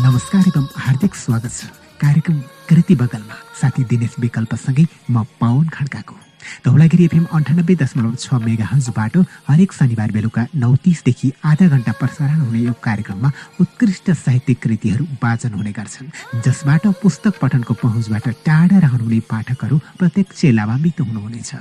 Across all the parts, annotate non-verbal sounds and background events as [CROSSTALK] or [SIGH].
नमस्कार एवं हार्दिक स्वागत छ। कार्यक्रम कृति बगलमा। साथी दिनेश विकल्पसँगै म पवन खड्काको। धौलागिरी एफएम अन्ठानब्बे दशमलव छ मेगा हजबाट हरेक शनिबार बेलुका नौ तिसदेखि आधा घन्टा प्रसारण हुने यो कार्यक्रममा उत्कृष्ट साहित्यिक कृतिहरू वाचन हुने गर्छन्। जसबाट पुस्तक पठनको पहुँचबाट टाढा रहनुहुने पाठकहरू प्रत्यक्ष लाभान्वित हुनुहुनेछ।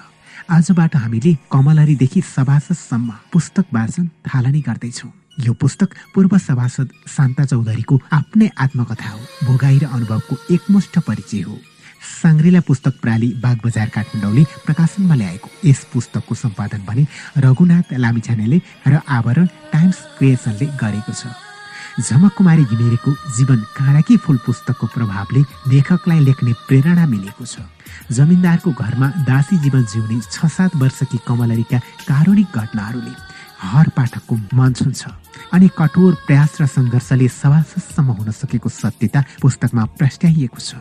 आजबाट हामीले कमलरीदेखि सभासदसम्म पुस्तक वाचन थालनी गर्दैछौँ। यो पुस्तक पूर्व सभासद शान्ता चौधरीको आफ्नै आत्मकथा हो। भोगाई र अनुभवको एकमुष्ट परिचय हो। साङ्ग्रिला पुस्तक प्राली बागबजार काठमाडौँले प्रकाशनमा ल्याएको। यस पुस्तकको सम्पादन भने रघुनाथ लामिछानेले र आवरण टाइम्स क्रिएसनले गरेको छ। झमक कुमारी घिमिरेको जीवन काँडाकी फुल पुस्तकको प्रभावले लेखकलाई लेख्ने प्रेरणा मिलेको छ। जमिनदारको घरमा दासी जीवन जिउने छ सात वर्षकी कमलरीका कारुणिक घटनाहरूले हर पाठकको मन छुन्छ अनि कठोर प्रयास र सङ्घर्षले सभासम्म हुन सकेको सत्यता पुस्तकमा प्रस्ट्याइएको छ।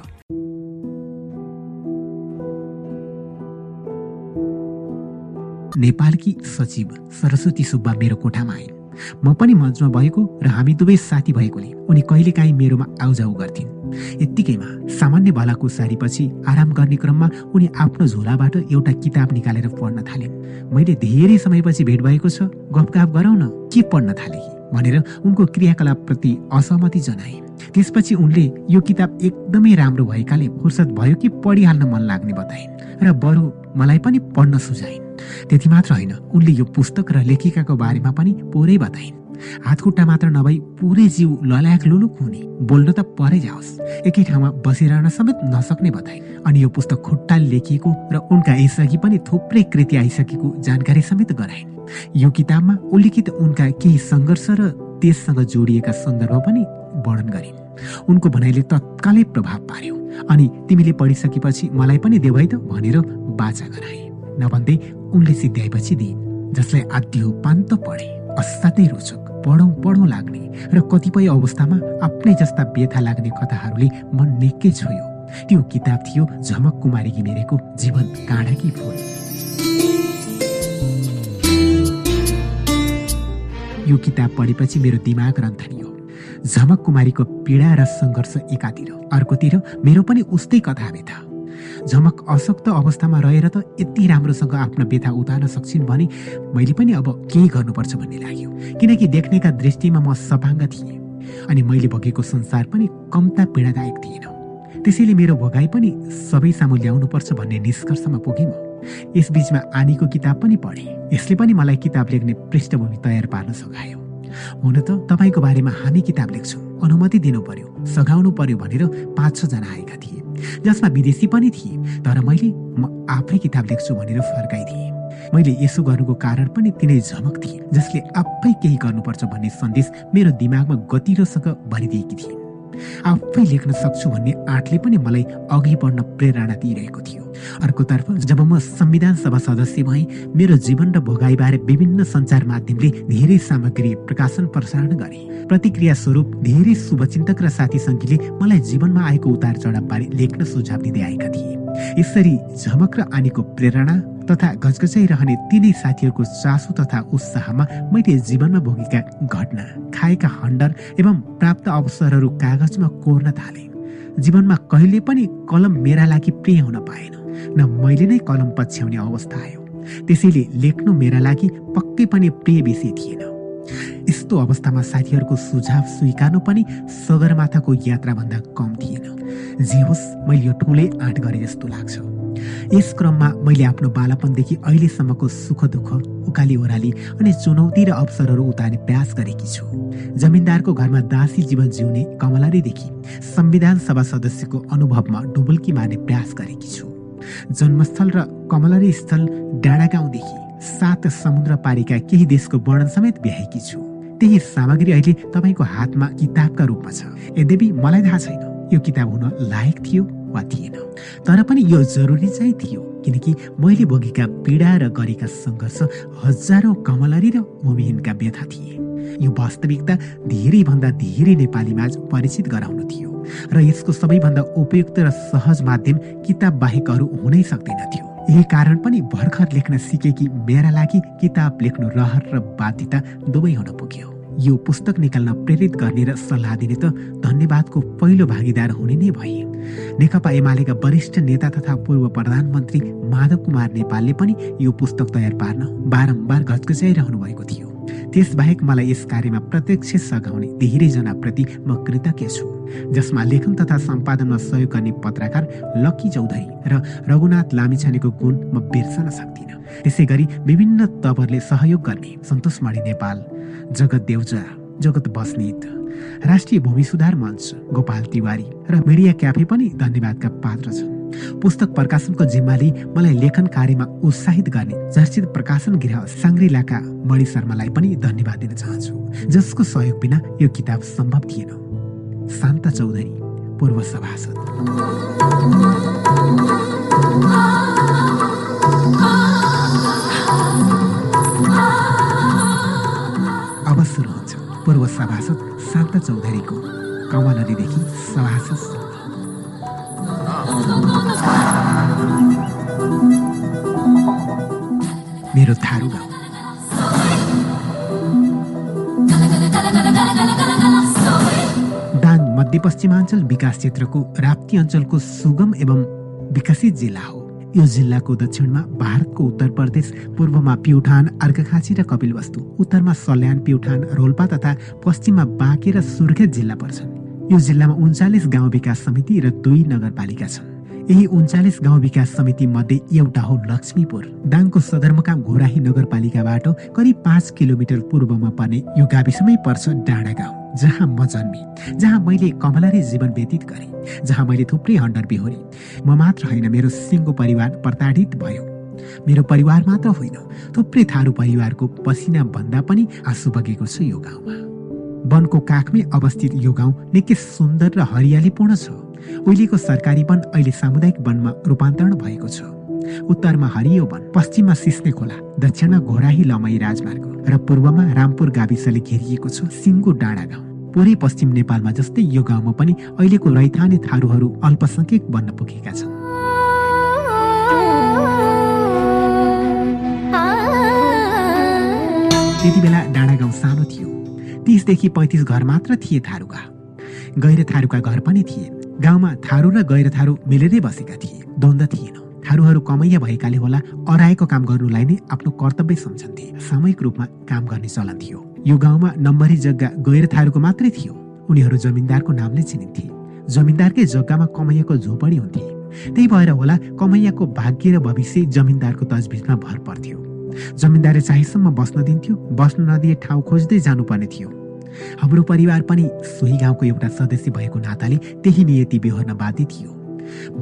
नेपालकी सचिव सरस्वती सुब्बा मेरो कोठामा आइन्। म पनि मञ्चमा भएको र हामी दुवै साथी भएकोले उनी कहिलेकाहीँ मेरोमा आउजाउ गर्थिन्। यत्तिकैमा सामान्य भलाको सारीपछि आराम गर्ने क्रममा उनी आफ्नो झोलाबाट एउटा किताब निकालेर पढ्न थालिन्। मैले धेरै समयपछि भेट भएको छ गफगाफ गरौँ न के पढ्न थाले भनेर उनको क्रियाकलापप्रति असहमति जनाए। त्यसपछि उनले यो किताब एकदमै राम्रो भएकाले फुर्सद भयो कि पढिहाल्न मन लाग्ने बताइन् र बरु मलाई पनि पढ्न सुझाइन्। त्यति मात्र होइन उनले यो पुस्तक र लेखिकाको बारेमा पनि पुरै बताइन्। हातखुट्टा मात्र नभई पुरै जिउ ललायक लुलुक हुने। बोल्न त परै जाओस्। एकै ठाउँमा बसिरहन समेत नसक्ने बताइन् अनि यो पुस्तक खुट्टाले लेखिएको र उनका यसअघि पनि थुप्रै कृति आइसकेको जानकारी समेत गराइन् यो किताबमा उल्लिखित उनका केही सङ्घर्ष र त्यससँग जोडिएका सन्दर्भ पनि वर्णन गरिन् उनको भनाइले तत्कालै प्रभाव पार्यो। अनि तिमीले पढिसकेपछि मलाई पनि देऊ है त भनेर बाचा गराए। नभन्दै उनले सिद्ध्याएपछि दिइन् जसलाई आद्यो पान्त पढे। असाध्यै रोचक पढौँ पढौँ लाग्ने र कतिपय अवस्थामा आफ्नै जस्ता व्यथा लाग्ने कथाहरूले मन निकै छोयो। त्यो किताब थियो झमक कुमारी घिमिरेको जीवन काँडाकी फुल। यो किताब पढेपछि मेरो दिमाग रन्थनियो झमक कुमारीको पीडा र सङ्घर्ष एकातिर अर्कोतिर मेरो पनि उस्तै कथा व्यथा। झमक अशक्त अवस्थामा रहेर त यति राम्रोसँग आफ्नो व्यथा उतार्न सक्छिन् भने मैले पनि अब केही गर्नुपर्छ भन्ने लाग्यो। किनकि देख्नेका दृष्टिमा म सपाङ्ग थिएँ अनि मैले भोगेको संसार पनि कम्ता पीडादायक थिएन। त्यसैले मेरो भोगाई पनि सबै सामु ल्याउनुपर्छ भन्ने निष्कर्षमा पुगेँ म। यसबीचमा आनीको किताब पनि पढेँ। यसले पनि मलाई किताब लेख्ने पृष्ठभूमि तयार पार्न सघायो। हुन त तपाईँको बारेमा हामी किताब लेख्छौँ। अनुमति दिनु पर्यो सघाउनु पर्यो भनेर पाँच छजना आएका थिए। जसमा विदेशी पनि थिए तर मैले म आफै किताब लेख्छु भनेर फर्काइदिएँ। मैले यसो गर्नुको कारण पनि तिनै झमक थिए जसले आफै केही गर्नुपर्छ भन्ने सन्देश मेरो दिमागमा गतिरोसँग भरिदिएकी थिए। आफै लेख्न सक्छु भन्ने आँटले पनि मलाई अघि बढ्न प्रेरणा दिइरहेको थियो। अर्कोतर्फ जब म संविधान सभा सदस्य भएँ मेरो जीवन र भोगाईबारे विभिन्न सञ्चार माध्यमले धेरै सामग्री प्रकाशन प्रसारण गरे। प्रतिक्रिया स्वरूप धेरै शुभचिन्तक र साथी सङ्घीले मलाई जीवनमा आएको उतार चढावबारे लेख्न सुझाव दिँदै आएका थिए। यसरी झमक र आनीको प्रेरणा तथा गजगजाइरहने तिनै साथीहरूको चासो तथा उत्साहमा मैले जीवनमा भोगेका घटना खाएका हन्डर एवं प्राप्त अवसरहरू कागजमा कोर्न थाले। जीवनमा कहिले पनि कलम मेरा लागि प्रिय हुन पाएन न मैले नै कलम पछ्याउने अवस्था आयो। त्यसैले लेख्नु मेरा लागि पक्कै पनि प्रिय विषय थिएन। यस्तो अवस्थामा साथीहरूको सुझाव स्वीकार्नु पनि सगरमाथाको यात्राभन्दा कम थिएन। जे होस् मैले यो ठुलै आँट गरे जस्तो लाग्छ। यस क्रममा मैले आफ्नो बालापनदेखि अहिलेसम्मको सुख दुःख उकाली ओह्राली अनि चुनौती र अवसरहरू उतार्ने प्रयास गरेकी छु। जमिनदारको घरमा दासी जीवन जिउने कमलारीदेखि संविधान सभा सदस्यको अनुभवमा डुबुल्की मार्ने प्रयास गरेकी छु। जन्मस्थल र कमलरी स्थल डाँडा गाउँदेखि सात समुद्र पारीका केही देशको वर्णन समेत भ्याएकी छु। त्यही सामग्री अहिले तपाईँको हातमा किताबका रूपमा छ। यद्यपि मलाई थाहा छैन यो किताब हुन लायक थियो। वा थिएन। तर पनि यो जरुरी चाहिँ थियो किनकि मैले भोगेका पीडा र गरेका सङ्घर्ष हजारौँ कमलरी र भूमिहीनका व्यथा थिए। यो वास्तविकता धेरैभन्दा धेरै नेपालीमाझ परिचित गराउनु थियो र यसको सबैभन्दा उपयुक्त र सहज माध्यम किताब बाहेक अरू हुनै सक्दैन थियो। यही कारण पनि भर्खर लेख्न सिकेकी मेरा लागि किताब लेख्नु रहर र बाध्यता दुवै हुन पुग्यो। यो पुस्तक निकाल्न प्रेरित गर्ने र सल्लाह दिने त धन्यवादको पहिलो भागीदार हुने नै भए। नेकपा एमालेका वरिष्ठ नेता तथा पूर्व प्रधानमन्त्री माधव कुमार नेपालले पनि यो पुस्तक तयार पार्न बारम्बार घचघचाइरहनु भएको थियो। त्यसबाहेक मलाई यस कार्यमा प्रत्यक्ष सघाउने धेरैजनाप्रति म कृतज्ञ छु जसमा लेखन तथा सम्पादनमा सहयोग गर्ने पत्रकार लक्की चौधरी र रघुनाथ लामिछानेको गुण म बिर्सन सक्दिनँ। त्यसै गरी विभिन्न तवरले सहयोग गर्ने सन्तोष मणि नेपाल जगत देउजा जगत बस्नेत। राष्ट्रिय भूमि सुधार मञ्च गोपाल तिवारी र मिडिया क्याफे पनि धन्यवादका पात्र छन्। पुस्तक प्रकाशनको जिम्माले मलाई लेखन कार्यमा उत्साहित गर्ने चर्चित प्रकाशन गृह साङ्ग्रिलाका मणि शर्मालाई पनि धन्यवाद दिन चाहन्छु जसको सहयोग बिना यो किताब सम्भव थिएन। शान्ता चौधरी पूर्व सभासद। पूर्व सभासद। शान्ता चौधरीको कमलरीदेखि सभासद मेरो थारू गाउँ। दाङ मध्यपश्चिमाञ्चल विकास क्षेत्रको राप्ती अञ्चलको सुगम एवं विकसित जिल्ला हो। यो जिल्लाको दक्षिणमा भारतको उत्तर प्रदेश पूर्वमा प्युठान अर्घाखाँची र कपिलवस्तु। उत्तरमा सल्यान प्युठान रोल्पा तथा पश्चिममा बाँके र सुर्खेत जिल्ला पर्छन्। यो जिल्लामा उन्चालिस गाउँ विकास समिति र दुई नगरपालिका छन्। यही उन्चालिस गाउँ विकास समिति मध्ये एउटा हो लक्ष्मीपुर। दाङको सदरमुकाम घोराही नगरपालिकाबाट करिब पाँच किलोमिटर पूर्वमा पर्ने यो गाविसमै पर्छ डाँडा गाउँ जहाँ म जन्मे जहाँ मैले कमलरी जीवन व्यतीत गरेँ जहाँ मैले थुप्रै हन्डर बिहोरी। म मात्र होइन मेरो सिङ्गो परिवार प्रताडित भयो। मेरो परिवार मात्र होइन थुप्रै थारू परिवारको पसिना भन्दा पनि आँसु बगेको छ यो गाउँमा। वनको काखमै अवस्थित यो गाउँ निकै सुन्दर र हरियालीपूर्ण छ। उहिलेको सरकारी वन अहिले सामुदायिक वनमा रूपान्तरण भएको छ। उत्तरमा हरियो वन पश्चिममा सिस्ने खोला दक्षिणमा घोराही लमई राजमार्ग र पूर्वमा रामपुर गाविसले घेरिएको छ सिङ्गो डाँडा गाउँ। पुरै पश्चिम नेपालमा जस्तै यो गाउँमा पनि अहिलेको रैथाने थारूहरू अल्पसङ्ख्यक बन्न पुगेका छन्। त्यति बेला डाँडा गाउँ सानो थियो। तिसदेखि पैँतिस घर मात्र थिए थारूका। गैर थारूका घर पनि थिए। गाउँमा थारू र गैर थारू मिलेरै बसेका थिए। द्वन्द थिएन। थारूहरू कमैया भएकाले होला अराएको काम गर्नुलाई नै आफ्नो कर्तव्य सम्झन्थे। सामूहिक रूपमा काम गर्ने चलन थियो। यो गाउँमा नम्बरी जग्गा गैर थारूको मात्रै थियो। उनीहरू जमिनदारको नामले चिनिन्थे। जमिनदारकै जग्गामा कमैयाको झोपडी हुन्थे। त्यही भएर होला कमैयाको भाग्य र भविष्य जमिनदारको तजबिजमा भर पर्थ्यो। जमिनदारले चाहेसम्म बस्न दिन्थ्यो। बस्न नदिए ठाउँ खोज्दै जानुपर्ने थियो। हाम्रो परिवार पनि सोही गाउँको एउटा सदस्य भएको नाताले त्यही नियति बेहोर्न बाध्य थियो।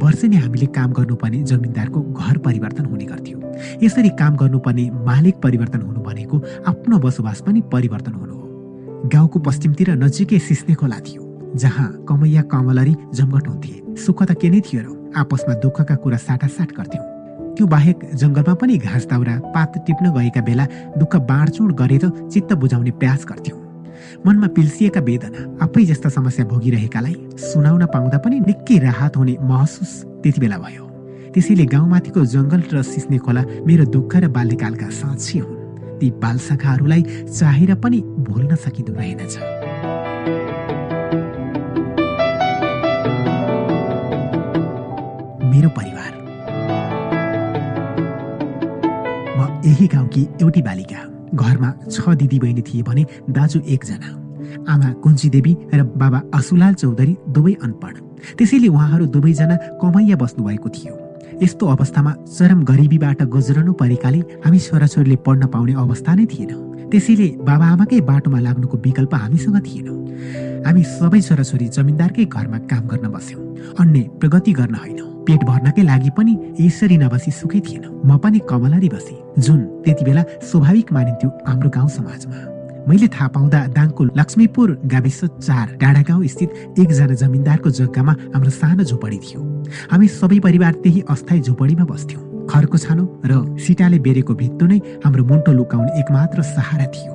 वर्षेनी हामीले काम गर्नुपर्ने जमिनदारको घर परिवर्तन हुने गर्थ्यो। यसरी काम गर्नुपर्ने मालिक परिवर्तन हुनु भनेको आफ्नो बसोबास पनि परिवर्तन हुनु हो। गाउँको पश्चिमतिर नजिकै सिस्ने खोला थियो जहाँ कमैया कमलरी जमघट हुन्थे। सुख त के नै थियो र आपसमा दुःखका कुरा साटासाट गर्थ्यौँ। त्यो बाहेक जङ्गलमा पनि घाँस दाउरा पात टिप्न गएका बेला दुःख बाँडचुँड गरेर चित्त बुझाउने प्रयास गर्थ्यौँ। मनमा पिल्सिएका वेदना आफै जस्ता समस्या भोगिरहेकालाई सुनाउन पाउँदा पनि निकै राहत हुने महसुस त्यति बेला भयो। त्यसैले गाउँमाथिको जङ्गल र सिस्ने खोला मेरो दुःख र बाल्यकालका साक्षी हुन्। ती बालशाखाहरूलाई चाहेर पनि भुल्न सकिँदो रहेनछ। मेरो परिवार। म यही गाउँकी एउटी बालिका घरमा छ दिदी बहिनी थिए भने दाजु एकजना आमा कुञ्ची देवी र बाबा असुलाल चौधरी दुवै अनपढ। त्यसैले उहाँहरू दुवैजना कमैया बस्नुभएको थियो। यस्तो अवस्थामा चरम गरिबीबाट गुज्रनु परेकाले हामी छोराछोरीले पढ्न पाउने अवस्था नै थिएन। त्यसैले बाबा आमाकै बाटोमा लाग्नुको विकल्प हामीसँग थिएन। हामी सबै छोराछोरी जमिनदारकै घरमा काम गर्न बस्यौँ। अन्य प्रगति गर्न होइन। पेट भर्नकै लागि पनि यसरी नबसी सुखै थिएन। म पनि कमलरी बसे जुन त्यति बेला स्वाभाविक मानिन्थ्यो हाम्रो गाउँ समाजमा। मैले थाहा पाउँदा दाङको लक्ष्मीपुर गाविस चार डाँडा गाउँ स्थित एकजना जमिनदारको जग्गामा हाम्रो सानो झोपडी थियो। हामी सबै परिवार त्यही अस्थायी झोपडीमा बस्थ्यौँ। खरको छानो र सिटाले बेरेको भित्तो नै हाम्रो मुन्टो लुकाउने एकमात्र सहारा थियो।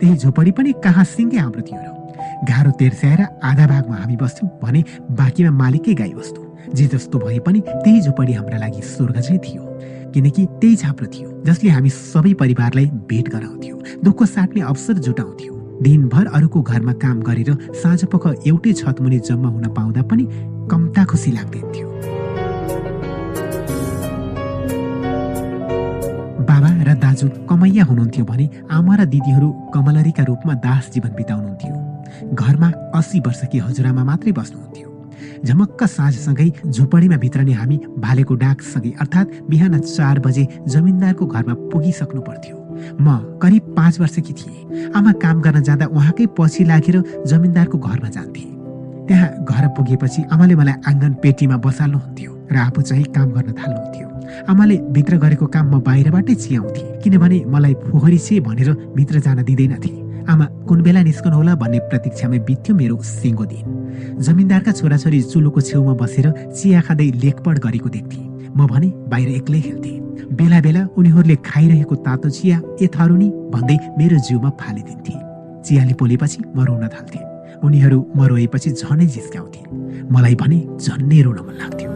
त्यही झोपडी पनि कहाँ सिङ्गे हाम्रो थियो र गाह्रो तेर्स्याएर आधा भागमा हामी बस्थ्यौँ भने बाँकीमा मालिकै गाई बस्थ्यौँ जे जस्तो भए पनि त्यही झोपडी हाम्रा लागि स्वर्ग चाहिँ थियो। किनकि त्यही छाप्रो थियो जसले हामी सबै परिवारलाई भेट गराउँथ्यो दुःख साट्ने अवसर जुटाउँथ्यो। दिनभर अरूको घरमा काम गरेर साँझ पख एउटै छतमुनि जम्मा हुन पाउँदा पनि कम्ता खुसी लाग्दैन्थ्यो। बाबा र दाजु कमैया हुनुहुन्थ्यो भने आमा र दिदीहरू कमलरीका रूपमा दास जीवन बिताउनुहुन्थ्यो। घरमा अस्सी वर्षकी हजुरआमा मात्रै बस्नुहुन्थ्यो। झमक्क साँझसँगै झुपडीमा भित्रने हामी भालेको डाकसँगै अर्थात् बिहान चार बजे जमिनदारको घरमा पुगिसक्नु पर्थ्यो। म करिब पाँच वर्षकी थिएँ। आमा काम गर्न जाँदा उहाँकै पछि लागेर जमिनदारको घरमा जान्थे। त्यहाँ घर पुगेपछि आमाले मलाई आँगन पेटीमा बसाल्नुहुन्थ्यो र आफू चाहिँ काम गर्न थाल्नुहुन्थ्यो। आमाले भित्र गरेको काम म बाहिरबाटै चियाउँथे किनभने मलाई फोहोरी छे भनेर भित्र जान दिँदैनथे। आमा कुन बेला निस्कनु होला भन्ने प्रतीक्षामै बित्यो मेरो सिङ्गो दिन। जमिनदारका छोराछोरी चुलोको छेउमा बसेर चिया खाँदै लेखपढ गरेको देख्थे। म भने बाहिर एक्लै खेल्थे। बेला बेला उनीहरूले खाइरहेको तातो चिया ए थरुनी भन्दै मेरो जिउमा फालिदिन्थे। चियाले पोलेपछि म रोन थाल्थे। उनीहरू म रोएपछि झनै जिस्काउँथे। मलाई भने झन्नै रोन मन लाग्थ्यो।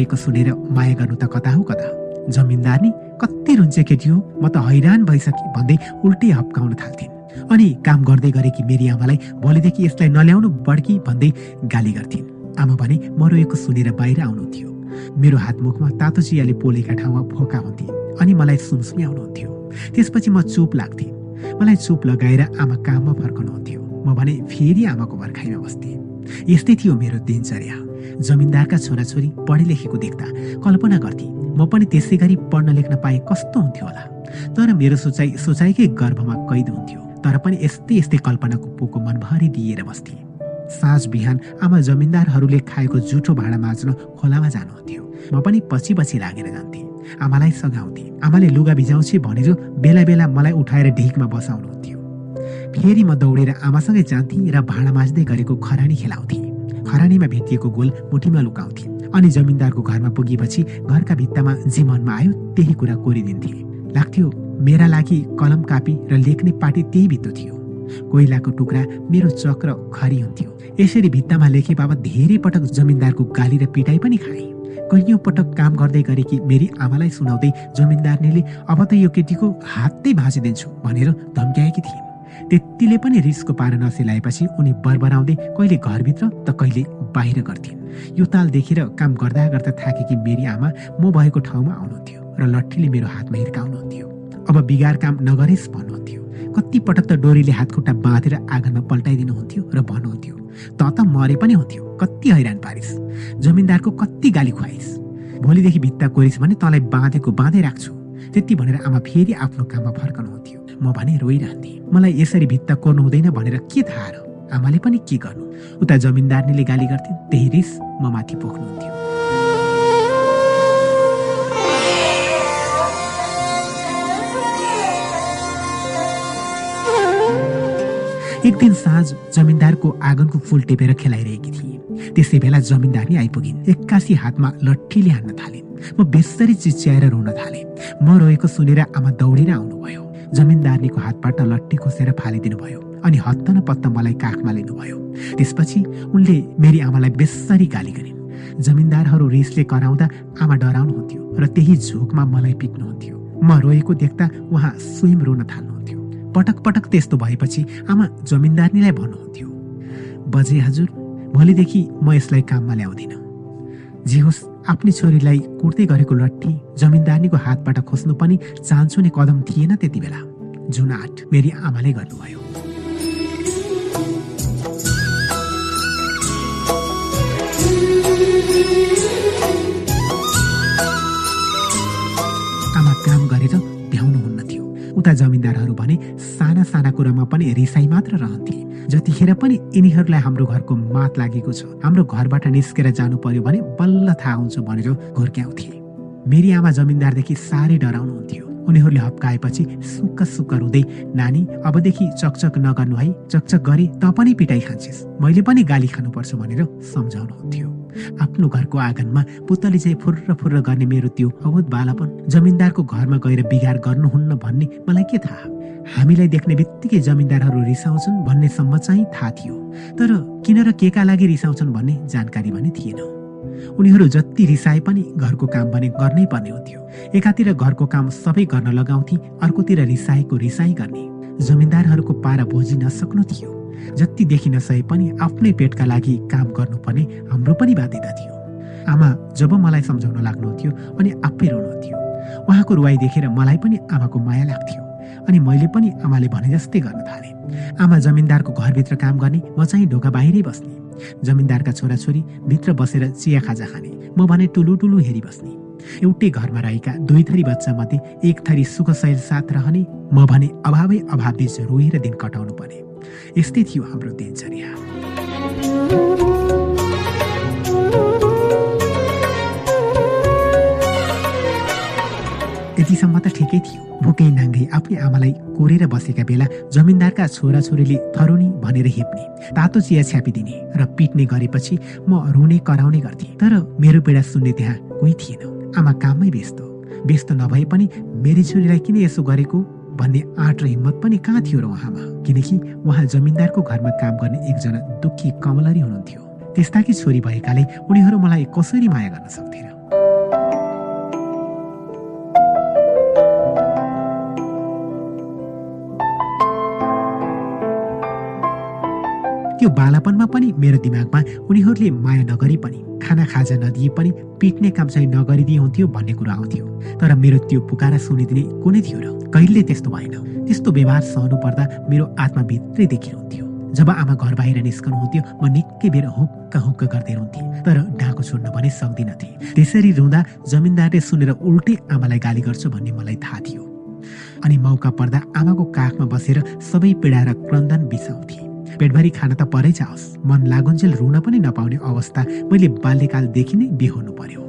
रोएको सुनेर माया गर्नु त कता हो कता? जमिनदार कति रुन्चे केटी हो म त हैरान भइसके भन्दै उल्टी हप्काउन थाल्थिन्। अनि काम गर्दै गरेकी मेरी आमालाई भोलिदेखि यसलाई नल्याउनु बड्की भन्दै गाली गर्थिन्। आमा भने म रोएको सुनेर बाहिर आउनुहुन्थ्यो। मेरो हातमुखमा तातो चियाले पोलेका ठाउँमा फोका हुन्थे अनि मलाई सुमसुमी आउनुहुन्थ्यो। त्यसपछि म चुप लाग्थेँ मलाई चुप लगाएर आमा काममा फर्कनुहुन्थ्यो। म भने फेरि आमाको भर्खाइमा बस्थेँ। यस्तै थियो मेरो दिनचर्या। जमिनदारका छोराछोरी पढे लेखेको देख्दा कल्पना गर्थे म पनि त्यसै गरी पढ्न लेख्न पाए कस्तो हुन्थ्यो होला? तर मेरो सोचाइ सोचाइकै गर्भमा कैद हुन्थ्यो। तर पनि यस्तै यस्तै कल्पनाको पोको मनभरि दिएर बस्थे। साँझ बिहान आमा जमिनदारहरूले खाएको जुठो भाँडा माझ्न खोलामा जानुहुन्थ्यो। म पनि पछि पछि लागेर जान्थेँ। आमालाई सघाउँथे। आमाले लुगा भिजाउँछे भनेर बेला बेला मलाई उठाएर ढिकमा बसाउनुहुन्थ्यो। फेरि म दौडेर आमासँगै जान्थेँ र भाँडा माझ्दै गरेको खरानी खेलाउँथेँ। खरानीमा भेटिएको गोल मुठीमा लुकाउँथे अनि जमिनदारको घरमा पुगेपछि घरका भित्तामा जे मनमा आयो त्यही कुरा कोरिदिन्थे। लाग्थ्यो मेरा लागि कलम कापी र लेख्ने पाटी त्यही भित्तो थियो। कोइलाको टुक्रा मेरो चक्र खरी हुन्थ्यो। यसरी भित्तामा लेखे बाबत धेरै पटक जमिनदारको गाली र पिटाइ पनि खाए कैयौँ पटक काम गर्दै गरेकी मेरी आमालाई सुनाउँदै जमिनदारनीले अब त यो केटीको हातै भाँचिदिन्छु भनेर धम्क्याएकी थिइन्। त्यतिले पनि रिसको पारा नसेलाएपछि उनी बरबराउँदै कहिले घरभित्र त कहिले बाहिर गर्थिन्। यो ताल देखेर काम गर्दा गर्दा थाकेकी मेरी आमा म भएको ठाउँमा आउनुहुन्थ्यो र लट्ठीले मेरो हातमा हिर्काउनुहुन्थ्यो। अब बिगार काम नगरेस् भन्नुहुन्थ्यो। कति पटक त डोरीले हातखुट्टा बाँधेर आँगनमा पल्टाइदिनुहुन्थ्यो र भन्नुहुन्थ्यो त त मरे पनि हुन्थ्यो कति हैरान पारिस् जमिनदारको कति गाली खुवाइस्। भोलिदेखि भित्ता कोरिस् भने तँलाई बाँधेको बाँधै राख्छु। त्यति भनेर आमा फेरि आफ्नो काममा फर्कनुहुन्थ्यो। म भने रोइरहन्थेँ मलाई यसरी भित्ता कोर्नु हुँदैन भनेर के थाहा र? आमाले पनि के गर्नु? उता जमिनदारनीले गाली गर्थे त्यही रिस म माथि पोख्नुहुन्थ्यो। एक दिन साँझ जमिनदारको आँगनको फुल टेपेर खेलाइरहेकी थिए। त्यसै बेला जमिनदार आइपुगिन्। एक्कासी हातमा लट्ठीले हान्न थालिन्। म बेसरी चिच्याएर रोन थालेँ। म रोएको सुनेर आमा दौडेर आउनुभयो। जमिनदारनीको हातबाट लट्ठी खोसेर फालिदिनु भयो अनि हत्त न पत्त मलाई काखमा लिनुभयो। त्यसपछि उनले मेरी आमालाई बेसरी गाली गरिन्। जमिनदारहरू रिसले कराउँदा आमा डराउनुहुन्थ्यो र त्यही झोकमा मलाई पिट्नुहुन्थ्यो। म रोएको देख्दा उहाँ स्वयं रोन थाल्नुहुन्थ्यो। पटक पटक त्यस्तो भएपछि आमा जमिनदारनीलाई भन्नुहुन्थ्यो बजे हजुर भोलिदेखि म यसलाई काममा ल्याउँदिनँ। जे होस् आफ्नै छोरीलाई कुर्दै गरेको लट्ठी जमिनदारनीको हातबाट खोज्नु पनि चान्सुने कदम थिएन त्यति बेला। जुन आठ मेरी आमाले गर्नुभयो। आमा काम गरेर भ्याउनुहुन्न थियो। उता जमिनदारहरू भने साना साना कुरामा पनि रिसाई मात्र रहन्थे। जतिखेर पनि यिनीहरूलाई हाम्रो घरको मात लागेको छ हाम्रो घरबाट निस्केर जानु पर्यो भने बल्ल थाहा हुन्छ भनेर घोर्क्याउँथे। मेरी आमा जमिनदारदेखि साह्रै डराउनुहुन्थ्यो। उनीहरूले हप्काएपछि सुक्क सुक्क रुँदै नानी अबदेखि चकचक नगर्नु है चकचक गरे त पनि पिटाइ खान्छेस् मैले पनि गाली खानुपर्छ भनेर सम्झाउनुहुन्थ्यो। आफ्नो घरको आँगनमा पुतली चाहिँ फुर्र फुर्र गर्ने मेरो त्यो अवध बालापन जमिनदारको घरमा गएर बिगार गर्नुहुन्न भन्ने मलाई के थाहा? हामीलाई देख्ने बित्तिकै जमिनदारहरू रिसाउँछन् भन्नेसम्म चाहिँ थाहा थियो। तर किन र केका लागि रिसाउँछन् भन्ने जानकारी भने थिएन। उनीहरू जति रिसाए पनि घरको काम भने गर्नै पर्ने हुन्थ्यो। एकातिर घरको काम सबै गर्न लगाउँथे अर्कोतिर रिसाएको रिसाई गर्ने। जमिनदारहरूको पारा बोझी नसक्नु थियो। जति देखिन सके पनि आफ्नै पेटका लागि काम गर्नुपर्ने हाम्रो पनि बाध्यता थियो। आमा जब मलाई सम्झाउन लाग्नुहुन्थ्यो अनि आफै रोनुहुन्थ्यो। उहाँको रुवाई देखेर मलाई पनि आमाको माया लाग्थ्यो। अनि मैले पनि आमाले भने जस्तै गर्न थालेँ। आमा जमिनदारको घरभित्र काम गर्ने म चाहिँ ढोका बाहिरै बस्ने। जमिनदारका छोराछोरी भित्र बसेर चिया खाजा खाने म भने टुलु टुलु हेरी बस्ने। एउटै घरमा रहेका दुई थरी बच्चा मध्ये एक थरी सुखशैल साथ रहने म भने अभावै अभाव बिच रोएर दिन कटाउनु पर्ने। यस्तै थियो हाम्रो दिनचर्या। यतिसम्म त ठिकै थियो। भोकै नाङ्गै आफ्नै आमालाई कोरेर बसेका बेला जमिनदारका छोराछोरीले थरोनी भनेर हेप्ने तातो चिया छ्यापिदिने र पिट्ने गरेपछि म रुने कराउने गर्थे। तर मेरो पीडा सुन्ने त्यहाँ कोही थिएन। आमा काममै व्यस्त। व्यस्त नभए पनि मेरी छोरीलाई किन यसो गरेको? भन्ने आँट र हिम्मत पनि कहाँ थियो र उहाँमा? किनकि उहाँ जमिनदारको घरमा काम गर्ने एकजना दुःखी कमलरी हुनुहुन्थ्यो। त्यस्ताकी छोरी भएकाले उनीहरू मलाई कसरी माया गर्न सक्थेन? त्यो बालापनमा पनि मेरो दिमागमा उनीहरूले माया नगरे पनि खाना खाजा नदिए पनि पिट्ने काम चाहिँ नगरिदिए हुन्थ्यो भन्ने कुरा आउँथ्यो। तर मेरो त्यो पुकारा सुनिदिने कुनै थियो र कहिले त्यस्तो भएन। त्यस्तो व्यवहार सहनु पर्दा मेरो आत्माभित्रै देखिनुहुन्थ्यो जब आमा घर बाहिर निस्कनुहुन्थ्यो म निकै बेर हुक्क हुक्क गर्दै रुन्थेँ तर ढाको छोड्न भने सक्दिनथे। त्यसरी रुँदा जमिनदारले सुनेर उल्टै आमालाई गाली गर्छु भन्ने मलाई थाहा थियो। अनि मौका पर्दा आमाको काखमा बसेर सबै पीडा र क्रन्दन बिसाउँथे। पेटभरि खान त परै जाओस्। मन लागुन्जेल रुन पनि नपाउने अवस्था मैले बाल्यकालदेखि नै बिहोर्नु पर्यो।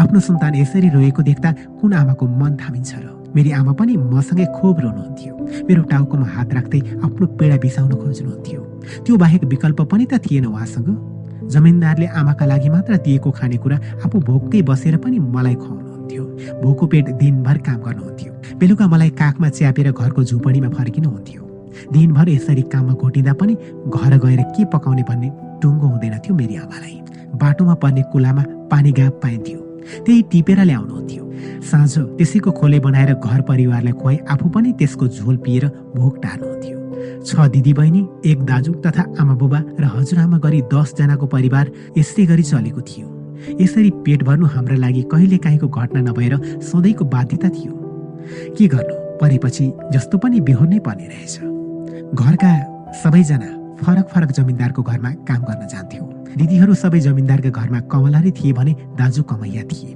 आफ्नो सन्तान यसरी रोएको देख्दा कुन आमाको मन थामिन्छ र? मेरी आमा पनि मसँगै खोप रोनुहुन्थ्यो। मेरो टाउकोमा हात राख्दै आफ्नो पीडा बिसाउन खोज्नुहुन्थ्यो। त्यो बाहेक विकल्प पनि त थिएन उहाँसँग। जमिनदारले आमाका लागि मात्र दिएको खानेकुरा आफू भोकै बसेर पनि मलाई खुवाउनुहुन्थ्यो। भोको पेट दिनभर काम गर्नुहुन्थ्यो। बेलुका मलाई काखमा च्यापेर घरको झुपडीमा फर्किनुहुन्थ्यो दिनभर यसरी काममा घोटिँदा पनि घर गएर के पकाउने भन्ने टुङ्गो हुँदैन थियो मेरी आमालाई। बाटोमा पर्ने कुलामा पानी गाप पाइन्थ्यो। त्यही टिपेर ल्याउनुहुन्थ्यो। साँझ त्यसैको खोले बनाएर घर परिवारलाई खुवाई आफू पनि त्यसको झोल पिएर भोक टार्नुहुन्थ्यो। छ दिदी बहिनी एक दाजु तथा आमा बुबा र हजुरआमा गरी दसजनाको परिवार यसै गरी चलेको थियो। यसरी पेट भर्नु हाम्रा लागि कहिले काहीँको घटना नभएर सधैँको बाध्यता थियो। के गर्नु? परेपछि जस्तो पनि बेहोर्नै पर्ने रहेछ। घरका सबैजना फरक फरक जमिनदारको घरमा काम गर्न जान्थ्यौँ। दिदीहरू सबै जमिनदारका घरमा कमलारी थिए भने दाजु कमैया थिए।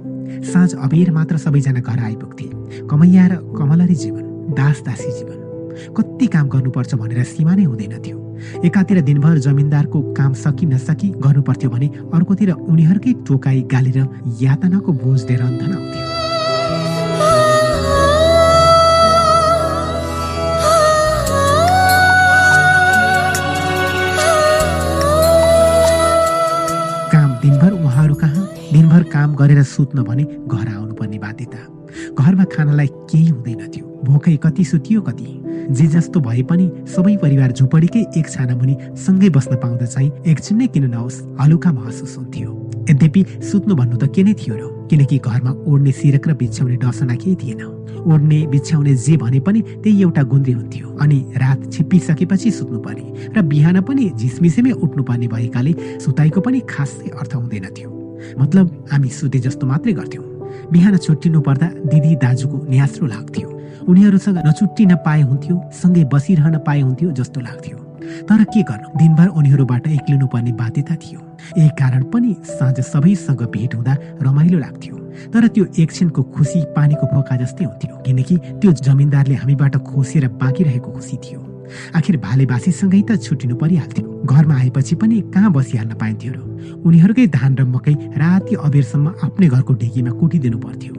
साँझ अबेर मात्र सबैजना घर आइपुग्थे। कमैया र कमलरी जीवन दास दासी जीवन। कति काम गर्नुपर्छ भनेर सीमा नै हुँदैन थियो। एकातिर दिनभर जमिनदारको काम सकि नसकी गर्नुपर्थ्यो भने अर्कोतिर उनीहरूकै टोकाई गाली र यातनाको बोझ लिएर आउँथ्यो काम गरेर सुत्न भने घर आउनुपर्ने बाध्यता। घरमा खानालाई केही हुँदैन थियो। भोकै कति सुतियो कति। जे जस्तो भए पनि सबै परिवार झुपडीकै एक छाना मुनि सँगै बस्न पाउँदा चाहिँ एकछिन नै किन नहोस् हलुका महसुस हुन्थ्यो। यद्यपि सुत्नु भन्नु त के नै थियो र किनकि घरमा ओढ्ने सिरक र बिछ्याउने डसना केही थिएन। ओढ्ने बिछ्याउने जे भने पनि त्यही एउटा गुन्द्री हुन्थ्यो अनि रात छिप्पिसकेपछि सुत्नु पर्ने र बिहान पनि झिसमिसेमै उठ्नु पर्ने भएकाले सुताइको पनि खासै अर्थ हुँदैन थियो। मतलब हामी सुते जस्तो मात्रै गर्थ्यौँ। बिहान छुट्टिनु पर्दा दिदी दाजुको न्यास्रो लाग्थ्यो। उनीहरूसँग नछुट्टिन पाए हुन्थ्यो सँगै बसिरहन पाए हुन्थ्यो जस्तो लाग्थ्यो। तर के गर्नु? दिनभर उनीहरूबाट एक्लिनु पर्ने बाध्यता थियो। यही कारण पनि साँझ सबैसँग भेट हुँदा रमाइलो लाग्थ्यो। तर त्यो एकछिनको खुसी पानीको फोका जस्तै हुन्थ्यो। किनकि त्यो जमिनदारले हामीबाट खोसेर बाँकी रहेको खुसी थियो। आखिर भाले बासीसँगै त छुटिनु परिहाल्थ्यो। घरमा आएपछि पनि कहाँ बसिहाल्न पाइन्थ्यो र? उनीहरूकै धान र मकै राति अबेरसम्म आफ्नै घरको ढिकीमा कुटिदिनु पर्थ्यो।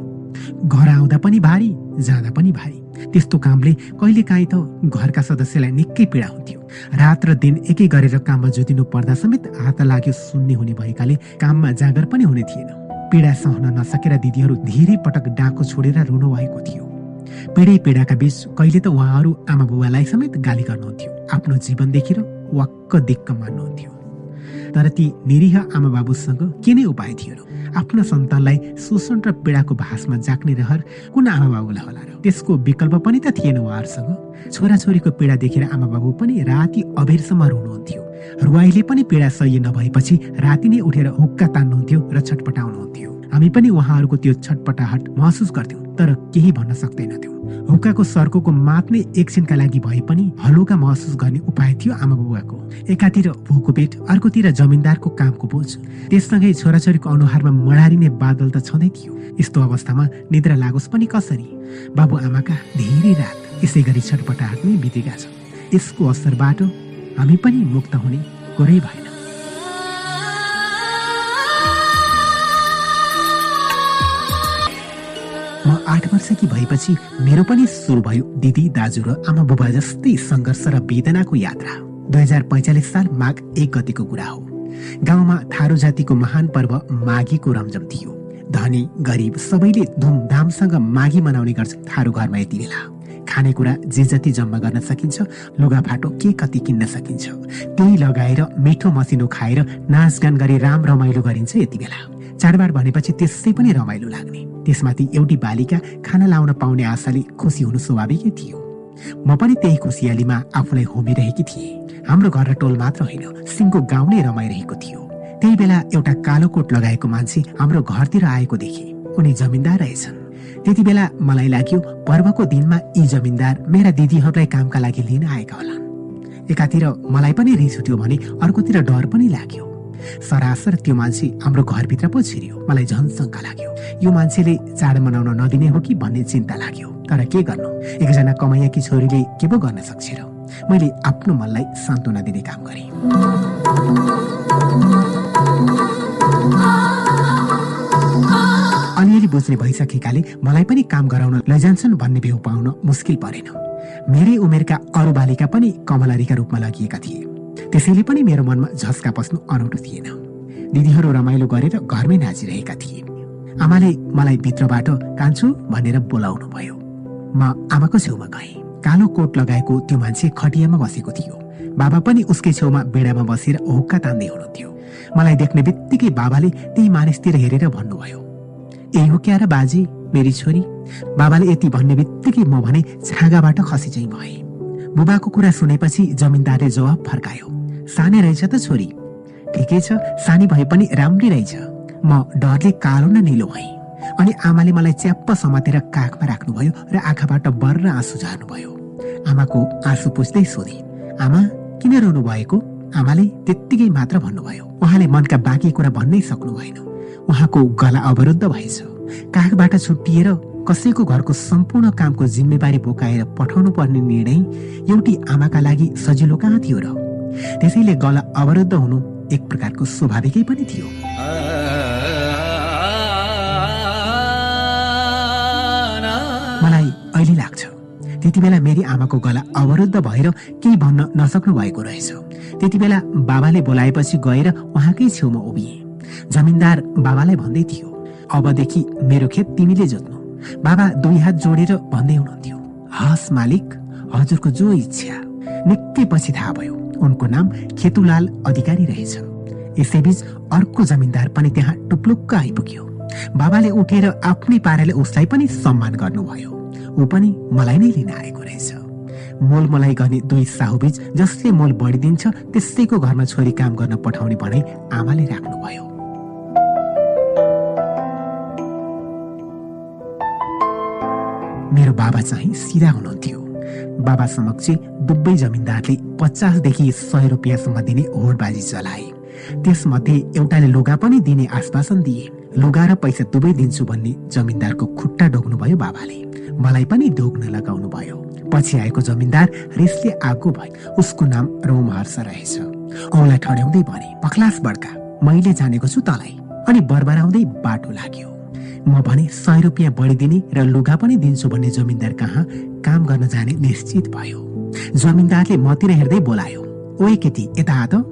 घर आउँदा पनि भारी जाँदा पनि भारी। त्यस्तो कामले कहिले काहीँ त घरका सदस्यलाई निकै पीडा हुन्थ्यो। रात र दिन एकै गरेर काममा जोतिनु पर्दा समेत हात लाग्यो सुन्ने हुने भएकाले काममा जाँगर पनि हुने थिएन। पीडा सहन नसकेर दिदीहरू धेरै पटक डाको छोडेर रुनु भएको थियो। पीडै पीडाका बीच कहिले त उहाँहरू आमा बुबालाई समेत गाली गर्नुहुन्थ्यो। आफ्नो जीवन देखेर वाक्क दिक्क मान्नुहुन्थ्यो। तर ती निरीह आमा बाबुसँग के नै उपाय थियो र आफ्नो सन्तानलाई शोषण र पीडाको भाषमा जाग्ने रहर कुन आमा बाबुलाई होला र? त्यसको विकल्प पनि त थिएन उहाँहरूसँग। छोराछोरीको पीडा देखेर आमा बाबु पनि राति अबेरसम्म रुनुहुन्थ्यो। रुवाईले पनि पीडा सही नभएपछि राति नै उठेर हुक्का तान्नुहुन्थ्यो र छटपटाउनुहुन्थ्यो। हामी पनि उहाँहरूको त्यो छटपटाहट महसुस गर्थ्यौँ तर केही भन्न सक्दैनथ्यौँ। हुक्काको सर्कोको मात नै एकछिनका लागि भए पनि हलुका महसुस गर्ने उपाय थियो आमा बुबाको। एकातिर भोको पेट अर्कोतिर जमिनदारको कामको बोझ। त्यससँगै छोराछोरीको अनुहारमा मडारिने बादल त छँदै थियो। यस्तो अवस्थामा निद्रा लागोस् पनि कसरी? बाबुआमाका धेरै रात यसै गरी छटपटाहट नै बितेका छन्। यसको असरबाट हामी पनि मुक्त हुने कुरै भएन। म आठ वर्षकी भएपछि मेरो पनि सुरु भयो दिदी दाजु र आमा बुबा जस्तै सङ्घर्ष र वेदनाको यात्रा। दुई हजार पैँचालिस साल माघ एक गतिको कुरा हो। गाउँमा थारू जातिको महान पर्व माघीको रमझम थियो। धनी गरिब सबैले धुमधामसँग माघी मनाउने गर्छन् थारू घरमा यति बेला। खानेकुरा जे जति जम्मा गर्न सकिन्छ लुगाफाटो के कति किन्न सकिन्छ। त्यही लगाएर मिठो मसिनो खाएर नाचगान गरी राम रमाइलो गरिन्छ यति बेला। चाडबाड भनेपछि त्यसै पनि रमाइलो लाग्ने। त्यसमाथि एउटी बालिका खाना लाउन पाउने आशाले खुसी हुनु स्वाभाविकै थियो। म पनि त्यही खुसियालीमा आफूलाई होमिरहेकी थिएँ। हाम्रो घर र टोल मात्र होइन सिङ्गो गाउँ नै रमाइरहेको थियो। त्यही बेला एउटा कालो कोट लगाएको मान्छे हाम्रो घरतिर आएको देखे। उनी जमिनदार रहेछन्। त्यति बेला मलाई लाग्यो पर्वको दिनमा यी जमिनदार मेरा दिदीहरूलाई कामका लागि लिन आएका होलान्। एकातिर मलाई पनि रिस उठ्यो भने अर्कोतिर डर पनि लाग्यो। सरासर त्यो मान्छे हाम्रो घरभित्र पो छिर्यो। मलाई झन् शङ्का लाग्यो। यो मान्छेले चाड मनाउन नदिने हो कि भन्ने चिन्ता लाग्यो। तर के गर्नु? एकजना कमाइयाकी छोरीले के पो गर्न सक्छ र? मैले आफ्नो मनलाई सान्त्वना दिने काम गरेँ। अलिअलि बुझ्ने भइसकेकाले मलाई पनि काम गराउन लैजान्छन् भन्ने बेउ पाउन मुस्किल परेन। मेरै उमेरका अरू बालिका पनि कमलरीका रूपमा लगिएका थिए। त्यसैले पनि मेरो मनमा झस्का पस्नु अनौठो थिएन। दिदीहरू रमाइलो गरेर घरमै नाचिरहेका थिए। आमाले मलाई भित्रबाट कान्छु भनेर बोलाउनु भयो म आमाको छेउमा गएँ। कालो कोट लगाएको त्यो मान्छे खटियामा बसेको थियो। बाबा पनि उसकै छेउमा बेडामा बसेर हुक्का तान्दै हुनुहुन्थ्यो। मलाई देख्ने बित्तिकै बाबाले त्यही मानिसतिर हेरेर भन्नुभयो ए हो क्या र बाजे मेरी छोरी। बाबाले यति भन्ने बित्तिकै म भने छाँगाबाट खसी चाहिँ भए। बुबाको कुरा सुनेपछि जमिनदारले जवाब फर्कायो सानै रहेछ त छोरी। ठिकै छ सानी भए पनि राम्री रहेछ। म डरले कालो न निलो भएँ। अनि आमाले मलाई च्याप्प समातेर काखमा राख्नुभयो र आँखाबाट बर्र आँसु झार्नुभयो। आमाको आँसु पुछ्दै सोधे आमा किन रोनु भएको आमाले त्यत्तिकै मात्र भन्नुभयो उहाँले मनका बाँकी कुरा भन्नै सक्नु भएन। उहाँको गला अवरुद्ध भएछ। काखबाट छुट्टिएर कसैको घरको सम्पूर्ण कामको जिम्मेवारी बोकाएर पठाउनु पर्ने निर्णय एउटी आमाका लागि सजिलो कहाँ थियो र? त्यसैले गला अवरुद्ध हुनु एक प्रकारको स्वाभाविकै पनि थियो। मलाई अहिले लाग्छ त्यति बेला मेरी आमाको गला अवरुद्ध भएर केही भन्न नसक्नु भएको रहेछ। त्यति बेला बाबाले बोलाएपछि गएर उहाँकै छेउमा उभिए। जमिनदार बाबालाई भन्दै थियो अबदेखि मेरो खेत तिमीले जोत्नु। बाबा दुई हात जोडेर भन्दै हुनुहुन्थ्यो हस् मालिक हजुरको जो इच्छा। निकै पछि थाहा भयो। उनको नाम खेतुलाल अधिकारी रहेछ। यसैबीच अर्को जमिनदार पनि त्यहाँ टुप्लुक्क आइपुग्यो। बाबाले उठेर आफ्नै पाराले उसलाई पनि सम्मान गर्नुभयो। ऊ पनि मलाई नै लिन आएको रहेछ। मोल मलाई गर्ने दुई साहुबीच जसले मोल बढिदिन्छ त्यसैको घरमा छोरी काम गर्न पठाउने भनाइ आमाले राख्नुभयो। मेरो बाबा चाहिँ सिधा हुनुहुन्थ्यो। बाबा समक्ष दुवै जमिनदारले पचासदेखि सय रुपियाँसम्म दिने होडबाजी चलाए। त्यसमध्ये एउटाले लुगा पनि दिने आश्वासन दिए। लुगा र पैसा दुवै दिन्छु भन्ने जमिनदारको खुट्टा ढोग्नुभयो बाबाले। मलाई पनि ढोग्न लगाउनु भयो पछि आएको जमिनदार रिसले आगो भयो उसको नाम रोमहर्ष रहेछ। औलाई ठड्याउँदै भने पखलास बड्का मैले जानेको छु तलाई। अनि बरबराउँदै बाटो लाग्यो। म भने सय रुपियाँ बढी दिने र लुगा पनि दिन्छु भन्ने जमिनदार कहाँ काम गर्न जाने निश्चित भयो। जमिनदारले मतिर हेर्दै बोलायो ओए केटी यता त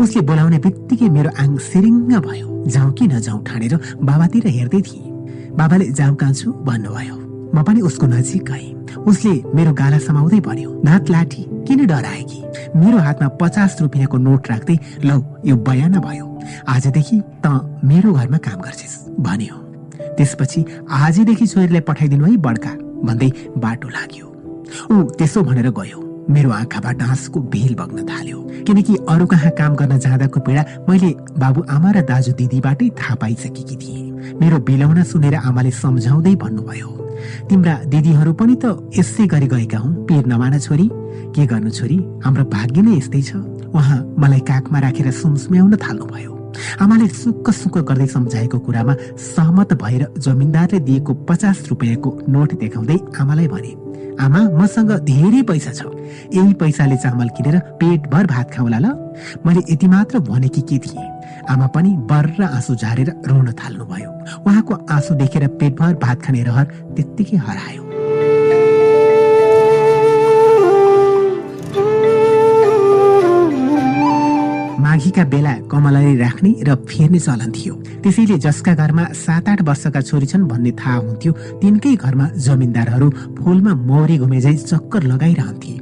उसले बोलाउने बित्तिकै मेरो आङ सिरिङ्ग भयो। जाउँ कि नजाउँ ठानेर बाबातिर हेर्दै थिएँ। बाबाले जाउँ कान्छु भन्नुभयो। म पनि उसको नजिक गएँ। उसले मेरो गाला समाउँदै भन्यो नात लाठी किन डराएकी मेरो हातमा पचास रुपियाँको नोट राख्दै लौ यो बयान भयो। आजदेखि त मेरो घरमा काम गर्छिस् भन्यो। त्यसपछि आजदेखि छोरीलाई पठाइदिनु है बड्का भन्दै बाटो लाग्यो। ऊ त्यसो भनेर गयो। मेरो आँखाबाट आँसुको बेल बग्न थाल्यो। किनकि अरू कहाँ काम गर्न जाँदाको पीडा मैले बाबु आमा र दाजु दिदीबाटै थाहा पाइसकेकी थिएँ। मेरो बिलौना सुनेर आमाले सम्झाउँदै भन्नुभयो तिम्रा दिदीहरू पनि त यसै गरी गएका हुन् पिर नमाना छोरी। के गर्नु छोरी? हाम्रो भाग्य नै यस्तै छ। उहाँ मलाई काखमा राखेर सुमसुम्याउन थाल्नुभयो। आमाले सुक्क सुक्क गर्दै सम्झाएको कुरामा सहमत भएर जमिनदारले दिएको पचास रुपियाँको नोट देखाउँदै आमालाई भने आमा मसँग धेरै पैसा छ। यही पैसाले चामल किनेर पेटभर भात खाउला ल। मैले यति मात्र भनेकी के थिएँ? आमा पनि बर्र आँसु झारेर रोन थाल्नुभयो। उहाँको आँसु देखेर पेटभर भात खाने रहर त्यत्तिकै हरायो। माघीका बेला कमलरी राख्ने र फेर्ने चलन थियो। त्यसैले जसका घरमा सात आठ वर्षका छोरी छन् भन्ने थाहा हुन्थ्यो तिनकै घरमा जमिनदारहरू फुलमा मौरी घुमे झै चक्कर लगाइरहन्थे।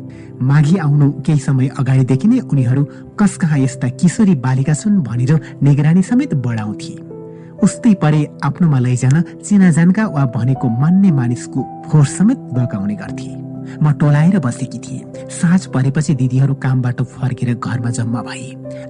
माघी आउनु केही समय अगाडिदेखि नै उनीहरू कस कहाँ यस्ता किशोरी बालिका छन्? भनेर निगरानी समेत बढाउँथे। उस्तै परे आफ्नोमा लैजान चिनाजानका वा भनेको मान्ने मानिसको फोहोर समेत बगाउने गर्थे। म टोलाएर बसेकी थिएँ। साँझ परेपछि दिदीहरू कामबाट फर्केर घरमा जम्मा भए।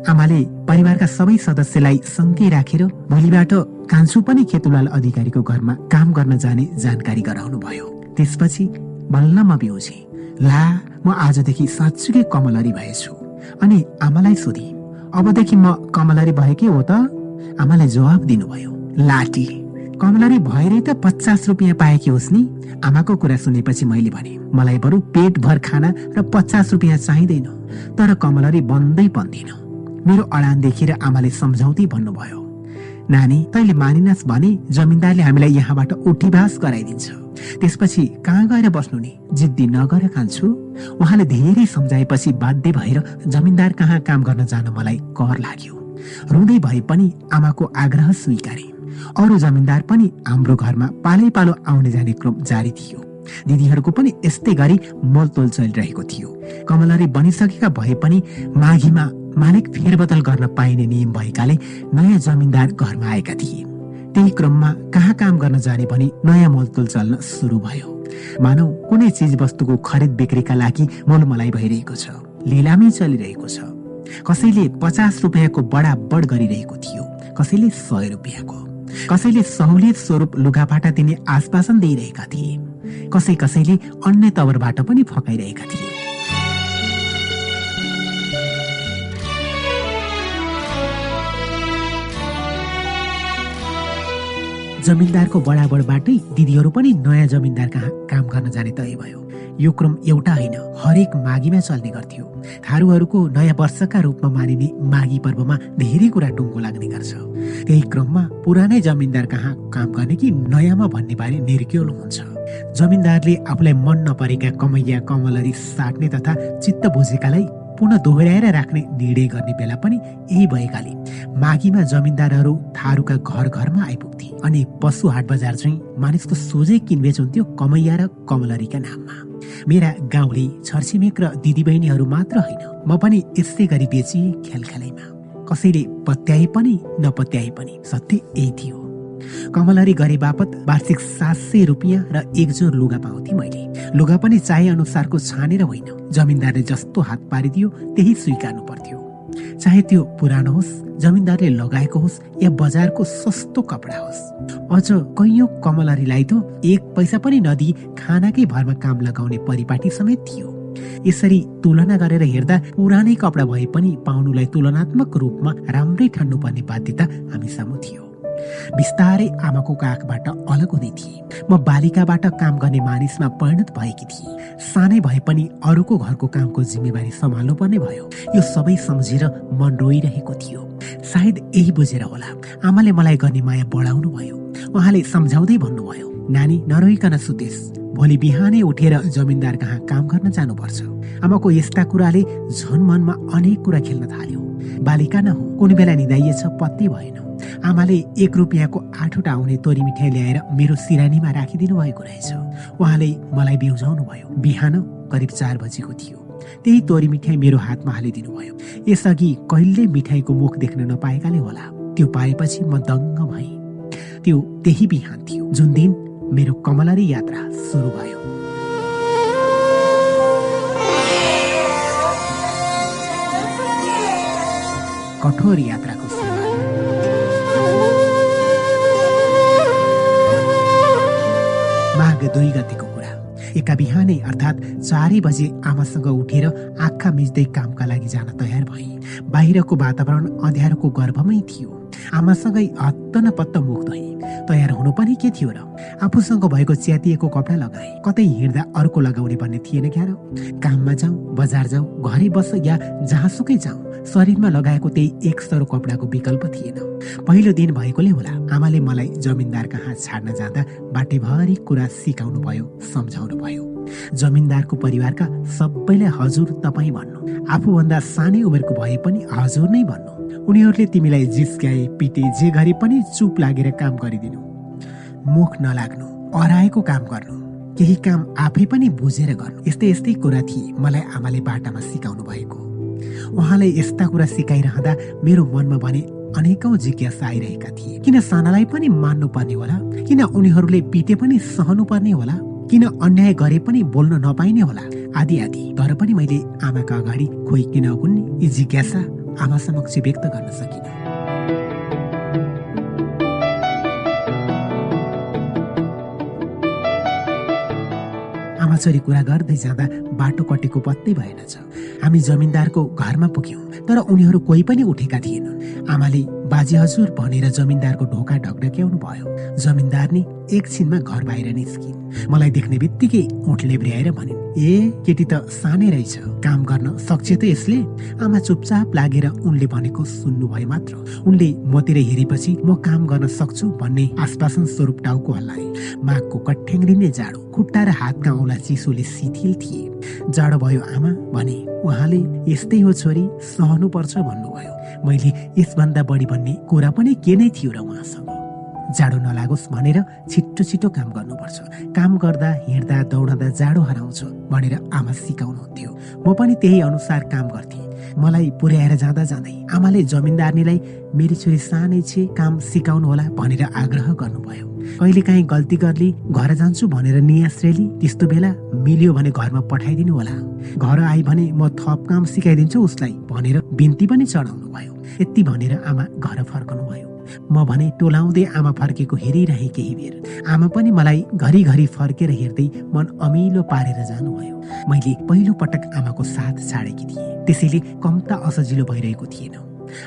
आमाले परिवारका सबै सदस्यलाई सँगै राखेर भोलिबाट कान्छु पनि खेतुलाल अधिकारीको घरमा काम गर्न जाने जानकारी गराउनु भयो त्यसपछि बल्ल म बिउजे। ला म आजदेखि साँच्चुकै कमलरी भएछु। अनि आमालाई सोधे अबदेखि म कमलरी भएकै हो त? आमाले जवाब दिनुभयो लाटी। कमलरी भएरै त पचास रुपियाँ पाएकी होस् नि? आमाको कुरा सुनेपछि मैले भने मलाई बरु पेटभर खाना र पचास रुपियाँ चाहिँदैन तर कमलरी बन्दै बन्दिन। मेरो अडान देखेर आमाले सम्झाउँदै भन्नुभयो। नानी तैँले मानिनस् भने जमिनदारले हामीलाई यहाँबाट उठीभास गराइदिन्छ। त्यसपछि कहाँ गएर बस्नु नि? जिद्दी नगर खान्छु। उहाँले धेरै सम्झाएपछि बाध्य भएर जमिनदार कहाँ काम गर्न जान मलाई कर लाग्यो। रुँदै भए पनि आमाको आग्रह स्वीकारे। अरू जमिनदार पनि हाम्रो घरमा पालै पालो आउने जाने क्रम जारी थियो। दिदीहरूको पनि यस्तै गरी मोलतोल चलिरहेको थियो। कमलरी बनिसकेका भए पनि माघीमा मालिक फेरबदल गर्न पाइने नियम भएकाले नयाँ जमिनदार घरमा आएका थिए। त्यही क्रममा कहाँ काम गर्न जाने भनी नयाँ मोलतोल चल्न सुरु भयो। मानौ कुनै चिज वस्तुको खरिद बिक्रीका लागि मोलमलाइ भइरहेको छ। लिलामी चलिरहेको छ। कसैले पचास रुपियाँको बडा बड गरिरहेको थियो। कसैले सय रुपियाँको। कसैले सहुलियत स्वरूप लुगाफाटा दिने आश्वासन दिइरहेका थिए। कसै कसैले अन्य तवरबाट पनि फकाइरहेका थिए। जमिनदारको बडाबडबाटै दिदीहरू पनि नयाँ जमिनदार कहाँ काम गर्न जाने तय भयो। यो क्रम एउटा होइन हरेक माघीमा चल्ने गर्थ्यो। थारूहरूको नयाँ वर्षका रूपमा मानिने माघी पर्वमा धेरै कुरा टुङ्गो लाग्ने गर्छ। त्यही क्रममा पुरानै जमिनदार कहाँ काम गर्ने कि नयाँमा भन्ने बारे निर्क्योल हुन्छ। जमिनदारले आफूलाई मन नपरेका कमैया कमलरी साट्ने तथा चित्त बुझेकालाई पुनः दोहोऱ्याएर राख्ने निर्णय गर्ने बेला पनि यही भएकाले माघीमा जमिनदारहरू थारूका घर घरमा आइपुग्थे अनि पशु हाट बजार चाहिँ मानिसको सोझै किनबेच हुन्थ्यो कमैया र कमलरीका नाममा। मेरा गाउँले छरछिमेक र दिदीबहिनीहरू मात्र होइन म पनि यस्तै गरी बेची खेलखेलैमा। कसैले पत्याए पनि नपत्याए पनि सत्य यही थियो। कमलरी गरे बापत वार्षिक सात सय रुपियाँ र एक जोर लुगा पाउँथे मैले। लुगा पनि चाहे अनुसारको छानेर होइन। जमिनदारले जस्तो हात पारिदियो त्यही स्वीकार्नु पर्थ्यो। चाहे त्यो पुरानो होस् जमिनदारले लगाएको होस् या बजारको सस्तो कपडा होस्। अझ कैयौँ कमलरीलाई त एक पैसा पनि नदिई खानाकै भरमा काम लगाउने परिपाटी समेत थियो। यसरी तुलना गरेर हेर्दा पुरानै कपडा भए पनि पाउनुलाई तुलनात्मक रूपमा राम्रै ठान्नुपर्ने बाध्यता हामी थियो। बिस्तारै आमाको काखबाट अलग हुँदै थिए। म बालिकाबाट काम गर्ने मानिसमा परिणत भएकी थिएँ। सानै भए पनि अरूको घरको कामको जिम्मेवारी सम्हाल्नु पर्ने भयो। यो सबै सम्झेर मन रोइरहेको थियो। सायद यही बुझेर होला। आमाले मलाई गर्ने माया बढाउनु भयो उहाँले सम्झाउँदै भन्नुभयो नानी नरोइकन सुतेस। भोलि बिहानै उठेर जमिनदार कहाँ काम गर्न जानुपर्छ। आमाको यस्ता कुराले झन मनमा अनेक कुरा खेल्न थाल्यो। बालिका न हो कुनै बेला निधाइएछ पत्तै भएन। आमाले एक रुपियाँको आठवटा आउने तोरी मिठाई ल्याएर मेरो सिरानीमा राखिदिनु भएको रहेछ। उहाँले मलाई बिउजाउनु भयो बिहान करिब चार बजेको थियो। त्यही तोरी मिठाई मेरो हातमा हालिदिनु भयो यसअघि कहिले मिठाईको मुख देख्न नपाएकाले होला। त्यो पाएपछि म दङ्ग भएँ। त्यो त्यही बिहान थियो। जुन दिन मेरो कमलरी यात्रा सुरु भयो। कठोर यात्राको सुरुवात माघ दुई गतिको कुरा एका बिहानै अर्थात् चारै बजे आमासँग उठेर आँखा मिच्दै कामका लागि जान तयार भए बाहिरको वातावरण अँध्यारोको गर्भमै थियो। आमासँगै हत्त न पत्त मुख धोए तयार हुनु पनि के थियो र? आफूसँग भएको च्यातिएको कपडा लगाए कतै हिँड्दा अर्को लगाउने भन्ने थिएन क्या र? काममा जाउँ बजार जाउँ घरै बस या जहाँसुकै जाउँ शरीरमा लगाएको त्यही एक सरो कपडाको विकल्प थिएन। पहिलो दिन भएकोले होला आमाले मलाई जमिनदारका हात छाड्न जाँदा बाटेभरि कुरा सिकाउनु भयो सम्झाउनु भयो जमिनदारको परिवारका सबैलाई हजुर तपाईँ भन्नु। आफूभन्दा सानै उमेरको भए पनि हजुर नै भन्नु। उनीहरूले तिमीलाई जिस्काए पिटे जे गरे पनि चुप लागेर काम गरिदिनु। मुख नलाग्नु अराएको काम गर्नु केही काम आफै पनि बुझेर गर्नु। यस्तै यस्तै कुरा थिए मलाई आमाले बाटामा सिकाउनु भएको। उहाँले यस्ता कुरा सिकाइरहँदा मेरो मनमा भने अनेकौं जिज्ञासा आइरहेका थिए। किन सानालाई पनि मान्नु पर्ने होला? किन उनीहरूले पिटे पनि सहनु पर्ने होला? किन अन्याय गरे पनि बोल्न नपाइने होला? आदि आदि। तर पनि मैले आमाका अगाडि खोइ किन यी जिज्ञासा? आमा समक्ष व्यक्त गर्न सकिनँ। आमा छोरी कुरा गर्दै जाँदा बाटो कटेको पत्तै भएनछ हामी जमिनदारको घरमा पुग्यौँ तर उनीहरू कोही पनि उठेका थिएनन्। आमाले बाजे हजुर भनेर जमिनदारको ढोका ढकढक्याउनु भयो जमिनदार नि एकछिनमा घर बाहिर निस्किन्। मलाई देख्ने बित्तिकै ओठ भनिन् ए केटी त सानै रहेछ। काम गर्न सक्छ त यसले? आमा चुपचाप लागेर उनले भनेको सुन्नु भयो मात्र। उनले मतिर हेरेपछि म काम गर्न सक्छु भन्ने आश्वासन स्वरूप टाउको हल्लाए। माघको कठ्याङ्ग्रिने जाडो खुट्टा र हातका औला चिसोले शिथिल थिए। जाडो भयो आमा भने उहाँले यस्तै हो छोरी सहनु पर्छ भन्नुभयो। मैले यसभन्दा बढी भन्ने कुरा पनि के नै थियो र उहाँसँग। जाडो नलागोस् भनेर छिट्टो छिटो काम गर्नुपर्छ। काम गर्दा हिँड्दा दौडँदा जाडो हराउँछ भनेर आमा सिकाउनुहुन्थ्यो। म पनि त्यही अनुसार काम गर्थेँ। मलाई पुर्याएर जाँदा जाँदै आमाले जमिनदारनीलाई मेरी छोरी सानै छे काम सिकाउनु होला भनेर आग्रह गर्नुभयो। कहिले काहीँ गल्ती गर्ली घर जान्छु भनेर नियाश्रेली त्यस्तो बेला मिल्यो भने घरमा पठाइदिनु होला घर आइ भने म थप काम सिकाइदिन्छु उसलाई भनेर बिन्ती पनि चढाउनु भयो यति भनेर आमा घर फर्कनु भयो म भने टोलाउँदै आमा फर्केको हेरिरहे केही बेर आमा पनि मलाई घरिघरि फर्केर हेर्दै मन अमिलो पारेर जानुभयो। मैले पहिलो पटक आमाको साथ छाडेकी थिएँ। त्यसैले कम्ता असजिलो भइरहेको थिएन।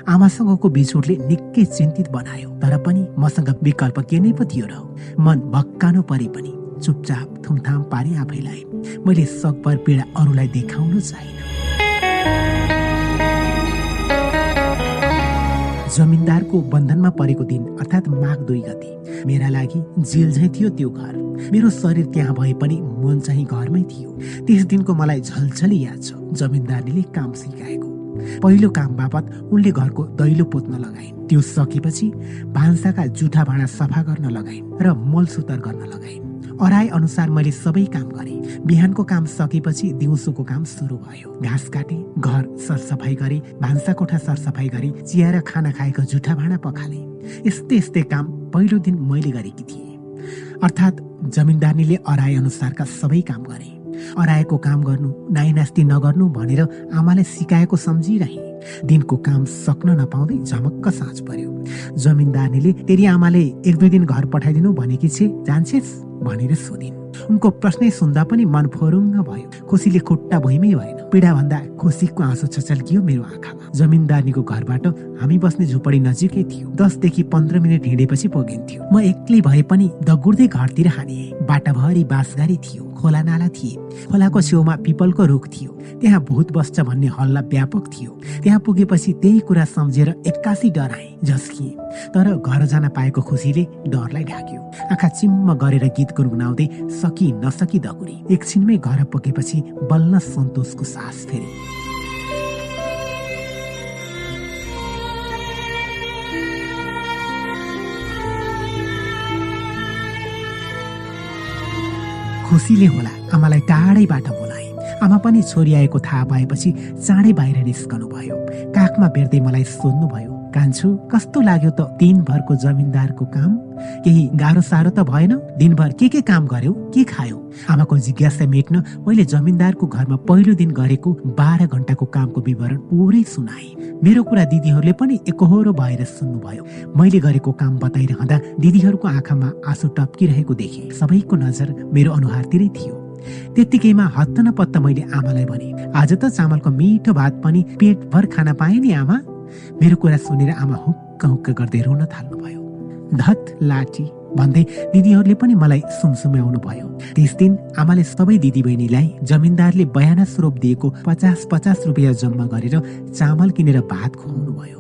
आमासँगको बिछोडले निकै चिन्तित बनायो तर पनि मसँग विकल्प के नै पो थियो र मन भक्कानो परे पनि चुपचाप थुमथाम पारे आफैलाई। मैले सकभर पीडा अरूलाई देखाउनु चाहिन। जमिनदारको बन्धनमा परेको दिन अर्थात् माघ दुई गति। मेरा लागि जेल झै थियो त्यो घर। मेरो शरीर त्यहाँ भए पनि मन चाहिँ घरमै थियो। त्यस दिनको मलाई झलझली याद छ। जमिनदारले काम सिकाएको। पहिलो काम बापत उनले घरको दैलो पोत्न लगाइन्। त्यो सकेपछि भान्साका जुठा भाँडा सफा गर्न लगाइन् र मलसुतर गर्न लगाइन्। अराए अनुसार मैले सबै काम गरेँ। बिहानको काम सकेपछि दिउँसोको काम सुरु भयो। घाँस काटे घर सरसफाइ गरे भान्सा कोठा सरसफाइ गरे चिया र खाना खाएको जुठा भाँडा पखाले। यस्तै यस्तै काम पहिलो दिन मैले गरेकी थिएँ। अर्थात् जमिनदारनीले अराए अनुसारका सबै काम गरे। अराएको काम गर्नु नाइनास्ती नगर्नु भनेर आमाले सिकाएको सम्झिरहे। दिनको काम सक्न नपाउँदै झमक्क साँझ पर्यो। जमिनदारनीले तेरि आमाले एक दुई दिन घर पठाइदिनु भनेकी छे जान्छेस्? भनेर सोधिन्। उनको प्रश्नै सुन्दा पनि मन फोरुङ्ग भयो। खुसीले खुट्टा भुइँमै भएन। पीडा भन्दा खुसीको आँसु छचल्कियो मेरो आँखामा। जमिनदारनीको घरबाट हामी बस्ने झुपडी नजिकै थियो। दसदेखि पन्ध्र मिनट हिँडेपछि पुगिन्थ्यो म एक्लै भए पनि दगुर्दै घरतिर हाने बाटाभरि बाँसगारी थियो। खोला नाला थिए। खोलाको छेउमा पिपलको रुख थियो। त्यहाँ भूत बस्छ भन्ने हल्ला व्यापक थियो। त्यहाँ पुगेपछि त्यही कुरा सम्झेर एक्कासी डराए झस्किए। तर घर जान पाएको खुसीले डरलाई ढाक्यो आँखा चिम्म गरेर गीत गुनगुनाउँदै सकि नसकी दगुरी। एकछिनमै घर पुगेपछि बल्ल सन्तोषको सास फेरि। खुसीले होला। आमालाई टाढैबाट बोलाए। आमा पनि छोरी आएको थाहा पाएपछि चाँडै बाहिर निस्कनु भयो काखमा भेट्दै मलाई सोध्नुभयो कान्छु कस्तो लाग्यो त दिनभरको जमिनदारको काम? केही गाह्रो साह्रो त भएन? दिनभर के के काम गर्यो? के खायो? आमाको जिज्ञासा मेट्न मैले जमिनदारको घरमा पहिलो दिन गरेको बाह्र घन्टाको कामको विवरण पुरै सुनाए। मेरो कुरा दिदीहरूले पनि एकहोरो भएर सुन्नुभयो। मैले गरेको काम बताइरहँदा दिदीहरूको आँखामा आँसु टप्किरहेको देखे। सबैको नजर मेरो अनुहारतिरै थियो। त्यत्तिकैमा हत्त न पत्त मैले आमालाई भने आज त चामलको मिठो भात पनि पेटभर खान पाएँ नि आमा? मेरो कुरा सुनेर आमा हुक्क हुक्क गर्दै रुन थाल्नुभयो। धत लाटी भन्दै दिदीहरूले पनि मलाई सुमसुम्याउनु भयो। त्यस दिन आमाले सबै दिदीबहिनीलाई जमिनदारले बयाना स्वरूप दिएको पचास पचास रुपियाँ जम्मा गरेर चामल किनेर भात खुवाउनु भयो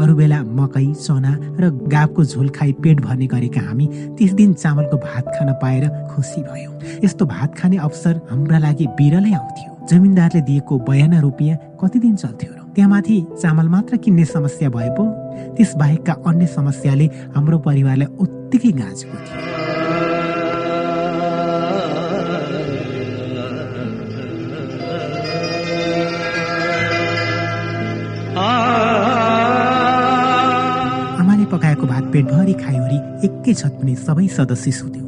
अरू बेला मकै चना र गाबको झोल खाई पेट भर्ने गरेका हामी त्यस दिन चामलको भात खान पाएर खुसी भयो। यस्तो भात खाने अवसर हाम्रा लागि बिरलै आउँथ्यो। जमिनदारले दिएको बयाना रुपियाँ कति दिन चल्थ्यो र? त्यहाँमाथि चामल मात्र किन्ने समस्या भए पो। त्यस बाहेकका अन्य समस्याले हाम्रो परिवारलाई उत्तिकै गाँचेको थियो आमाले पकाएको भात पेटभरि खायोरी एकै छत पनि सबै सदस्य सुत्यो।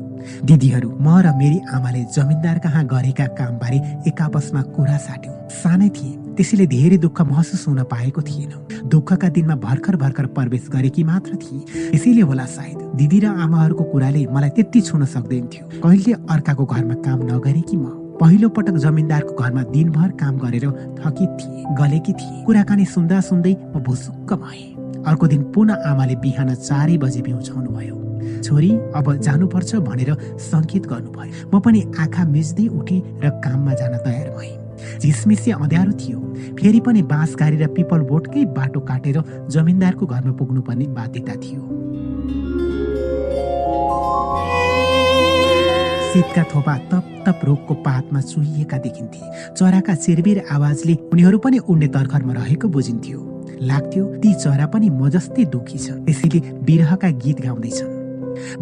दिदीहरू म र मेरी आमाले जमिनदार कहाँ गरेका कामबारे एक आपसमा कुरा साट्यौँ। सानै थिए। त्यसैले धेरै दुःख महसुस हुन पाएको थिएन। दुःखका दिनमा भर्खर भर्खर प्रवेश गरेकी मात्र थिए। यसैले होला सायद दिदी र आमाहरूको कुराले मलाई त्यति छुन सक्दैन थियो कहिले अर्काको घरमा काम नगरेकी म? पहिलो पटक जमिनदारको घरमा दिनभर काम गरेर थकित थिए गलेकी थिए। कुराकानी सुन्दा सुन्दै म भुसुक्क भएँ। अर्को दिन पुनः आमाले बिहान चारै बजे बिउछाउनु भयो छोरी अब जानुपर्छ भनेर सङ्केत गर्नुभयो। म पनि आँखा मिच्दै उठेँ र काममा जान तयार भएँ। झिसमिसे अँध्यारो थियो फेरि पनि बाँसघारी र पिपल बोटकै बाटो काटेर जमिनदारको घरमा पुग्नुपर्ने बाध्यता थियो। शीतका थोपा तप तप रोगको पातमा चुहिएका देखिन्थे। चराका चिरबिर आवाजले उनीहरू पनि उड्ने तर्खरमा रहेको बुझिन्थ्यो। लाग्थ्यो ती चरा पनि म जस्तै दुखी छ। त्यसैले बिरहका गीत गाउँदैछन्।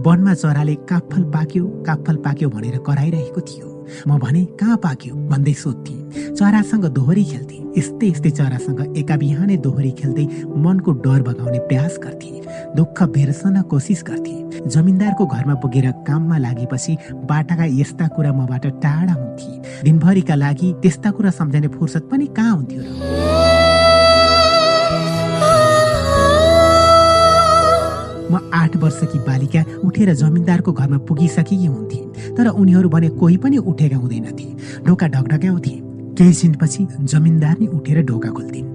वनमा चराले काफल पाक्यो काफल पाक्यो भनेर कराइरहेको थियो। म भने कहाँ पाक्यो? भन्दै सोध्थे। चरासँग दोहोरी खेल्थे। यस्तै यस्तै चरासँग एका बिहानै दोहोरी खेल्दै मनको डर भगाउने प्रयास गर्थे। दुःख बेर्सन कोसिस गर्थे। जमिनदारको घरमा पुगेर काममा लागेपछि बाटाका यस्ता कुरा मबाट टाढा हुन्थे। दिनभरिका लागि त्यस्ता कुरा सम्झने फुर्सद पनि कहाँ हुन्थ्यो र? म आठ वर्षकी बालिका उठेर जमिनदारको घरमा पुगिसकेकी हुन्थे तर उनीहरू भने कोही पनि उठेका हुँदैनथे। ढोका ढकढक्याउँथे। केही छिनपछि जमिनदार नै उठेर ढोका खोल्थिन्।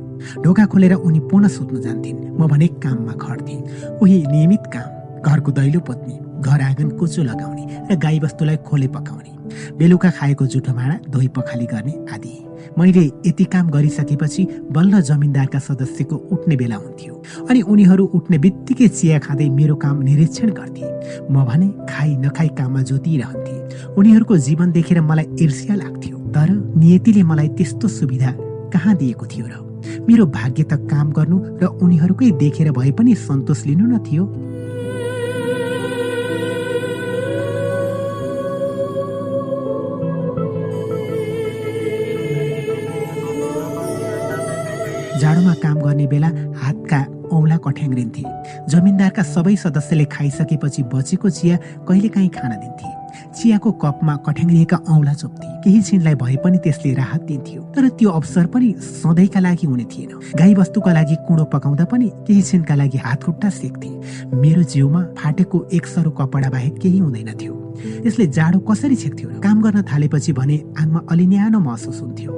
ढोका खोलेर उनी पुनः सुत्न जान्थिन्। म भने काममा खट्थे उही नियमित काम। घरको दैलो पोत्ने घर आँगन कुचो लगाउने र गाईबस्तुलाई खोले पकाउने। बेलुका खाएको जुठो भाँडा धोइ पखाली गर्ने आदि। मैले यति काम गरिसकेपछि बल्ल जमिनदारका सदस्यको उठ्ने बेला हुन्थ्यो अनि उनीहरू उठ्ने बित्तिकै चिया खाँदै मेरो काम निरीक्षण गर्थे। म भने खाइ नखाई काममा जोतिरहन्थे। उनीहरूको जीवन देखेर मलाई ईर्ष्या लाग्थ्यो। तर नियतिले मलाई त्यस्तो सुविधा कहाँ दिएको थियो र? मेरो भाग्य त काम गर्नु र उनीहरूकै देखेर भए पनि सन्तोष लिनु न थियो बेला हातका औँला कठ्याङ्ग्रिन्थे। जमिनदारका सबै सदस्यले खाइसकेपछि बचेको चिया कहिलेकाहीँ खान दिन्थे। चियाको कपमा कठ्याङ्ग्रिएका औँला चोप्थे। केही छिनलाई भए पनि त्यसले राहत दिन्थ्यो। तर त्यो अवसर पनि सधैँका लागि हुने थिएन। गाई वस्तुका लागि कुँडो पकाउँदा पनि केही छिनका लागि हात खुट्टा सेक्थे। मेरो जिउमा फाटेको एक सरो कपडा बाहेक केही हुँदैन थियो। यसले जाडो कसरी छेक्थ्यो काम गर्न थालेपछि भने आङमा अलि न्यानो महसुस हुन्थ्यो।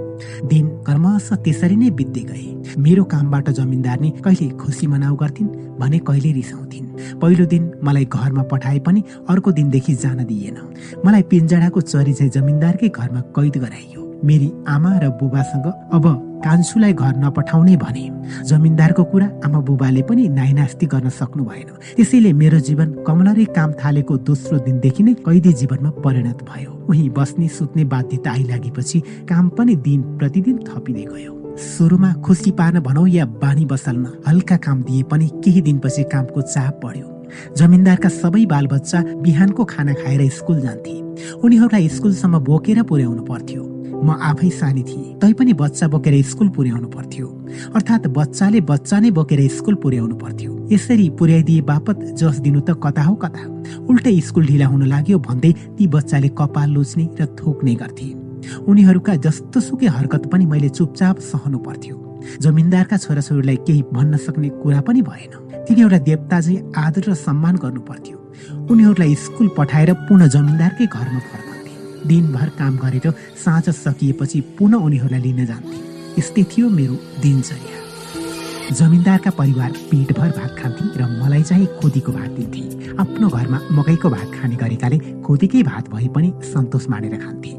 दिन कर्मश त्यसरी नै बित्दै गए। मेरो कामबाट जमिनदार नै कहिले खुसी मनाउ गर्थिन् भने कहिले रिसाउँथिन्। पहिलो दिन मलाई घरमा पठाए पनि अर्को दिनदेखि जान दिएन। मलाई पिन्जडाको चरी चाहिँ जमिनदारकै घरमा कैद गराइयो। मेरी आमा र बुबासँग अब कान्छुलाई घर नपठाउने भने जमिनदारको कुरा आमा बुबाले पनि नाइनास्ती गर्न सक्नु भएन त्यसैले मेरो जीवन कमलरी काम थालेको दोस्रो दिनदेखि नै कैदी जीवनमा परिणत भयो। उही बस्ने सुत्ने बाध्यता आइलागेपछि काम पनि दिन प्रतिदिन थपिँदै गयो। सुरुमा खुसी पार्न भनौ या बानी बसाल्न हल्का काम दिए पनि केही दिनपछि कामको चाप बढ्यो। जमिनदारका सबै बालबच्चा बिहानको खाना खाएर स्कुल जान्थे। उनीहरूलाई स्कुलसम्म बोकेर पुर्याउनु पर्थ्यो। म आफै सानी थिएँ। तैपनि बच्चा बोकेर स्कुल पुर्याउनु पर्थ्यो। अर्थात् बच्चाले बच्चा नै बोकेर स्कुल पुर्याउनु पर्थ्यो। यसरी पुर्याइदिए बापत जस दिनु त कता हो कता। उल्टै स्कुल ढिला हुन लाग्यो भन्दै ती बच्चाले कपाल लुच्ने र थोक्ने गर्थे। उनीहरूका जस्तो सुकै हरकत पनि मैले चुपचाप सहनु पर्थ्यो। जमिनदारका छोराछोरीलाई केही भन्न सक्ने कुरा पनि भएन। तिनी एउटा देवता चाहिँ आदर र सम्मान गर्नु पर्थ्यो। उनीहरूलाई स्कुल पठाएर पुनः जमिनदारकै घरमा फर्कन्थे दिनभर काम गरेर साँझ सकिएपछि पुनः उनीहरूलाई लिन जान्थे। यस्तै थियो मेरो दिनचर्या। जमिनदारका परिवार पेटभर भात खान्थे र मलाई चाहिँ खोदीको भात दिन्थे। आफ्नो घरमा मकैको भात खाने गरेकाले खोदीकै भात भए पनि सन्तोष मानेर खान्थे।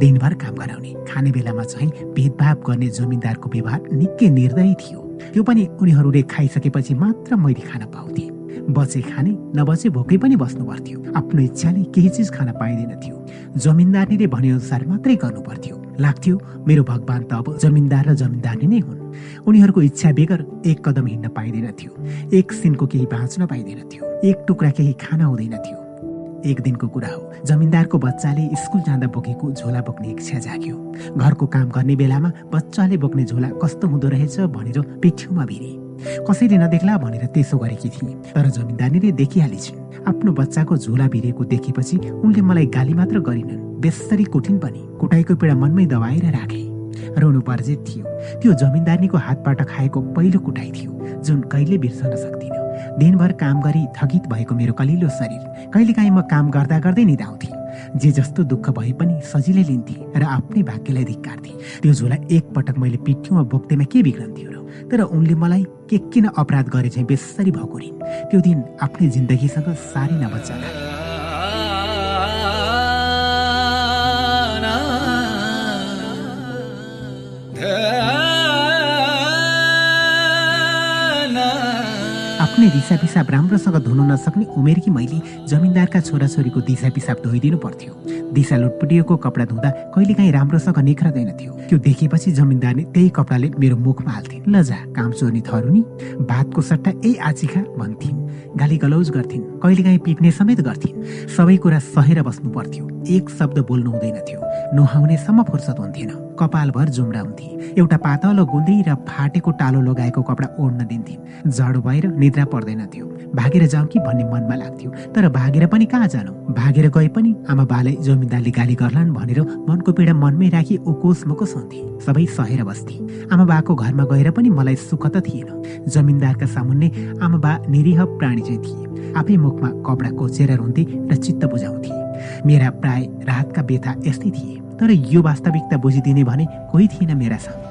दिनभर काम गराउने खाने बेलामा चाहिँ भेदभाव गर्ने जमिनदारको व्यवहार निकै निर्दयी थियो। त्यो पनि उनीहरूले खाइसकेपछि मात्र मैले खान पाउँथे। बचे खाने नबचे भोकै पनि बस्नु पर्थ्यो। आफ्नो इच्छाले केही चिज खान पाइँदैन थियो। जमिनदारीले भनेअनुसार मात्रै गर्नु पर्थ्यो। लाग्थ्यो मेरो भगवान त अब जमिनदार र जमिनदारी नै हुन्। उनीहरूको इच्छा बेगर एक कदम हिँड्न पाइँदैन थियो। एक सिनको केही बाँच्न पाइँदैन थियो। एक टुक्रा केही खान हुँदैन थियो। एक दिनको कुरा हो जमिनदारको बच्चाले स्कुल जाँदा बोकेको झोला बोक्ने इच्छा जाग्यो। घरको काम गर्ने बेलामा बच्चाले बोक्ने झोला कस्तो हुँदो रहेछ भनेर पिठ्यौमा भिरे। कसैले नदेख्ला भनेर त्यसो गरेकी थिए तर जमिनदारीले देखिहालेछिन्। आफ्नो बच्चाको झोला भिरेको देखेपछि उनले मलाई गाली मात्र गरिनन्। बेसरी कुटिन् पनि। कुटाइको पीडा मनमै दबाएर राखे। रोनु पर्जित थियो। त्यो जमिनदारीको हातबाट खाएको पहिलो कुटाइ थियो जुन कहिले बिर्सन सक्दिन। दिनभर काम गरी थकित भएको मेरो कलिलो शरीर। कहिलेकाहीँ म काम गर्दा गर्दै निधाउँथे जे जस्तो दुःख भए पनि सजिलै लिन्थे र आफ्नै भाग्यलाई धिक्कार्थे त्यो झोला एकपटक मैले पिठ्यौमा बोक्दैमा के बिग्रन्थ्यो र तर उनले मलाई के किन अपराध गरे चाहिँ बेसरी भएकोरिन् त्यो दिन आफ्नै जिन्दगीसँग साह्रै नबच्चा आफ्नै दिसा पिसाब राम्रोसँग धुन नसक्ने उमेरकी मैले जमिनदारका छोराछोरीको दिसा पिसाब धोइदिनु पर्थ्यो। दिसा लुटपुटिएको कपडा धुँदा कहिलेकाहीँ राम्रोसँग निख्रदैन थियो। त्यो देखेपछि जमिनदारले त्यही कपडाले मेरो मुखमा हाल्थिन्। लजा काम चोर्ने थरुनी भातको सट्टा यही आचिखा भन्थिन्। गाली गलौज गर्थिन्। कहिलेकाहीँ पिट्ने समेत गर्थिन्। सबै कुरा सहेर बस्नु पर्थ्यो। एक शब्द बोल्नु हुँदैन थियो। नुहाउनेसम्म फुर्सद हुन्थेन। कपालभर जुम्रा हुन्थे। एउटा पातलो गुन्द्री र फाटेको टालो लगाएको कपडा ओढ्न दिन्थिन्। जाडो भएर निद्रा पर्दैन थियो। भागेर जाउँ कि भन्ने मनमा लाग्थ्यो। तर भागेर पनि कहाँ जानु? भागेर गए पनि आमा बाले जमिनदारले गाली गर्लान् भनेर मनको पीडा मनमै राखी ओकोस मकोस हुन्थे। सबै सहेर बस्थे। आमा बाको घरमा गएर पनि मलाई सुख त थिएन। जमिनदारका सामुन्ने आमा बा निरीह प्राणी चाहिँ थिए। आफै मुखमा कपडा कोचेर रुन्थे र चित्त बुझाउँथे। मेरा प्राय राहतका व्यथा यस्तै थिए। तर यो वास्तविकता बुझिदिने भने कोही थिएन मेरा साथ।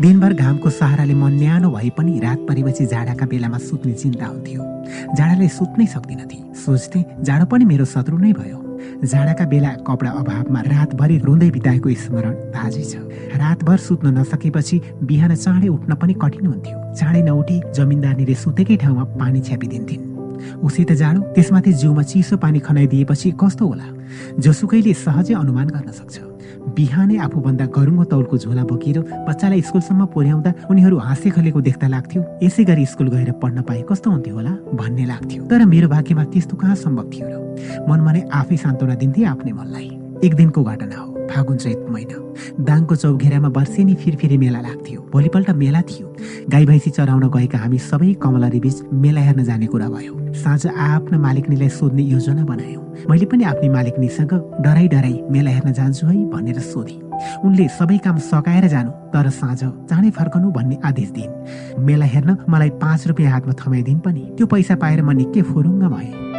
दिनभर घामको सहाराले मन न्यानो भए पनि रात परेपछि जाडाका बेलामा सुत्ने चिन्ता हुन्थ्यो। जाडाले सुत्नै सक्दिनथे सोच्थे जाडो पनि मेरो शत्रु नै भयो। जाडाका बेला कपडा अभावमा रातभरि रुँदै बिताएको स्मरण ताजै छ। रातभर सुत्न नसकेपछि बिहान चाँडै उठ्न पनि कठिन हुन्थ्यो। चाँडै नउठी जमिनदारीले सुतेकै ठाउँमा पानी छ्यापिदिन्थिन्। उसै त जाडो त्यसमाथि जिउमा चिसो पानी खनाइदिएपछि कस्तो होला? जोसुकैले सहजै अनुमान गर्न सक्छ। बिहानै आफूभन्दा गरुङ्गो तौलको झोला बोकेर बच्चालाई स्कुलसम्म पुर्याउँदा उनीहरू हाँसे खलेको देख्दा लाग्थ्यो यसै गरी स्कुल गएर पढ्न पाए कस्तो हुन्थ्यो होला भन्ने लाग्थ्यो। तर मेरो भाग्यमा त्यस्तो कहाँ सम्भव थियो र? मनमा नै आफै सान्त्वना दिन्थे आफ्नै मनलाई। एक दिनको घटना हो। फागुन चैत महिना। दाङको चौघेरामा वर्षेनी फिरफिरे मेला लाग्थ्यो। भोलिपल्ट मेला थियो। गाई भैँसी चराउन गएका हामी सबै कमलरी बीच मेला हेर्न जाने कुरा भयो। साँझ आफ्नो मालिकनीलाई सोध्ने योजना बनायौँ। मैले पनि आफ्नै मालिकनीसँग डराई डराई मेला हेर्न जान्छु है भनेर सोधेँ। उनले सबै काम सकाएर जानु तर साँझ चाँडै फर्कनु भन्ने आदेश दिइन्। मेला हेर्न मलाई पाँच रुपियाँ हातमा थमाइदिन् पनि त्यो पैसा पाएर म निकै फुरुङ्ग भएँ।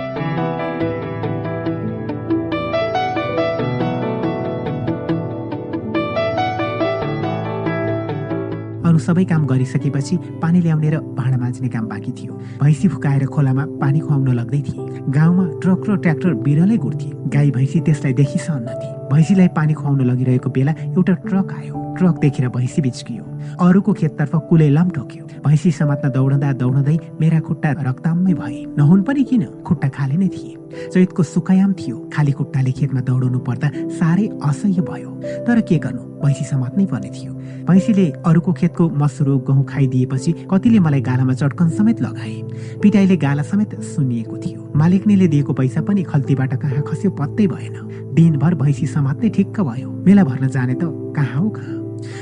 अरू सबै काम गरिसकेपछि पानी ल्याउने र भाँडा माझ्ने काम बाँकी थियो। भैँसी फुकाएर खोलामा पानी खुवाउन लाग्दै थिए। गाउँमा ट्रक र ट्र्याक्टर बिरलै गुड्थे। गाई भैँसी त्यसलाई देखिसहन्न थिए। भैँसीलाई पानी खुवाउन लगिरहेको बेला एउटा ट्रक आयो। ट्रक देखेर भैँसी बिचकियो। अरूको खेततर्फ कुलेलम ठोक्यो। भैँसी समात्न दौडँदा दौडँदै मेरा खुट्टा रक्तामै भए। नहुन् पनि किन? खुट्टा खाली नै थिए। चैतको सुकायाम थियो। खाली खुट्टाले खेतमा दौडाउनु पर्दा साह्रै असह्य भयो। तर के गर्नु? भैँसी समात्नै पर्ने थियो। भैँसीले अरूको खेतको मसुरो गहुँ खाइदिएपछि कतिले मलाई गालामा चटकन समेत लगाए। पिटाइले गाला समेत सुनिएको थियो। मालिकनीले दिएको पैसा पनि खल्तीबाट कहाँ खस्यो पत्तै भएन। दिनभर भैँसी समात्नै ठिक्क भयो। मेला भर्न जाने त कहाँ हो कहाँ?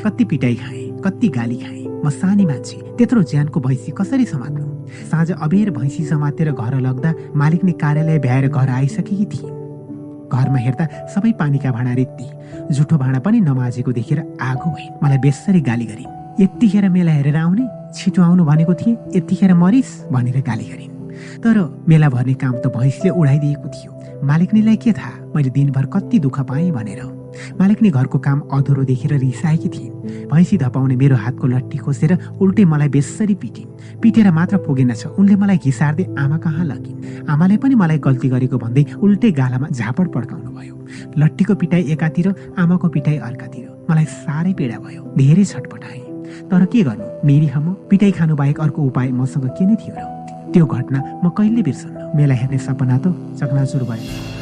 कति पिटाइ खाएँ कति गाली खाएँ। म सानी मान्छे त्यत्रो ज्यानको भैँसी कसरी समात्नु? साँझ अबेर भैँसी समातेर घर लग्दा मालिकले कार्यालय भ्याएर घर आइसकेकी थिए घरमा हेर्दा सबै पानीका भाँडा रित्ती जुठो भाँडा पनि नमाजेको देखेर आगो भए मलाई बेसरी गाली गरिन्। यतिखेर मेला हेरेर आउने छिटो आउनु भनेको थिएँ यतिखेर मरिस भनेर गाली गरिन्। तर मेला भर्ने काम त भैँसीले उडाइदिएको थियो। मालिकनीलाई के थाहा मैले दिनभर कति दुःख पाएँ भनेर। मालिकले घरको काम अधुरो देखेर रिसाएकी थिइन्। भैँसी धपाउने मेरो हातको लट्ठी खोसेर उल्टे मलाई बेसरी पिटिन्। पिटेर मात्र पुगेनछ उनले मलाई घिसार्दै आमा कहाँ लगिन्? आमाले पनि मलाई गल्ती गरेको भन्दै उल्टे गालामा झापड पड्काउनु भयो। लट्ठीको पिटाइ एकातिर आमाको पिटाइ अर्कातिर। मलाई साह्रै पीडा भयो। धेरै छटपटाए। तर के गर्नु? मेरी हम पिटाइ खानु बाहेक अर्को उपाय मसँग के नै थियो र? त्यो घटना म कहिले बिर्सन्न? मेला हेर्ने सपना त चकनाचुर भयो।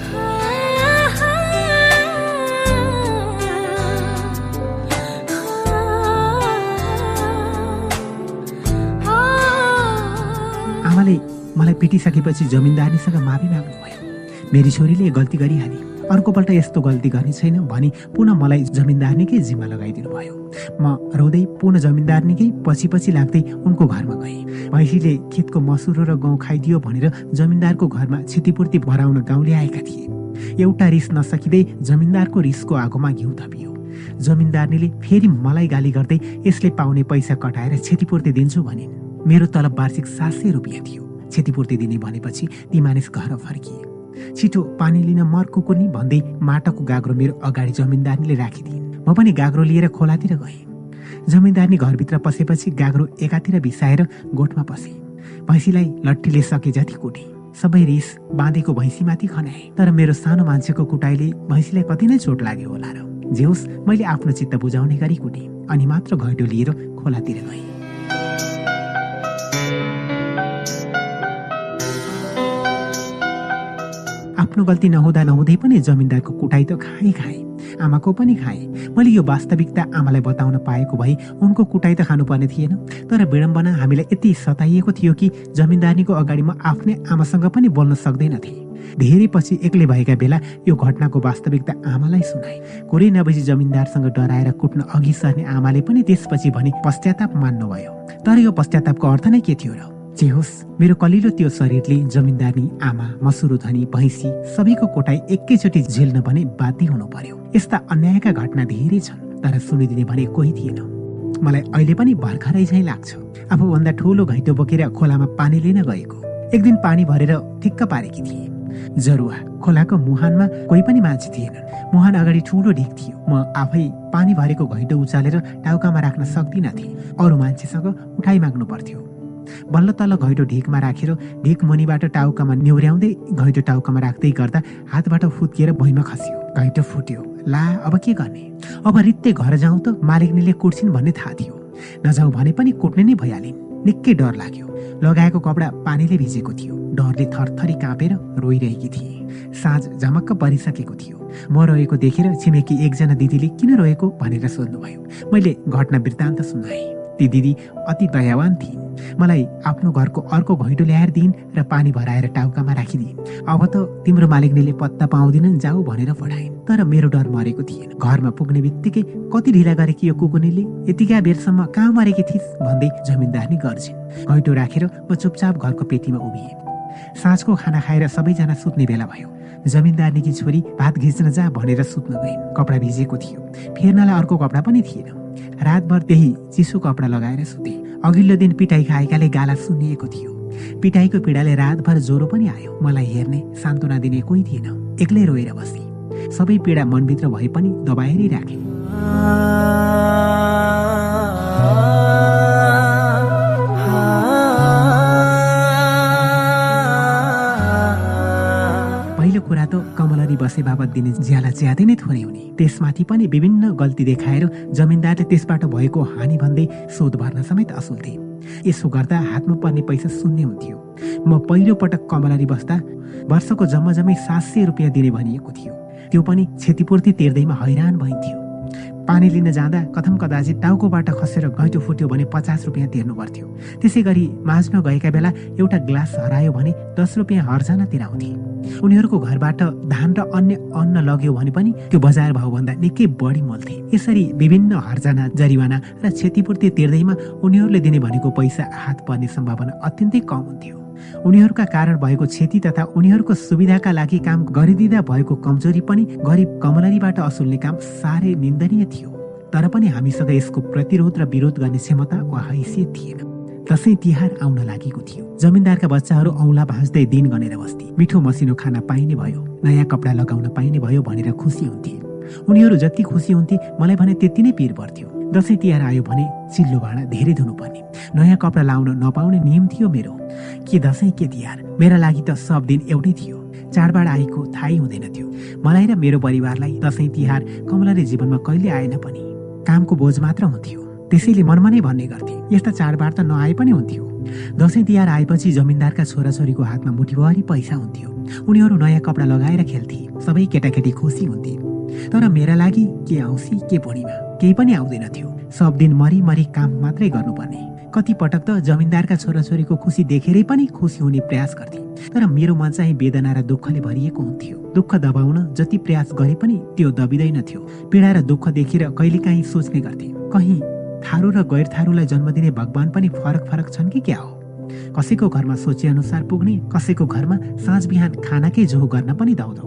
मलाई पिटिसकेपछि जमिनदारीसँग माफी माग्नुभयो मेरी छोरीले गल्ती गरिहाली। अर्कोपल्ट यस्तो गल्ती गर्ने छैन भनी पुनः मलाई जमिनदारनीकै जिम्मा लगाइदिनु भयो। म रोँदै पुनः जमिनदारनीकै पछि पछि लाग्दै उनको घरमा गएँ। भैँसीले खेतको मसुरो र गहुँ खाइदियो भनेर जमिनदारको घरमा क्षतिपूर्ति भराउन गाउँले आएका थिए। एउटा रिस नसकिँदै जमिनदारको रिसको आगोमा घिउ थपियो। जमिनदारनीले फेरि मलाई गाली गर्दै यसले पाउने पैसा कटाएर क्षतिपूर्ति दिन्छु भनिन्। मेरो तलब वार्षिक सात सय रुपियाँ थियो। क्षतिपूर्ति दिने भनेपछि ती मानिस घर फर्किए। छिटो पानी लिन मर्को नि भन्दै माटोको गाग्रो मेरो अगाडि जमिनदारनीले राखिदिन् म पनि गाग्रो लिएर खोलातिर गएँ। जमिनदारनी घरभित्र पसेपछि गाग्रो एकातिर बिसाएर गोठमा पसे। भैँसीलाई लट्ठीले सके जति कुटे। सबै रिस बाँधेको भैँसीमाथि खनाए। तर मेरो सानो मान्छेको कुटाइले भैँसीलाई कति नै चोट लाग्यो होला र जे होस् मैले आफ्नो चित्त बुझाउने गरी कुटे अनि मात्र घैटो लिएर खोलातिर गएँ। आफ्नो गल्ती नहुँदा नहुँदै पनि जमिनदारको कुटाइ त खाएँ खाएँ आमाको पनि खाएँ। मैले यो वास्तविकता आमालाई बताउन पाएको भए उनको कुटाइ त खानुपर्ने थिएन। तर विडम्बना हामीलाई यति सताइएको थियो कि जमिनदारीको अगाडि म आफ्नै आमासँग पनि बोल्न सक्दैनथे धेरै पछि एक्लै भएका बेला यो घटनाको वास्तविकता आमालाई सुनाए। कुरै नबेसी जमिनदारसँग डराएर कुट्न अघि सर्ने आमाले पनि त्यसपछि भने पश्चाताप मान्नुभयो। तर यो पश्चातापको अर्थ नै के थियो र? जे होस् मेरो कलिलो त्यो शरीरले जमिनदारी आमा मसुरो धनी भैँसी सबैको कोटाई एकैचोटि झेल्न भने बाध्य हुनु पर्यो। यस्ता अन्यायका घटना धेरै छन् तर सुनिदिने भने कोही थिएन। मलाई अहिले पनि भर्खरै झैँ लाग्छ। आफूभन्दा ठुलो घैँटो बोकेर खोलामा पानी लिन गएको। एक दिन पानी भरेर ठिक्क पारेकी थिए। जरुवा खोलाको मुहानमा कोही पनि मान्छे थिएनन् मुहान अगाडि ठुलो ढिक थियो। म आफै पानी भरेको घैँटो उचालेर टाउकामा राख्न सक्दिनथे अरू मान्छेसँग उठाइ माग्नु पर्थ्यो। बल्ल तल्ल घैँटो ढिकमा राखेर ढिक मुनिबाट टाउकामा न्युर्याउँदै घैँटो टाउकामा राख्दै गर्दा हातबाट फुत्किएर भुइँमा खस्यो। घैँटो फुट्यो। ला अब के गर्ने? अब रित्ते घर जाउँ त मालिकनीले कुट्छिन् भन्ने थाहा थियो। नजाउँ भने पनि कुट्ने नै भइहालिन्। निकै डर लाग्यो। लगाएको कपडा पानीले भिजेको थियो। डरले थरथरी काँपेर रोइरहेकी थिए। साँझ झमक्क परिसकेको थियो। म रहेको देखेर छिमेकी एकजना दिदीले किन रोएको भनेर सोध्नुभयो। मैले घटना वृत्तान्त सुनाएँ। ती दिदी अति दयावान थिइन् मलाई आफ्नो घरको अर्को घैँटो ल्याएर दिइन् र पानी भराएर टाउकामा राखिदिइन्। अब त तिम्रो मालिकनीले पत्ता पाउँदिनन् जाऊ भनेर पठाइन् तर मेरो डर मरेको थिएन। घरमा पुग्ने बित्तिकै कति ढिला गरेकी यो कुकुनीले यतिका बेरसम्म कहाँ मरेकी थिइस् भन्दै जमिनदार नै गर्छिन् घैँटो राखेर म चुपचाप घरको पेटीमा उभिएँ। साँझको खाना खाएर सबैजना सुत्ने बेला भयो। जमिनदारनीकी छोरी भात घिच्न जा भनेर सुत्न गइन्। कपडा भिजेको थियो। फेर्नलाई अर्को कपडा पनि थिएन। रातभर त्यही चिसो कपडा लगाएर सुते। अघिल्लो दिन पिटाइ खाएकाले गाला सुनिएको थियो। पिटाइको पीडाले रातभर ज्वरो पनि आयो। मलाई हेर्ने सान्त्वना दिने कोही थिएन। एक्लै रोएर बसे। सबै पीडा मनभित्र भए पनि दबाएरै राखे। पहिलो कुरा त कमलरी बसे बाबत दिने ज्याला ज्यादै नै थोरै हुने। त्यसमाथि पनि विभिन्न गल्ती देखाएर जमिनदारले त्यसबाट भएको हानि भन्दै सोध भर्न समेत असुल्थे यसो गर्दा हातमा पर्ने पैसा शून्य हुन्थ्यो। म पहिलो पटक कमलरी बस्दा वर्षको जम्मा जम्मै सात सय रुपियाँ दिने भनिएको थियो। त्यो पनि क्षतिपूर्ति तिर्दैमा हैरान भइन्थ्यो। पानी लिन जाँदा कथम कदाचित टाउकोबाट खसेर घैँटो फुट्यो भने पचास रुपियाँ तिर्नु पर्थ्यो त्यसै गरी माझ्न गएका बेला एउटा ग्लास हरायो भने दस रुपियाँ हर्जाना तिराउँथे उनीहरूको घरबाट धान र अन्य अन्न लग्यो भने पनि त्यो बजार भाउभन्दा निकै बढी मोल्थे यसरी विभिन्न हर्जाना जरिवाना र क्षतिपूर्ति तिर्दैमा उनीहरूले दिने भनेको पैसा हात पर्ने सम्भावना अत्यन्तै कम हुन्थ्यो। उनीहरूका कारण भएको क्षति तथा उनीहरूको सुविधाका लागि काम गरिदिँदा भएको कमजोरी पनि गरिब कमलरीबाट असुल्ने काम साह्रै निन्दनीय थियो। तर पनि हामीसँग यसको प्रतिरोध र विरोध गर्ने क्षमता वा हैसियत थिएन। दसैँ तिहार आउन लागेको थियो। जमिनदारका बच्चाहरू औँला भाँच्दै दिन गनेर बस्थे। मिठो मसिनो खाना पाइने भयो नयाँ कपडा लगाउन पाइने भयो भनेर खुसी हुन्थे। उनीहरू जति खुसी हुन्थे मलाई भने त्यति नै पिर पर्थ्यो। दसैँ तिहार आयो भने चिल्लो भाँडा धेरै धुनुपर्ने। नयाँ कपडा लाउन नपाउने नियम थियो मेरो। के दसैँ के तिहार? मेरा लागि त सब दिन एउटै थियो। चाडबाड आएको थाहै हुँदैन थियो। मलाई र मेरो परिवारलाई दसैँ तिहार कमलाले जीवनमा कहिले आएन पनि। कामको बोझ मात्र हुन्थ्यो। त्यसैले मनमा नै भन्ने गर्थे यस्ता चाडबाड त नआए पनि हुन्थ्यो। दसैँ तिहार आएपछि जमिनदारका छोराछोरीको हातमा मुठीभरि पैसा हुन्थ्यो। उनीहरू नयाँ कपडा लगाएर खेल्थे। सबै केटाकेटी खुसी हुन्थे। तर मेरा लागि के औँसी के पूर्णिमा केही पनि आउँदैन थियो सब दिन मरिमरि काम मात्रै गर्नुपर्ने। कति पटक त जमिनदारका छोराछोरीको खुसी देखेरै पनि खुसी हुने प्रयास गर्थे। तर मेरो मन चाहिँ वेदना र दुःखले भरिएको हुन्थ्यो। दुःख दबाउन जति प्रयास गरे पनि त्यो दबिँदैन थियो पीडा र दुःख देखेर कहिलेकाहीँ सोच्ने गर्थे। कहीँ थारू र गैर थारूलाई जन्म दिने भगवान पनि फरक फरक छन् कि क्या हो? कसैको घरमा सोचे अनुसार पुग्ने कसैको घरमा साँझ बिहान खानाकै जोहो गर्न पनि दाउदौ।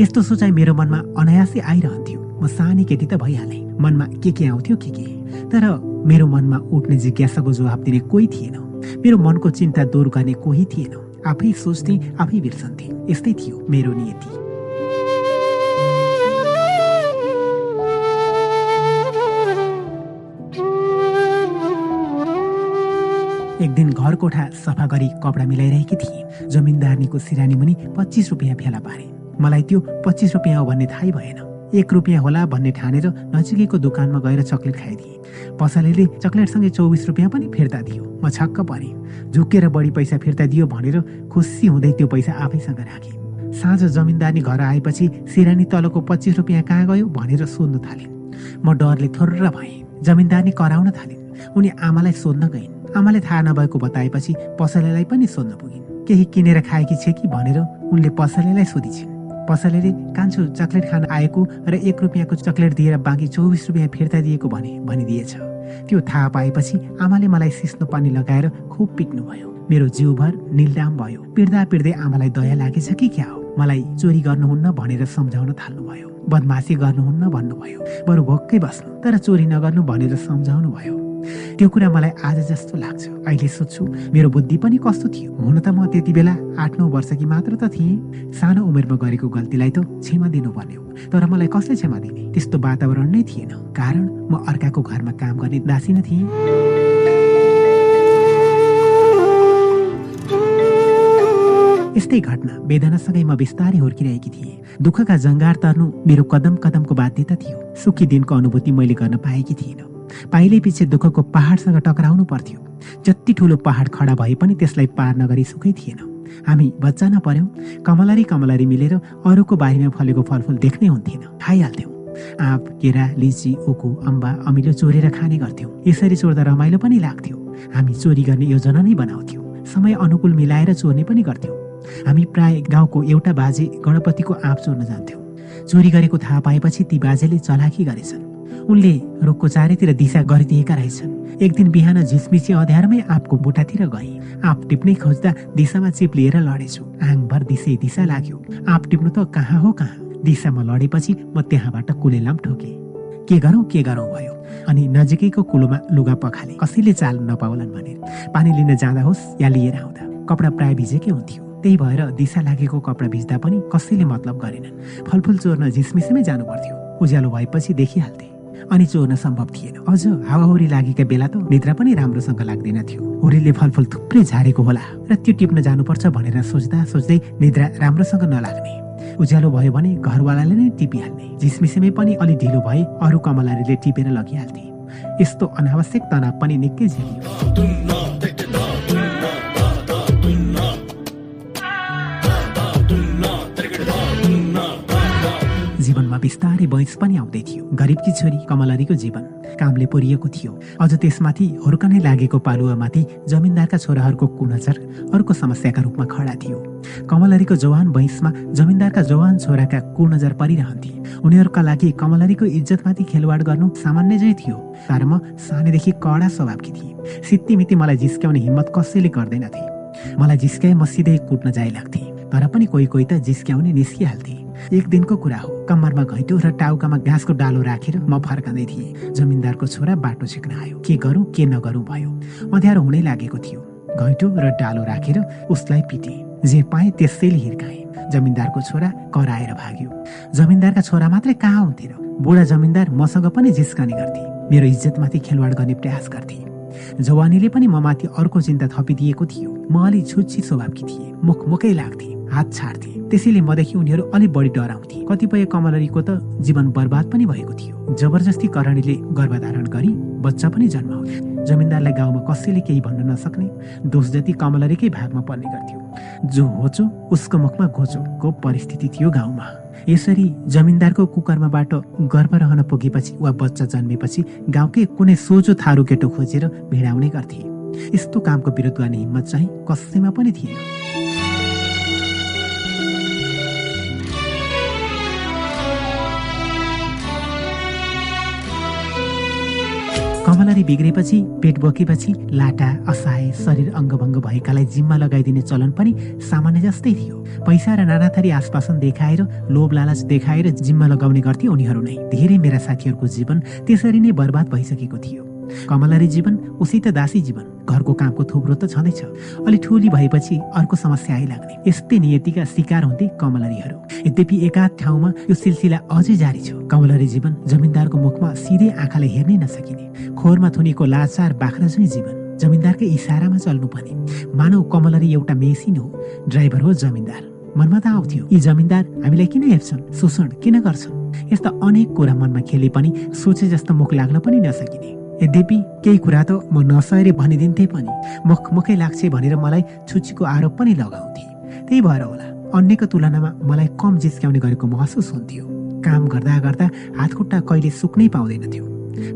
यस्तो सोचाइ मेरो मनमा अनायासै आइरहन्थ्यो। म सानी केटी त भइहालेँ। मनमा के के आउँथ्यो के के? तर मेरो मनमा उठ्ने जिज्ञासाको जवाब दिने कोही थिएन। मेरो मनको चिन्ता दूर गर्ने कोही थिएन। आफै सोच्थे आफै बिर्सन्थे। यस्तै थियो मेरो नियति। एक दिन घर कोठा सफा गरी कपडा मिलाइरहेकी थिए। जमिनदारनीको सिरानी मुनि पच्चिस रुपियाँ फेला पारे। मलाई त्यो पच्चिस रुपियाँ हो भन्ने थाहै भएन। एक रुपियाँ होला भन्ने ठानेर नजिकैको दोकानमा गएर चक्लेट खाइदिए। पसलेले चक्लेटसँगै चौबिस रुपियाँ पनि फिर्ता दियो। म छक्क परेँ। झुकेर बढी पैसा फिर्ता दियो भनेर खुसी हुँदै त्यो पैसा आफैसँग राखेँ। साँझ जमिनदारी घर आएपछि सिरानी तलको पच्चिस रुपियाँ कहाँ गयो भनेर सोध्नु थालिन् म डरले थोर्र भएँ। जमिनदारी कराउन थालिन् उनी आमालाई सोध्न गइन्। आमाले थाहा नभएको बताएपछि पसलेलाई पनि सोध्न पुगिन्। केही किनेर खाएकी छे कि भनेर उनले पसलेलाई सोधिछिन्। पसलेले कान्छो चक्लेट खान आएको र एक रुपियाँको चक्लेट दिएर बाँकी चौबिस रुपियाँ फिर्ता दिएको भने भनिदिएछ। त्यो थाहा पाएपछि आमाले मलाई सिस्नो पानी लगाएर खुब पिट्नुभयो। मेरो जिउभर निलडाम भयो। पिर्दा पिर्दै आमालाई दया लागेछ कि क्या हो? मलाई चोरी गर्नुहुन्न भनेर सम्झाउन थाल्नुभयो। बदमासी गर्नुहुन्न भन्नुभयो। बरु भोक्कै बस्नु तर चोरी नगर्नु भनेर सम्झाउनु भयो त्यो कुरा मलाई आज जस्तो लाग्छ। अहिले सोध्छु मेरो बुद्धि पनि कस्तो थियो? हुन त म त्यति बेला आठ नौ वर्षकी मात्र त थिएँ। सानो उमेरमा गरेको गल्तीलाई त क्षमा दिनुपर्ने हो। तर मलाई कसले क्षमा दिने? त्यस्तो वातावरण नै थिएन। कारण म अर्काको घरमा काम गर्ने दासी नै थिएँ। यस्तै घटना वेदनासँगै म बिस्तारै हुर्किरहेकी थिएँ। दुःखका जङ्गार तर्नु मेरो कदम कदमको बाध्यता थियो। सुखी दिनको अनुभूति मैले गर्न पाएकी थिइनँ पाइले पछि दुःखको पहाडसँग टक्राउनु पर्थ्यो। जति ठुलो पहाड खडा भए पनि त्यसलाई पार नगरी सुखै थिएन। हामी बच्चा नपर्यौँ कमलरी कमलरी मिलेर अरूको बारीमा फलेको फलफुल देख्नै हुन्थेन। खाइहाल्थ्यौँ। आँप केरा लिची उखु अम्बा अमिलो चोरेर खाने गर्थ्यौँ। यसरी चोर्दा रमाइलो पनि लाग्थ्यो। हामी चोरी गर्ने योजना नै बनाउँथ्यौँ। समय अनुकूल मिलाएर चोर्ने पनि गर्थ्यौँ। हामी प्राय गाउँको एउटा बाजे गणपतिको आँप चोर्न जान्थ्यौँ। चोरी गरेको थाहा पाएपछि ती बाजेले चलाकी गरेछन्। उनले रुखको चारैतिर दिशा गरिदिएका रहेछन्। एक दिन बिहान झिसमिसी अँध्यारमै आँपको बुटातिर गए आँप टिप्नै खोज्दा दिशामा चिप लिएर लडेछु। आङभर दिशै दिशा लाग्यो। आँप टिप्नु त कहाँ हो कहाँ? दिशामा लडेपछि म त्यहाँबाट कुलेलाम ठोके। के गरौँ के गरौँ? भयो। अनि नजिकैको कुलोमा लुगा पखाले। कसैले चाल नपाउलान् भनेर पानी लिन जाँदा होस् या लिएर आउँदा? कपडा प्राय भिजेकै हुन्थ्यो। त्यही भएर दिशा लागेको कपडा भिज्दा पनि कसैले मतलब गरेनन्। फलफुल चोर्न झिसमिसमै जानु पर्थ्यो उज्यालो भएपछि देखिहाल्थे। अनि चोर्न सम्भव थिएन। अझ हावाहुरी लागेका बेला त निद्रा पनि राम्रोसँग लाग्दैन थियो। हुरीले फलफुल थुप्रै झारेको होला र त्यो टिप्न जानुपर्छ भनेर सोच्दा सोच्दै निद्रा राम्रोसँग नलाग्ने। उज्यालो भयो भने घरवालाले नै टिपिहाल्ने। झिसमिसेमै पनि अलि ढिलो भए अरू कमलारीले टिपेर लगिहाल्थे। यस्तो अनावश्यक तनाव पनि निकै झेलियो। जीवनमा बिस्तारै वयस पनि आउँदै थियो। गरिबकी छोरी कमलरीको जीवन कामले पोरिएको थियो। अझ त्यसमाथि हुर्कनै लागेको पालुवामाथि जमिनदारका छोराहरूको कुनजर अर्को समस्याका रूपमा खडा थियो। कमलरीको जवान वयसमा जमिनदारका जवान छोराका कुनजर परिरहन्थे। उनीहरूका लागि कमलरीको इज्जतमाथि खेलवाड गर्नु सामान्य जै थियो। तर म सानैदेखि कडा स्वभावकी थिएँ। सित्तिमिति मलाई जिस्क्याउने हिम्मत कसैले गर्दैनथे। मलाई जिस्क्याए म सिधै कुट्न जाइ लाग्थे तर पनि कोही कोही त जिस्क्याउने निस्किहाल्थे। एक दिनको कुरा हो। कम्मरमा घैँटो र टाउकामा घाँसको डालो राखेर म फर्काँदै थिएँ। जमिनदारको छोरा बाटो छेक्न आयो। के गरौँ के नगरौँ भयो। अँध्यारो हुनै लागेको थियो। घैँटो र डालो राखेर उसलाई पिटे। जे पाएँ त्यसैले हिर्काएँ। जमिनदारको छोरा कराएर भाग्यो। जमिनदारका छोरा मात्रै कहाँ हुन्थे र? बुढा जमिनदार मसँग पनि जिस्कने गर्थे। मेरो इज्जतमाथि खेलवाड गर्ने प्रयास गर्थे। जवानीले पनि म माथि अर्को चिन्ता थपिदिएको थियो। म अलि छुच्ची स्वभावकी थिएँ। मुख मुखै लाग्थे। हात छाड्थे। त्यसैले मदेखि उनीहरू अलिक बढी डराउँथे। कतिपय कमलरीको त जीवन बर्बाद पनि भएको थियो। जबरजस्ती करणीले गर्भधारण गरी बच्चा पनि जन्माउँथे जमिनदारलाई गाउँमा कसैले केही भन्न नसक्ने दोष जति कमलरीकै भागमा पर्ने गर्थ्यो। जो होचो उसको मुखमा घोचोको परिस्थिति थियो गाउँमा। यसरी जमिनदारको कुकर्मबाट गर्भ रहन पुगेपछि वा बच्चा जन्मेपछि गाउँकै कुनै सोझो थारू केटो खोजेर भिडाउने गर्थे। यस्तो कामको विरोध गर्ने हिम्मत चाहिँ कसैमा पनि थिएन। कमलरी बिग्रेपछि पेट बोकेपछि लाटा असहाय शरीर अङ्गभङ्ग भएकालाई जिम्मा लगाइदिने चलन पनि सामान्य जस्तै थियो। पैसा र नानाथरी आसपासन देखाएर लोभ लालच देखाएर जिम्मा लगाउने गर्थे उनीहरू नै। धेरै मेरा साथीहरूको जीवन त्यसरी नै बर्बाद भइसकेको थियो। कमलरी जीवन उसी त दासी जीवन। घरको कामको थुप्रो त छँदैछ। अलि ठुली भएपछि अर्को समस्या आइलाग्ने। यस्तै नियतिका शिकार हुन्थे कमलरीहरू यद्यपि एकाध ठाउँमा यो सिलसिला अझै जारी छ। कमलरी जीवन जमिनदारको मुखमा सिधै आँखाले हेर्नै नसकिने। खोरमा थुनेको लाचार बाख्रा जीवन। जमिनदारकै इसारामा चल्नुपर्ने। मानव कमलरी एउटा मेसिन हो। ड्राइभर हो जमिनदार। मनमा त आउँथ्यो यी जमिनदार हामीलाई किन हेर्छन्? शोषण किन गर्छन्? यस्ता अनेक कुरा मनमा खेले पनि सोचे जस्तो मुख लाग्न पनि नसकिने। यद्यपि केही कुरा त म नसहेर भनिदिन्थे पनि मुख मुखै लाग्छ भनेर मलाई छुच्चीको आरोप पनि लगाउँथे। त्यही भएर होला अन्यको तुलनामा मलाई कम जिस्क्याउने गरेको महसुस हुन्थ्यो। काम गर्दा गर्दा हातखुट्टा कहिले सुक्नै पाउँदैनथ्यो।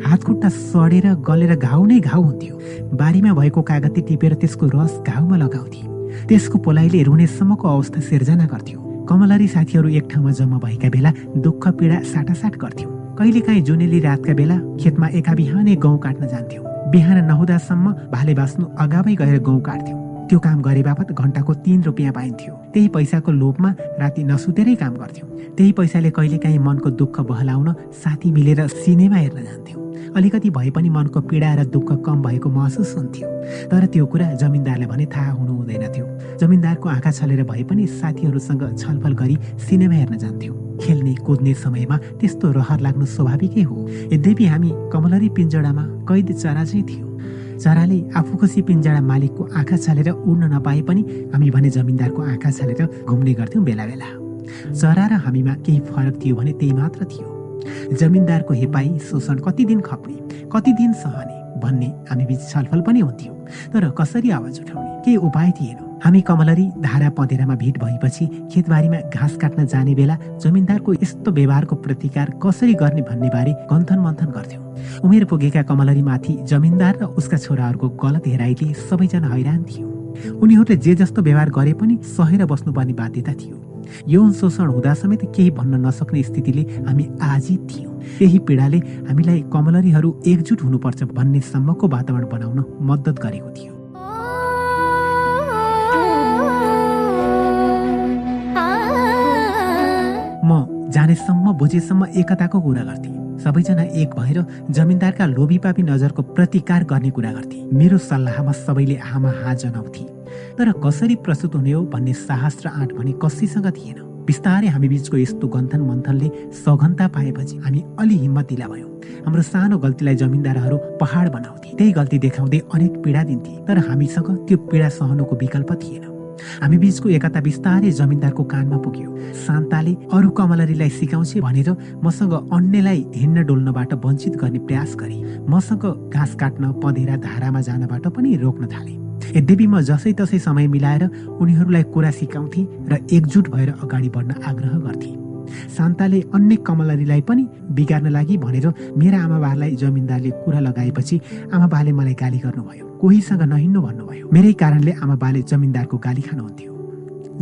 हातखुट्टा सडेर गलेर घाउ नै घाउ हुन्थ्यो। बारीमा भएको कागती टिपेर त्यसको रस घाउमा लगाउँथे। त्यसको पोलाइले रुनेसम्मको अवस्था सिर्जना गर्थ्यो। कमलरी साथीहरू एक ठाउँमा जम्मा भएका बेला दुःख पीडा साटासाट गर्थ्यौँ। कहिलेकाहीँ जुनेली रातका बेला खेतमा एका बिहानै गहुँ काट्न जान्थ्यौँ। बिहान नहुँदासम्म भाले बाँच्नु अगावै गएर गहुँ काट्थ्यौँ। त्यो काम गरे बापत घन्टाको तिन रुपियाँ पाइन्थ्यो। त्यही पैसाको लोभमा राति नसुतेरै काम गर्थ्यौँ। त्यही पैसाले कहिलेकाहीँ मनको दुःख बहलाउन साथी मिलेर सिनेमा हेर्न जान्थ्यौँ। अलिकति भए पनि मनको पीडा र दुःख कम भएको महसुस हुन्थ्यो। तर त्यो कुरा जमिनदारलाई भने थाहा हुनु हुँदैन थियो। जमिनदारको आँखा छलेर भए पनि साथीहरूसँग छलफल गरी सिनेमा हेर्न जान्थ्यौँ। खेल्ने कुद्ने समयमा त्यस्तो रहर लाग्नु स्वाभाविकै हो। यद्यपि हामी कमलरी पिञ्जडामा कैद चरा चाहिँ थियो। चराले आफू खुसी पिञ्जडा मालिकको आँखा छालेर उड्न नपाए पनि हामी भने जमिनदारको आँखा छालेर घुम्ने गर्थ्यौँ बेला बेला। चरा र हामीमा केही फरक थियो भने त्यही मात्र थियो। जमिनदारको हेपाई शोषण कति दिन खप्ने कति दिन सहने भन्ने हामी बिच छलफल पनि हुन्थ्यो। तर कसरी आवाज उठाउने केही उपाय थिएन। हामी कमलरी धारा पँधेरामा भिड भएपछि खेतबारीमा घाँस काट्न जाने बेला जमिनदारको यस्तो व्यवहारको प्रतिकार कसरी गर्ने भन्ने बारे गन्थन मन्थन गर्थ्यौँ। उमेर पुगेका कमलरीमाथि जमिनदार र उसका छोराहरूको गलत हेराइले सबैजना हैरान थियो। उनीहरूले जे जस्तो व्यवहार गरे पनि सहेर बस्नुपर्ने बाध्यता थियो। यौन शोषण हुँदा समेत केही भन्न नसक्ने स्थितिले हामी आजित थियौँ। त्यही पीडाले हामीलाई कमलरीहरू एकजुट हुनुपर्छ भन्ने सम्मको वातावरण बनाउन मद्दत गरेको थियो। म जानेसम्म बुझेसम्म एकताको कुरा गर्थे। सबैजना एक भएर जमिनदारका लोभीपापी नजरको प्रतिकार गर्ने कुरा गर्थे। मेरो सल्लाहमा सबैले आमा हात जनाउँथे। तर कसरी प्रस्तुत हुने हो भन्ने साहस र आँट भने कसैसँग थिएन। बिस्तारै हामी बिचको यस्तो गन्थन मन्थनले सघनता पाएपछि हामी अलि हिम्मतिला भयौँ। हाम्रो सानो गल्तीलाई जमिनदारहरू पहाड बनाउँथे। त्यही गल्ती देखाउँदै अनेक पीडा दिन्थे। तर हामीसँग त्यो पीडा सहनुको विकल्प थिएन। हामी बीचको एकता बिस्तारै जमिनदारको कानमा पुग्यो। शान्ताले अरू कमलरीलाई सिकाउँछ भनेर मसँग अन्यलाई हिँड्न डोल्नबाट वञ्चित गर्ने प्रयास गरे। मसँग घाँस काट्न पँधेरा धारामा जानबाट पनि रोक्न थाले। यद्यपि म जसै तसै समय मिलाएर उनीहरूलाई कुरा सिकाउँथे र एकजुट भएर अगाडि बढ्न आग्रह गर्थे। शान्ताले अन्य कमलरीलाई पनि बिगार्न लागि भनेर मेरा आमा बालाई जमिनदारले कुरा लगाएपछि आमा बाले मलाई गाली गर्नुभयो। कोहीसँग नहिँड्नु भन्नुभयो। मेरै कारणले आमा बाले जमिनदारको गाली खानुहुन्थ्यो।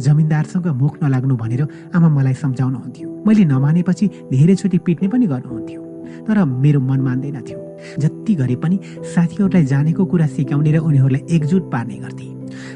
जमिनदारसँग मुख नलाग्नु भनेर आमा मलाई सम्झाउनुहुन्थ्यो। मैले नमानेपछि धेरैचोटि पिट्ने पनि गर्नुहुन्थ्यो। तर मेरो मन मान्दैन थियो। जति गरे पनि साथीहरूलाई जानेको कुरा सिकाउने र उनीहरूलाई एकजुट पार्ने गर्थे।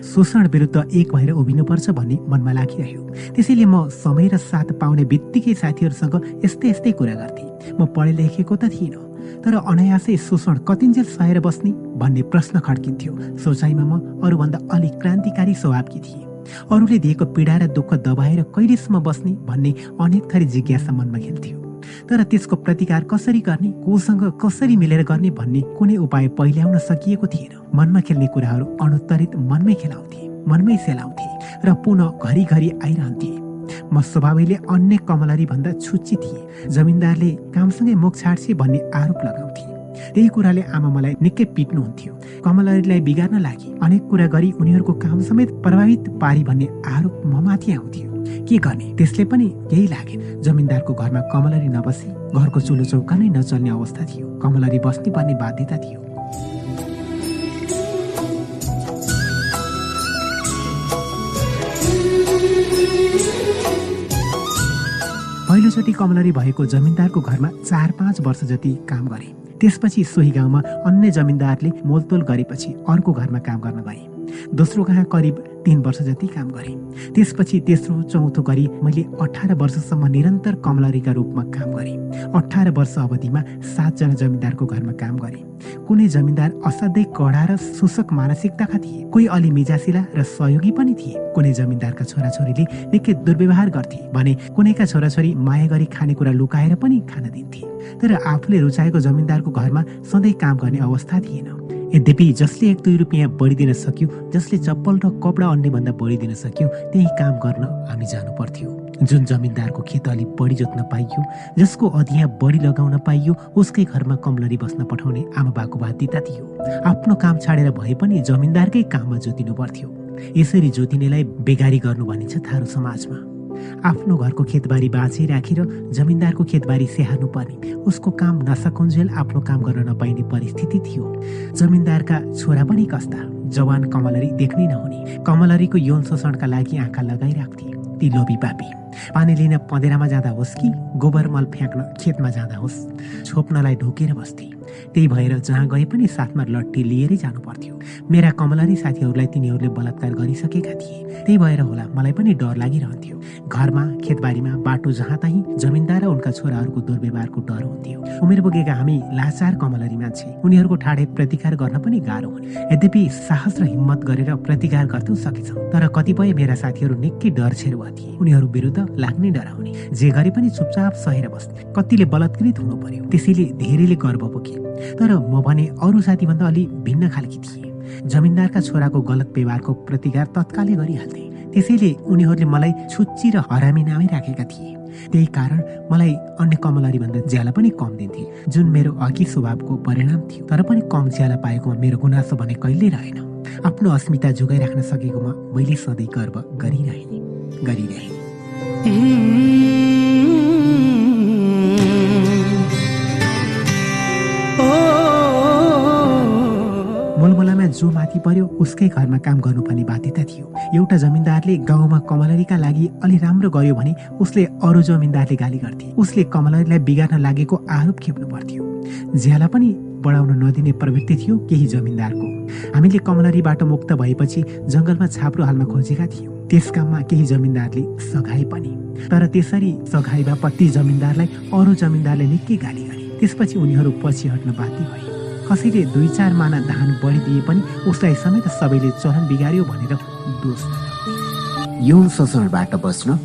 शोषण विरुद्ध एक भएर उभिनुपर्छ भन्ने मनमा लागिरह्यो। त्यसैले म समय र साथ पाउने बित्तिकै साथीहरूसँग यस्तै यस्तै कुरा गर्थे। म पढे लेखेको त थिइनँ तर अनायासै शोषण कतिन्जेल सहेर बस्ने भन्ने प्रश्न खड्किन्थ्यो। सोचाइमा म अरूभन्दा अलिक क्रान्तिकारी स्वभावकी थिएँ। अरूले दिएको पीडा र दुःख दबाएर कहिलेसम्म बस्ने भन्ने अनेक थरी जिज्ञासा मनमा खेल्थ्यो। तर त्यसको प्रतिकार कसरी गर्ने कोसँग कसरी मिलेर गर्ने भन्ने कुनै उपाय पहिल्याउन सकिएको थिएन। मनमा खेल्ने कुराहरू अनुत्तरित मनमै खेलाउँथे मनमै सेलाउँथे र पुनः घरिघरि आइरहन्थे। म स्वभावैले अन्य कमलरी भन्दा छुच्ची थिएँ जमिनदारले कामसँगै मुख छाड्छे भन्ने आरोप लगाउँथे। त्यही कुराले आमा मलाई निकै पिट्नुहुन्थ्यो। कमलरीलाई बिगार्न लागि अनेक कुरा गरी उनीहरूको काम समेत प्रभावित पारी भन्ने आरोप म माथि आउँथ्यो। के गर्ने? त्यसले पनि केही लागेन जमिनदारको घरमा कमलरी नबसी घरको चुलो चौका नै नचल्ने अवस्था थियो। कमलरी बस्नै पर्ने बाध्यता थियो। पहिलोचोटि कमलरी भएको जमिनदारको घरमा चार पाँच वर्ष जति काम गरे। त्यसपछि सोही गाउँमा अन्य जमिनदारले मोलतोल गरेपछि अर्को घरमा काम गर्न गए। दोस्रो कहाँ करिब तिन वर्ष जति काम गरेँ। त्यसपछि तेस्रो चौथो गरी मैले अठार वर्षसम्म निरन्तर कमलरीका रूपमा काम गरेँ। अठार वर्ष अवधिमा सातजना जमिनदारको घरमा काम गरेँ। कुनै जमिनदार असाध्यै कडा र शोषक मानसिकताका थिए। कोही अलि मिजासिला र सहयोगी पनि थिए। कुनै जमिनदारका छोराछोरीले निकै दुर्व्यवहार गर्थे भने कुनैका छोराछोरी माया गरी खानेकुरा लुकाएर पनि खान दिन्थे। तर आफूले रुचाएको जमिनदारको घरमा सधैँ काम गर्ने अवस्था थिएन। यद्यपि जसले एक दुई रुपियाँ बढिदिन सक्यो जसले चप्पल र कपडा अन्यभन्दा बढिदिन सक्यो त्यही काम गर्न हामी जानु पर्थ्यो जुन जमिनदारको खेत अलि बढी जोत्न पाइयो जसको अधिया बढी लगाउन पाइयो उसकै घरमा कमलरी बस्न पठाउने आमा बाको बाध्यता थियो। आफ्नो काम छाडेर भए पनि जमिनदारकै काममा जोतिनु पर्थ्यो यसरी जोतिनेलाई बेगारी गर्नु भनिन्छ थारू समाजमा। आफ्नो घरको खेतबारी बाँची राखेर जमिनदारको खेतबारी स्याहार्नु पर्ने। उसको काम नसकुन्जेल आफ्नो काम गर्न नपाइने परिस्थिति थियो। जमिनदारका छोरा पनि कस्ता। जवान कमलरी देख्नै नहुने। कमलरीको यौन शोषणका लागि आँखा लगाइराख्थे। ती लोभी पापी। पानी लिन पँधेरामा जाँदा होस् कि गोबर मल फ्याँक्न खेतमा जाँदा होस्। छोप्नलाई ढोकेर बस्थे। त्यही भएर जहाँ गए पनि साथमा लट्ठी लिएरै जानु पर्थ्यो मेरा कमलरी साथीहरूलाई तिनीहरूले बलात्कार गरिसकेका थिए। त्यही भएर होला मलाई पनि डर लागिरहन्थ्यो। घरमा खेतबारीमा बाटो जहाँ तहीँ जमिनदार र उनका छोराहरूको दुर्व्यवहारको डर हुन्थ्यो। उमेर पुगेका हामी लाचार कमलरी मान्छे। उनीहरूको ठाडे प्रतिकार गर्न पनि गाह्रो हुने। यद्यपि साहस र हिम्मत गरेर प्रतिकार गर्दै सकेछौँ तर कतिपय मेरा साथीहरू निकै डर छेरुवा थिए। उनीहरू विरुद्ध लाग्ने डराउने जे गरे पनि चुपचाप सहेर बस्ने कतिले बलात्कृत हुनु पर्यो। त्यसैले धेरैले गर्व बोके। तर म भने अरू साथीभन्दा अलि भिन्न खालकी थिएँ। जमिनदारका छोराको गलत व्यवहारको प्रतिकार तत्कालै गरिहाल्थे। त्यसैले उनीहरूले मलाई छुच्ची र हरामी नामै राखेका थिए। त्यही कारण मलाई अन्य कमलरीभन्दा ज्याला पनि कम दिन्थे जुन मेरो अघि स्वभावको परिणाम थियो। तर पनि कम ज्याला पाएकोमा मेरो गुनासो भने कहिल्यै रहेन। आफ्नो अस्मिता जोगाइराख्न सकेकोमा मैले सधैँ गर्व गरिरहेँ। गरिरहेँ। जो माथि पर्यो उसकै घरमा काम गर्नुपर्ने बाध्यता थियो। एउटा जमिनदारले गाउँमा कमलरीका लागि अलि राम्रो गर्यो भने उसले अरू जमिनदारले गाली गर्थे। उसले कमलरीलाई बिगार्न लागेको आरोप खेप्नु पर्थ्यो। ज्याला पनि बढाउन नदिने प्रवृत्ति थियो केही जमिनदारको। हामीले कमलरीबाट मुक्त भएपछि जङ्गलमा छाप्रो हाल्न खोजेका थियौँ। त्यस काममा केही जमिनदारले सघाए पनि। तर त्यसरी सघाए बापत जमिनदारलाई अरू जमिनदारले निकै गाली गरे। त्यसपछि उनीहरू पछि हट्न बाध्य भए। कसैले दुई चार माना धान बढिदिए पनि उसलाई समेत सबैले चलन बिगार्यो भनेर दोष यौन शोषणबाट बस्न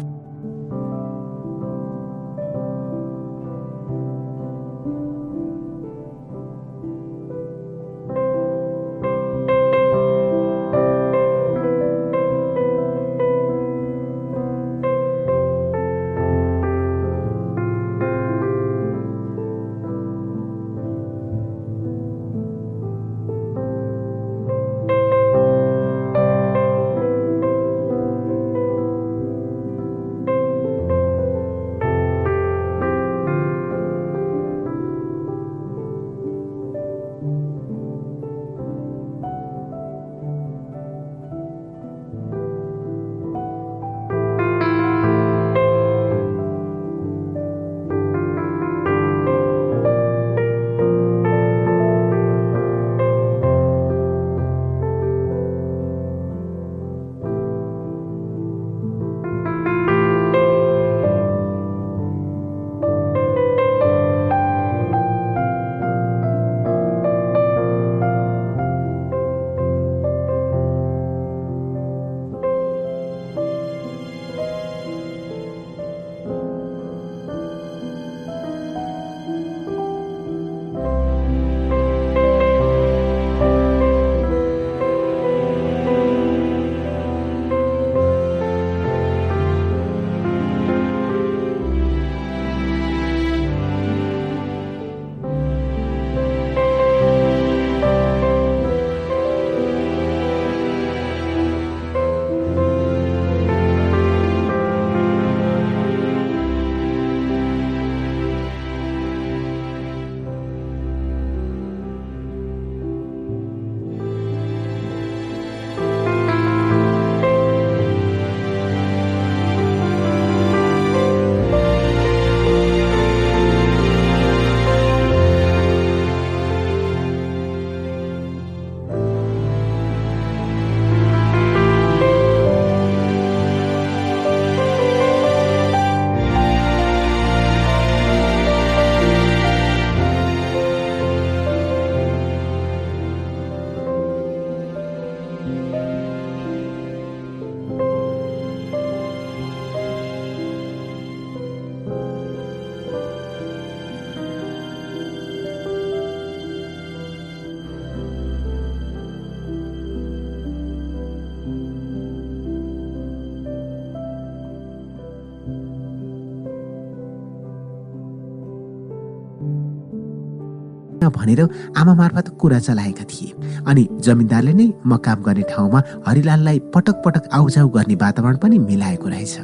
भनेर आमा मार्फत कुरा चलाएका थिए। अनि जमिनदारले नै म काम गर्ने ठाउँमा हरिलाललाई पटक पटक आउजाउ गर्ने वातावरण पनि मिलाएको रहेछ।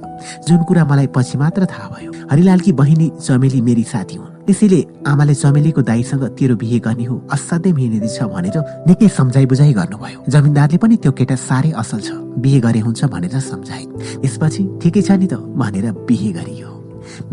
जुन कुरा मलाई पछि मात्र थाहा भयो हरिलालकी बहिनी चमेली मेरी साथी हुन्। त्यसैले आमाले चमेलीको दाईसँग तेरो बिहे गर्ने हो असाध्यै मेहनती छ भनेर निकै सम्झाइ बुझाइ गर्नुभयो। जमिनदारले पनि त्यो केटा साह्रै असल छ बिहे गरे हुन्छ भनेर सम्झाए। त्यसपछि ठिकै छ नि त भनेर बिहे गरियो।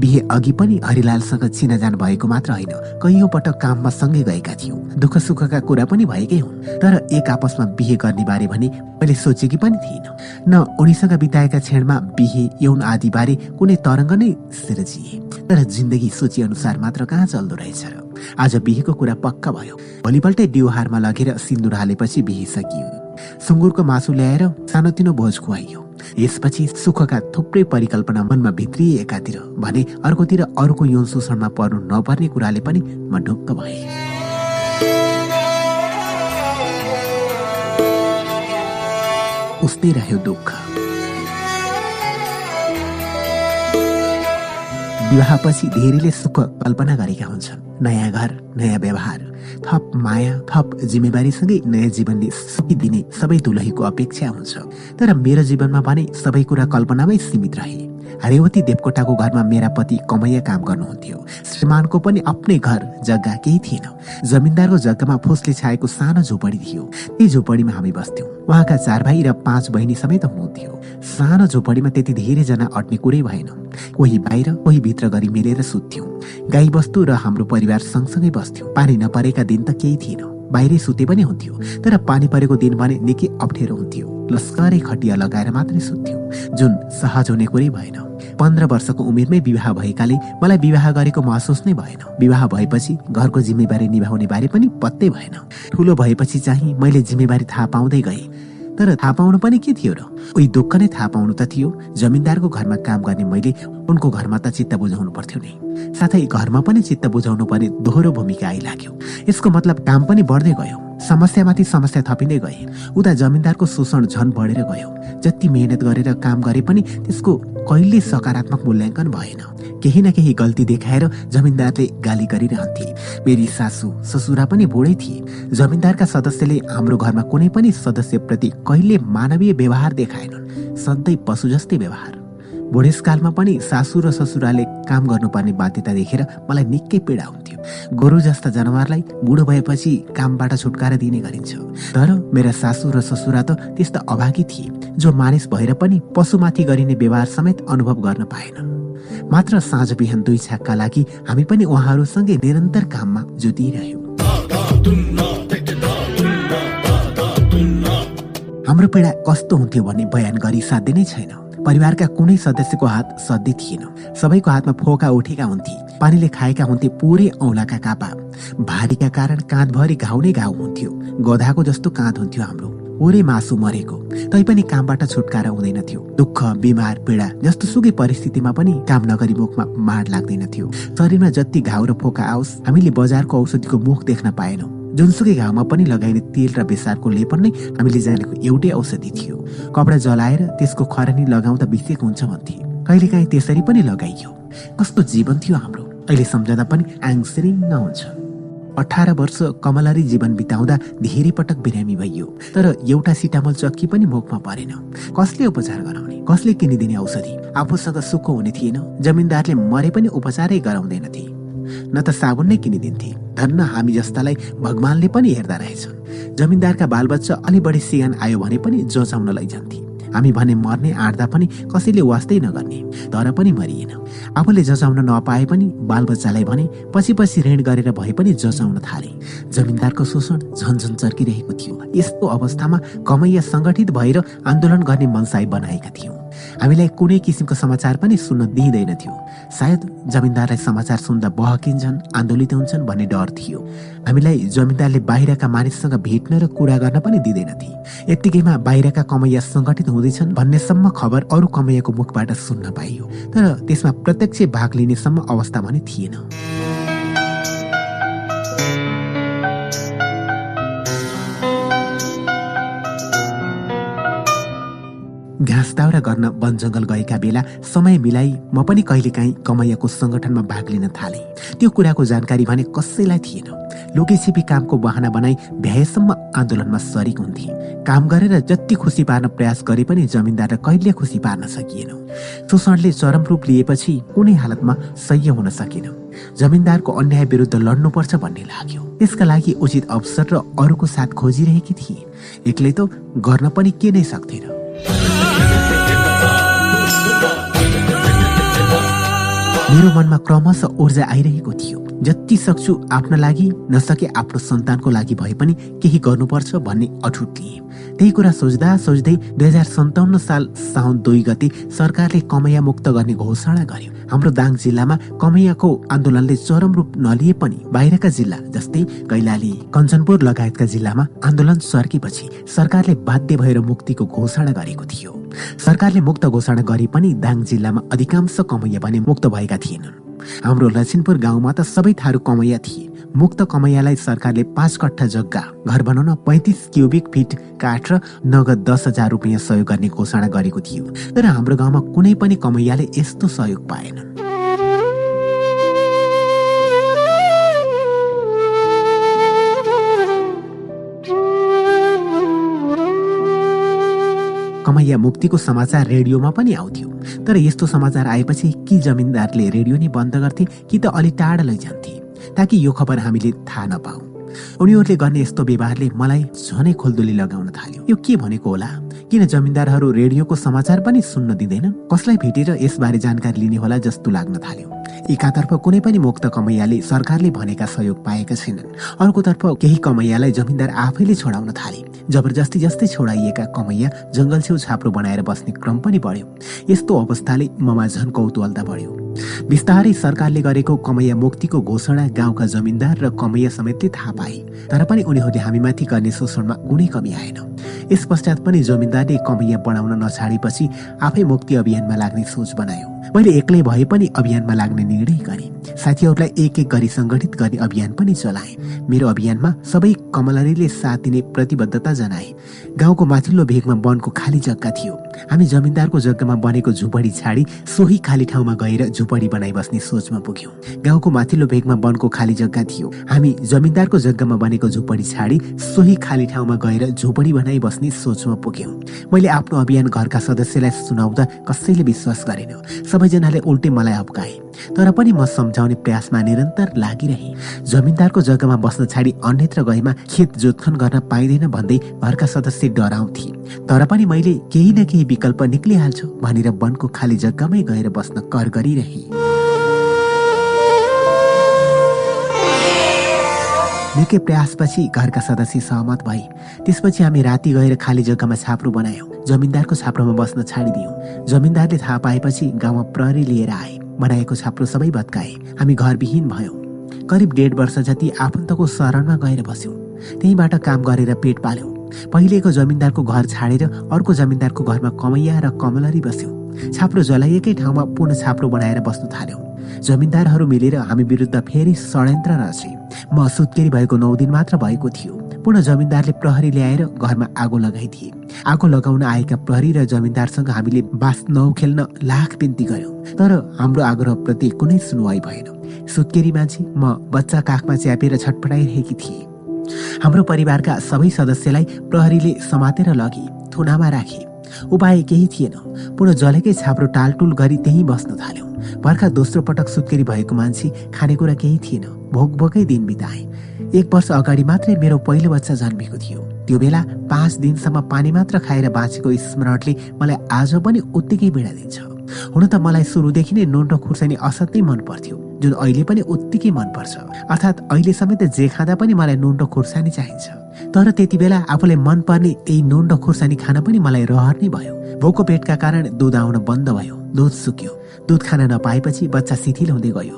बिहे अघि पनि हरिलालसँग चिनाजान भएको मात्र होइन कैयौँ पटक काममा सँगै गएका थियौँ। दुःख सुखका कुरा पनि भएकै हुन् तर एक आपसमा बिहे गर्ने बारे भने मैले सोचेकी पनि थिइनँ। न उनीसँग बिताएका क्षणमा बिहे यौन आदि बारे कुनै तरङ्ग नै सिर्जिए तर जिन्दगी सोचे अनुसार मात्र कहाँ चल्दो रहेछ र। आज बिहेको कुरा पक्का भयो। भोलिपल्टै डिउहारमा लगेर सिन्दुर हालेपछि बिहे सकियो। सुँगुरको मासु ल्याएर सानोतिनो भोज खुवाइयो। यसपछि सुखका थुप्रै परिकल्पना मनमा भित्रिएकातिर भने अर्कोतिर अर्को यौन शोषणमा पर्नु नपर्ने कुराले पनि म ढुक्क भए। उस्तै रह्यो दुःख। विवाहपछि धेरैले सुख कल्पना गरेका हुन्छन्। नयाँ घर नयाँ व्यवहार थप माया थप जिम्मेवारीसँगै नयाँ जीवनले दिने सबै दुलहीको अपेक्षा हुन्छ। तर मेरो जीवनमा भने सबै कुरा कल्पनामै सीमित रहे। रेवती देवकोटाको घरमा मेरा पति कमैया काम गर्नुहुन्थ्यो। श्रीमानको पनि आफ्नै घर जग्गा केही थिएन। जमिनदारको जग्गामा फुसले छाएको सानो झोपडी थियो। त्यही झोपडीमा हामी बस्थ्यौँ। उहाँका चार भाइ र पाँच बहिनी समेत हुनुहुन्थ्यो। सानो झोपडीमा त्यति धेरैजना अट्ने कुरै भएन। कोही बाहिर कोही भित्र गरी मिलेर सुत्थ्यौँ। गाई बस्तु र हाम्रो परिवार सँगसँगै बस्थ्यौँ। पानी नपरेका दिन त केही थिएन। बाहिरै सुते पनि हुन्थ्यो। तर पानी परेको दिन भने निकै अप्ठ्यारो हुन्थ्यो। लस्करै खटिया लगाएर मात्रै सुत्थ्यौँ। जुन सहज हुने कुरै भएन। पन्ध्र वर्षको उमेरमै विवाह भएकाले मलाई विवाह गरेको महसुस नै भएन। विवाह भएपछि घरको जिम्मेवारी निभाउने बारे पनि पत्तै भएन। ठुलो भएपछि चाहिँ मैले जिम्मेवारी थाहा पाउँदै गएँ। तर थाहा पाउनु पनि के थियो र? उही दुःख नै थाहा पाउनु त थियो। जमिनदारको घरमा काम गर्ने मैले उनको घरमा त चित्त बुझाउनु पर्थ्यो नि। साथै घरमा पनि चित्त बुझाउनु पर्ने दोहोरो भूमिका आइलाग्यो। यसको मतलब काम पनि बढ्दै गयो। समस्यामाथि समस्या थपिँदै गए। उता जमिनदारको शोषण झन बढेर गयो। जति मेहनत गरेर काम गरे पनि त्यसको कहिले सकारात्मक मूल्याङ्कन भएन। केही न केही गल्ती देखाएर जमिनदारले गाली गरिरहन्थे। मेरी सासू ससुरा पनि बुढै थिए। जमिनदारका सदस्यले हाम्रो घरमा कुनै पनि सदस्यप्रति कहिले मानवीय व्यवहार देखाएनन्। सधैँ पशु जस्तै व्यवहार। बुढेसकालमा पनि सासू र ससुराले काम गर्नुपर्ने बाध्यता देखेर मलाई निकै पीडा हुन्थ्यो। गोरु जस्ता जनावरलाई बुढो भएपछि कामबाट छुटकारा दिने गरिन्छ। तर मेरा सासू र ससुरा त त्यस्ता अभागी थिए जो मानिस भएर पनि पशुमाथि गरिने व्यवहार समेत अनुभव गर्न पाएनन्। मात्र साँझ बिहान दुई छाकका लागि हामी पनि उहाँहरूसँगै निरन्तर काममा जुटिरह्यौँ। हाम्रो पीडा कस्तो हुन्थ्यो भन्ने बयान गरी साध्य नै छैन। परिवारका कुनै सदस्यको हात सधैँ थिएन। सबैको हातमा फोका उठेका हुन्थे। पानीले खाएका हुन्थे पुरै औलाका कापा। भारीका कारण काँधभरि घाउ नै घाउ हुन्थ्यो। गधाको जस्तो काँध हुन्थ्यो हाम्रो। पुरै मासु मरेको। तैपनि कामबाट छुटकारा हुँदैन थियो दुःख बिमार पीडा जस्तो सुकै परिस्थितिमा पनि काम नगरी मुखमा माड लाग्दैन थियो शरीरमा जति घाउ र फोका आओस् हामीले बजारको औषधिको मुख देख्न पाएनौँ। जुनसुकै घाउमा पनि लगाइने तेल र बेसारको लेपन नै हामीले जानेको एउटै औषधि थियो। कपडा जलाएर त्यसको खरानी लगाउँदा बिसेको हुन्छ भन्थे। कहिलेकाहीँ त्यसरी पनि लगाइयो। कस्तो जीवन थियो हाम्रो। अहिले सम्झँदा पनि आङसिरिङ्ग हुन्छ अठार वर्ष कमलरी जीवन बिताउँदा धेरै पटक बिरामी भइयो। तर एउटा सिटामल चक्की पनि मुखमा परेन। कसले उपचार गराउने? कसले किनिदिने औषधि? आफूसँग सुख हुने थिएन। जमिनदारले मरे पनि उपचारै गराउँदैनथे। न त साबुन नै किनिदिन्थे। धन्न हामी जस्तालाई भगवानले पनि हेर्दा रहेछन्। जमिनदारका बालबच्चा अलि बढी सिगान आयो भने पनि जोचाउन लैजान्थे। हामी भने मर्ने आँट्दा पनि कसैले वास्तै नगर्ने तर पनि मरिएन। आफूले जचाउन नपाए पनि बालबच्चालाई भने पछि पछि ऋण गरेर भए पनि जचाउन थाले। जमिनदारको शोषण झन्झन चर्किरहेको थियो। यस्तो अवस्थामा कमैया सङ्गठित भएर आन्दोलन गर्ने मनसाई बनाएका थियौँ। हामीलाई कुनै किसिमको समाचार पनि सुन्न दिइँदैनथ्यो। सायद जमिनदारलाई समाचार सुन्दा बहकिन्छन् आन्दोलित हुन्छन् भन्ने डर थियो। हामीलाई जमिनदारले बाहिरका मानिससँग भेट्न र कुरा गर्न पनि दिँदैनथे। यत्तिकैमा बाहिरका कमैया सङ्गठित हुँदैछन् भन्नेसम्म खबर अरू कमैयाको मुखबाट सुन्न पाइयो। तर त्यसमा प्रत्यक्ष भाग लिनेसम्म अवस्था भने थिएन। घाँस दाउरा गर्न वन जङ्गल गएका बेला समय मिलाई म पनि कहिलेकाहीँ कमैयाको सङ्गठनमा भाग लिन थालेँ। त्यो कुराको जानकारी भने कसैलाई थिएन। लुकेछिपी कामको बहाना बनाई भ्याएसम्म आन्दोलनमा सरिक हुन्थे। काम गरेर जति खुसी पार्न प्रयास गरे पनि जमिनदारलाई कहिले खुसी पार्न सकिएन। शोषणले चरम रूप लिएपछि कुनै हालतमा सह्य हुन सकेन। जमिनदारको अन्याय विरुद्ध लड्नुपर्छ भन्ने लाग्यो। त्यसका लागि उचित अवसर र अरूको साथ खोजिरहेकी थिए। एक्लै त गर्न पनि के नै सक्थेन। मेरो मनमा क्रमशः ऊर्जा आइरहेको थियो। जति सक्छु आफ्ना लागि नसके आफ्नो सन्तानको लागि भए पनि केही गर्नुपर्छ भन्ने अठुट लिए त्यही कुरा सोच्दा सोच्दै दुई हजार सन्ताउन्न साल साउन दुई गते सरकारले कमैया मुक्त गर्ने घोषणा गर्यो। हाम्रो दाङ जिल्लामा कमैयाको आन्दोलनले चरम रूप नलिए पनि बाहिरका जिल्ला जस्तै कैलाली कञ्चनपुर लगायतका जिल्लामा आन्दोलन सर्केपछि सरकारले बाध्य भएर मुक्तिको घोषणा गरेको थियो। सरकारले मुक्त घोषणा गरे पनि दाङ जिल्लामा अधिकांश कमैया भने मुक्त भएका थिएनन् हाम्रो लक्षिमपुर गाउँमा त सबै थारू कमैया थिए। मुक्त कमैयालाई सरकारले पाँच कट्ठा जग्गा घर बनाउन पैँतिस क्युबिक फिट काठ र नगद दस हजार रुपियाँ सहयोग गर्ने घोषणा गरेको थियो। तर हाम्रो गाउँमा कुनै पनि कमैयाले यस्तो सहयोग पाएनन् कमैया मुक्तिको समाचार रेडियोमा पनि आउँथ्यो। तर यस्तो समाचार आएपछि कि जमिनदारले रेडियो नै बन्द गर्थे कि त अलि टाढा लैजान्थे ताकि यो खबर हामीले थाहा नपाऊ। उनीहरूले गर्ने यस्तो व्यवहारले मलाई झनै खोलदुली लगाउन थाल्यो। यो के भनेको होला? किन जमिनदारहरू रेडियोको समाचार पनि सुन्न दिँदैन? कसलाई भेटेर यसबारे जानकारी लिने होला जस्तो लाग्न थाल्यो? एकातर्फ कुनै पनि मुक्त कमैयाले सरकारले भनेका सहयोग पाएका छैनन्। अर्कोतर्फ केही कमैयालाई जमिनदार आफैले छोडाउन थाले। जबरजस्ती जस्तै छोडाइएका कमैया जङ्गल छेउ छाप्रो बनाएर बस्ने क्रम पनि बढ्यो। यस्तो अवस्थाले ममा झन कौतूहलता बढ्यो। बिस्तारै सरकारले गरेको कमैया मुक्तिको घोषणा गाउँका जमिनदार र कमैया समेतले थाहा पाए। तर पनि उनीहरूले हामीमाथि गर्ने शोषणमा कुनै कमी आएन। यस पश्चात पनि जमिनदारले कमैया बढाउन नछाडेपछि आफै मुक्ति अभियानमा लाग्ने सोच बनायो। मैले एक्लै भए पनि अभियानमा लाग्ने निर्णय गरेँ। साथीहरूलाई एक एक गरी सङ्गठित गर्ने अभियान पनि चलाए। मेरो अभियानमा सबै कमलरीले साथ दिने प्रतिबद्धता जनाए। गाउँको माथिल्लो भेगमा वनको खाली जग्गा थियो। हामी जमिनदारको जग्गामा बनेको झुपडी छाडी सोही खाली ठाउँमा गएर झुपडी बनाइ बस्ने सोचमा पुग्यौँ। गाउँको माथिल्लो भेगमा वनको खाली जग्गा थियो। हामी जमिनदारको जग्गामा बनेको झुपडी छाडी सोही खाली ठाउँमा गएर झुपडी बनाइ बस्ने सोचमा पुग्यौँ। मैले आफ्नो अभियान घरका सदस्यलाई सुनाउँदा कसैले विश्वास गरेन। सबैजनाले उल्टे मलाई अप्काए तर पनि म सम्झाउने प्रयासमा निरन्तर लागिरहे। जमिनदारको जग्गामा बस्न छाडी अन्यत्र गएमा खेत जोत्खन गर्न पाइँदैन भन्दै घरका सदस्य डराउँथे। तर पनि मैले केही न केही विकल्प निक्लिहाल्छु भनेर वनको खाली जग्गामै गएर बस्न कर गरिरहे निकै प्रयासपछि घरका सदस्य सहमत भए त्यसपछि हामी राति गएर खाली जग्गामा छाप्रो बनायौँ। जमिनदारको छाप्रोमा बस्न छाडिदियौँ। जमिनदारले थाहा पाएपछि गाउँमा प्रहरी लिएर आए। बनाएको छाप्रो सबै भत्काए। हामी घरविहीन भयौँ। करिब डेढ वर्ष जति आफन्तको शरणमा गएर बस्यौँ। त्यहीँबाट काम गरेर पेट पाल्यौँ। पहिलेको जमिनदारको घर छाडेर अर्को जमिनदारको घरमा कमैया र कमलरी बस्यौँ। छाप्रो जलाइएकै ठाउँमा पुनः छाप्रो बनाएर बस्न थाल्यौँ। जमिनदारहरू मिलेर हामी विरुद्ध फेरि षड्यन्त्र रचे म सुत्केरी भएको नौ दिन मात्र भएको थियो। पुनः जमिनदारले प्रहरी ल्याएर घरमा आगो लगाइदिए। आगो लगाउन आएका प्रहरी र जमिनदारसँग हामीले बास नौ खेल्न लाख बिन्ती गर्यौँ तर हाम्रो आग्रहप्रति कुनै सुनवाई भएन। सुत्केरी मान्छे म बच्चा काखमा च्यापेर छटपटाइरहेकी थिएँ। हाम्रो परिवारका सबै सदस्यलाई प्रहरीले समातेर लगे थुनामा राखे। उपाय केही थिएन। पुनः जलेकै छाप्रो टालटुल गरी त्यहीँ बस्न थाल्यौँ। भर्खर दोस्रो पटक सुत्केरी भएको मान्छे खानेकुरा केही थिएन। भोक भोकै दिन बिताए। एक वर्ष अगाडि मात्रै मेरो पहिलो बच्चा जन्मेको थियो। त्यो बेला पाँच दिनसम्म पानी मात्र खाएर बाँचेको स्मरणले मलाई आज पनि उत्तिकै पीडा दिन्छ। हुन त मलाई सुरुदेखि नै र खुर्सानी असाध्यै मन पर्थ्यो। जुन अहिले पनि उत्तिकै मनपर्छ। अर्थात् अहिले समेत जे खाँदा पनि मलाई नुन र खुर्सानी चाहिन्छ। तर त्यति बेला आफूलाई मनपर्ने यही नुन र खुर्सानी खान पनि मलाई रहर नै भयो। भोको पेटका कारण दुध आउन बन्द भयो दुध सुक्यो। दुध खान नपाएपछि बच्चा शिथिल हुँदै गयो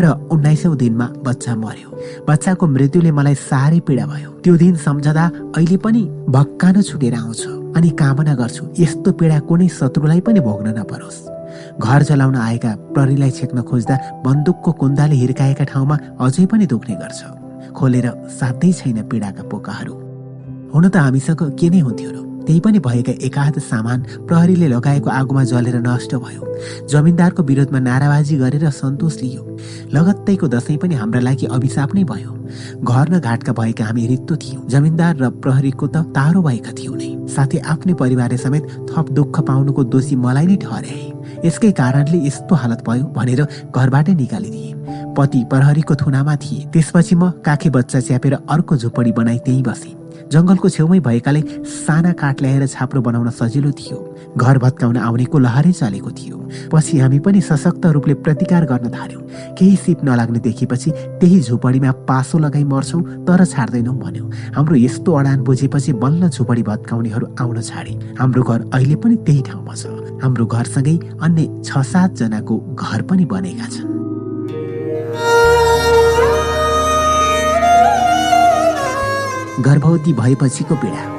र उन्नाइसौँ दिनमा बच्चा मर्यो। बच्चाको मृत्युले मलाई साह्रै पीडा भयो। त्यो दिन सम्झदा अहिले पनि भक्कान छुटेर आउँछ। अनि कामना गर्छु यस्तो पीडा कुनै शत्रुलाई पनि भोग्न नपरोस्। घर जलाउन आएका प्रहरीलाई छेक्न खोज्दा बन्दुकको कुन्दाले हिर्काएका ठाउँमा अझै पनि दुख्ने गर्छ। खोलेर साध्यै छैन पीडाका पोकाहरू। हुन त हामीसँग के नै हुन्थ्यो र त्यही पनि भएका एकाध सामान प्रहरीले लगाएको आगोमा जलेर नष्ट भयो। जमिनदारको विरोधमा नाराबाजी गरेर सन्तोष लियो। लगत्तैको दसैँ पनि हाम्रा लागि अभिशाप नै भयो। घर न घाटका भएका हामी रित्तो थियौँ। जमिनदार र प्रहरीको त तारो भएका थियौँ नै। साथै आफ्नै परिवारले समेत थप दुःख पाउनुको दोषी मलाई नै ठहरे यसकै कारणले यस्तो हालत भयो भनेर घरबाटै निकालिदिए। पति प्रहरीको थुनामा थिए। त्यसपछि म काखे बच्चा च्यापेर अर्को झुपडी बनाई त्यहीँ बसेँ। जङ्गलको छेउमै भएकाले साना काठ ल्याएर छाप्रो बनाउन सजिलो थियो। घर भत्काउन आउनेको लहरै चलेको थियो। पछि हामी पनि सशक्त रूपले प्रतिकार गर्न थाल्यौँ। केही सिप नलाग्ने देखेपछि त्यही झुपडीमा पासो लगाई मर्छौँ तर छाड्दैनौँ भन्यो। हाम्रो यस्तो अडान बुझेपछि बल्ल झुपडी भत्काउनेहरू आउन छाडे। हाम्रो घर अहिले पनि त्यही ठाउँमा छ। हाम्रो घरसँगै अन्य छ सातजनाको घर पनि बनेका छन्। गर्भवती भएपछिको पीडा।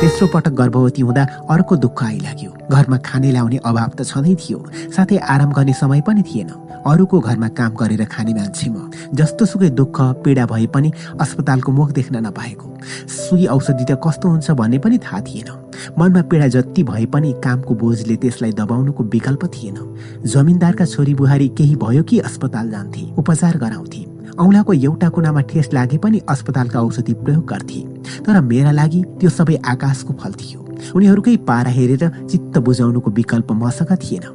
तेस्रो पटक गर्भवती हुँदा अर्को दुःख आइलाग्यो। घरमा खाने ल्याउने अभाव त छँदै थियो साथै आराम गर्ने समय पनि थिएन। अरूको घरमा काम गरेर खाने मान्छे म जस्तो सुकै दुःख पीडा भए पनि अस्पतालको मुख देख्न नपाएको। सुई औषधि त कस्तो हुन्छ भन्ने पनि थाहा थिएन। मनमा पीडा जति भए पनि कामको बोझले त्यसलाई दबाउनुको विकल्प थिएन। जमिनदारका छोरी बुहारी केही भयो कि अस्पताल जान्थे उपचार गराउँथे। औँलाको एउटा कुनामा ठेस लागे पनि अस्पतालका औषधि प्रयोग गर्थे। तर मेरा लागि त्यो सबै आकाशको फल थियो। उनीहरूकै पारा हेरेर चित्त बुझाउनुको विकल्प मसँग थिएन।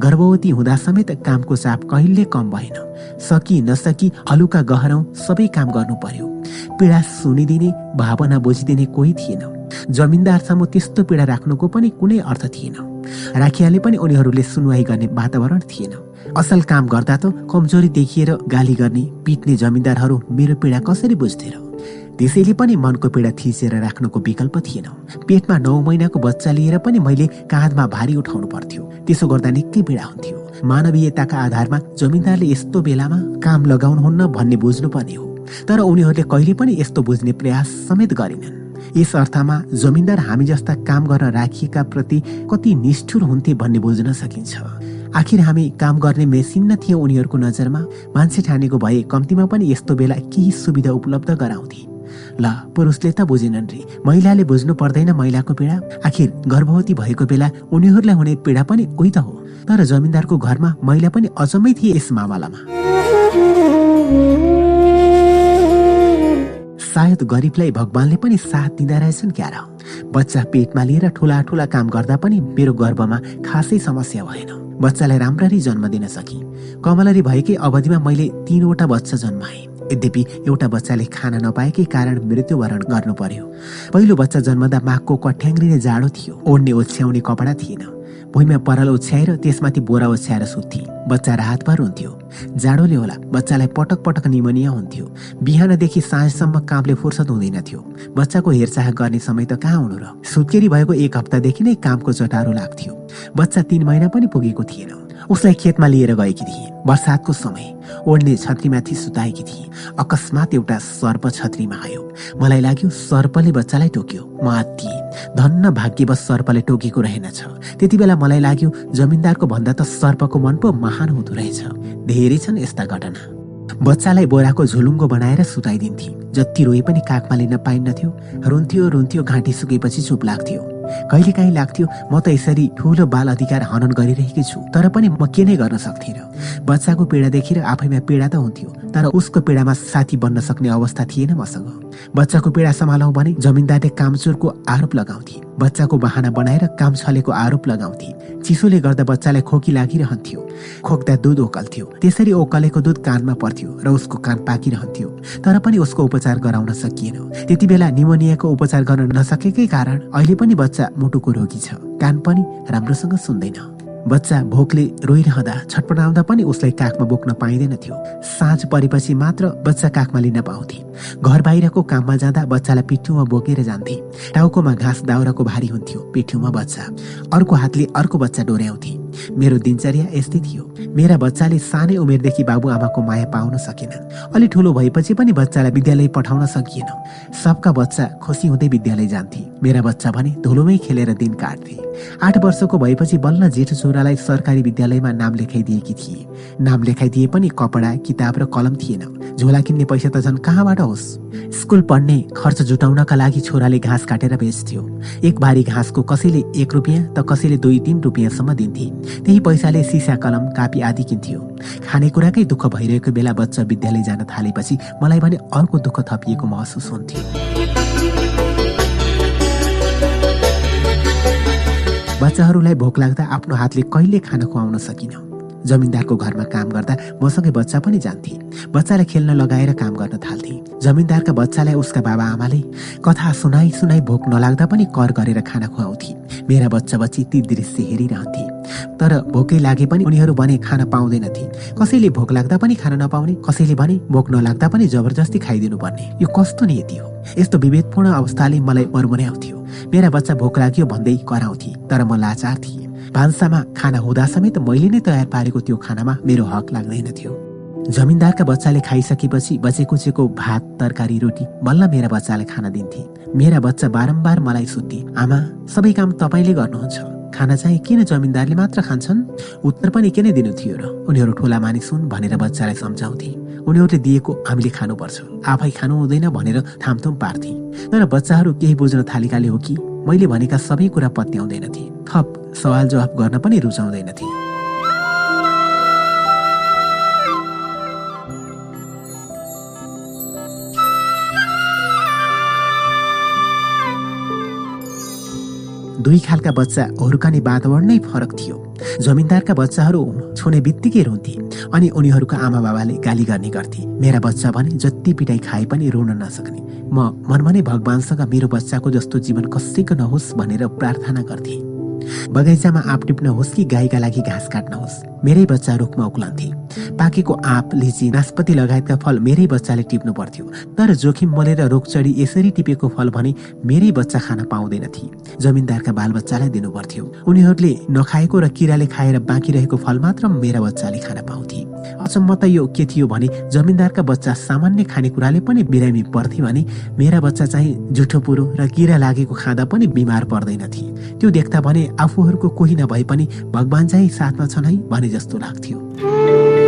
गर्भवती हुँदा समेत कामको चाप कहिले कम भएन। सकि नसकी हलुका गहरौँ सबै काम गर्नु पर्यो। पीडा सुनिदिने भावना बुझिदिने कोही थिएन। जमिनदारसम्म त्यस्तो पीडा राख्नुको पनि कुनै अर्थ थिएन। राखियाले पनि उनीहरूले सुनवाई गर्ने वातावरण थिएन। असल काम गर्दा त कमजोरी देखिएर गाली गर्ने पिट्ने जमिनदारहरू मेरो पीडा कसरी बुझ्थे र त्यसैले पनि मनको पीडा थिचेर राख्नुको विकल्प थिएन। पेटमा नौ महिनाको बच्चा लिएर पनि मैले काँधमा भारी उठाउनु पर्थ्यो। त्यसो गर्दा निकै पीडा हुन्थ्यो। मानवीयताका आधारमा जमिनदारले यस्तो बेलामा काम लगाउनुहुन्न भन्ने बुझ्नुपर्ने हो। तर उनीहरूले कहिले पनि यस्तो बुझ्ने प्रयास समेत गरेनन्। यस अर्थमा जमिनदार हामी जस्ता काम गर्न राखिएका प्रति कति निष्ठुर हुन्थे भन्ने बुझ्न सकिन्छ। आखिर हामी काम गर्ने मेसिन न थियौँ उनीहरूको नजरमा। मान्छे ठानेको भए कम्तीमा पनि यस्तो बेला केही सुविधा उपलब्ध गराउँथे। ल पुरुषले त बुझेनन् रे। महिलाले बुझ्नु पर्दैन महिलाको पीडा। आखिर गर्भवती भएको बेला उनीहरूलाई हुने पीडा पनि उही त हो। तर जमिनदारको घरमा महिला पनि अचम्मै थिए यस मामलामा। सायद गरिबलाई भगवानले पनि साथ दिँदा रहेछन् क्यार। बच्चा पेटमा लिएर ठुला ठुला काम गर्दा पनि मेरो गर्भमा खासै समस्या भएन। बच्चालाई राम्ररी जन्म दिन सके। कमलरी भएकै अवधिमा मैले तीनवटा बच्चा जन्माएँ। यद्यपि एउटा बच्चाले खान नपाएकै कारण मृत्युवरण गर्नु पर्यो। पहिलो बच्चा जन्मदा माघको कठ्याङ्ग्रिने जाडो थियो। ओढ्ने ओछ्याउने कपडा थिएन। भुइँमा पराल ओछ्याएर त्यसमाथि बोरा ओछ्याएर सुत्थे। बच्चा राहतभर हुन्थ्यो। जाडोले होला बच्चालाई पटक पटक निमोनिया हुन्थ्यो। बिहानदेखि साँझसम्म कामले फुर्सद हुँदैन थियो बच्चाको हेरचाह गर्ने समय त कहाँ हुनु र? सुत्केरी भएको एक हप्तादेखि नै कामको चटारो लाग्थ्यो। बच्चा तिन महिना पनि पुगेको थिएन। उसलाई खेतमा लिएर गएकी थिए। बर्सातको समय ओढ्ने छत्रीमाथि सुताएकी थिए। अकस्मात एउटा सर्प छत्रीमा आयो। मलाई लाग्यो सर्पले बच्चालाई टोक्यो। म आत्तिए। धन्न भाग्यवश सर्पले टोकेको रहेनछ। त्यति बेला मलाई लाग्यो जमिनदारको भन्दा त सर्पको मन पो महान हुँदो रहेछ। धेरै छन् यस्ता घटना। बच्चालाई बोराको झुलुङ्गो बनाएर सुताइदिन्थे। जति रोए पनि काखमा लिन पाइन्नथ्यो। रुन्थ्यो रुन्थ्यो घाँटी सुकेपछि चुप लाग्थ्यो। कहिलेकाहीँ लाग्थ्यो म त यसरी ठुलो बाल अधिकार हनन गरिरहेकी छु तर पनि म के नै गर्न सक्थिनँ। बच्चाको पीडा देखेर आफैमा पीडा त हुन्थ्यो तर उसको पीडामा साथी बन्न सक्ने अवस्था थिएन मसँग। बच्चाको पीडा सम्हालौँ भने जमिनदारले कामचोरको आरोप लगाउँथे। बच्चाको बहाना बनाएर काम छलेको आरोप लगाउँथे। चिसोले गर्दा बच्चालाई खोकी लागिरहन्थ्यो। खोक्दा दुध ओकल्थ्यो। त्यसरी ओकलेको दुध कानमा पर्थ्यो र उसको कान पाकिरहन्थ्यो। तर पनि उसको उपचार गराउन सकिएन। त्यति बेला निमोनियाको उपचार गर्न नसकेकै कारण अहिले पनि बच्चा मुटुको रोगी छ। कान पनि राम्रोसँग सुन्दैन। बच्चा भोकले रोइरहँदा छटपटाउँदा पनि उसलाई काखमा बोक्न पाइँदैन थियो। साँझ परेपछि मात्र बच्चा काखमा लिन पाउँथे। घर बाहिरको काममा जाँदा बच्चालाई पिठ्यौमा बोकेर जान्थे। टाउकोमा घाँस दाउराको भारी हुन्थ्यो। पिठ्यौमा बच्चा। अर्को हातले अर्को बच्चा डोर्याउँथे। मेरो दिनचर्या यस्तै थियो। मेरा बच्चाले सानै उमेरदेखि बाबुआमाको माया पाउन सकेनन् अलि ठुलो भएपछि पनि बच्चालाई विद्यालय पठाउन सकिएन। सबका बच्चा खुसी हुँदै विद्यालय जान्थे। मेरा बच्चा भने धुलोमै खेलेर दिन काट्थे। आठ वर्षको भएपछि बल्ल जेठो छोरालाई सरकारी विद्यालयमा नाम लेखाइदिएकी थिए। नाम लेखाइदिए पनि कपडा किताब र कलम थिएन। झोला किन्ने पैसा त झन् कहाँबाट होस्? स्कुल पढ्ने खर्च जुटाउनका लागि छोराले घाँस काटेर बेच्थ्यो। एक भारी घाँसको कसैले एक रुपियाँ त कसैले दुई तिन रुपियाँसम्म दिन्थे। त्यही पैसाले सिसा कलम कापी आदि किन्थ्यो। खानेकुराकै दुःख भइरहेको बेला बच्चा विद्यालय जान थालेपछि मलाई भने अर्को दुःख थपिएको महसुस हुन्थ्यो। बच्चाहरूलाई भोक लाग्दा आफ्नो हातले कहिले खाना खुवाउन सकिन। जमिनदारको घरमा काम गर्दा मसँगै बच्चा पनि जान्थे। बच्चालाई खेल्न लगाएर काम गर्न थाल्थे। जमिनदारका बच्चालाई उसका बाबा आमाले कथा सुनाइ सुनाइ भोक नलाग्दा पनि कर गरेर खाना खुवाउँथे। मेरा बच्चा बच्ची ती दृश्य हेरिरहन्थे। तर भोकै लागे पनि उनीहरू भने खान पाउँदैनथे। कसैले भोक लाग्दा पनि खान नपाउने कसैले भने भोक नलाग्दा पनि जबरजस्ती खाइदिनु पर्ने यो कस्तो नियति हो? यस्तो विभेदपूर्ण अवस्थाले मलाई मर्मर्याउँथ्यो मेरा बच्चा भोक लाग्यो भन्दै कराउँथे तर म लाचार थिएँ। भान्सामा खाना हुँदा समेत मैले नै तयार पारेको त्यो खानामा मेरो हक लाग्दैन थियो। जमिनदारका बच्चाले खाइसकेपछि बचे कुचेको भात तरकारी रोटी बल्ल मेरा बच्चालाई खाना दिन्थे। मेरा बच्चा बारम्बार मलाई सुत्थे। आमा सबै काम तपाईँले गर्नुहुन्छ। खाना चाहिँ किन जमिनदारले मात्र खान्छन्? उत्तर पनि किन दिनु थियो र? उनीहरू ठुला मानिस हुन् भनेर बच्चालाई सम्झाउँथे। उनीहरूले दिएको हामीले खानुपर्छ। आफै खानु हुँदैन भनेर थामथुम पार्थे। तर बच्चाहरू केही बुझ्न थालेकाले हो कि? मैले भनेका सबै कुरा पत्याउँदैनथे थप। सवाल जवाफ गर्न पनि रुचाउँदैनथे दुई खालका बच्चा हुर्काने वातावरण नै फरक थियो। जमिनदारका बच्चाहरू छुने बित्तिकै रुन्थे अनि उनीहरूका आमा बाबाले गाली गर्ने गर्थे। मेरा बच्चा भने जति पिटाइ खाए पनि रुन नसक्ने। म मनमा नै भगवान्सँग मेरो बच्चाको जस्तो जीवन कसैको नहोस् भनेर प्रार्थना गर्थे। बगैँचामा आँप टिप्न होस् कि गाईका लागि घाँस काट्न होस् मेरै बच्चा रुखमा उक्लन्थे। पाकेको आँप लिची नास्पति लगायतका फल मेरै बच्चाले टिप्नु पर्थ्यो। तर जोखिम मलेर रोग चढी यसरी टिपेको फल भने मेरै बच्चा खान पाउँदैनथे जमिनदारका बालबच्चालाई दिनु पर्थ्यो। उनीहरूले नखाएको र किराले खाएर बाँकी रहेको फल मात्र मेरा बच्चाले खान पाउँथे। अचम्म त यो के थियो भने जमिनदारका बच्चा सामान्य खानेकुराले पनि बिरामी पर्थे भने मेरा बच्चा चाहिँ जुठो पुरो र किरा लागेको खाँदा पनि बिमार पर्दैनथे त्यो देख्दा भने आफूहरूको कोही नभए पनि भगवान चाहिँ साथमा छन् है भने जस्तो लाग्थ्यो।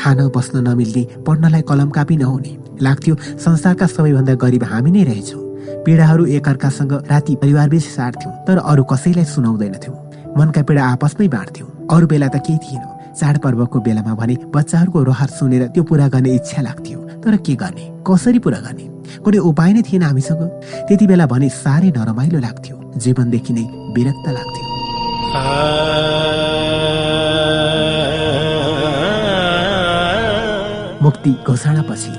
खान बस्न नमिल्ने पढ्नलाई कलम कापी नहुने लाग्थ्यो। संसारका सबैभन्दा गरिब हामी नै रहेछौँ। पीडाहरू एकअर्कासँग राति परिवारबीच सार्थ्यौँ तर अरू कसैलाई सुनाउँदैनथ्यौँ। मनका पीडा आपसमै बाँड्थ्यौँ। अरू बेला त केही थिएन। चाडपर्वको बेलामा भने बच्चाहरूको रहर सुनेर त्यो पुरा गर्ने इच्छा लाग्थ्यो। तर के गर्ने? कसरी पुरा गर्ने? कुनै उपाय नै थिएन हामीसँग। त्यति बेला भने साह्रै नरमाइलो लाग्थ्यो। जीवनदेखि नै विरक्त लाग्थ्यो। मुक्ति घोषणापछि।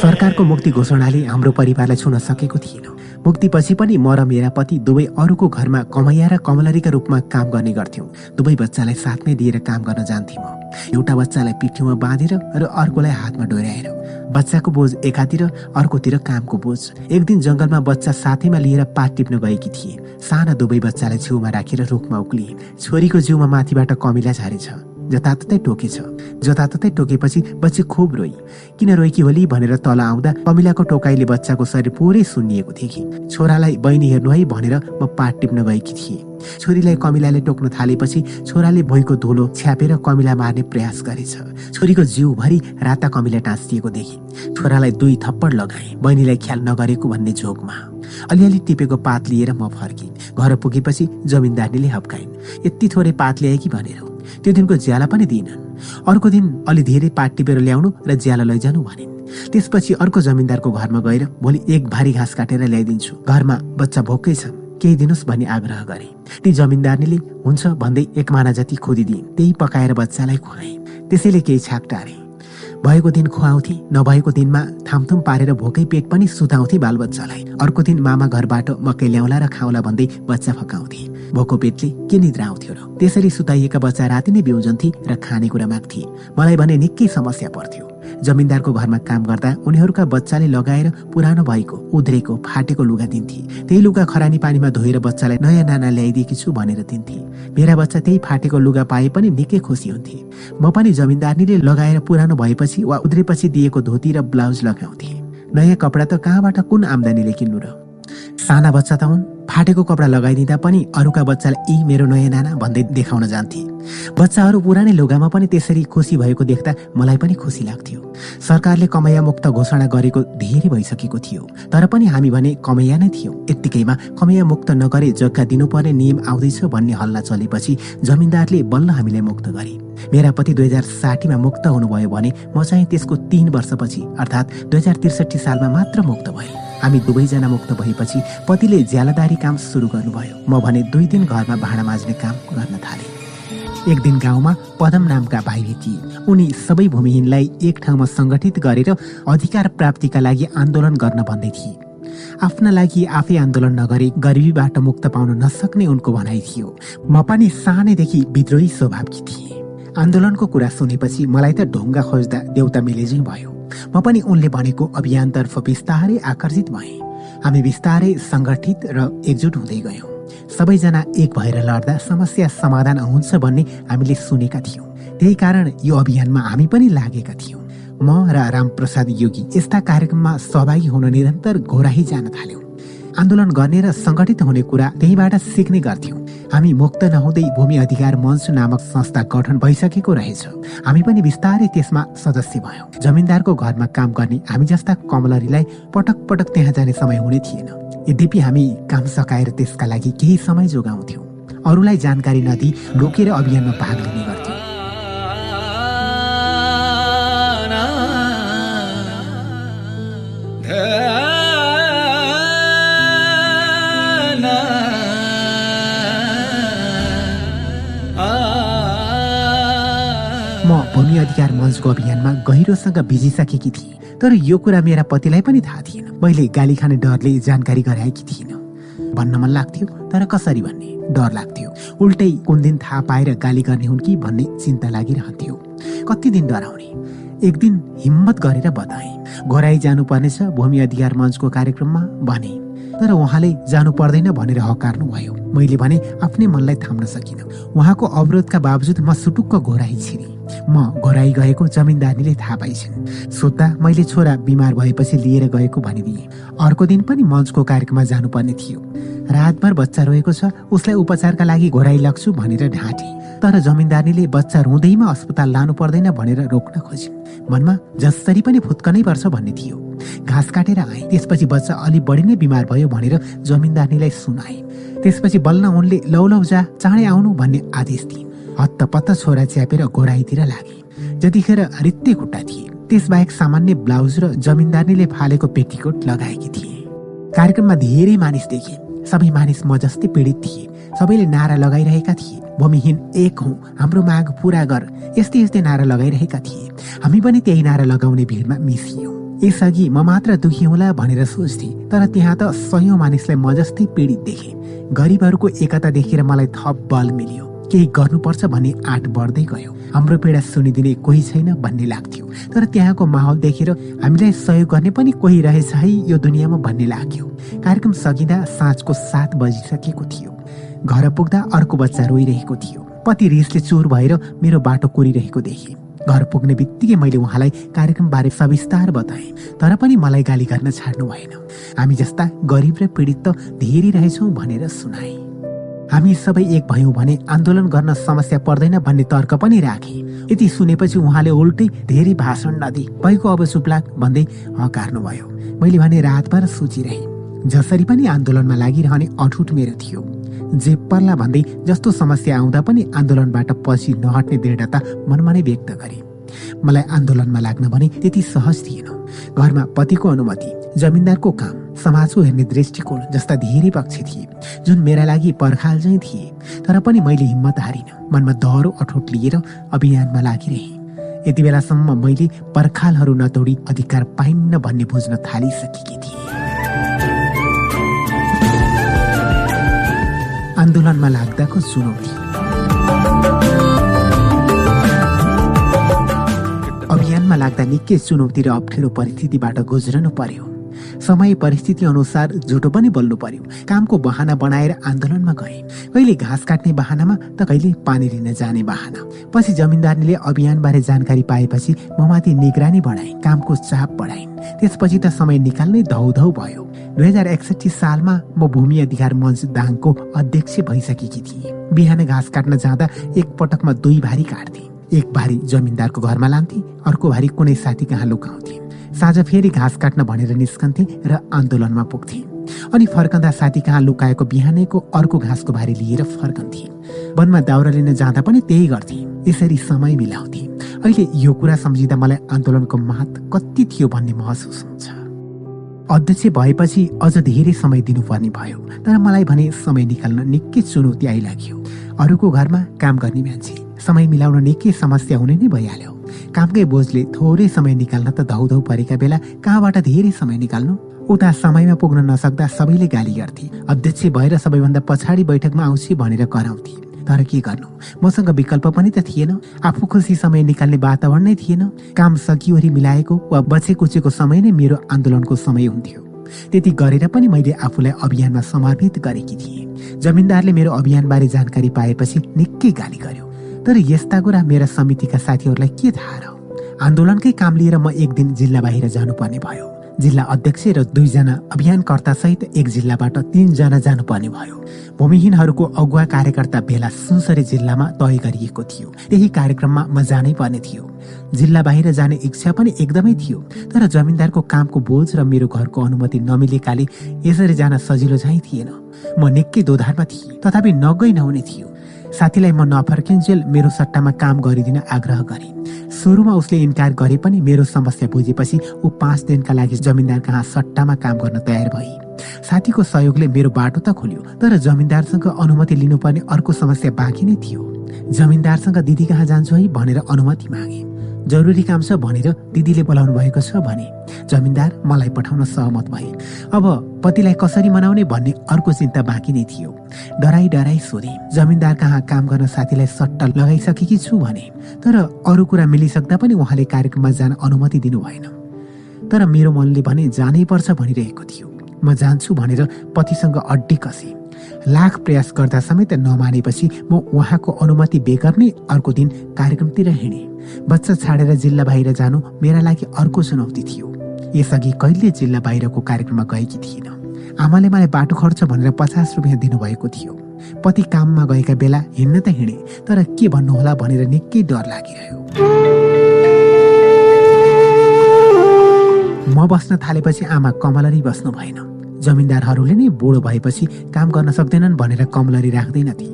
सरकारको मुक्ति घोषणाले हाम्रो परिवारलाई छुन सकेको थिएन। मुक्तिपछि पनि म र मेरा पति दुवै अरूको घरमा कमैया र कमलरीका रूपमा काम गर्ने गर्थ्यौँ। दुवै बच्चालाई साथमै दिएर काम गर्न जान्थेँ म। एउटा बच्चालाई पिठ्यौमा बाँधेर र अर्कोलाई हातमा डोर्याएर। बच्चाको बोझ एकातिर अर्कोतिर कामको बोझ। एक दिन जङ्गलमा बच्चा साथैमा लिएर पात टिप्न गएकी थिए। साना दुवै बच्चालाई छेउमा राखेर रुखमा उक्लिए। छोरीको जिउमा माथिबाट कमिला झारेछ। जताततै टोकेछ। जताततै टोकेपछि बच्ची खुब रोई। किन रोइकी होली भनेर तल आउँदा कमिलाको टोकाइले बच्चाको शरीर पुरै सुन्निएको थिए छोरालाई बहिनी हेर्नु है भनेर म पाट टिप्न गएकी थिएँ। छोरीलाई कमिलाले टोक्न थालेपछि छोराले भुइँको धुलो छ्यापेर कमिला मार्ने प्रयास गरेछ। छोरीको जिउभरि राता कमिला टाँसिएको देखे। छोरालाई दुई थप्पड लगाए। बहिनीलाई ख्याल नगरेको भन्ने झोकमा अलिअलि टिपेको पात लिएर म फर्केँ। घर पुगेपछि जमिनदारीले हप्काइन्। यति थोरै पात ल्याए कि भनेर। त्यो दिनको ज्याला पनि दिइनन्। अर्को दिन अलि धेरै पात टिपेर ल्याउनु र ज्याला लैजानु भनिन्। त्यसपछि अर्को जमिनदारको घरमा गएर भोलि एक भारी घाँस काटेर ल्याइदिन्छु। घरमा बच्चा भोकै छ केही दिनुहोस् भन्ने आग्रह गरे। ती जमिनदारले हुन्छ भन्दै एक माना जति खोदिदिन् त्यही पकाएर बच्चालाई खुवाए। त्यसैले केही छाक टारे। भएको दिन खुवाउँथे नभएको दिनमा थामथुम पारेर भोकै पेट पनि सुताउँथे बालबच्चालाई। अर्को दिन मामा घरबाट मकै ल्याउला र खाउला भन्दै बच्चा फकाउँथे। भोको पेटले के निद्रा आउँथ्यो र? त्यसरी सुताइएका बच्चा राति नै बिउजन्थे र खानेकुरा माग्थे। मलाई भने निकै समस्या पर्थ्यो। जमिनदारको घरमा काम गर्दा उनीहरूका बच्चाले लगाएर पुरानो भएको उध्रेको फाटेको लुगा दिन्थे। त्यही लुगा खरानी पानीमा धोएर बच्चालाई नयाँ नाना ल्याइदिएकी छु भनेर दिन्थे। मेरा बच्चा त्यही फाटेको लुगा पाए पनि निकै खुसी हुन्थे। म पनि जमिनदारनीले लगाएर पुरानो भएपछि वा उध्रेपछि दिएको धोती र ब्लाउज लगाउँथे। नयाँ कपडा त कहाँबाट कुन आम्दानीले किन्नु र? साना बच्चा त हुन्। फाटेको कपडा लगाइदिँदा पनि अरूका बच्चालाई यी मेरो नयाँ नाना भन्दै देखाउन जान्थे। बच्चाहरू पुरानै लुगामा पनि त्यसरी खुसी भएको देख्दा मलाई पनि खुसी लाग्थ्यो। सरकारले कमैया मुक्त घोषणा गरेको धेरै भइसकेको थियो। तर पनि हामी भने कमैया नै थियौँ। यत्तिकैमा कमैया मुक्त नगरे जग्गा दिनुपर्ने नियम आउँदैछ भन्ने हल्ला चलेपछि जमिनदारले बल्ल हामीलाई मुक्त गरे। मेरा पति दुई हजार साठीमा मुक्त हुनुभयो भने म चाहिँ त्यसको तीन वर्षपछि अर्थात् दुई हजार त्रिसठी सालमा मात्र मुक्त भएँ। हामी दुवैजना मुक्त भएपछि पतिले ज्यालादारी काम सुरु गर्नुभयो। म भने दुई दिन घरमा भाँडा माझ्ने काम गर्न थालेँ। एक दिन गाउँमा पदम नामका भाइ भेटिए उनी सबै भूमिहीनलाई एक ठाउँमा सङ्गठित गरेर अधिकार प्राप्तिका लागि आन्दोलन गर्न भन्दै थिए। आफ्ना लागि आफै आन्दोलन नगरे गरिबीबाट मुक्त पाउन नसक्ने उनको भनाइ थियो। म पनि सानैदेखि विद्रोही स्वभावकी थिएँ। आन्दोलनको कुरा सुनेपछि मलाई त ढुङ्गा खोज्दा देउता मिलेजै भयो। म पनि उनले भनेको अभियानतर्फ बिस्तारै आकर्षित भएँ। हामी बिस्तारै सङ्गठित र एकजुट हुँदै गयौँ। सबैजना एक भएर लड्दा समस्या समाधान हुन्छ भन्ने हामीले सुनेका थियौँ। त्यही कारण यो अभियानमा हामी पनि लागेका थियौँ। म र रामप्रसाद योगी यस्ता कार्यक्रममा सहभागी हुन निरन्तर घोराही जान थाल्यौँ। आन्दोलन गर्ने र सङ्गठित हुने कुरा त्यहीबाट सिक्ने गर्थ्यौँ। हामी मुक्त नहुँदै भूमि अधिकार मञ्च नामक संस्था गठन भइसकेको रहेछ। हामी पनि बिस्तारै त्यसमा सदस्य भयौँ। जमिनदारको घरमा काम गर्ने हामी जस्ता कमलरीलाई पटक पटक त्यहाँ जाने समय हुने थिएन। यद्यपि हामी काम सकाएर त्यसका लागि केही समय जोगाउँथ्यौँ। अरूलाई जानकारी नदिई रोकेर अभियानमा भाग लिने गर्थ्यौँ। भूमि अधिकार मञ्चको अभियानमा गहिरोसँग भिजिसकेकी थिएँ तर यो कुरा मेरा पतिलाई पनि थाहा थिएन। मैले गाली खाने डरले जानकारी गराएकी थिइनँ भन्न मन लाग्थ्यो तर कसरी भन्ने? डर लाग्थ्यो। उल्टै कुन दिन थाहा पाएर गाली गर्ने हुन् कि भन्ने चिन्ता लागिरहन्थ्यो। कति दिन डराउने? एक दिन हिम्मत गरेर बताएँ। घोराई जानुपर्नेछ भूमि अधिकार मञ्चको कार्यक्रममा भने। तर उहाँले जानु पर्दैन भनेर हकार्नु भयो मैले भने आफ्नै मनलाई थाम्न सकिनँ। उहाँको अवरोधका बावजुद म सुटुक्क घोराई छिरेँ। म घोराई गएको जमिनदारीले थाहा पाइछन्। सोद्धा मैले छोरा बिमार भएपछि लिएर गएको भनिदिएँ अर्को दिन पनि मञ्चको कार्यक्रममा जानुपर्ने थियो। रातभर बच्चा रोएको छ उसलाई उपचारका लागि घोराई लग्छु भनेर ढाँटे। तर जमिनदारीले बच्चा रुँदैमा अस्पताल लानु पर्दैन भनेर रोक्न खोजिन्। मनमा जसरी पनि फुत्कनै पर्छ भन्ने थियो। घाँस काटेर आए। त्यसपछि बच्चा अलि बढी नै बिमार भयो भनेर जमिनदारीलाई सुनाए। त्यसपछि बल्ल उनले लौ लौ जा चाँडै आउनु भन्ने आदेश दिए। हत्तपत्त छोरा च्यापेर घोराइतिर लागे। जतिखेर रित्ते खुट्टा थिए त्यसबाहेक सामान्य ब्लाउज र जमिनदारीले फालेको पेटीकोट लगाएकी थिए। कार्यक्रममा धेरै मानिस देखे। सबै मानिस म जस्तै पीडित थिए। सबैले नारा लगाइरहेका थिए। भूमिहीन एक हौ। हाम्रो माग पुरा गर। यस्तै यस्तै नारा लगाइरहेका थिए। हामी पनि त्यही नारा लगाउने भिडमा मिसियौँ। यसअघि म मात्र दुखी होला भनेर सोच्थे तर त्यहाँ त सयौँ मानिसलाई म जस्तै पीडित देखे। गरिबहरूको एकता देखेर मलाई थप बल मिल्यो। केही गर्नुपर्छ भन्ने आँट बढ्दै गयो। हाम्रो पीडा सुनिदिने कोही छैन भन्ने लाग्थ्यो। तर त्यहाँको माहौल देखेर हामीलाई सहयोग गर्ने पनि कोही रहेछ है यो दुनियाँमा भन्ने लाग्यो। कार्यक्रम सकिँदा साँझको सात बजिसकेको थियो। घर पुग्दा अर्को बच्चा रोइरहेको थियो। पति रिसले चोर भएर मेरो बाटो कोरिरहेको देखेँ। घर पुग्ने बित्तिकै मैले उहाँलाई कार्यक्रमबारे सविस्तार बताएँ। तर पनि मलाई गाली गर्न छाड्नु भएन। हामी जस्ता गरिब र पीडित त धेरै रहेछौँ भनेर सुनाए। हामी सबै एक भयौँ भने आन्दोलन गर्न समस्या पर्दैन भन्ने तर्क पनि राखे। यति सुनेपछि उहाँले उल्टै धेरै भाषण नदी भएको अब सुप्लाक भन्दै हकार्नु भयो मैले भने रातभर सोचिरहेँ। जसरी पनि आन्दोलनमा लागिरहने अठुट मेरो थियो। जे पर्ला भन्दै जस्तो समस्या आउँदा पनि आन्दोलनबाट पछि नहट्ने दृढता मनमा नै व्यक्त गरे। मलाई आन्दोलनमा लाग्न भने त्यति सहज थिएन। घरमा पतिको अनुमति जमिनदारको काम समाजको हेर्ने दृष्टिकोण जस्ता धेरै पक्ष थिए जुन मेरा लागि पर्खाल चाहिँ थिए तर पनि मैले हिम्मत हारिन। मनमा दह्रो अठोट लिएर अभियानमा लागिरहे। यति बेलासम्म मैले पर्खालहरू नतोडी अधिकार पाइन्न भन्ने बुझ्न थालिसकेकी थिएँ। आन्दोलनमा लाग्दाको चुनौती अभियानमा लाग्दा निकै चुनौती र अप्ठ्यारो परिस्थितिबाट गुज्रनु पर्यो समय परिस्थिति अनुसार झुटो पनि बोल्नु पर्यो। कामको बहाना बनाएर आन्दोलनमा गए। कहिले घाँस काट्ने बहानामा त कहिले पानी लिन जाने बहाना। पछि जमिनदारले अभियानबारे जानकारी पाएपछि ममाथि निगरानी बढाए कामको चाप बढाइन् त्यसपछि त समय निकाल्नै धौधौ भयो। दुई हजार एकसठी सालमा म भूमि अधिकार मञ्च दाङको अध्यक्ष भइसकेकी थिएँ। बिहान घाँस काट्न जाँदा एक पटकमा दुई भारी काट्थे। एक भारी जमिनदारको घरमा लान्थे अर्को भारी कुनै साथी कहाँ लुकाउँथे। साँझ फेरि घाँस काट्न भनेर निस्कन्थे र आन्दोलनमा पुग्थे। अनि फर्कँदा साथी कहाँ लुकाएको बिहानैको अर्को घाँसको भारी लिएर फर्कन्थे। वनमा दाउरा लिन जाँदा पनि त्यही गर्थे। यसरी समय मिलाउँथे। अहिले यो कुरा सम्झिँदा मलाई आन्दोलनको महत्व कति थियो भन्ने महसुस हुन्छ। अध्यक्ष भएपछि अझ धेरै समय दिनुपर्ने भयो। तर मलाई भने समय निकाल्न निकै चुनौती आइलाग्यो। अरूको घरमा काम गर्ने मान्छे समय मिलाउन निकै समस्या हुने नै भइहाल्यो। कामकै बोझले थोरै समय निकाल्न त धौधौ परेका बेला कहाँबाट धेरै समय निकाल्नु? उता समयमा पुग्न नसक्दा सबैले गाली गर्थे। अध्यक्ष भएर सबैभन्दा पछाडि बैठकमा आउँछु भनेर कराउँथे। तर के गर्नु? मसँग विकल्प पनि त थिएन। आफू खुसी समय निकाल्ने वातावरण नै थिएन। काम सकिवरी मिलाएको वा बचे कुचेको समय नै मेरो आन्दोलनको समय हुन्थ्यो। त्यति गरेर पनि मैले आफूलाई अभियानमा समर्पित गरेकी थिएँ। जमिनदारले मेरो अभियानबारे जानकारी पाएपछि निकै गाली गर्यो। तर यस्ता कुरा मेरा समितिका साथीहरूलाई के थाहा र आन्दोलनकै काम लिएर म एक दिन जिल्ला बाहिर जानुपर्ने भयो। जिल्ला अध्यक्ष र दुईजना अभियानकर्ता सहित एक जिल्लाबाट तिनजना जानुपर्ने भयो। भूमिहीनहरूको अगुवा कार्यकर्ता भेला सुनसरी जिल्लामा तय गरिएको थियो। त्यही कार्यक्रममा म जानै पर्ने थियो। जिल्ला बाहिर जाने इच्छा पनि एकदमै थियो। तर जमिनदारको कामको बोझ र मेरो घरको अनुमति नमिलेकाले यसरी जान सजिलो झै थिएन। म निकै दोधारमा थिएँ। तथापि नगई नहुने थियो। साथीलाई म नफर्किन्जेल मेरो सट्टामा काम गरिदिन आग्रह गरे। सुरुमा उसले इन्कार गरे पनि मेरो समस्या बुझेपछि ऊ पाँच दिनका लागि जमिनदार कहाँ सट्टामा काम गर्न तयार भए साथीको सहयोगले मेरो बाटो त खोल्यो तर जमिनदारसँग अनुमति लिनुपर्ने अर्को समस्या बाँकी नै थियो। जमिनदारसँग दिदी कहाँ जान्छु है भनेर अनुमति मागे। जरुरी काम छ भनेर दिदीले बोलाउनु भएको छ भने जमिनदार मलाई पठाउन सहमत भए। अब पतिलाई कसरी मनाउने भन्ने अर्को चिन्ता बाँकी नै थियो। डराई डराई सोधे जमिनदार कहाँ काम गर्न साथीलाई सट्टा लगाइसकेकी छु भने तर अरू कुरा मिलिसक्दा पनि उहाँले कार्यक्रममा जान अनुमति दिनु भएन। तर मेरो मनले भने जानै पर्छ भनिरहेको थियो। म जान्छु भनेर पतिसँग अड्डी कसे। लाख प्रयास गर्दा समेत नमानेपछि म उहाँको अनुमति बेगर नै अर्को दिन कार्यक्रमतिर हिँडेँ। बच्चा छाडेर जिल्ला बाहिर जानु मेरा लागि अर्को चुनौती थियो। यसअघि कहिले जिल्ला बाहिरको कार्यक्रममा गएकी थिइनँ। आमाले मलाई बाटो खर्च भनेर पचास रुपियाँ दिनुभएको थियो। पति काममा गएका बेला हिँड्न त हिँडे तर के भन्नुहोला भनेर निकै डर लागिरह्यो। म बस्न थालेपछि आमा कमलरी बस्नु भएन। जमिनदारहरूले नै बुढो भएपछि काम गर्न सक्दैनन् भनेर कमलरी राख्दैनथे।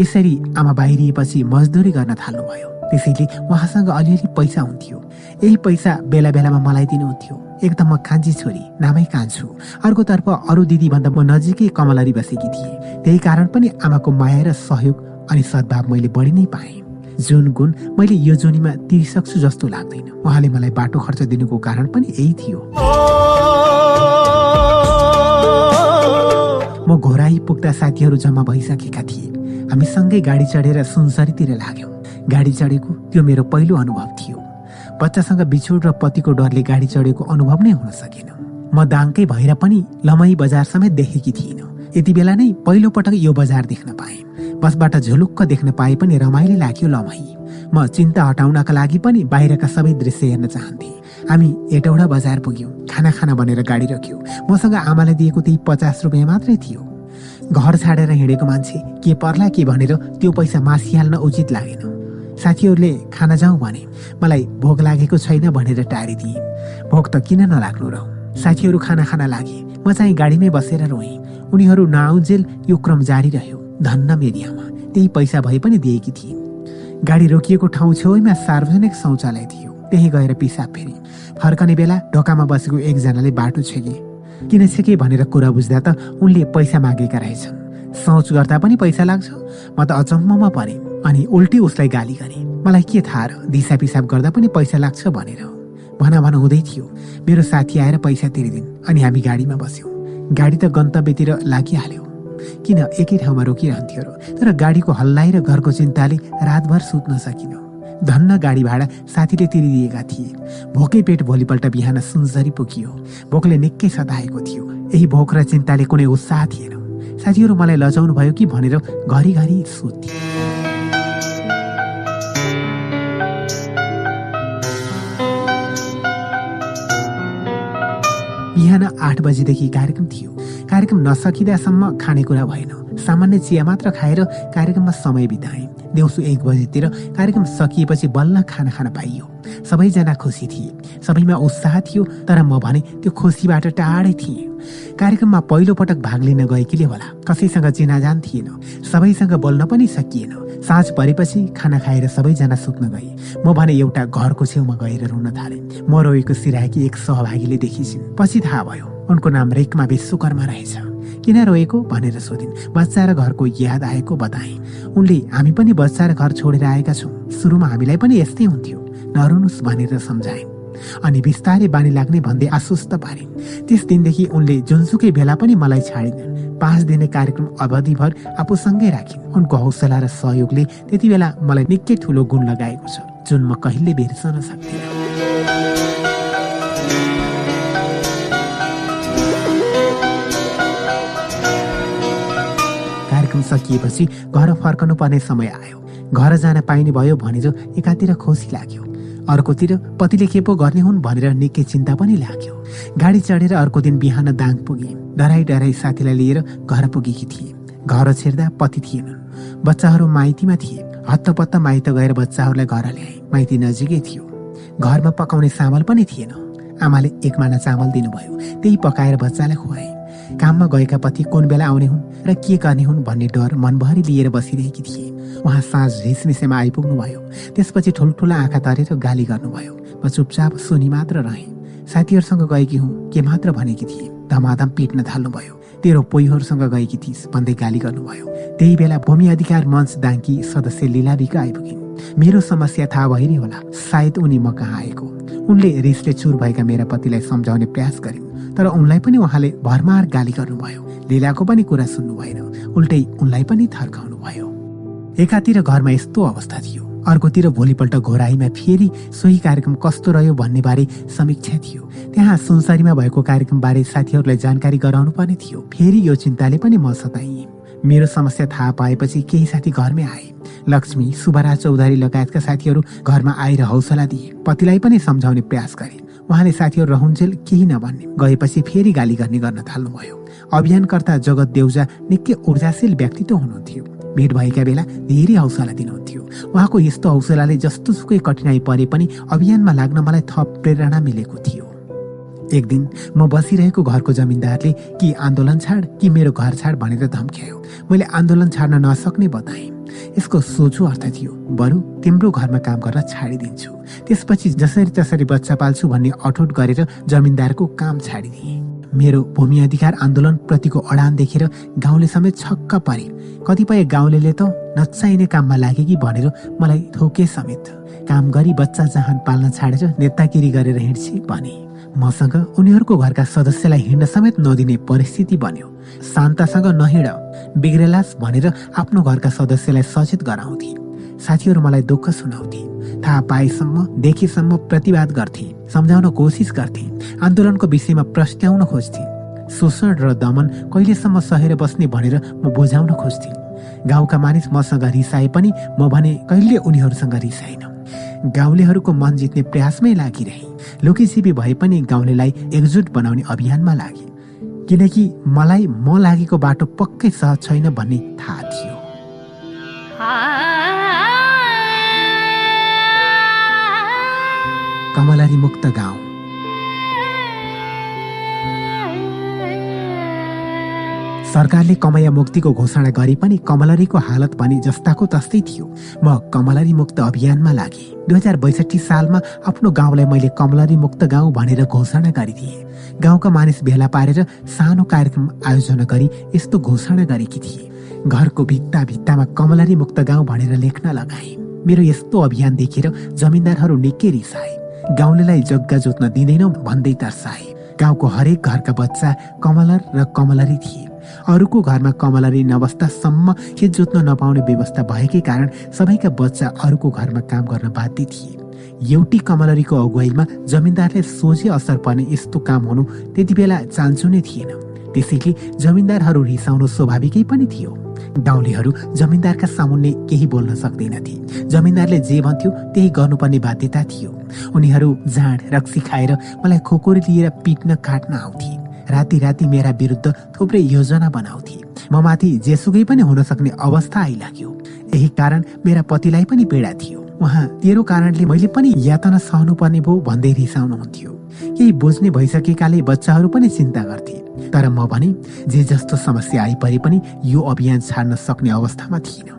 यसरी आमा बाहिरिएपछि मजदुरी गर्न थाल्नुभयो। त्यसैले उहाँसँग अलिअलि पैसा हुन्थ्यो। यही पैसा बेला बेलामा मलाई दिनुहुन्थ्यो। एकदम म कान्छी छोरी नामै कान्छु। अर्कोतर्फ अरू दिदीभन्दा म नजिकै कमलरी बसेकी थिएँ। त्यही कारण पनि आमाको माया र सहयोग अनि सद्भाव मैले बढी नै पाएँ। जुन गुण मैले यो जोनीमा तिरिसक्छु जस्तो लाग्दैन। उहाँले मलाई बाटो खर्च दिनुको कारण पनि यही थियो। म घोराई पुग्दा साथीहरू जम्मा भइसकेका थिए। हामी सँगै गाडी चढेर सुनसरीतिर लाग्यौँ। गाडी चढेको त्यो मेरो पहिलो अनुभव थियो। बच्चासँग बिछोड र पतिको डरले गाडी चढेको अनुभव नै हुन सकेन। म दाङकै भएर पनि लमही बजार समेत देखेकी थिइनँ। यति बेला नै पहिलो पटक यो बजार देख्न पाएँ। बसबाट झुलुक्क देख्न पाए पनि रमाइलो लाग्यो लमही। म चिन्ता हटाउनका लागि पनि बाहिरका सबै दृश्य हेर्न चाहन्थे। हामी एटौडा बजार पुग्यौँ। खाना खाना भनेर गाडी रख्यो मसँग आमाले दिएको त्यही पचास रुपियाँ मात्रै थियो। घर छाडेर हिँडेको मान्छे के पर्ला के भनेर त्यो पैसा मासिहाल्न उचित लागेन। साथीहरूले खाना जाउँ भने मलाई भोक लागेको छैन भनेर टारिदिए। भोक त किन नलाग्नु र? साथीहरू खाना खाना लागे। म चाहिँ गाडीमै बसेर रोएँ। उनीहरू नआउन्जेल यो क्रम जारी रह्यो। धन्न मेरी आमा त्यही पैसा भए पनि दिएकी थिए। गाडी रोकिएको ठाउँ छेउमा सार्वजनिक शौचालय थियो। त्यही गएर पिसाब फेरि। फर्कने बेला ढोकामा बसेको एकजनाले बाटो छेके किन छेके भनेर कुरा बुझ्दा त उनले पैसा मागेका रहेछन्। सोच गर्दा पनि पैसा लाग्छ? म त अचम्ममा परेँ। अनि उल्टी उसलाई गाली गरे। मलाई के थाहा र? दिसा पिसाब गर्दा पनि पैसा लाग्छ भनेर भना भन हुँदै थियो। मेरो साथी आएर पैसा तिरिदिन् अनि हामी गाडीमा बस्यौँ। गाडी त गन्तव्यतिर लागिहाल्यो। किन एकै ठाउँमा रोकिरहन्थ्यो र? तर गाडीको हल्लाइ र घरको चिन्ताले रातभर सुत्न सकिन। धन्न गाडी भाडा साथीले तिरिदिएका थिए। भोकै पेट भोलिपल्ट बिहान सुनसरी पुगियो। भोकले निकै सताएको थियो। यही भोक र चिन्ताले कुनै उत्साह थिएन। साथीहरू मलाई लजाउनु भयो कि भनेर घरिघरि सोध्थे। बिहान आठ बजीदेखि कार्यक्रम थियो। कार्यक्रम नसकिँदासम्म खानेकुरा भएन। सामान्य चिया मात्र खाएर कार्यक्रममा समय बिताएँ दिउँसो एक बजीतिर कार्यक्रम सकिएपछि बल्ल खाना खान पाइयो। सबैजना खुसी थिए। सबैमा उत्साह थियो तर म भने त्यो खुसीबाट टाढै थिएँ। कार्यक्रममा पहिलो पटक भाग लिन गएकीले होला। कसैसँग चिनाजान थिएन। सबैसँग बोल्न पनि सकिएन। साँझ परेपछि खाना खाएर सबैजना सुत्न गए। म भने एउटा घरको छेउमा गएर रुन थालेँ। म रोएको सिराएकी एक सहभागीले देखिसिन् पछि थाहा भयो उनको नाम रेकमा विश्वकर्मा रहेछ। किन रोएको भनेर सोधिन्। बच्चा र घरको याद आएको बताए। उनले हामी पनि बच्चा र घर छोडेर आएका छौँ। सुरुमा हामीलाई पनि यस्तै हुन्थ्यो। नरुनुहोस् भनेर सम्झाइन्। अनि बिस्तारै बानी लाग्ने भन्दै आश्वस्त पारिन्। त्यस दिनदेखि उनले जुनसुकै बेला पनि मलाई छाडिन् पाँच दिने कार्यक्रम अवधिभर आफूसँगै राखिन्। उनको हौसला र सहयोगले त्यति बेला मलाई निकै ठुलो गुण लगाएको छ जुन म कहिले बिर्सन सक्दिनँ। सकिएपछि घर फर्कनु पर्ने समय आयो। घर जान पाइने भयो भनेर एकातिर खुसी लाग्यो। अर्कोतिर पतिले के पो गर्ने हुन् भनेर निकै चिन्ता पनि लाग्यो। गाडी चढेर अर्को दिन बिहान दाङ पुगे। डराई डराई साथीलाई लिएर घर पुगेकी थिए। घर छेर्दा पति थिएनन्। बच्चाहरू माइतीमा थिए। हत्तपत्त माइत गएर बच्चाहरूलाई घर ल्याए। माइती नजिकै थियो। घरमा पकाउने चामल पनि थिएन। आमाले एक माना चामल दिनुभयो। त्यही पकाएर बच्चालाई खुवाए। काममा गएका पति कुन बेला आउने हुन् र के गर्ने हुन् भन्ने डर मनभरि लिएर बसिरहेकी थिए। उहाँ साँझ झिसमिसेमा आइपुग्नु भयो त्यसपछि ठुल्ठुला आँखा तरेर गाली गर्नुभयो। म चुपचाप सुनि मात्र रहेँ। साथीहरूसँग गएकी हुँ के मात्र भनेकी थिए। धमाधम पिट्न थाल्नुभयो। तेरो पोइहरूसँग गएकी थिइस् भन्दै गाली गर्नुभयो। त्यही बेला भूमि अधिकार मञ्च दाङ्की सदस्य लीलाबिका आइपुगिन्। मेरो समस्या थाहा भइरहे होला। सायद उनी म कहाँ आएको। उनले रिसले चुर भएका मेरा पतिलाई सम्झाउने प्रयास गरिन् तर उनलाई पनि उहाँले भरमार गाली गर्नुभयो। लीलाको पनि कुरा सुन्नु भएन उल्टै उनलाई पनि थर्काउनु भयो एकातिर घरमा यस्तो अवस्था थियो। अर्कोतिर भोलिपल्ट घोराईमा फेरि सोही कार्यक्रम कस्तो रह्यो भन्ने बारे समीक्षा थियो। त्यहाँ सुनसरीमा भएको कार्यक्रमबारे साथीहरूलाई जानकारी गराउनु पर्ने थियो। फेरि यो चिन्ताले पनि म सताइएँ। मेरो समस्या थाहा पाएपछि केही साथी घरमै आए। लक्ष्मी सुबराज चौधरी लगायतका साथीहरू घरमा आएर हौसला दिए। पतिलाई पनि सम्झाउने प्रयास गरे। उहाँले साथीहरू रहन्जेल केही नभन्ने। गएपछि फेरि गाली गर्ने गर्न थाल्नुभयो। अभियानकर्ता जगत देउजा निकै ऊर्जाशील व्यक्तित्व हुनुहुन्थ्यो। भेट भएका बेला धेरै हौसला दिनुहुन्थ्यो। उहाँको यस्तो हौसलाले जस्तो सुकै कठिनाई परे पनि अभियानमा लाग्न मलाई थप प्रेरणा मिलेको थियो। एक दिन म बसिरहेको घरको जमिनदारले कि आन्दोलन छाड कि मेरो घर छाड भनेर धम्क्यायो। मैले आन्दोलन छाड्न नसक्ने बताएँ। यसको सोझो अर्थ थियो बरु तिम्रो घरमा काम गर्न छाडिदिन्छु। त्यसपछि जसरी तसरी बच्चा पाल्छु भन्ने अठोट गरेर जमिनदारको काम छाडिदिए। मेरो भूमि अधिकार आन्दोलन प्रतिको अडान देखेर गाउँले समेत छक्क परे। कतिपय गाउँले त नचाहिने काममा लागे कि भनेर मलाई थोके समेत। काम गरी बच्चा जहान पाल्न छाडेर नेतागिरी गरेर हिँड्छे भने। मसँग उनीहरूको घरका सदस्यलाई हिँड्न समेत नदिने परिस्थिति बन्यो। शान्तासँग नहिँड बिग्रेलास भनेर आफ्नो घरका सदस्यलाई सचेत गराउँथे। साथीहरू मलाई दुःख सुनाउँथे। थाहा पाएसम्म देखेसम्म प्रतिवाद गर्थे सम्झाउन कोसिस गर्थे आन्दोलनको विषयमा प्रस्ट्याउन खोज्थे। शोषण र दमन कहिलेसम्म सहेर बस्ने भनेर म बुझाउन खोज्थे। गाउँका मानिस मसँग रिसाए पनि म भने कहिले उनीहरूसँग रिसाइन। गाउँलेहरूको मन जित्ने प्रयासमै लागिरहे। लोकेसिपी भए पनि गाउँलेलाई एकजुट बनाउने अभियानमा लागे। किनकि मलाई म लागेको बाटो पक्कै सहज छैन भन्ने थाहा थियो। कमलरी मुक्त गाउँ। सरकारले कमया मुक्तिको घोषणा गरे पनि कमलरीको हालत पनि जस्ताको तस्तै थियो। म कमलरी मुक्त अभियानमा लागे। दुई हजार बैसठी सालमा आफ्नो गाउँलाई मैले कमलरी मुक्त गाउँ भनेर घोषणा गरिदिए। गाउँका मानिस भेला पारेर सानो कार्यक्रम आयोजना गरी यस्तो घोषणा गरेकी थिए। घरको भित्ता भित्तामा कमलरी मुक्त गाउँ भनेर लेख्न लगाए। मेरो यस्तो अभियान देखेर जमिनदारहरू निकै रिसाए। गाउँलेलाई जग्गा जोत्न दिँदैनौ भन्दै तर्साए। गाउँको हरेक घरका बच्चा कमलर र कमलरी थिए। अरूको घरमा कमलरी नबस्दासम्म खेत जोत्न नपाउने व्यवस्था भएकै कारण सबैका बच्चा अरूको घरमा काम गर्न बाध्य थिए। एउटी कमलरीको अगुवाईमा जमिनदारले सोझे असर पर्ने यस्तो काम हुनु त्यति बेला चान्सो नै थिएन। त्यसैले जमिनदारहरू रिसाउनु स्वाभाविकै पनि थियो। गाउँलेहरू जमिनदारका सामुन्ने केही बोल्न सक्दैनथे। जमिनदारले जे भन्थ्यो त्यही गर्नुपर्ने बाध्यता थियो। उनीहरू जाँड रक्सी खाएर मलाई खोकोरी लिएर पिट्न काट्न आउँथे। राति राति मेरा विरुद्ध थुप्रै योजना बनाउँथे। म माथि जेसुकै पनि हुन सक्ने अवस्था आइलाग्यो। यही कारण मेरा पतिलाई पनि पीडा थियो। उहाँ तेरो कारणले मैले पनि यातना सहनु पर्ने भो भन्दै रिसाउनुहुन्थ्यो। केही बुझ्ने भइसकेकाले बच्चाहरू पनि चिन्ता गर्थे। तर म भने जे जस्तो समस्या आइपरे पनि यो अभियान छाड्न सक्ने अवस्थामा थिइनँ।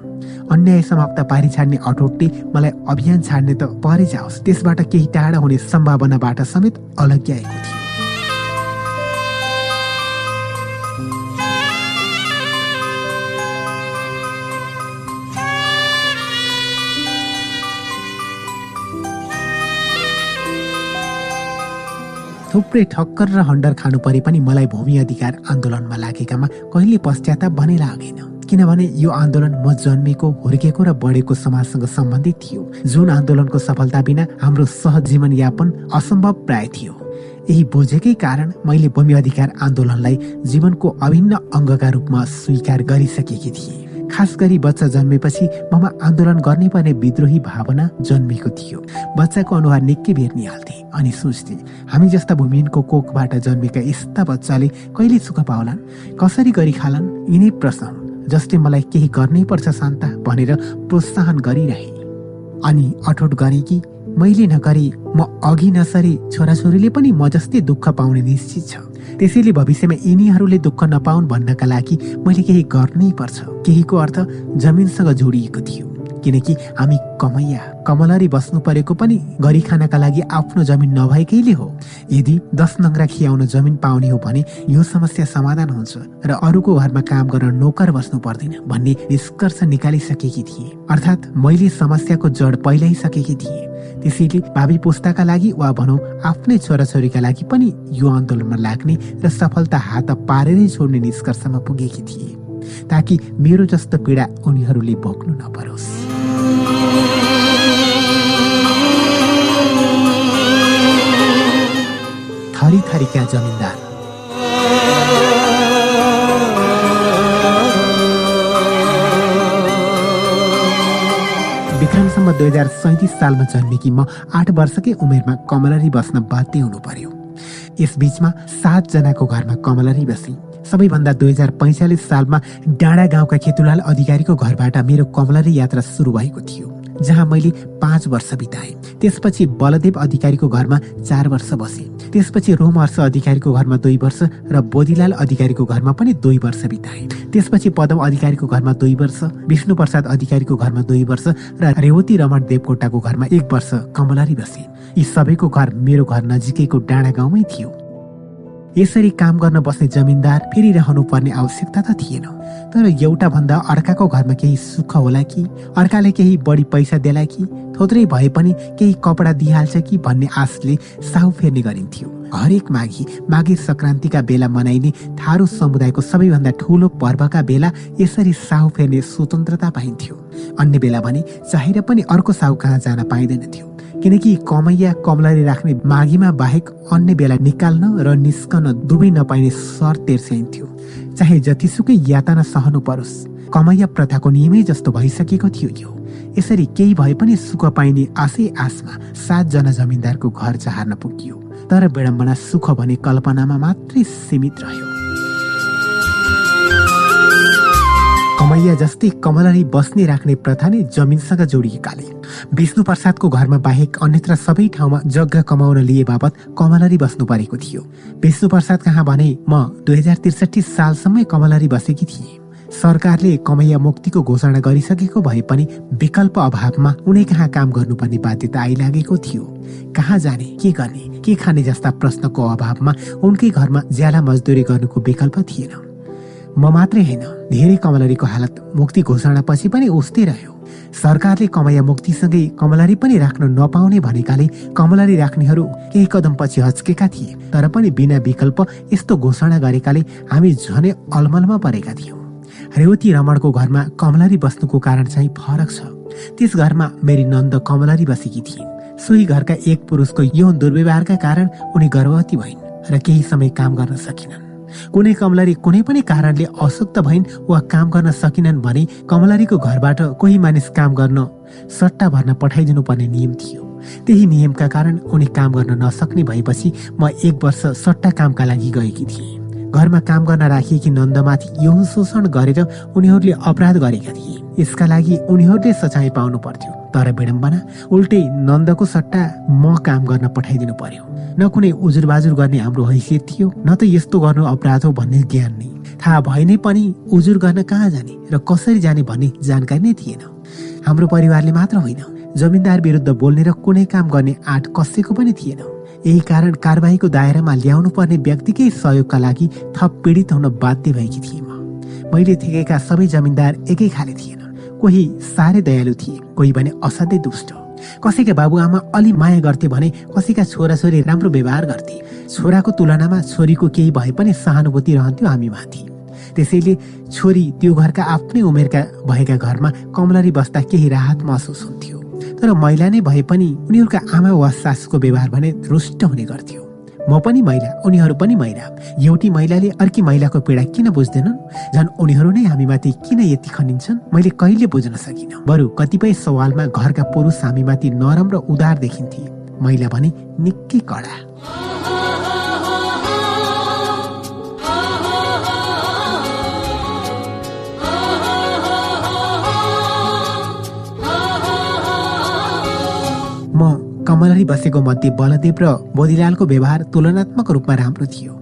अन्याय समाप्त पारी छाड्ने अटोटले मलाई अभियान छाड्ने त परे जाओस्। त्यसबाट केही टाढा हुने सम्भावनाबाट समेत अलग्याएको थियो थुप्रै ठक्कर र हन्डर खानु परे पनि मलाई भूमि अधिकार आन्दोलनमा लागेकामा कहिले पश्चाताप भने लागेन। किनभने यो आन्दोलन म जन्मेको हुर्केको र बढेको समाजसँग सम्बन्धित थियो। जुन आन्दोलनको सफलता बिना हाम्रो सहजीवन यापन असम्भव प्राय थियो। यही बुझेकै कारण मैले भूमि अधिकार आन्दोलनलाई जीवनको अभिन्न अङ्गका रूपमा स्वीकार गरिसकेकी थिएँ। खास गरी बच्चा जन्मेपछि ममा आन्दोलन गर्ने पर्ने विद्रोही भावना जन्मेको थियो। बच्चाको अनुहार निकै बेर्निहाल्थे अनि सोच्थे हामी जस्ता भूमिहीनको कोखबाट जन्मेका यस्ता बच्चाले कहिले सुख पाउलान्? कसरी गरी खालान्? यिनै प्रश्न जसले मलाई केही गर्नै पर्छ शान्ता भनेर प्रोत्साहन गरिरहे। अनि अठोट गरे कि मैले नगरे म अघि नसरे छोराछोरीले पनि म जस्तै दुःख पाउने निश्चित छ। त्यसैले भविष्यमा यिनीहरूले दुःख नपाउन् भन्नका लागि मैले केही गर्नै पर्छ। केहीको अर्थ जमिनसँग जोडिएको थियो। किनकि हामी कमैया कमलरी बस्नु परेको पनि गरी खानका लागि आफ्नो जमिन नभएकैले हो। यदि दस नङ्ग्रा खियाउन जमिन पाउने हो भने यो समस्या समाधान हुन्छ र अरूको घरमा काम गर्न नोकर बस्नु पर्दैन भन्ने निष्कर्ष निकालिसकेकी थिए। अर्थात् मैले समस्याको जड पहिलाइसकेकी थिएँ। त्यसैले भावी पुस्ताका लागि वा भनौँ आफ्नै छोराछोरीका लागि पनि यो आन्दोलनमा लाग्ने र सफलता हात पारेरै छोड्ने निष्कर्षमा पुगेकी थिए। ताकि मेरो जस्तो पीडा उनीहरूले भोग्नु नपरोस्। थरी थरीका जमिनदार। विक्रमसम्म दुई हजार सैतिस सालमा जन्मेकी म आठ वर्षकै उमेरमा कमलरी बस्न बाध्य हुनु पर्यो। यसबीचमा सातजनाको घरमा कमलरी बसी। सबैभन्दा दुई हजार पैँचालिस सालमा डाँडा गाउँका खेतुलाल अधिकारीको घरबाट मेरो कमलरी यात्रा सुरु भएको थियो जहाँ मैले पाँच वर्ष बिताएँ। त्यसपछि बलदेव अधिकारीको घरमा चार वर्ष बसे। त्यसपछि रोमहर्ष अधिकारीको घरमा दुई वर्ष र बोधिलाल अधिकारीको घरमा पनि दुई वर्ष बिताए। त्यसपछि पदम अधिकारीको घरमा दुई वर्ष विष्णु प्रसाद अधिकारीको घरमा दुई वर्ष र रेवती रमण देवकोटाको घरमा एक वर्ष कमलारी बसे। यी सबैको घर मेरो घर नजिकैको डाँडा गाउँमै थियो। यसरी काम गर्न बस्ने जमिनदार फेरि रहनु पर्ने आवश्यकता त थिएन। तर एउटा भन्दा अर्काको घरमा केही सुख होला कि अर्काले केही बढी पैसा देला कि थोत्रै भए पनि केही कपडा दिइहाल्छ कि भन्ने आशले साहु फेर्ने गरिन्थ्यो। हरेक माघी माघे सङ्क्रान्तिका बेला मनाइने थारू समुदायको सबैभन्दा ठुलो पर्वका बेला यसरी साहु फेर्ने स्वतन्त्रता पाइन्थ्यो। अन्य बेला भने चाहेर पनि अर्को साहु कहाँ जान पाइँदैनथ्यो। किनकि कमैया कमलरी राख्ने माघीमा बाहेक अन्य बेला निकाल्न र निस्कन दुवै नपाइने सर तेर्स्याइन्थ्यो। चाहे जतिसुकै यातना सहनु परोस् कमैया प्रथाको नियमै जस्तो भइसकेको थियो यो। यसरी केही भए पनि सुख पाइने आशै आशमा सातजना जमिनदारको घर चाहर्न पुगियो। तर विडम्बना सुख भने कल्पनामा मात्रै सीमित रह्यो। कमैया जस्तै कमलरी बस्ने राख्ने प्रथा नै जमिनसँग जोडिएकाले। विष्णु प्रसादको घरमा बाहेक अन्यत्र सबै ठाउँमा जग्गा कमाउन लिए बापत कमलरी बस्नु परेको थियो। विष्णु प्रसाद कहाँ भने म दुई हजार त्रिसठी सालसम्मै कमलरी बसेकी थिएँ। सरकारले कमैया मुक्तिको घोषणा गरिसकेको भए पनि विकल्प अभावमा उनै कहाँ काम गर्नुपर्ने बाध्यता आइलागेको थियो। कहाँ जाने के गर्ने के खाने जस्ता प्रश्नको अभावमा उनकै घरमा ज्याला मजदुरी गर्नुको विकल्प थिएन। म मात्रै होइन धेरै कमलरीको हालत मुक्ति घोषणापछि पनि उस्तै रह्यो। सरकारले कमाया मुक्तिसँगै कमलारी पनि राख्न नपाउने भनेकाले कमलारी राख्नेहरू केही कदम पछि हच्केका थिए तर पनि बिना विकल्प यस्तो घोषणा गरेकाले हामी झनै अलमलमा परेका थियौँ। रेवती रमणको घरमा कमलारी बस्नुको कारण चाहिँ फरक छ। त्यस घरमा मेरी नन्द कमलारी बसेकी थिइन्। सोही घरका एक पुरुषको यौन दुर्व्यवहारका कारण उनी गर्भवती भइन् र केही समय काम गर्न सकिनन्। कुनै कमलारी कुनै पनि कारणले अशक्त भइन् वा काम गर्न सकिनन् भने कमलारीको घरबाट कोही मानिस काम गर्न सट्टा भर्न पठाइदिनु पर्ने नियम थियो। त्यही नियमका कारण उनी काम गर्न नसक्ने भएपछि म एक वर्ष सट्टा कामका लागि गएकी थिएँ। घरमा काम गर्न राखिएकी नन्दमाथि यौन शोषण गरेर उनीहरूले अपराध गरेका थिए। यसका लागि उनीहरूले सचाइ पाउनु पर्थ्यो। तर विडम्बना उल्टै नन्दको सट्टा म काम गर्न पठाइदिनु पर्यो। न कुनै उजुर बाजुर गर्ने हाम्रो हैसियत थियो न त यस्तो गर्नु अपराध हो भन्ने ज्ञान नै। थाहा भए नै पनि उजुर गर्न कहाँ जाने र कसरी जाने भन्ने जानकारी नै थिएन। हाम्रो परिवारले मात्र होइन जमिनदार विरुद्ध बोल्ने र कुनै काम गर्ने आँट कसैको पनि थिएन। यही कारण कारवाहीको दायरामा ल्याउनु पर्ने व्यक्तिकै सहयोगका लागि थप पीडित हुन बाध्य भएकी थिए म। मैले थिकेका सबै जमिनदार एकै खाले थिएन। कोही साह्रै दयालु थिए कोही भने असाध्यै दुष्ट। कसैका बाबुआमा अलि माया गर्थे भने कसैका छोराछोरी राम्रो व्यवहार गर्थे। छोराको तुलनामा छोरीको केही भए पनि सहानुभूति रहन्थ्यो हामी माथि। त्यसैले छोरी त्यो घरका आफ्नै उमेरका भएका घरमा कमलरी बस्दा केही राहत महसुस हुन्थ्यो। तर महिला नै भए पनि उनीहरूका आमा वा सासुको व्यवहार भने रुष्ट हुने गर्थ्यो। म पनि महिला उनीहरू पनि महिला एउटी महिलाले अर्की महिलाको पीडा किन बुझ्दैनन्? झन् उनीहरू नै हामीमाथि किन यति खनिन्छन्? मैले कहिले बुझ्न सकिनँ। बरु कतिपय सवालमा घरका पुरुष हामीमाथि नरम र उदार देखिन्थे। महिला भने निकै कडा। कमलरी बसेको मध्ये बलदेव र बोधिलालको व्यवहार तुलनात्मक रूपमा राम्रो थियो।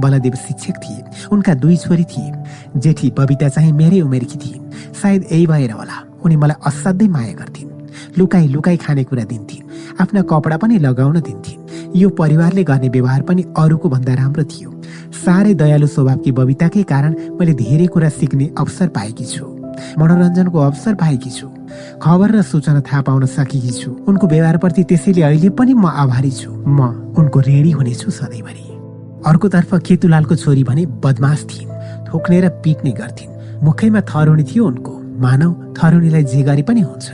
बलदेव शिक्षक थिए। उनका दुई छोरी थिए। जेठी बबिता चाहिँ मेरै उमेरकी थिइन्। सायद यही भएर होला। उनी मलाई असाध्यै माया गर्थिन्। लुकाई लुकाई खानेकुरा दिन्थिन्। आफ्ना कपडा पनि लगाउन दिन्थिन्। यो परिवारले गर्ने व्यवहार पनि अरूको भन्दा राम्रो थियो। साह्रै दयालु स्वभावकी बबिताकै कारण मैले धेरै कुरा सिक्ने अवसर पाएकी छु। मनोरञ्जनको अवसर पाएकी छु। खबर र सूचना थाहा पाउन सकेकी छु। उनको व्यवहारप्रति त्यसैले अहिले पनि म आभारी छु। म उनको ऋणी हुनेछु सधैँभरि। अर्कोतर्फ केतुलालको छोरी भने बदमास थिइन्। थोक्ने र पिट्ने गर्थिन्। मुखैमा थरुणी थियो उनको। मानव थरुणीलाई जे गरे पनि हुन्छ।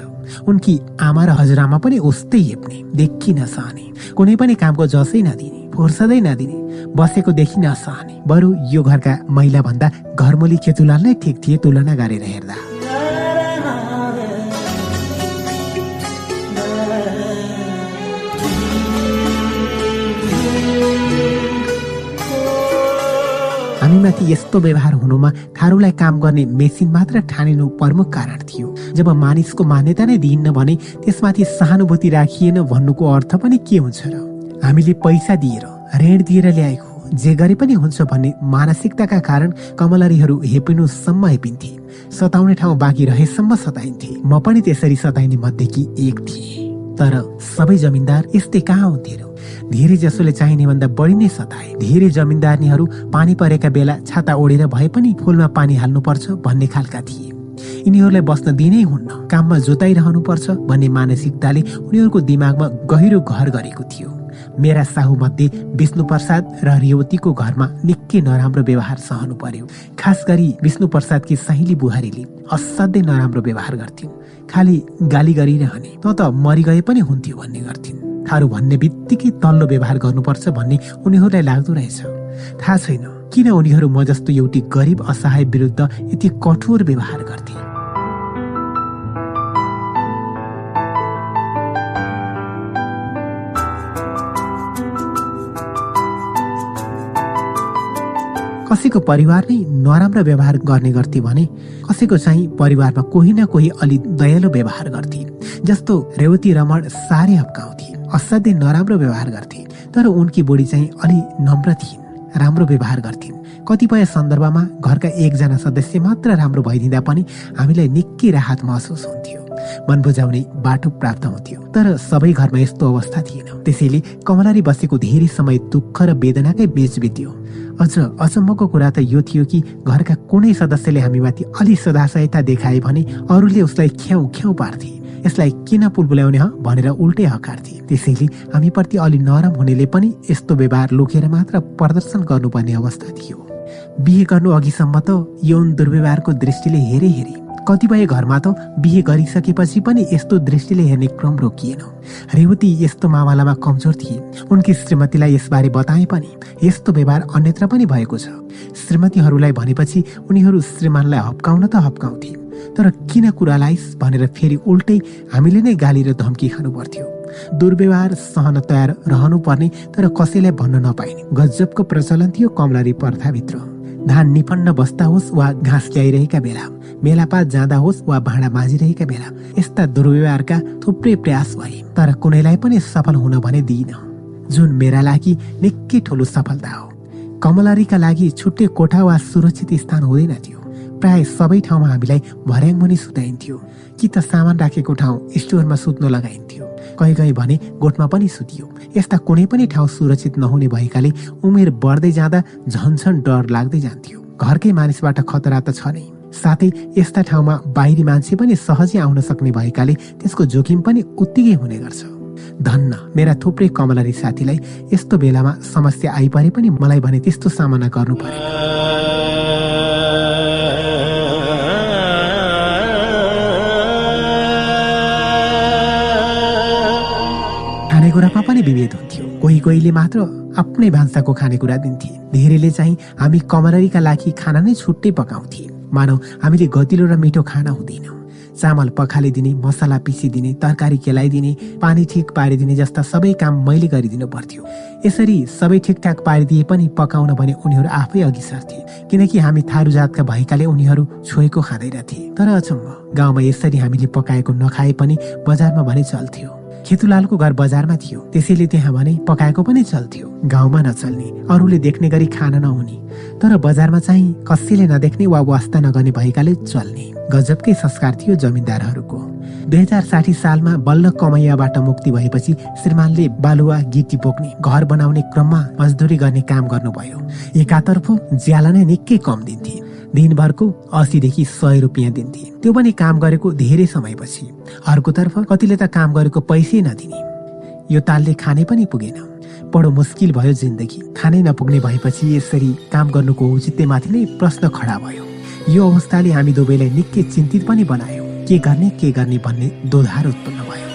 उनकी आमा र हजुरआमा पनि उस्तै हेप्ने। देखि नसहने कुनै पनि कामको जसै नदिने। फुर्सदै नदिने बसेको देखि नसहने। बरु यो घरका महिला भन्दा घरमोली केतुलाल नै ठिक थिए तुलना गरेर हेर्दा। हामीमाथि यस्तो व्यवहार हुनुमा थारूलाई काम गर्ने मेसिन मात्र ठानिनु प्रमुख कारण थियो। जब मानिसको मान्यता नै दिइन्न भने त्यसमाथि सहानुभूति राखिएन भन्नुको अर्थ पनि के हुन्छ र? हामीले पैसा दिएर ऋण दिएर ल्याएको जे गरे पनि हुन्छ भन्ने मानसिकताका कारण कमलरीहरू हेपिनुसम्म हेपिन्थे। सताउने ठाउँ बाँकी रहेसम्म सताइन्थे। म पनि त्यसरी सताइने मध्येकी एक थिएँ। तर सबै जमिनदार यस्तै कहाँ हुन्थे धेरै जसोले चाहिने भन्दा बढी नै सताए। धेरै जमिनदारनीहरू पानी परेका बेला छाता ओढेर भए पनि फुलमा पानी हाल्नुपर्छ भन्ने खालका थिए। यिनीहरूलाई बस्न दिनै हुन्न। काममा जोताइरहनु पर्छ भन्ने मानसिकताले उनीहरूको दिमागमा गहिरो घर गरेको थियो। मेरा साहु मध्ये विष्णु प्रसाद र रेवतीको घरमा निकै नराम्रो व्यवहार सहनु पर्यो। खास गरी विष्णु प्रसादकी साहिली बुहारीले असाध्यै नराम्रो व्यवहार गर्थिन्। खालि गाली गरिरहने त त मरिगए पनि हुन्थ्यो भन्ने गर्थिन्। थारू भन्ने बित्तिकै तल्लो व्यवहार गर्नुपर्छ भन्ने उनीहरूलाई लाग्दो रहेछ। थाहा छैन किन उनीहरू म जस्तो एउटी गरिब असहाय विरुद्ध यति कठोर व्यवहार गर्थे? कसैको परिवार नै नराम्रो व्यवहार गर्ने गर्थे भने कसैको चाहिँ परिवारमा कोही न कोही अलि दयालु व्यवहार गर्थे जस्तो रेवती रमण साह्रै हप्काउँथे असाध्यै नराम्रो व्यवहार गर्थे तर उनकी बुढी चाहिँ अलि नम्र थिइन् राम्रो व्यवहार गर्थिन्। कतिपय सन्दर्भमा घरका एकजना सदस्य मात्र राम्रो भइदिँदा पनि हामीलाई निकै राहत महसुस हुन्थ्यो। मन बुझाउने बाटो प्राप्त हुन्थ्यो। तर सबै घरमा यस्तो अवस्था थिएन। त्यसैले कमलारी बसेको धेरै समय दुःख र वेदनाकै बीच बित्यो। अझ अचम्मको कुरा त यो थियो कि घरका कुनै सदस्यले हामीमाथि अलि सदासहायता देखाए भने अरूले उसलाई ख्याउ ख्याउ पार्थे। यसलाई किन पुलबुल्याउने ह भनेर उल्टै हकार्थे। त्यसैले हामीप्रति अलि नरम हुनेले पनि यस्तो व्यवहार लुकेर मात्र प्रदर्शन गर्नुपर्ने अवस्था थियो। बिहे गर्नु अघिसम्म त यौन दुर्व्यवहारको दृष्टिले हेरे हेरे कतिपय घरमा त बिहे गरिसकेपछि पनि यस्तो दृष्टिले हेर्ने क्रम रोकिएन। रेवती यस्तो मामलामा कमजोर थिए। उनकी श्रीमतीलाई यसबारे बताए पनि यस्तो व्यवहार अन्यत्र पनि भएको छ। श्रीमतीहरूलाई भनेपछि उनीहरू श्रीमानलाई हप्काउन त हप्काउँथे तर किन कुरालाई भनेर फेरि उल्टै हामीले नै गाली र धम्की खानु पर्थ्यो दुर्व्यवहार सहन तयार रहनु पर्ने तर कसैलाई भन्न नपाइने। गजबको प्रचलन थियो कमलरी प्रथाभित्र। धान निफन्न बस्दा होस् वा घाँस ल्याइरहेका बेला मेलापात जाँदा होस् वा भाँडा माझिरहेका बेला यस्ता दुर्व्यवहारका थुप्रै प्रयास भए तर कुनैलाई पनि सफल हुन भने दिइन। जुन मेरा लागि निकै ठुलो सफलता हो कमलरीका लागि छुट्टै कोठा वा सुरक्षित स्थान हुँदैन थियो। प्राय सबै ठाउँमा हामीलाई भर्याङ मुनि सुताइन्थ्यो। कि त सामान राखेको ठाउँ स्टोरमा सुत्न लगाइन्थ्यो। कहीँ कहीँ भने गोठमा पनि सुतियो। यस्ता कुनै पनि ठाउँ सुरक्षित नहुने भएकाले उमेर बढ्दै जाँदा झन्झन डर लाग्दै जान्थ्यो। घरकै मानिसबाट खतरा त छ नै। साथै यस्ता ठाउँमा बाहिरी मान्छे पनि सहजै आउन सक्ने भएकाले त्यसको जोखिम पनि उत्तिकै हुने गर्छ। धन्न मेरा थुप्रै कमलरी साथीलाई यस्तो बेलामा समस्या आइपरे पनि मलाई भने त्यस्तो सामना गर्नु पर्यो। खानेकुरामा पनि विभेद हुन्थ्यो। कोही कोहीले मात्र आफ्नै भान्साको खानेकुरा दिन्थे। धेरैले चाहिँ हामी कमलरीका लागि खाना नै छुट्टै पकाउँथे। मानौ हामीले गतिलो र मिठो खाना हुँदैन। चामल पखालिदिने मसला पिसिदिने तरकारी केलाइदिने पानी ठिक पारिदिने जस्ता सबै काम मैले गरिदिनु पर्थ्यो। यसरी सबै ठिकठाक पारिदिए पनि पकाउन भने उनीहरू आफै अघि सर्थे। किनकि हामी थारू जातका भएकाले उनीहरू छोएको खाँदैनथे। तर अचम्म गाउँमा यसरी हामीले पकाएको नखाए पनि बजारमा भने चल्थ्यो। खेतुलालको घर बजारमा थियो। त्यसैले त्यहाँ भने पकाएको पनि चल्थ्यो। गाउँमा नचल्ने अरूले देख्ने गरी खान नहुने। तर बजारमा चाहिँ कसैले नदेख्ने वा वास्ता नगर्ने भएकाले चल्ने। गजबकै संस्कार थियो जमिनदारहरूको। दुई हजार साठी सालमा बल्ल कमैयाबाट मुक्ति भएपछि श्रीमानले बालुवा गिटी बोक्ने घर बनाउने क्रममा मजदुरी गर्ने काम गर्नुभयो। एकातर्फ ज्याला नै निकै कम दिन्थे। दिनभरको असीदेखि सय रुपियाँ दिन्थे। त्यो पनि काम गरेको धेरै समयपछि। अर्कोतर्फ कतिले त काम गरेको पैसै नदिने। यो तालले खाने पनि पुगेन। बडो मुस्किल भयो जिन्दगी। खानै नपुग्ने भएपछि यसरी काम गर्नुको औचित्यमाथि नै प्रश्न खडा भयो। यो अवस्थाले हामी दुवैलाई निकै चिन्तित पनि बनायो। के गर्ने के गर्ने भन्ने दोधार उत्पन्न भयो।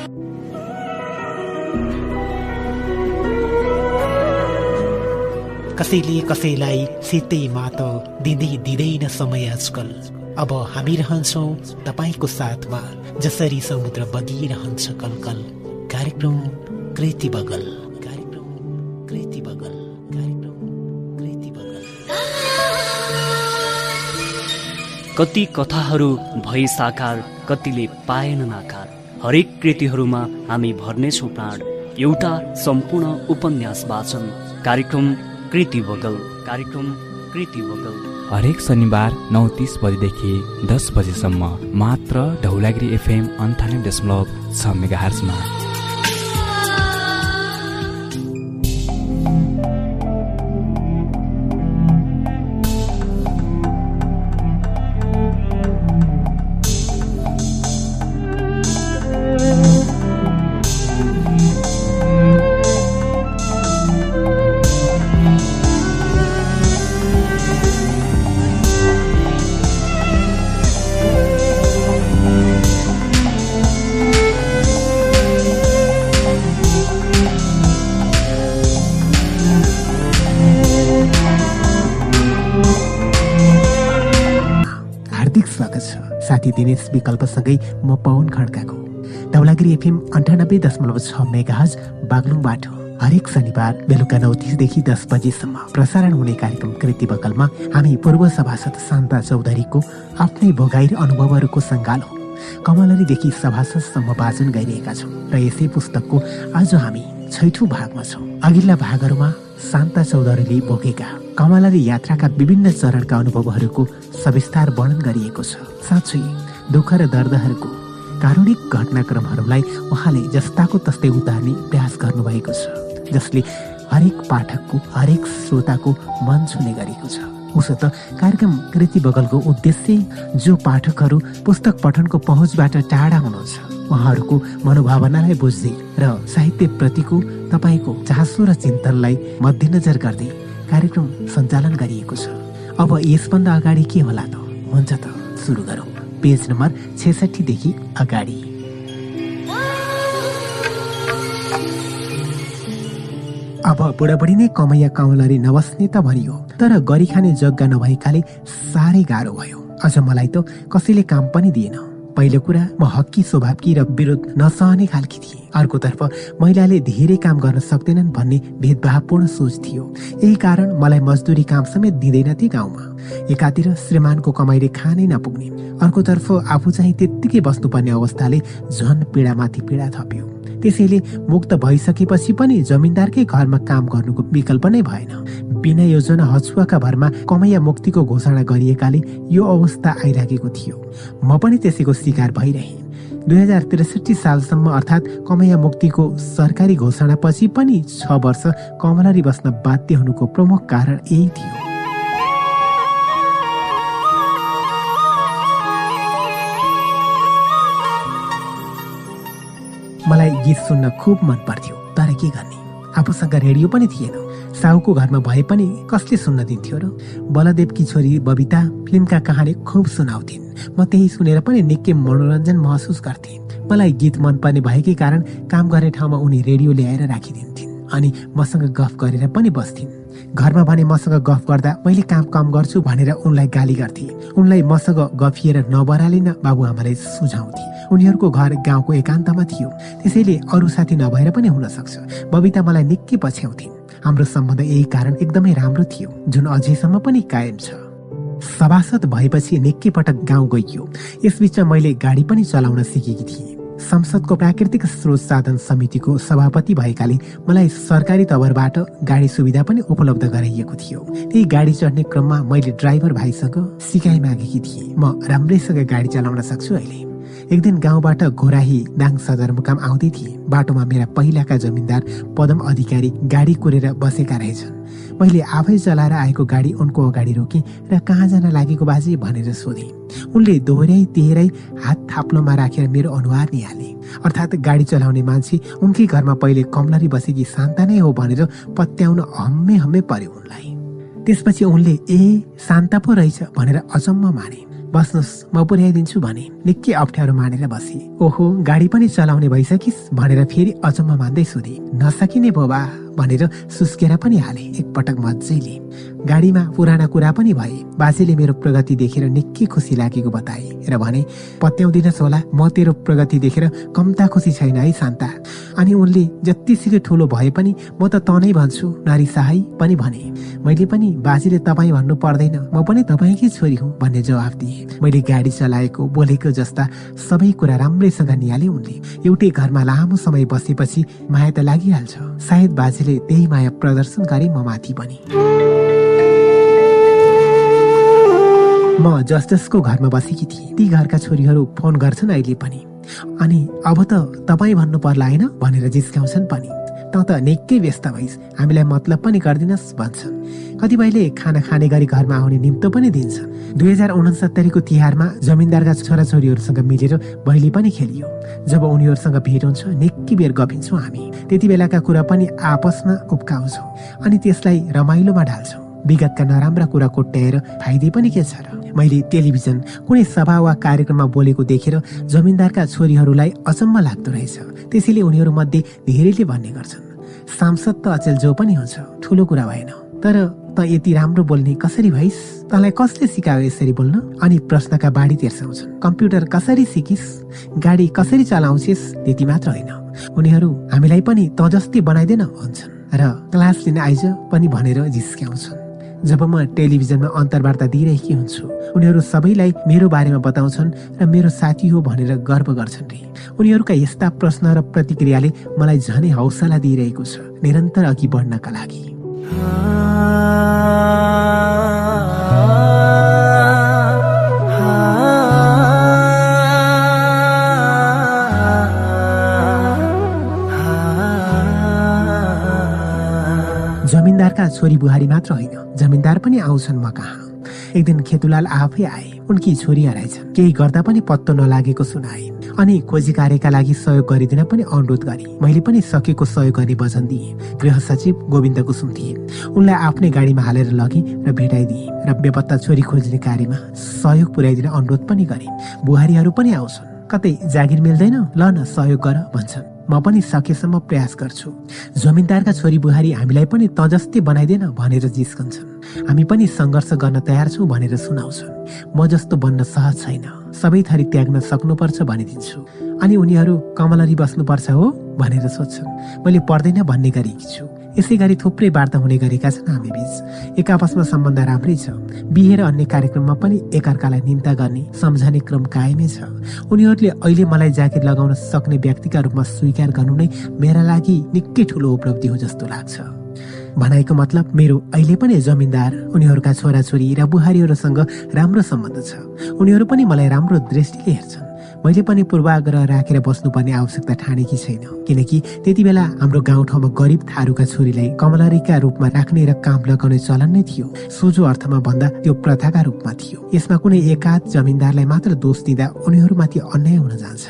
कसैले कसैलाई सितै मात दिँदै दिँदैन समय आजकल। अब हामी रहन्छौँ तपाईँको साथमा जसरी समुद्र बगिरहन्छ कलकल। कार्यक्रम कृति बगल। बगल। कार्यक्रम कृति बगल। कति कथाहरू भए साकार कतिले पाएनन् आकार हरेक कृतिहरूमा हामी भर्नेछौँ प्राण। एउटा सम्पूर्ण उपन्यास वाचन। कार्यक्रम कृति बगल। कार्यक्रम कृति बगल। हरेक शनिबार नौ तिस बजेदेखि दस बजेसम्म मात्र ढौलागिरी एफएम अन्ठानब्बे दशमलव छ मेगा हर्समा विकल्पसँगै म पवन खड्काको। धौलागिरी एफएम अन्ठानब्बे दशमलव छ मेगाहज बागलुङबाट हरेक शनिबार बेलुका नौ तिसदेखि दस बजेसम्म प्रसारण हुने कार्यक्रम कृति बकलमा हामी पूर्व सभासद शान्ता चौधरीको आफ्नै भोगाई र अनुभवहरूको सङ्गालो कमलरीदेखि सभासदसम्म वाचन गरिरहेका छौँ र यसै पुस्तकको आज हामी छैठौँ भागमा छौँ। अघिल्ला भागहरूमा शान्ता चौधरीले बोकेका कमलरी यात्राका विभिन्न चरणका अनुभवहरूको सविस्तार वर्णन गरिएको छ। साँच्चै दुःख र दर्दहरूको कारुणिक घटनाक्रमहरूलाई उहाँले जस्ताको तस्तै उतार्ने प्रयास गर्नुभएको छ जसले हरेक पाठकको हरेक श्रोताको मन छुने गरेको छ। उसो त कार्यक्रम कृति बगलको उद्देश्य जो पाठकहरू पुस्तक पठनको पहुँचबाट टाढा हुनुहुन्छ उहाँहरूको मनोभावनालाई बुझ्दै र साहित्यप्रतिको तपाईँको चासो र चिन्तनलाई मध्यनजर गर्दै कार्यक्रम सञ्चालन गरिएको छ। अब यसभन्दा अगाडि के होला त? हुन्छ त सुरु गरौँ। पेज नम्बर छेसठीदेखि अगाडि। अब बुढाबुढी नै कमैया काउलरी नबस्ने त भनियो तर गरी खाने जग्गा नभएकाले साह्रै गाह्रो भयो। अझ मलाई त कसैले काम पनि दिएन। पहिलो कुरा म हक्की स्वभावकी र विरोध नसहने खालकी थिएँ। अर्कोतर्फ महिलाले धेरै काम गर्न सक्दैनन् भन्ने भेदभावपूर्ण सोच थियो। यही कारण मलाई मजदुरी काम समेत दिँदैनथे गाउँमा। एकातिर श्रीमानको कमाइले खानै नपुग्ने। अर्कोतर्फ आफू चाहिँ त्यत्तिकै बस्नुपर्ने अवस्थाले झन पीडामाथि पीडा थप्यो। त्यसैले मुक्त भइसकेपछि पनि जमिनदारकै घरमा काम गर्नुको विकल्प नै भएन। बिना योजना हचुवाका भरमा कमैया मुक्तिको घोषणा गरिएकाले यो अवस्था आइराखेको थियो। म पनि त्यसैको शिकार भइरहेँ। दुई हजार त्रिसठी सालसम्म अर्थात् कमैया मुक्तिको सरकारी घोषणापछि पनि छ वर्ष कमलरी बस्न बाध्य हुनुको प्रमुख कारण यही थियो। मलाई गीत सुन्न खुब मन पर्थ्यो तर के गर्ने? आफूसँग रेडियो पनि थिएन। साहुको घरमा भए पनि कसले सुन्न दिन्थ्यो र? बलदेवकी छोरी बबिता फिल्मका कहानी खुब सुनाउँथिन्। म त्यही सुनेर पनि निकै मनोरञ्जन महसुस गर्थेँ मलाई गीत मनपर्ने भएकै कारण काम गर्ने ठाउँमा उनी रेडियो ल्याएर राखिदिन्थिन् अनि मसँग गफ गरेर पनि बस्थिन्। घरमा भने मसँग गफ गर्दा मैले काम कम गर्छु भनेर उनलाई गाली गर्थे। उनलाई मसँग गफिएर नबरालिन बाबुआमालाई सुझाउँथे। उनीहरूको घर गाउँको एकान्तमा थियो। त्यसैले अरू साथी नभएर पनि हुन सक्छ। बबिता मलाई निकै पछ्याउँथिन् हाम्रो सम्बन्ध यही कारण एकदमै राम्रो थियो जुन अझैसम्म पनि कायम छ। सभासद भएपछि निकै पटक गाउँ गइयो। यसबिचमा मैले गाडी पनि चलाउन सिकेकी थिएँ। संसदको प्राकृतिक स्रोत साधन समितिको सभापति भएकाले मलाई सरकारी तवरबाट गाडी सुविधा पनि उपलब्ध गराइएको थियो। त्यही गाडी चढ्ने क्रममा मैले ड्राइभर भाइसँग सिकाइ मागेकी थिएँ। म राम्रैसँग गाडी चलाउन सक्छु अहिले। एक दिन गाउँबाट घोराही दाङ सदरमुकाम आउँदै थिए। बाटोमा मेरा पहिलाका जमिनदार पदम अधिकारी गाडी कुरेर बसेका रहेछन्। मैले आफै चलाएर आएको गाडी उनको अगाडि रोकेँ र कहाँ जान लागेको बाजे भनेर सोधेँ। उनले दोहोऱ्याइ तेह्रै हात थाप्लोमा राखेर मेरो अनुहार निहाले। अर्थात् गाडी चलाउने मान्छे उनकै घरमा पहिले कमलरी बसेकी शान्ता नै हो भनेर पत्याउन हम्मे हम्मे पर्यो उनलाई। त्यसपछि उनले ए शान्ता पो रहेछ भनेर अचम्म माने। बस्नुहोस् म पुर्याइदिन्छु भने निकै अप्ठ्यारो मानेर बसे। ओहो गाडी पनि चलाउने भइसकिस् भनेर फेरि अचम्म मान्दै सोधे। नसकिने बोबा। भनेर सुस्केर पनि हाले। एकपटक मजैले गाडीमा पुराना कुरा पनि भए। बाजेले मेरो प्रगति देखेर निकै खुसी लागेको बताए र भने पत्याउँदिनस् होला म तेरो प्रगति देखेर कम्ता खुसी छैन है शान्ता। अनि उनले जतिसुकै ठुलो भए पनि म त तनै भन्छु नारी सहाय पनि भने। मैले पनि बाजेले तपाईँ भन्नु पर्दैन म पनि तपाईँकै छोरी हुँ भन्ने जवाफ दिए। मैले गाडी चलाएको बोलेको जस्ता सबै कुरा राम्रैसँग निहाले उनले। एउटै घरमा लामो समय बसेपछि माया त लागिहाल्छ। सायद बाजे मान्छेले त्यही माया प्रदर्शन म माथि पनि म जस जसको घरमा बसेकी थिएँ। ती घरका छोरीहरू फोन गर्छन् अहिले पनि। अनि अब त तपाईँ भन्नु पर्ला होइन भनेर जिस्काउँछन् पनि। त त निकै व्यस्त भइस्। हामीलाई मतलब पनि गरिदिनुहोस् भन्छन् कतिपयले खाना खाने गरी घरमा आउने निम्तो पनि दिन्छ। दुई हजार उनसत्तरीको तिहारमा जमिनदारका छोराछोरीहरूसँग मिलेर भैली पनि खेलियो। जब उनीहरूसँग भेट हुन्छ निकै बेर गफिन्छौँ हामी। त्यति बेलाका कुरा पनि आपसमा उब्काउँछौँ। अनि त्यसलाई रमाइलोमा ढाल्छौँ। विगतका नराम्रा कुरा कोट्याएर फाइदे पनि के छ र। मैले टेलिभिजन कुनै सभा वा कार्यक्रममा बोलेको देखेर जमिनदारका छोरीहरूलाई अचम्म लाग्दो रहेछ। त्यसैले उनीहरूमध्ये धेरैले भन्ने गर्छन् सांसद त अचेल जो पनि हुन्छ ठुलो कुरा भएन। तर त यति राम्रो बोल्ने कसरी भइस? तँलाई कसले सिकायो यसरी बोल्न? अनि प्रश्नका बाढी तेर्साउँछन् कम्प्युटर कसरी सिकिस्? गाडी कसरी चलाउँछिस्? त्यति मात्र होइन। उनीहरू हामीलाई पनि त जस्तै बनाइदेन भन्छन्। र क्लास लिन आइज पनि भनेर जिस्क्याउँछन्। जब म टेलिभिजनमा अन्तर्वार्ता दिइरहेकी हुन्छु उनीहरू सबैलाई मेरो बारेमा बताउँछन् र मेरो साथी हो भनेर गर्व गर्छन् रे। उनीहरूका यस्ता प्रश्न र प्रतिक्रियाले मलाई झनै हौसला दिइरहेको छ निरन्तर अघि बढ्नका लागि। [LAUGHS] मेरा छोरी बुहारी मात्र होइन जमिनदार पनि आउँछन् म कहाँ? एक दिन खेतुलाल आफै आए उनकी छोरी हराइछन् केही गर्दा पनि पत्तो नलागेको सुनाए। अनि खोजी कार्यका लागि सहयोग गरिदिन पनि अनुरोध गरे। मैले पनि सकेको सहयोग गर्ने वचन दिएँ। गृह सचिव गोविन्द कुसुम थिए। उनलाई आफ्नै गाडीमा हालेर लगे र भेटाइदिए र बेपत्ता छोरी खोज्ने कार्यमा सहयोग पुर्याइदिन अनुरोध पनि गरे। बुहारीहरू पनि आउँछन्। कतै जागिर मिल्दैन? ल न सहयोग गर भन्छन्। म पनि सकेसम्म प्रयास गर्छु। जमिनदारका छोरी बुहारी हामीलाई पनि तजस्ती बनाइदेन भनेर जिस्कन्छन्। हामी पनि सङ्घर्ष गर्न तयार छौँ भनेर सुनाउँछन्। म जस्तो बन्न सहज छैन। सबै थरी त्याग्न सक्नुपर्छ भनिदिन्छु। अनि उनीहरू कमलरी बस्नुपर्छ हो भनेर सोध्छन्। मैले पर्दैन भन्ने गरेकी छु। यसै गरी थुप्रै वार्ता हुने गरेका छन् हामी बीच। एक आपसमा सम्बन्ध राम्रै छ। बिहे र अन्य कार्यक्रममा पनि एकअर्कालाई निम्ता गर्ने सम्झने क्रम कायमै छ। उनीहरूले अहिले मलाई जागिर लगाउन सक्ने व्यक्तिका रूपमा स्वीकार गर्नु नै मेरा लागि निकै ठुलो उपलब्धि हो जस्तो लाग्छ। भनाइको मतलब मेरो अहिले पनि जमिनदार उनीहरूका छोराछोरी र बुहारीहरूसँग राम्रो सम्बन्ध छ। उनीहरू पनि मलाई राम्रो दृष्टिले हेर्छन्। मैले पनि पूर्वाग्रह राखेर बस्नुपर्ने आवश्यकता ठानेकी छैन। किनकि त्यति बेला हाम्रो गाउँठाउँमा गरिब थारूका छोरीलाई कमलरीका रूपमा राख्ने र काम लगाउने चलन नै थियो। सोझो अर्थमा भन्दा त्यो प्रथाका रूपमा थियो। यसमा कुनै एकाध जमिनदारलाई मात्र दोष दिँदा उनीहरूमाथि अन्याय हुन जान्छ।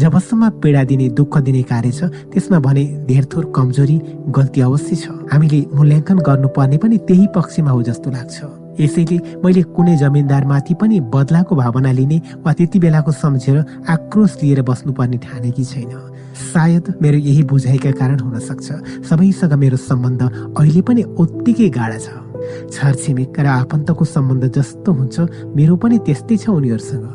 जबसम्म पीडा दिने दुःख दिने कार्य छ त्यसमा भने धेर थोर कमजोरी गल्ती अवश्य छ। हामीले मूल्याङ्कन गर्नुपर्ने पनि त्यही पक्षमा हो जस्तो लाग्छ। यसैले मैले कुनै जमिनदारमाथि पनि बदलाको भावना लिने वा त्यति बेलाको सम्झेर आक्रोश लिएर बस्नुपर्ने ठानेकी छैन। सायद मेरो यही बुझाइका कारण हुन सक्छ। सबैसँग मेरो सम्बन्ध अहिले पनि उत्तिकै गाढा छ। छरछिमेक र आफन्तको सम्बन्ध जस्तो हुन्छ मेरो पनि त्यस्तै छ उनीहरूसँग।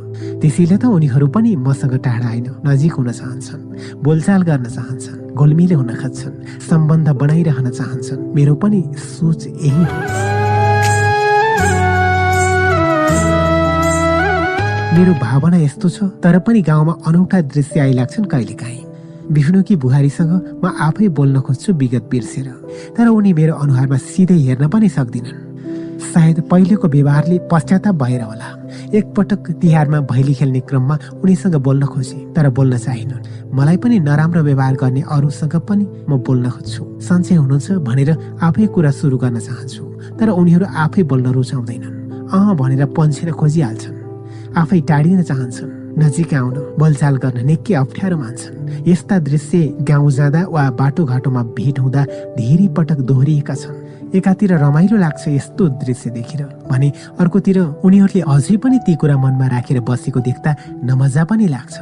त्यसैले त उनीहरू पनि मसँग टाढा होइन नजिक हुन चाहन्छन् बोलचाल गर्न चाहन्छन् गोलमिले हुन खोज्छन् सम्बन्ध बनाइरहन चाहन्छन्। मेरो पनि सोच यही हो। मेरो भावना यस्तो छ तर पनि गाउँमा अनौठा दृश्य आइलाग्छन् कहिलेकाहीँ। विष्णुकी बुहारीसँग म आफै बोल्न खोज्छु विगत बिर्सेर तर उनी मेरो अनुहारमा सिधै हेर्न पनि सक्दिनन्। सायद पहिलेको व्यवहारले पश्चाताप भएर होला। एकपटक तिहारमा भैली खेल्ने क्रममा उनीसँग बोल्न खोजे तर बोल्न चाहिनन्। मलाई पनि नराम्रो व्यवहार गर्ने अरूसँग पनि म बोल्न खोज्छु। सन्चै हुनुहुन्छ भनेर आफै कुरा सुरु गर्न चाहन्छु तर उनीहरू आफै बोल्न रुचाउँदैनन्। अह भनेर पन्छेर खोजिहाल्छन्। आफै टाढिन चाहन्छन् नजिक आउन बोलचाल गर्न निकै अप्ठ्यारो मान्छन्। यस्ता दृश्य गाउँ जाँदा वा बाटोघाटोमा भेट हुँदा धेरै पटक दोहोरिएका छन्। एकातिर रमाइलो लाग्छ यस्तो दृश्य देखेर भने अर्कोतिर उनीहरूले अझै पनि ती कुरा मनमा राखेर बसेको देख्दा नमजा पनि लाग्छ।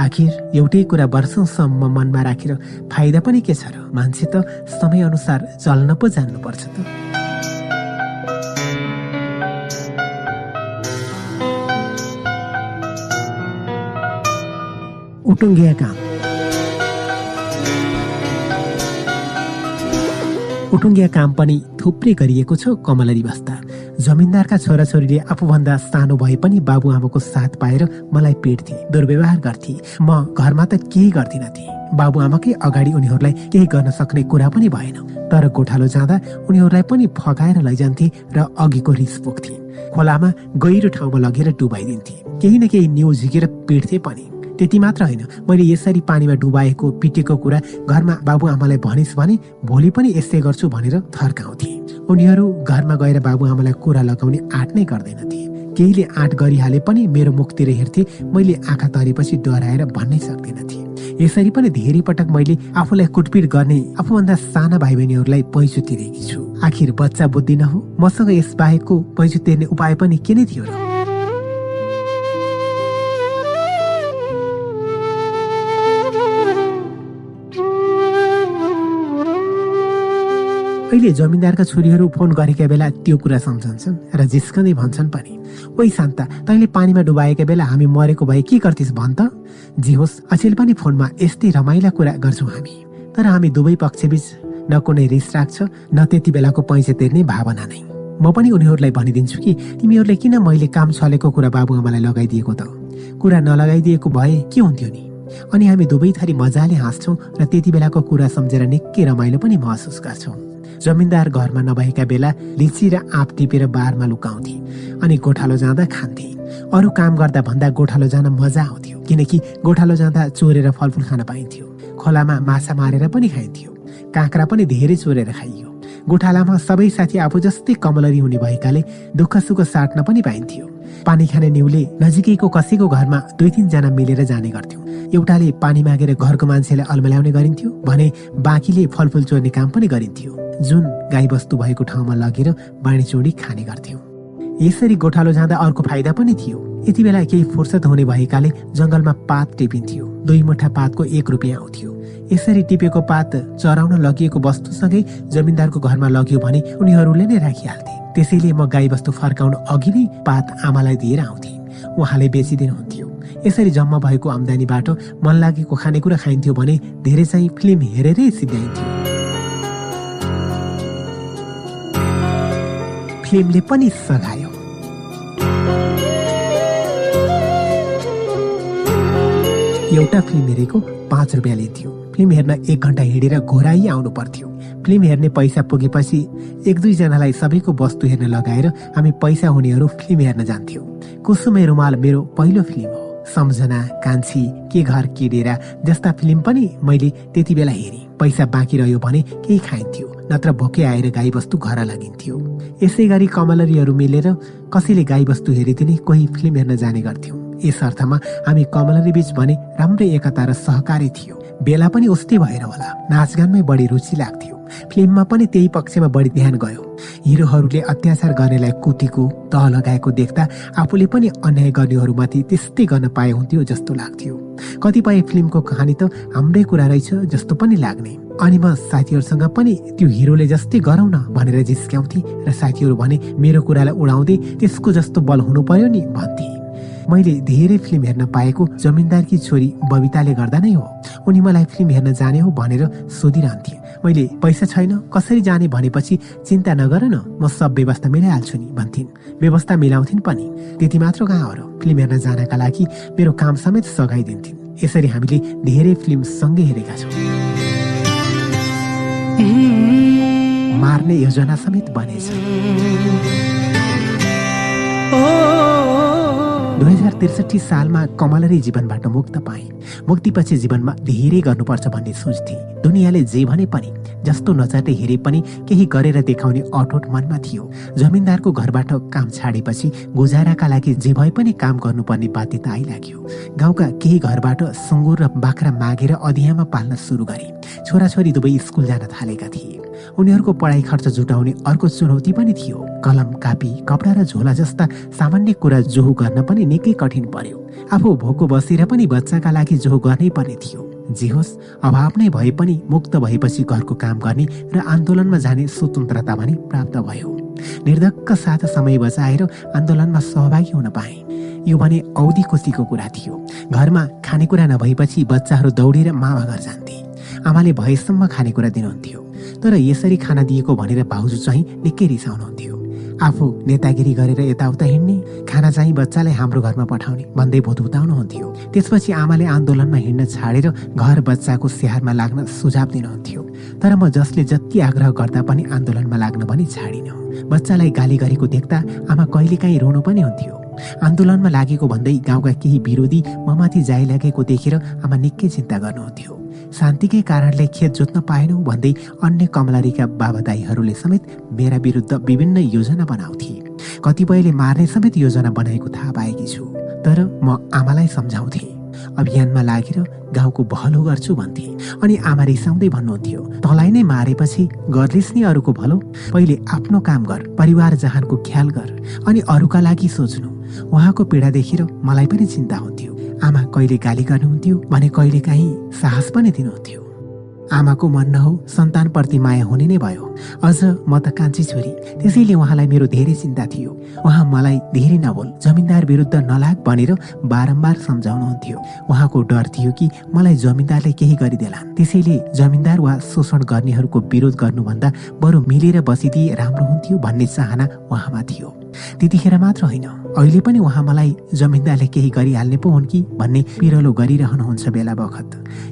आखिर एउटै कुरा वर्षौसम्म मनमा राखेर फाइदा पनि के छ र? मान्छे त समयअनुसार चल्न पो जान्नुपर्छ त। उटुङ्गिया काम उटुङ्गिया काम पनि थुप्रै गरिएको छ कमलरी बस्दा जमिनदारका छोराछोरीले आफूभन्दा सानो भए पनि बाबुआमाको साथ पाएर मलाई पेट्थे दुर्व्यवहार गर्थे। म घरमा त केही गर्दिनथे बाबुआमाकै अगाडि उनीहरूलाई केही गर्न सक्ने कुरा पनि भएन। तर गोठालो जाँदा उनीहरूलाई पनि फगाएर लैजान्थे र अघिको रिस पोख्थे। खोलामा गहिरो ठाउँमा लगेर डुबाइदिन्थे। केही न केही न्यु झिकेर पिट्थे पनि। त्यति मात्र होइन। मैले यसरी पानीमा डुबाएको पिटेको कुरा घरमा बाबुआमालाई भनिस् भने भोलि पनि यस्तै गर्छु भनेर थर्काउँथे। उनीहरू घरमा गएर बाबुआमालाई कुरा लगाउने आँट नै गर्दैनथे। केहीले आँट गरिहाले पनि मेरो मुखतिर हेर्थे मैले आँखा तरेपछि डराएर भन्नै सक्दिनथे। यसरी पनि धेरै पटक मैले आफूलाई कुटपिट गर्ने आफूभन्दा साना भाइ बहिनीहरूलाई पैसो तिरेकी छु। आखिर बच्चा बुद्धि नहो मसँग यस बाहेकको पैसो तिर्ने उपाय पनि के नै थियो र? अहिले जमिनदारका छोरीहरू फोन गरेका बेला त्यो कुरा सम्झन्छन् र जिस्कँदै भन्छन् पनि। ओइ शान्ता तैँले पानीमा डुबाएका बेला हामी मरेको भए के गर्थिस् भन् त? जे होस् अचेल पनि फोनमा यस्तै रमाइला कुरा गर्छौँ हामी। तर हामी दुवै पक्षबीच न कुनै रिस राख्छ न त्यति बेलाको पैसा तिर्ने भावना नै। म पनि उनीहरूलाई भनिदिन्छु कि तिमीहरूले किन मैले काम छलेको कुरा बाबुआमालाई लगाइदिएको त? कुरा नलगाइदिएको भए के हुन्थ्यो नि? अनि हामी दुवै थरी मजाले हाँस्छौँ र त्यति बेलाको कुरा सम्झेर निकै रमाइलो पनि महसुस गर्छौँ। जमिनदार घरमा नभएका बेला लिची र आँप टिपेर बारमा लुकाउँथे अनि गोठालो जाँदा खान्थे। अरू काम गर्दा भन्दा गोठालो जान मजा आउँथ्यो किनकि गोठालो जाँदा चोरेर फलफुल खान पाइन्थ्यो। खोलामा माछा मारेर पनि खाइन्थ्यो काँक्रा पनि धेरै चोरेर खाइयो। गोठालामा सबै साथी आफू जस्तै कमलरी हुने भएकाले दुःख सुख साट्न पनि पाइन्थ्यो। पानी खाने निउले नजिकैको कसैको घरमा दुई तिनजना मिलेर जाने गर्थ्यौँ। एउटाले पानी मागेर घरको मान्छेलाई अल्मल्याउने गरिन्थ्यो भने बाँकीले फलफुल चोर्ने काम पनि गरिन्थ्यो। जुन गाईबस्तु भएको ठाउँमा लगेर बाँडीचोडी खाने गर्थ्यौँ। यसरी गोठालो जाँदा अर्को फाइदा पनि थियो। यति बेला केही फुर्सद हुने भएकाले जङ्गलमा पात टिपिन्थ्यो। दुई मुठा पातको एक रुपियाँ आउँथ्यो। यसरी टिपेको पात चराउन लगिएको वस्तुसँगै जमिनदारको घरमा लग्यो भने उनीहरूले नै राखिहाल्थे। त्यसैले म गाईबस्तु फर्काउन अघि नै पात आमालाई दिएर आउँथे। उहाँले बेचिदिनुहुन्थ्यो। यसरी जम्मा भएको आम्दानीबाट मन लागेको खानेकुरा खाइन्थ्यो भने धेरै चाहिँ फिल्म हेरेरै सिद्ध्याइन्थ्यो। फिल्मले पनि सघायो। एउटा फिल्म हेरेको पाँच रुपियाँ लिन्थ्यो। फिल्म हेर्न एक घन्टा हिँडेर घोराइ आउनु पर्थ्यो। फिल्म हेर्ने पैसा पुगेपछि एक दुईजनालाई सबैको वस्तु हेर्न लगाएर हामी पैसा हुनेहरू फिल्म हेर्न जान्थ्यौँ। कुसुमे रुमाल मेरो पहिलो फिल्म हो। सम्झना कान्छी के घर के डेरा जस्ता फिल्म पनि मैले त्यति बेला हेरेँ। पैसा बाँकी रह्यो भने केही खाइन्थ्यो नत्र भोकै आएर गाईबस्तु घर लगिन्थ्यो। यसै गरी कमलरीहरू मिलेर कसैले गाईबस्तु हेरिदिने कोही फिल्म हेर्न जाने गर्थ्यौँ। यस अर्थमा हामी कमलरी बीच भने राम्रै एकता र सहकारी थियो। बेला पनि उस्तै भएर होला। नाचगानमै बढी रुचि लाग्थ्यो। फिल्ममा पनि त्यही पक्षमा बढी ध्यान गयो। हिरोहरूले अत्याचार गर्नेलाई कुटीको तह लगाएको देख्दा आफूले पनि अन्याय गर्नेहरूमाथि त्यस्तै गर्न पाए हुन्थ्यो जस्तो लाग्थ्यो। कतिपय फिल्मको कहानी त हाम्रै कुरा रहेछ जस्तो पनि लाग्ने। अनि म साथीहरूसँग पनि त्यो हिरोले जस्तै गरौँ न भनेर जिस्क्याउँथे र साथीहरू भने मेरो कुरालाई उडाउँदै त्यसको जस्तो बल हुनु पर्यो नि भन्थे। मैले धेरै फिल्म हेर्न पाएको जमिनदारकी छोरी बबिताले गर्दा नै हो। उनी मलाई फिल्म हेर्न जाने हो भनेर सोधिरहन्थे मैले पैसा छैन कसरी जाने भनेपछि चिन्ता नगर न म सब व्यवस्था मिलाइहाल्छु नि भन्थिन्। व्यवस्था मिलाउँथिन् पनि। त्यति मात्र हो फिल्म हेर्न जानका लागि मेरो काम समेत सघाइदिन्थिन्। यसरी हामीले धेरै फिल्म सँगै हेरेका छौँ। मार्ने योजना समेत बनेछ। दुई हजार त्रिसठी सालमा कमलरी जीवनबाट मुक्त पाए। मुक्तिपछि जीवनमा धेरै गर्नुपर्छ भन्ने सोच्थे। दुनियाँले जे भने पनि जस्तो नचाटे हेरे पनि केही गरेर देखाउने अठोट मनमा थियो। जमिनदारको घरबाट काम छाडेपछि गुजाराका लागि जे भए पनि काम गर्नुपर्ने बाध्यता आइलाग्यो। गाउँका केही घरबाट सुँगुर र बाख्रा मागेर अधियामा पाल्न सुरु गरे। छोराछोरी दुवै स्कुल जान थालेका थिए। उनीहरूको पढाइ खर्च जुटाउने अर्को चुनौती पनि थियो। कलम कापी कपडा र झोला जस्ता सामान्य कुरा जोहो गर्न पनि निकै कठिन पर्यो। आफू भोको बसेर पनि बच्चाका लागि जोहो गर्नै पर्ने थियो। जे होस् अभाव नै भए पनि मुक्त भएपछि घरको काम गर्ने र आन्दोलनमा जाने स्वतन्त्रता पनि प्राप्त भयो। निर्धक्क साथ समय बचाएर आन्दोलनमा सहभागी हुन पाए। यो भने औधी खुसीको कुरा थियो। घरमा खानेकुरा नभएपछि बच्चाहरू दौडेर मामा घर जान्थे। आमाले भएसम्म खानेकुरा दिनुहुन्थ्यो। तर यसरी खाना दिएको भनेर भाउजू चाहिँ निकै रिसाउनुहुन्थ्यो। आफू नेतागिरी गरेर यताउता हिँड्ने खाना चाहिँ बच्चालाई हाम्रो घरमा पठाउने भन्दै भुतभुताउनुहुन्थ्यो त्यसपछि आमाले आन्दोलनमा हिँड्न छाडेर घर बच्चाको स्याहारमा लाग्न सुझाव दिनुहुन्थ्यो। तर म जसले जति आग्रह गर्दा पनि आन्दोलनमा लाग्न पनि छाडिन। बच्चालाई गाली गरेको देख्दा आमा कहिलेकाहीँ रोनु पनि हुन्थ्यो। आन्दोलनमा लागेको भन्दै गाउँका केही विरोधी ममाथि जाइ लागेको देखेर आमा निकै चिन्ता गर्नुहुन्थ्यो। शान्तिकै कारणले खेत जोत्न पाएनौ भन्दै अन्य कमलारीका बाबादाईहरूले समेत मेरा विरुद्ध विभिन्न योजना बनाउँथे। कतिपयले मार्ने समेत योजना बनाएको थाहा पाएकी छु तर म आमालाई सम्झाउँथे। अभियानमा लागेर गाउँको भलो गर्छु भन्थे अनि आमा रिसाउँदै भन्नुहुन्थ्यो तँलाई नै मारेपछि गर्लिस् नि अरूको भलो। पहिले आफ्नो काम गर परिवार जहानको ख्याल गर अनि अरूका लागि सोच्नु। उहाँको पीडा देखेर मलाई पनि चिन्ता हुन्थ्यो। आमा कहिले गाली गर्नुहुन्थ्यो भने कहिले काहीँ साहस पनि दिनुहुन्थ्यो। आमाको मन नहो सन्तानप्रति माया हुने नै भयो। अझ म त कान्छी छोरी त्यसैले उहाँलाई मेरो धेरै चिन्ता थियो। उहाँ मलाई धेरै नबोल जमिनदार विरुद्ध नलाग भनेर बारम्बार सम्झाउनुहुन्थ्यो। उहाँको डर थियो कि मलाई जमिनदारले केही गरिदेलान्। त्यसैले जमिनदार वा शोषण गर्नेहरूको विरोध गर्नुभन्दा बरु मिलेर बसिदिए राम्रो हुन्थ्यो भन्ने चाहना उहाँमा थियो। त्यतिखेर मात्र होइन। अहिले पनि उहाँ मलाई जमिनदारले केही गरिहाल्ने पो हुन् कि भन्ने पिरलो गरिरहनुहुन्छ बेला बखत।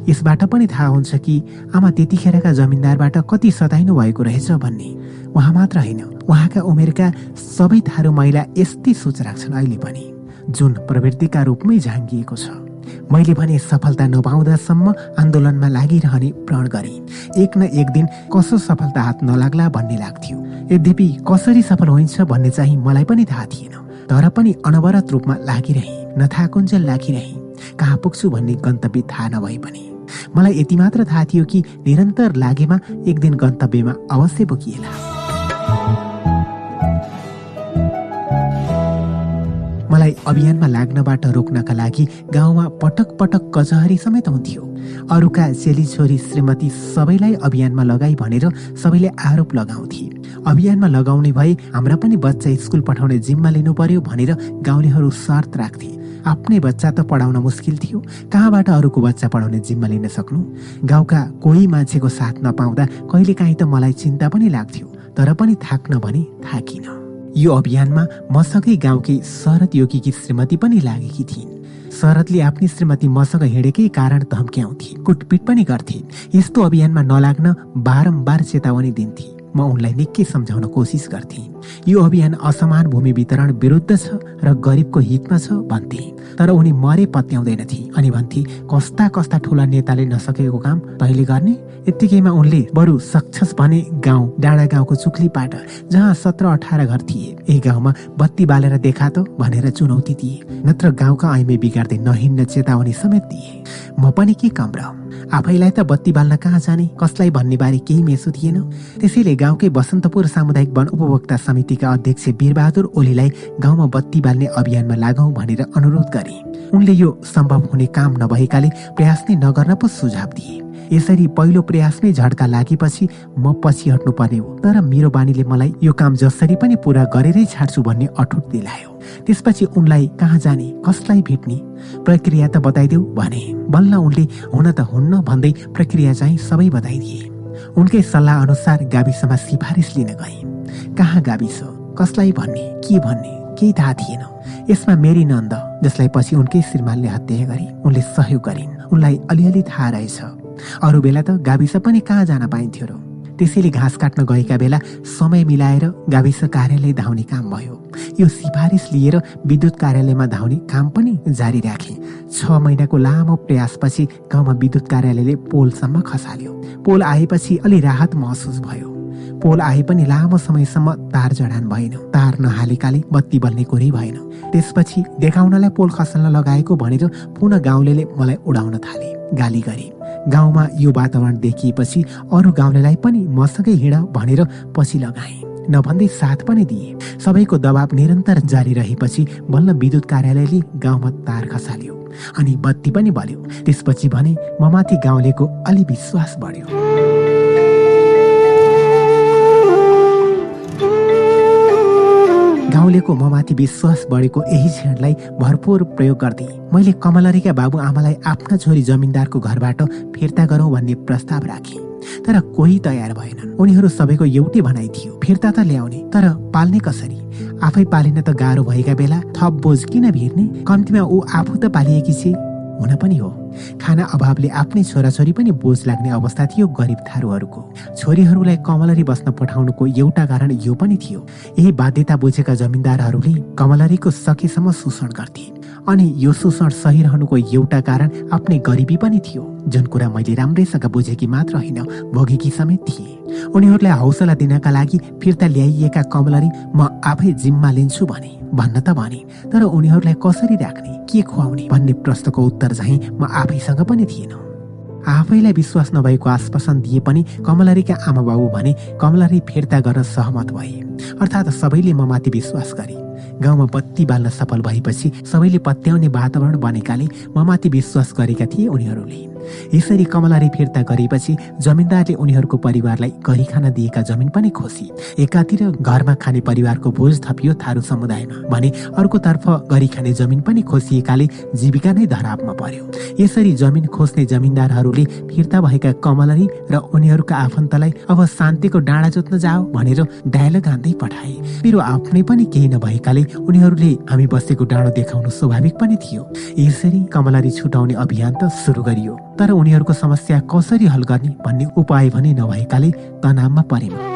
यसबाट पनि थाहा हुन्छ कि आमा त्यतिखेरका जमिनदारबाट कति सताइनु भएको रहेछ भन्ने। उहाँ मात्र होइन उहाँका उमेरका सबै थारू महिला यस्तै सोच राख्छन् अहिले पनि जुन प्रवृत्तिका रूपमै झाङ्गिएको छ। मैले भने सफलता नपाउँदासम्म आन्दोलनमा लागिरहने प्रण गरे। एक न एक दिन कसो सफलता हात नलाग्ला भन्ने लाग्थ्यो। यद्यपि कसरी सफल हुन्छ भन्ने चाहिँ मलाई पनि थाहा थिएन। तर पनि अनवरत रूपमा लागिरहे नथाकुञ्जल लागिरहे। कहाँ पुग्छु भन्ने गन्तव्य थाहा नभए पनि। मलाई यति मात्र थाहा थियो कि निरन्तर लागेमा एक दिन गन्तव्यमा अवश्य पुगिएला। मलाई अभियानमा लाग्नबाट रोक्नका लागि गाउँमा पटक पटक कचहरी समेत हुन्थ्यो। अरूका चेली छोरी श्रीमती सबैलाई अभियानमा लगाई भनेर सबैले आरोप लगाउँथे। अभियानमा लगाउने भए हाम्रा पनि बच्चा स्कुल पठाउने जिम्मा लिनु पर्यो भनेर गाउँलेहरू शर्त राख्थे। आफ्नै बच्चा त पढाउन मुस्किल थियो। कहाँबाट अरूको बच्चा पढाउने जिम्मा लिन सक्नु? गाउँका कोही मान्छेको साथ नपाउँदा कहिलेकाहीँ त मलाई चिन्ता पनि लाग्थ्यो। तर पनि थाक्न भने थाकिन। यो अभियानमा मसँगै गाउँकै शरद योगीकी श्रीमती पनि लागेकी थिइन्। शरदले आफ्नी श्रीमती मसँग हिँडेकै कारण धम्क्याउँथे कुटपिट पनि गर्थे। यस्तो अभियानमा नलाग्न बारम्बार चेतावनी दिन्थे। म उनलाई निकै सम्झाउन कोसिस गर्थे। यो अभियान असमान भूमि वितरण विरुद्ध छ र गरिबको हितमा छ भन्थे। तर उनी मरे पत्याउँदैनथे अनि भन्थे कस्ता कस्ता ठुला नेताले नसकेको काम तैले गर्ने? यत्तिकैमा उनले बरु सक्छस् भने गाउँ डाँडा गाउँको चुक्लीबाट जहाँ सत्र अठार घर थिए यही गाउँमा बत्ती बालेर देखा त भनेर चुनौती दिए। नत्र गाउँका ऐमे बिगार्दै नहिन्न चेतावनी समेत दिए। म पनि के कम आफैलाई त बत्ती बाल्न कहाँ जाने? कसलाई भन्ने बारे केही मेसो थिएन। त्यसैले गाउँकै बसन्तपुर सामुदायिक वन उपभोक्ता समितिका अध्यक्ष वीरबहादुर ओलीलाई गाउँमा बत्ती बाल्ने अभियानमा लागौँ भनेर अनुरोध गरे। उनले यो सम्भव हुने काम नभएकाले प्रयास नै नगर्न पो सुझाव दिए। यसरी पहिलो प्रयासमै झड्का लागेपछि म पछि हट्नु पर्ने हो। तर मेरो बानीले मलाई यो काम जसरी पनि पुरा गरेरै छाड्छु भन्ने अठुट दिलायो। त्यसपछि उनलाई कहाँ जाने कसलाई भेट्ने प्रक्रिया त बताइदेऊ भने। बल्ल उनले हुन त हुन्न भन्दै प्रक्रिया चाहिँ सबै बताइदिए। उनकै सल्लाह अनुसार गाविसमा सिफारिस लिन गए। कहाँ गाविस? कसलाई भन्ने के भन्ने केही थाहा थिएन। यसमा मेरी नन्द जसलाई पछि उनकै श्रीमानले हत्या गरे उनले सहयोग गरिन्। उनलाई अलिअलि थाहा रहेछ। अरू बेला त गाविस पनि कहाँ जान पाइन्थ्यो र? त्यसैले घाँस काट्न गएका बेला समय मिलाएर गाविस कार्यालय धाउने काम भयो। यो सिफारिस लिएर विद्युत कार्यालयमा धाउने काम पनि जारी राखे। छ महिनाको लामो प्रयासपछि गाउँमा विद्युत कार्यालयले पोलसम्म खसाल्यो। पोल आएपछि अलि राहत महसुस भयो। पोल आए पनि लामो समयसम्म तार जडान भएन। तार नहालेकाले बत्ती बल्ने कुरै भएन। त्यसपछि देखाउनलाई पोल खसाल्न लगाएको भनेर पुनः गाउँले मलाई उडाउन थाले। गाली गरे। गाउँमा यो वातावरण देखिएपछि अरू गाउँलेलाई पनि मसँगै हिँड भनेर पछि लगाए। नभन्दै साथ पनि दिए। सबैको दबाब निरन्तर जारी रहेपछि बल्ल विद्युत कार्यालयले गाउँमा तार खसाल्यो। अनि बत्ती पनि बल्यो। त्यसपछि भने ममाथि गाउँलेको अलि विश्वास बढ्यो। गाउँलेको ममाथि विश्वास बढेको यही क्षणलाई भरपूर प्रयोग गर्दै मैले कमलरीका बाबु आमालाई आफ्ना छोरी जमिनदारको घरबाट फिर्ता गरौँ भन्ने प्रस्ताव राखेँ तर कोही तयार भएनन्। उनीहरू सबैको एउटै भनाइ थियो फिर्ता त ल्याउने तर पाल्ने कसरी? आफै पालिन त गाह्रो भएका बेला थप बोझ किन भिर्ने? कम्तीमा ऊ आफू त पालिएकी छे। हुन पनि हो। खाना अभावले आफ्नै छोराछोरी पनि बोझ लाग्ने अवस्था थियो गरिब थारूहरूको। छोरीहरूलाई कमलरी बस्न पठाउनुको एउटा कारण यो पनि थियो। यही बाध्यता बुझेका जमिनदारहरूले कमलरीको सकेसम्म शोषण गर्थे। अनि यो शोषण सही रहनुको एउटा कारण आफ्नै गरिबी पनि थियो जुन कुरा मैले राम्रैसँग बुझेकी मात्र होइन भोगेकी समेत थिए। उनीहरूलाई हौसला दिनका लागि फिर्ता ल्याइएका कमलरी म आफै जिम्मा लिन्छु भने भन्न त भने तर उनीहरूलाई कसरी राख्ने के खुवाउने भन्ने प्रश्नको उत्तर चाहिँ म आफैसँग पनि थिएन। आफैलाई विश्वास नभएको आश्वासन दिए पनि कमलरीका आमा बाबु भने कमलरी फिर्ता गर्न सहमत भए। अर्थात् सबैले म माथि विश्वास गरे। गाउँमा बत्ती बाल्न सफल भएपछि सबैले पत्याउने वातावरण बनेकाले म माथि विश्वास गरेका थिए उनीहरूले। यसरी कमलारी फिर्ता गरेपछि जमिनदारले उनीहरूको परिवारलाई गरी खान दिएका जमिन पनि खोसी। एकातिर घरमा खाने परिवारको बोझ थपियो थारू समुदायमा भने अर्कोतर्फ गरी खाने जमिन पनि खोसिएकाले जीविका नै धरापमा पर्यो। यसरी जमिन खोज्ने जमिनदारहरूले फिर्ता भएका कमलरी र उनीहरूका आफन्तलाई अब शान्तिको डाँडा जोत्न जाओ भनेर डायलग हान्दै पठाए। मेरो आफ्नै पनि केही नभएकाले उनीहरूले हामी बसेको डाँडो देखाउनु स्वाभाविक पनि थियो। यसरी कमलरी छुटाउने अभियान त सुरु गरियो। तर उनीहरूको समस्या कसरी हल गर्ने भन्ने उपाय भने नभएकाले तनावमा परेमा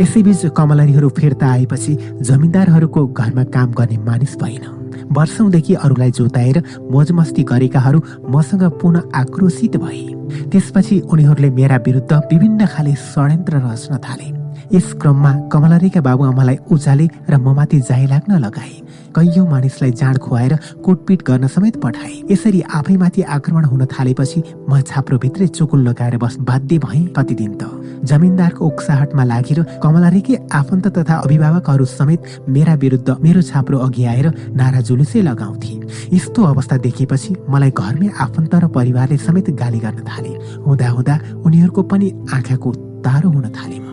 यसैबीच कमलरीहरू फिर्ता आएपछि जमिनदारहरूको घरमा काम गर्ने मानिस भएन। वर्षौंदेखि अरूलाई जोताएर मोजमस्ती गरेकाहरू मसँग पुनः आक्रोशित भए। त्यसपछि उनीहरूले मेरा विरुद्ध विभिन्न खाले षड्यन्त्र रच्न थाले। यस क्रममा कमलरीका बाबुआमालाई उचाले र ममाथि जाई लाग्न लगाए। कैयौँ मानिसलाई जाँड खुवाएर कुटपिट गर्न समेत पठाए। यसरी आफैमाथि आक्रमण हुन थालेपछि म छाप्रोभित्रै चुकुल लगाएर बस बाध्य भएँ कति दिन त जमिनदारको उक्साहटमा लागेर कमलरीकै आफन्त तथा अभिभावकहरू समेत मेरा विरुद्ध मेरो छाप्रो अघि आएर नारा जुलुसै लगाउँथे। यस्तो अवस्था देखेपछि मलाई घरमै आफन्त र परिवारले समेत गाली गर्न थाले। हुँदा हुँदा उनीहरूको पनि आँखाको तारो हुन थाले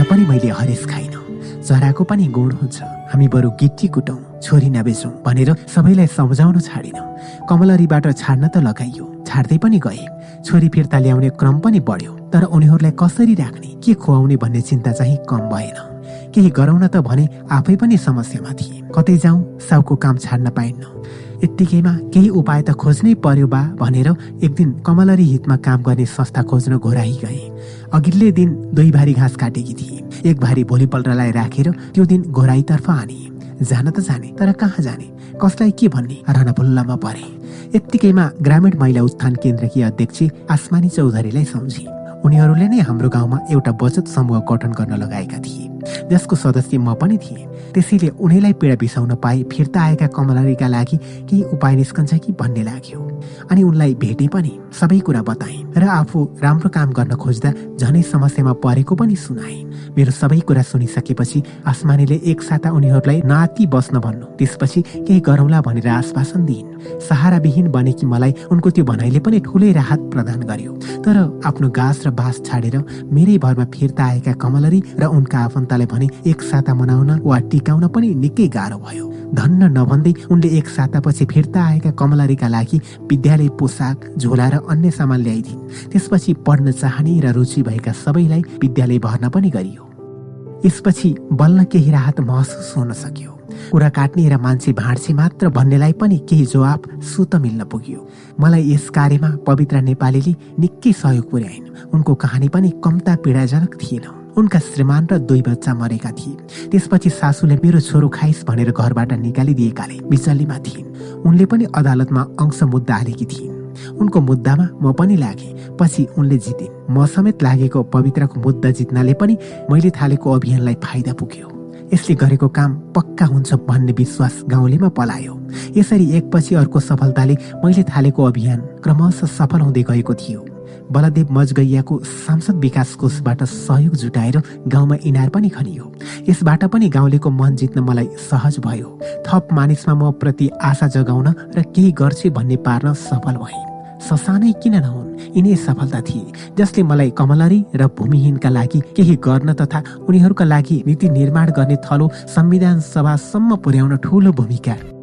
तर पनि मैले हरेस खाइन। चराको पनि गुण हुन्छ। हामी बरु गिट्टी कुटौँ छोरी नबेचौँ भनेर सबैलाई सम्झाउन छाडिन। कमलरीबाट छाड्न त लगाइयो छाड्दै पनि गए। छोरी फिर्ता ल्याउने क्रम पनि बढ्यो तर उनीहरूलाई कसरी राख्ने के खुवाउने भन्ने चिन्ता चाहिँ कम भएन। केही गराउन त भने आफै पनि समस्यामा थिए। कतै जाउँ साउको काम छाड्न पाइन्न। यत्तिकैमा केही उपाय त खोज्नै पर्यो बा भनेर एक दिन कमलरी हितमा काम गर्ने संस्था खोज्न घोराही गए अघिल्ले दिन दुई भारी घाँस काटेकी थिए। एक भारी भोलिपल्टलाई राखेर त्यो दिन घोराईतर्फ आने। जान त जाने तर कहाँ जाने? कसलाई के भन्ने? रणभुल्लामा परे। यत्तिकैमा ग्रामीण महिला उत्थान केन्द्रकी अध्यक्ष आसमानी चौधरीलाई सम्झे। उनीहरूले नै हाम्रो गाउँमा एउटा बचत समूह गठन गर्न लगाएका थिए। जसको सदस्य म पनि थिएँ। त्यसैले उनीलाई पीडा बिसाउन पाए फिर्ता आएका कमलरीका लागि केही उपाय निस्कन्छ कि भन्ने लाग्यो। अनि उनलाई भेटे पनि सबै कुरा बताए र आफू राम्रो काम गर्न खोज्दा झनै समस्यामा परेको पनि सुनाए। मेरो सबै कुरा सुनिसकेपछि आसमानीले एक साता उनीहरूलाई नाति बस्न भन्नु त्यसपछि केही गरौँला भनेर आश्वासन दिइन्। सहाराविहीन बनेकी मलाई उनको त्यो भनाइले पनि ठुलै राहत प्रदान गर्यो। तर आफ्नो गाँस र बाँस छाडेर मेरै भरमा फिर्ता आएका कमलरी र उनका आफन्तलाई भने एक साता मनाउन वा टिकाउन पनि निकै गाह्रो भयो। धन्न नभन्दै उनले एक सातापछि फिर्ता आएका कमलरीका लागि विद्यालय पोसाक झोला र अन्य सामान ल्याइदिन् त्यसपछि पढ्न चाहने र रुचि भएका सबैलाई विद्यालय भर्न पनि गरियो। यसपछि बल्ल केही राहत महसुस हुन सक्यो। कुरा काट्ने र मान्छे भाँड्छे मात्र भन्नेलाई पनि केही जवाब सुत मिल्न पुग्यो। मलाई यस कार्यमा पवित्र नेपालीले निकै सहयोग पुर्याइन्। उनको कहानी पनि कम्ता पीडाजनक थिएन। उनका श्रीमान र दुई बच्चा मरेका थिए। त्यसपछि सासूले मेरो छोरो खाइस भनेर घरबाट निकालिदिएकाले बिचल्लीमा थिइन्। उनले पनि अदालतमा अंश मुद्दा हालेकी थिइन्। उनको मुद्दामा म पनि लागे पछि उनले जितिन्। म समेत लागेको पवित्रको मुद्दा जित्नाले पनि मैले थालेको अभियानलाई फाइदा पुग्यो। यसले गरेको काम पक्का हुन्छ भन्ने विश्वास गाउँलेमा पलायो। यसरी एकपछि अर्को सफलताले मैले थालेको अभियान क्रमशः सफल हुँदै गएको थियो। बलदेव मजगैयाको सांसद विकास कोषबाट सहयोग जुटाएर गाउँमा इनार पनि खनियो। यसबाट पनि गाउँलेको मन जित्न मलाई सहज भयो। थप मानिसमा म प्रति आशा जगाउन र केही गर्छु भन्ने पार्न सफल भए। ससानै किन नहुन्? यिनै सफलता थिए। जसले मलाई कमलरी र भूमिहीनका लागि केही गर्न तथा उनीहरूका लागि नीति निर्माण गर्ने थलो संविधान सभासम्म पुर्याउन ठूलो भूमिका।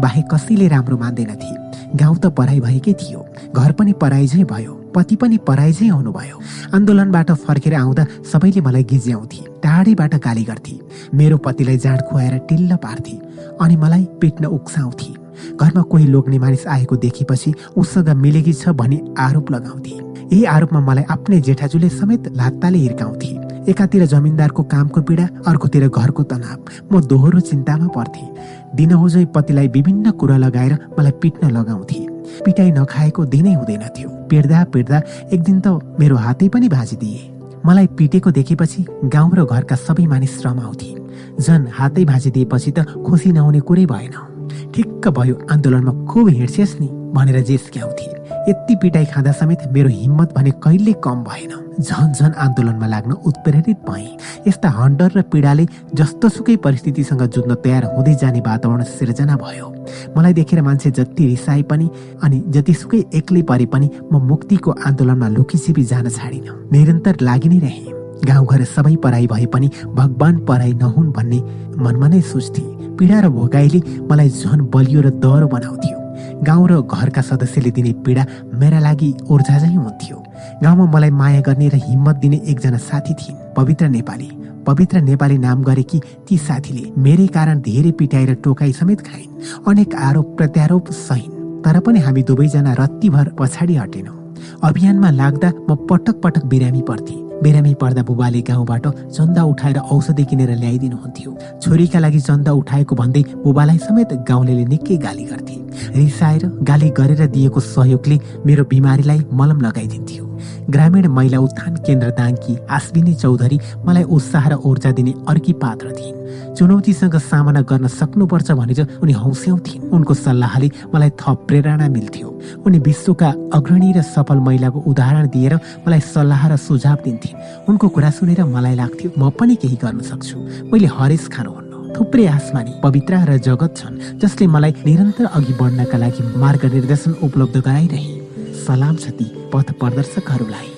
बाहेक कसैले राम्रो मान्दैनथे गाउँ त पढाइ भएकै थियो। घर पनि पराइझै भयो। पति पनि पराइझै आउनुभयो आन्दोलनबाट फर्केर आउँदा सबैले मलाई गिज्याउँथे। टाढैबाट गाली गर्थे। मेरो पतिलाई जाँड खुवाएर टिल्ल पार्थे अनि मलाई पिट्न उक्साउँथे। घरमा कोही लोग्ने मानिस आएको देखेपछि उसँग मिलेकी छ भनी आरोप लगाउँथे। यही आरोपमा मलाई आफ्नै जेठाजुले समेत लात्ताले हिर्काउँथे। एकातिर जमिनदारको कामको पीडा अर्कोतिर घरको तनाव। म दोहोरो चिन्तामा पर्थे। दिनहुजै पतिलाई विभिन्न कुरा लगाएर मलाई पिट्न लगाउँथे। पिटाइ नखाएको दिनै हुँदैन थियो। पिट्दा पिट्दा एक दिन त मेरो हातै पनि भाँचिदिए। मलाई पिटेको देखेपछि गाउँ र घरका सबै मानिस रमाउँथे। झन् हातै भाँचिदिएपछि त खुसी नहुने कुरै भएन। ठिक्क भयो आन्दोलनमा खुब हिँड्छेस् नि। भनेर जेस्क्याउँथे यति पिटाइ खाँदा समेत मेरो हिम्मत भने कहिले कम भएन। झन झन आन्दोलनमा लाग्न उत्प्रेरित भए। यस्ता हन्टर र पीडाले जस्तोसुकै परिस्थितिसँग जुझ्न तयार हुँदै जाने वातावरण सिर्जना भयो। मलाई देखेर मान्छे जति रिसाए पनि अनि जतिसुकै एक्लै परे पनि म मुक्तिको आन्दोलनमा लुकीछिपी जान छाडिन। निरन्तर लागि नै रहे। गाउँघर सबै पराई भए पनि भगवान पराई नहुन् भन्ने मनमा नै सोच्थे। पीडा र भोकाइले मलाई झन बलियो र दह्रो बनाउँथ्यो। गाउँ र घरका सदस्यले दिने पीडा मेरा लागि ऊर्जा चाहिँ हुन्थ्यो। गाउँमा मलाई माया गर्ने र हिम्मत दिने एकजना साथी थिइन्। पवित्र नेपाली। पवित्र नेपाली नाम गरेकी ती साथीले मेरै कारण धेरै पिटाइ र टोकाइ समेत खाइन्। अनेक आरोप प्रत्यारोप सहिन्। तर पनि हामी दुवैजना रत्तीभर पछाडि हटेनौँ। अभियानमा लाग्दा म पटक पटक बिरामी पर्थे। बिरामी पर्दा बुबाले गाउँबाट चन्दा उठाएर औषधि किनेर ल्याइदिनुहुन्थ्यो। छोरीका लागि चन्दा उठाएको भन्दै बुबालाई समेत गाउँले निकै गाली गर्थे। रिसाएर गाली गरेर दिएको सहयोगले मेरो बिमारीलाई मलम लगाइदिन्थ्यो। ग्रामीण महिला उत्थान केन्द्र दाङकी आश्विनी चौधरी मलाई उत्साह र ऊर्जा दिने अर्की पात्र थिइन्। चुनौतीसँग सामना गर्न सक्नुपर्छ भनेर उनी हौस्याउँथिन् उनको सल्लाहले मलाई थप प्रेरणा मिल्थ्यो। उनी विश्वका अग्रणी र सफल महिलाको उदाहरण दिएर मलाई सल्लाह र सुझाव दिन्थिन्। उनको कुरा सुनेर मलाई लाग्थ्यो म पनि केही गर्न सक्छु। मैले हरेस खानु हुन्न थुप्रै आसमानी पवित्र र जगत छन् जसले मलाई निरन्तर अघि बढ्नका लागि मार्ग निर्देशन उपलब्ध गराइरहे। सलाम छ ती पथ प्रदर्शकहरूलाई।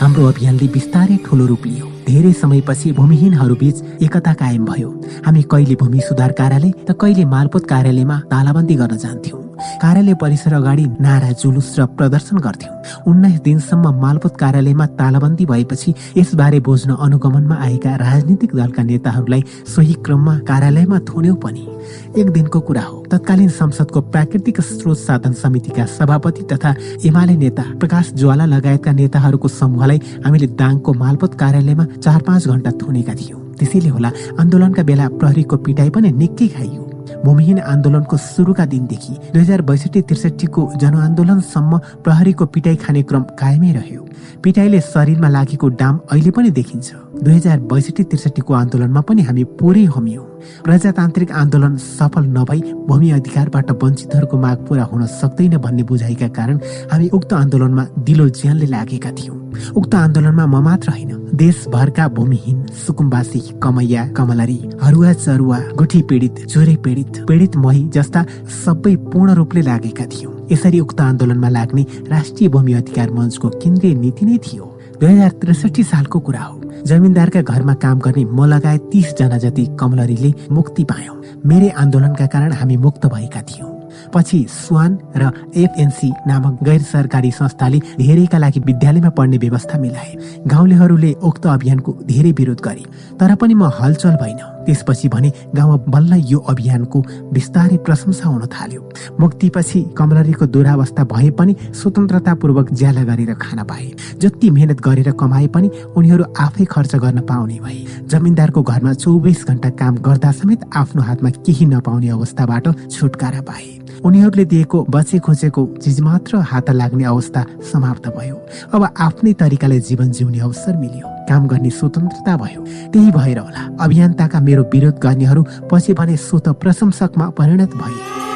हाम्रो अभियानले बिस्तारै ठुलो रूप लियो। धेरै समयपछि भूमिहीनहरू बीच एकता कायम भयो। हामी कहिले भूमि सुधार कार्यालय त कहिले मालपोत कार्यालयमा तालाबन्दी गर्न जान्थ्यौँ। कार्यालय परिसर अगाडि नारा जुलुस र प्रदर्शन गर्थ्यौँ। उन्नाइस दिनसम्म मालपोत कार्यालयमा तालाबन्दी भएपछि यसबारे बुझ्न अनुगमनमा आएका राजनीतिक दलका नेताहरूलाई सोही क्रममा कार्यालयमा थुन्यौँ पनि। एक दिनको कुरा हो। तत्कालीन संसदको प्राकृतिक स्रोत साधन समितिका सभापति तथा एमाले नेता प्रकाश ज्वाला लगायतका नेताहरूको समूहलाई हामीले दाङको मालपोत कार्यालयमा चार पाँच घन्टा थुनेका थियौँ। त्यसैले होला आन्दोलनका बेला प्रहरीको पिटाइ पनि निकै खाइयो। भूमिहीन आन्दोलनको सुरुका दिनदेखि दुई हजार बैसठी त्रिसठीको जनआन्दोलनसम्म प्रहरीको पिटाइ खाने क्रम कायमै रह्यो। पिटाइले शरीरमा लागेको डाम अहिले पनि देखिन्छ। दुई हजार बैसठी त्रिसठीको आन्दोलनमा पनि हामी पुरै होमियौँ। प्रजातान्त्रिक आन्दोलन सफल नभई भूमि अधिकारबाट वञ्चितहरूको माग पूरा हुन सक्दैन भन्ने बुझाइका कारण हामी उक्त आन्दोलनमा दिलो ज्यानले लागेका थियौँ। उक्त आन्दोलनमा म मात्र होइन देशभरका भूमिहीन सुकुम्बासी कमैया कमलरी हरुवा चरुवा गुठी पीडित चोरे पीडित पीडित मही जस्ता सबै पूर्ण रूपले लागेका थियौँ। यसरी उक्त आन्दोलनमा लाग्ने राष्ट्रिय भूमि अधिकार मञ्चको केन्द्रीय नीति नै थियो। दुई हजार त्रिसठी सालको कुरा हो। जमिनदारका घरमा काम गर्ने म लगायत जना जति कमलरीले मुक्ति पायौँ। मेरै आन्दोलनका कारण हामी मुक्त भएका थियौँ। पछि स्वान र एफएनसी नामक गैर सरकारी संस्थाले धेरैका लागि विद्यालयमा पढ्ने व्यवस्था मिलाए। गाउँलेहरूले उक्त अभियानको धेरै विरोध गरे तर पनि म हलचल भइन। त्यसपछि भने गाउँमा बल्ल यो अभियानको बिस्तारै प्रशंसा हुन थाल्यो। मुक्तिपछि कमलरीको दुरावस्था भए पनि स्वतन्त्रतापूर्वक ज्याला गरेर खान पाए। जति मेहनत गरेर कमाए पनि उनीहरू आफै खर्च गर्न पाउने भए। जमिनदारको घरमा चौबिस घन्टा काम गर्दा समेत आफ्नो हातमा केही नपाउने अवस्थाबाट छुटकारा पाए। उनीहरूले दिएको बचे खोजेको चिज मात्र हात लाग्ने अवस्था समाप्त भयो। अब आफ्नै तरिकाले जीवन जिउने अवसर मिल्यो। काम गर्ने स्वतन्त्रता भयो। त्यही भएर होला अभियन्ताका मेरो विरोध गर्नेहरू पछि भने स्वत प्रशंसकमा परिणत भए।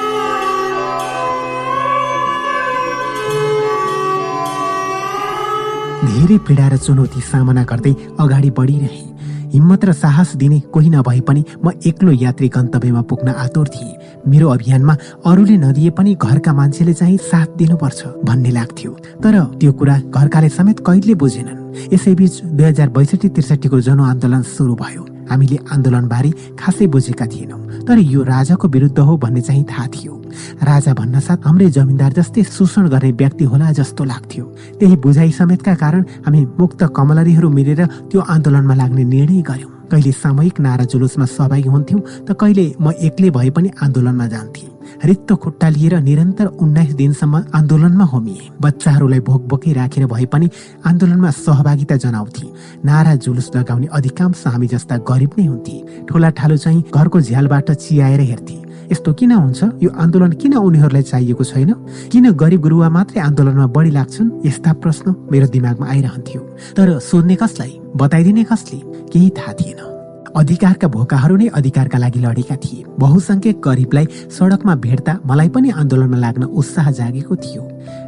धेरै पीडा र चुनौती सामना गर्दै अगाडि बढिरहे। हिम्मत र साहस दिने कोही नभए पनि म एक्लो यात्री गन्तव्यमा पुग्न आतुर थिएँ। मेरो अभियानमा अरूले नदिए पनि घरका मान्छेले चाहिँ साथ दिनुपर्छ भन्ने लाग्थ्यो। तर त्यो कुरा घरकाले समेत कहिले बुझेनन्। यसैबीच दुई हजार बैसठी त्रिसठीको जनआन्दोलन सुरु भयो। हामीले आन्दोलनबारे खासै बुझेका थिएनौँ। तर यो राजाको विरुद्ध हो भन्ने चाहिँ थाहा थियो। राजा भन्न साथ हाम्रै जमिनदार जस्तै शोषण गर्ने व्यक्ति होला जस्तो लाग्थ्यो। त्यही बुझाइ समेतका कारण हामी मुक्त कमलरीहरू मिलेर त्यो आन्दोलनमा लाग्ने निर्णय गर्यौँ कहिले सामूहिक नारा जुलुसमा सहभागी हुन्थ्यौँ त कहिले म एक्लै भए पनि आन्दोलनमा जान्थेँ। रित्तो खुट्टा लिएर निरन्तर उन्नाइस दिनसम्म आन्दोलनमा होमिए। बच्चाहरूलाई भोक बोकै राखेर भए पनि आन्दोलनमा सहभागिता जनाउँथे। नारा जुलुस लगाउने अधिकांश हामी जस्ता गरिब नै हुन्थे। ठुला ठालो चाहिँ घरको झ्यालबाट चियाएर हेर्थे। यस्तो किन हुन्छ? यो आन्दोलन किन उनीहरूलाई चाहिएको छैन? किन गरिब गुरुवा मात्रै आन्दोलनमा बढी लाग्छन्? यस्ता प्रश्न मेरो दिमागमा आइरहन्थ्यो। तर सोध्ने कसलाई? बताइदिने कसले? केही थाहा थिएन। अधिकारका भोकाहरू नै अधिकारका लागि लडेका थिए। बहुसङ्ख्यक गरिबलाई सडकमा भेट्दा मलाई पनि आन्दोलनमा लाग्न उत्साह जागेको थियो।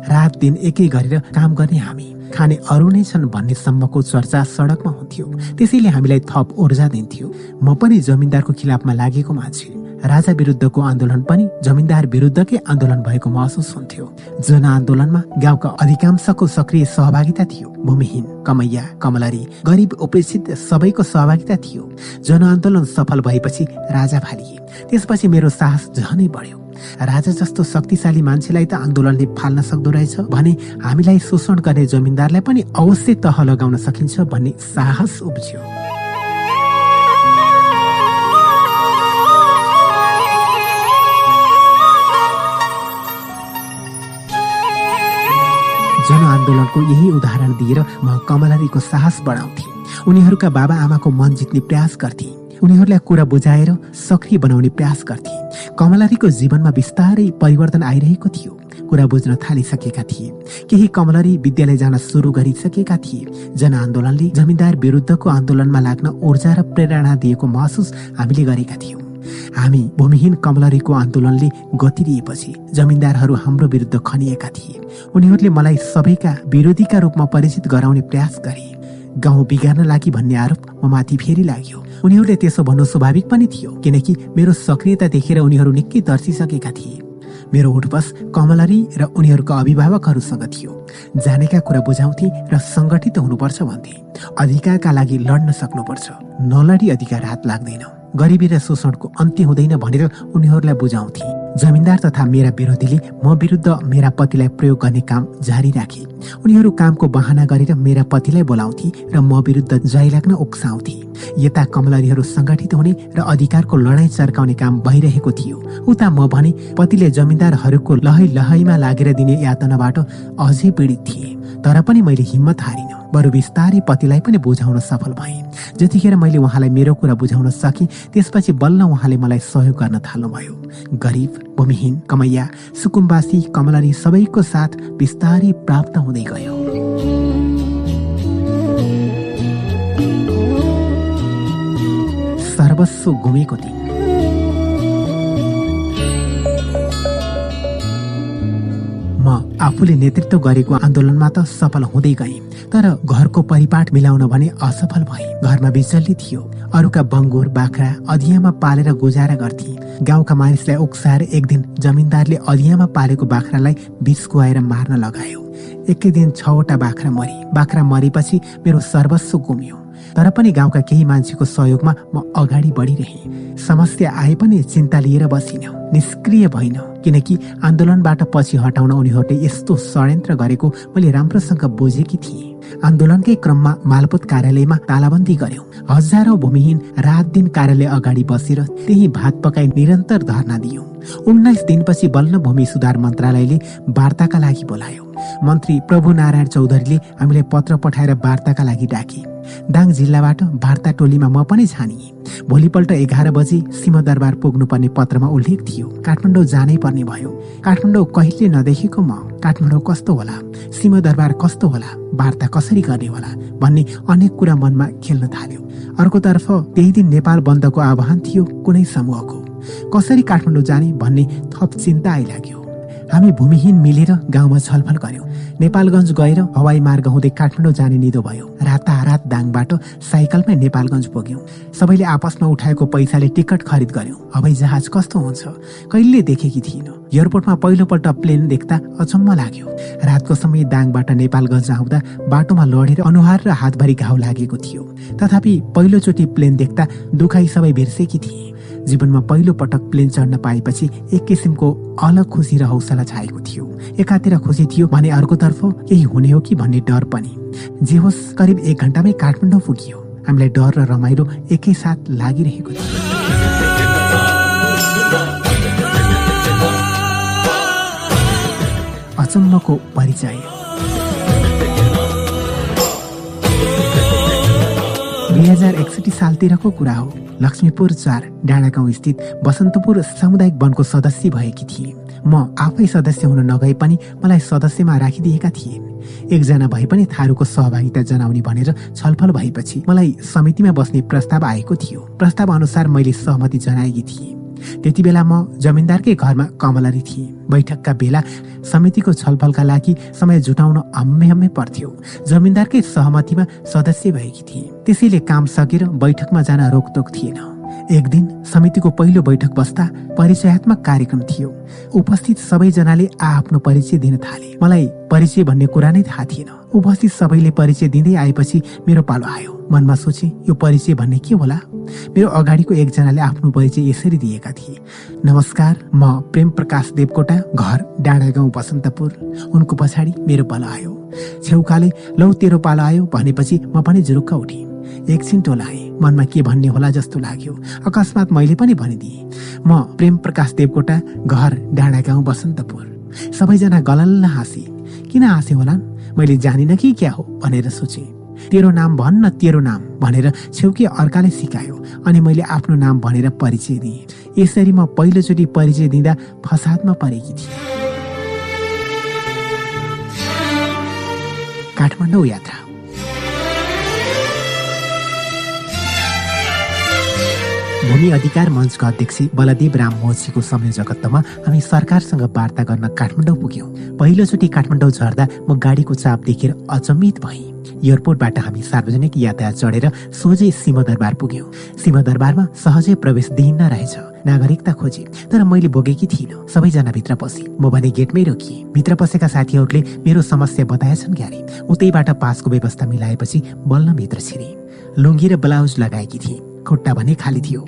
रात दिन एकै गरेर काम गर्ने हामी। खाने अरू नै छन् भन्ने सम्मको चर्चा सडकमा हुन्थ्यो। त्यसैले हामीलाई थप ऊर्जा दिन्थ्यो। म पनि जमिनदारको खिलाफमा लागेको मान्छे। राजा विरुद्धको आन्दोलन पनि जमिनदार विरुद्धकै आन्दोलन भएको महसुस हुन्थ्यो। जनआन्दोलनमा गाउँका अधिकांशको सक्रिय सहभागिता थियो। भूमिहीन कमैया कमलरी गरिब उपेक्षित सबैको सहभागिता थियो। जनआन्दोलन सफल भएपछि राजा फालिए। त्यसपछि मेरो साहस झनै बढ्यो। राजा जस्तो शक्तिशाली मान्छेलाई त आन्दोलनले फाल्न सक्दो रहेछ भने हामीलाई शोषण गर्ने जमिनदारलाई पनि अवश्य तह लगाउन सकिन्छ भन्ने साहस उब्ज्यो। जनआन्दोलनको यही उदाहरण दिएर म कमलरीको साहस बढाउँथे। उनीहरूका बाबा आमाको मन जित्ने प्रयास गर्थे। उनीहरूलाई कुरा बुझाएर सक्रिय बनाउने प्रयास गर्थे। कमलरीको जीवनमा बिस्तारै परिवर्तन आइरहेको थियो। कुरा बुझ्न थालिसकेका थिए। केही कमलरी विद्यालय जान सुरु गरिसकेका थिए। जनआन्दोलनले जमिनदार विरुद्धको आन्दोलनमा लाग्न ऊर्जा र प्रेरणा दिएको महसुस हामीले गरेका थियौँ। हामी भूमिहीन कमलरीको आन्दोलनले गति दिएपछि जमिनदारहरू हाम्रो विरुद्ध खनिएका थिए। उनीहरूले मलाई सबैका विरोधीका रूपमा परिचित गराउने प्रयास गरे। गाउँ बिगार्न लागि भन्ने आरोप म माथि फेरि लाग्यो। उनीहरूले त्यसो भन्नु स्वाभाविक पनि थियो किनकि मेरो सक्रियता देखेर उनीहरू निकै तर्सिसकेका थिए। मेरो उठबस कमलरी र उनीहरूका अभिभावकहरूसँग थियो। जानेका कुरा बुझाउँथे र सङ्गठित हुनुपर्छ भन्थे। अधिकारका लागि लड्न सक्नुपर्छ। नलडी अधिकार हात लाग्दैन। गरिबी र शोषणको अन्त्य हुँदैन भनेर उनीहरूलाई बुझाउँथे। जमिनदार तथा मेरा विरोधीले म विरुद्ध मेरा पतिलाई प्रयोग गर्ने काम जारी राखे। उनीहरू कामको बहाना गरेर मेरा पतिलाई बोलाउँथे र म विरुद्ध जय लाग्न उक्साउँथे। यता कमलरीहरू सङ्गठित हुने र अधिकारको लडाईँ चर्काउने काम भइरहेको थियो। उता म भने पतिले जमिनदारहरूको लहै लहैमा लागेर दिने यातनाबाट अझै पीडित थिए। तर पनि मैले हिम्मत हारिन। बरु बिस्तारै पतिलाई पनि बुझाउन सफल भएँ। जतिखेर मैले उहाँलाई मेरो कुरा बुझाउन सकेँ त्यसपछि बल्ल उहाँले मलाई सहयोग गर्न थाल्नुभयो। गरिब भूमिहीन कमैया सुकुम्बासी कमलरी सबैको साथ बिस्तारै प्राप्त हुँदै गयो। सर्वस्व म आफूले नेतृत्व गरेको आन्दोलनमा त सफल हुँदै गएँ। तर घरको परिपाठ मिलाउन भने असफल भए घरमा बिचल्ली थियो। अरूका बङ्गुर बाख्रा अधियामा पालेर गुजारा गर्थे। गाउँका मानिसलाई उक्साएर एक दिन जमिनदारले अधियामा पालेको बाख्रालाई बिच खुवाएर मार्न लगायो। एकै दिन छवटा बाख्रा मरे। बाख्रा मरेपछि मेरो सर्वस्व गुम्यो। तर पनि गाउँका केही मान्छेको सहयोगमा म अगाडि बढिरहे। समस्या आए पनि चिन्ता लिएर बसिन। निष्क्रिय भइन। किनकि आन्दोलनबाट पछि हटाउन उनीहरूले यस्तो षड्यन्त्र गरेको मैले राम्रोसँग बुझेकी थिएँ। आन्दोलनकै क्रममा मालपोत कार्यालयमा तालाबन्दी गर्यौं। हजारौं भूमिहीन रात दिन कार्यालय अगाडि बसेर त्यही भात पकाई निरन्तर धर्ना दियौं। उन्नाइस दिनपछि बल्ल भूमि सुधार मन्त्रालयले वार्ताका लागि बोलायो। मन्त्री प्रभु नारायण चौधरीले हामीलाई पत्र पठाएर वार्ताका लागि डाके। दाङ जिल्लाबाट वार्ता टोलीमा म पनि छानिए। भोलिपल्ट एघार बजी सिंहदरबार पुग्नुपर्ने पत्रमा उल्लेख थियो। काठमाडौँ जानै पर्ने भयो। काठमाडौँ कहिले नदेखेको म? काठमाडौँ कस्तो होला? सिंहदरबार कस्तो होला? वार्ता कसरी गर्ने होला भन्ने अनेक कुरा मनमा खेल्न थाल्यो। अर्कोतर्फ त्यही दिन नेपाल बन्दको आह्वान थियो कुनै समूहको। कसरी काठमाडौँ जाने भन्ने थप चिन्ता आइलाग्यो। हामी भूमिहीन मिलेर गाउँमा छलफल गर्यौं। नेपालगञ्ज गएर हवाई मार्ग हुँदै काठमाडौँ जाने निदो भयो। रातारात दाङबाट साइकलमै नेपालगञ्ज पुग्यौं। सबैले आपसमा उठाएको पैसाले टिकट खरिद गर्यौं। हवाई जहाज कस्तो हुन्छ? कहिले देखेकी थिइन। एयरपोर्टमा पहिलोपल्ट प्लेन देख्दा अचम्म लाग्यो। रातको समय दाङबाट नेपालगञ्ज आउँदा बाटोमा लडेर अनुहार र हातभरि घाउ लागेको थियो। तथापि पहिलोचोटि प्लेन देख्दा दुखाइ सबै बिर्सेकी थिए। जीवनमा पहिलो पटक प्लेन चढ्न पाएपछि एक किसिमको अलग खुसी र हौसला छाएको थियो। एकातिर खुसी थियो भने अर्कोतर्फ केही हुने हो कि भन्ने डर पनि। जे होस् करिब एक घन्टामै काठमाडौँ पुगियो। हामीलाई डर र रमाइलो एकैसाथ लागिरहेको थियो। अचम्मको परिचय। दुई हजार एकसठी सालतिरको कुरा हो। लक्ष्मीपुर चार डाँडागाउँ स्थित बसन्तपुर सामुदायिक वनको सदस्य भएकी थिए। म आफै सदस्य हुन नगए पनि मलाई सदस्यमा राखिदिएका थिए। एकजना भए पनि थारूको सहभागिता जनाउने भनेर छलफल भएपछि मलाई समितिमा बस्ने प्रस्ताव आएको थियो। प्रस्ताव अनुसार मैले सहमति जनाएकी थिएँ। त्यति बेला म जमिनदारकै घरमा कमलरी थिएँ। बैठकका बेला समितिको छलफलका लागि समय जुटाउन हम्मे हम्मे पर्थ्यो। जमिनदारकै सहमतिमा सदस्य भएकी थिए। त्यसैले काम सकेर बैठकमा जान रोकतोक थिएन। एक दिन समितिको पहिलो बैठक बस्दा परिचयात्मक कार्यक्रम थियो। उपस्थित सबैजनाले आफ्नो परिचय दिन थाले। मलाई परिचय भन्ने कुरा नै थाहा थिएन। उपस्थित सबैले परिचय दिँदै आएपछि मेरो पालो आयो। मनमा सोचे यो परिचय भन्ने के होला? मेरो अगाडिको एकजनाले आफ्नो परिचय यसरी दिएका थिए। नमस्कार म प्रेम प्रकाश देवकोटा घर डाँडा गाउँ बसन्तपुर। उनको पछाडि मेरो पालो आयो। छेउकाले लौ तेरो पालो आयो भनेपछि म पनि जुरुक्क उठेँ। एकछिन टोलाएँ। मनमा के भन्ने होला जस्तो लाग्यो। अकस्मात मैले पनि भनिदिएँ म प्रेम प्रकाश देवकोटा घर डाँडा गाउँ बसन्तपुर। सबैजना गलल्ल हाँसे। किन हाँसे होलान्? मैले जानिन कि क्या हो? भनेर सोचेँ। तेरो नाम भन्न तेरो नाम भनेर छेउकी अर्काले सिकायो अनि मैले आफ्नो नाम भनेर परिचय दिएँ। यसरी म पहिलोचोटि परिचय दिँदा फसादमा परेकी थिएँ। काठमाडौँ यात्रा। भूमि अधिकार मञ्चका अध्यक्ष बलदेव राम मोचीको संयोजकत्वमा हामी सरकारसँग वार्ता गर्न काठमाडौँ पुग्यौँ। पहिलोचोटि काठमाडौँ झर्दा म गाडीको चाप देखेर अचम्मित भएँ। एयरपोर्टबाट हामी सार्वजनिक यातायात चढेर सोझै सिंहदरबार पुग्यौँ। सिंहदरबारमा सहजै प्रवेश दिइन्न रहेछ। नागरिकता खोजे। तर मैले बोकेकी थिइनँ। सबैजना भित्र पसे। म भने गेटमै रोकिएँ। भित्र पसेका साथीहरूले मेरो समस्या बताएछन् क्यारे। उतैबाट पासको व्यवस्था मिलाएपछि बल्ल भित्र छिरे। लुङ्गी र ब्लाउज लगाएकी थिएँ। खुट्टा भने खाली थियो।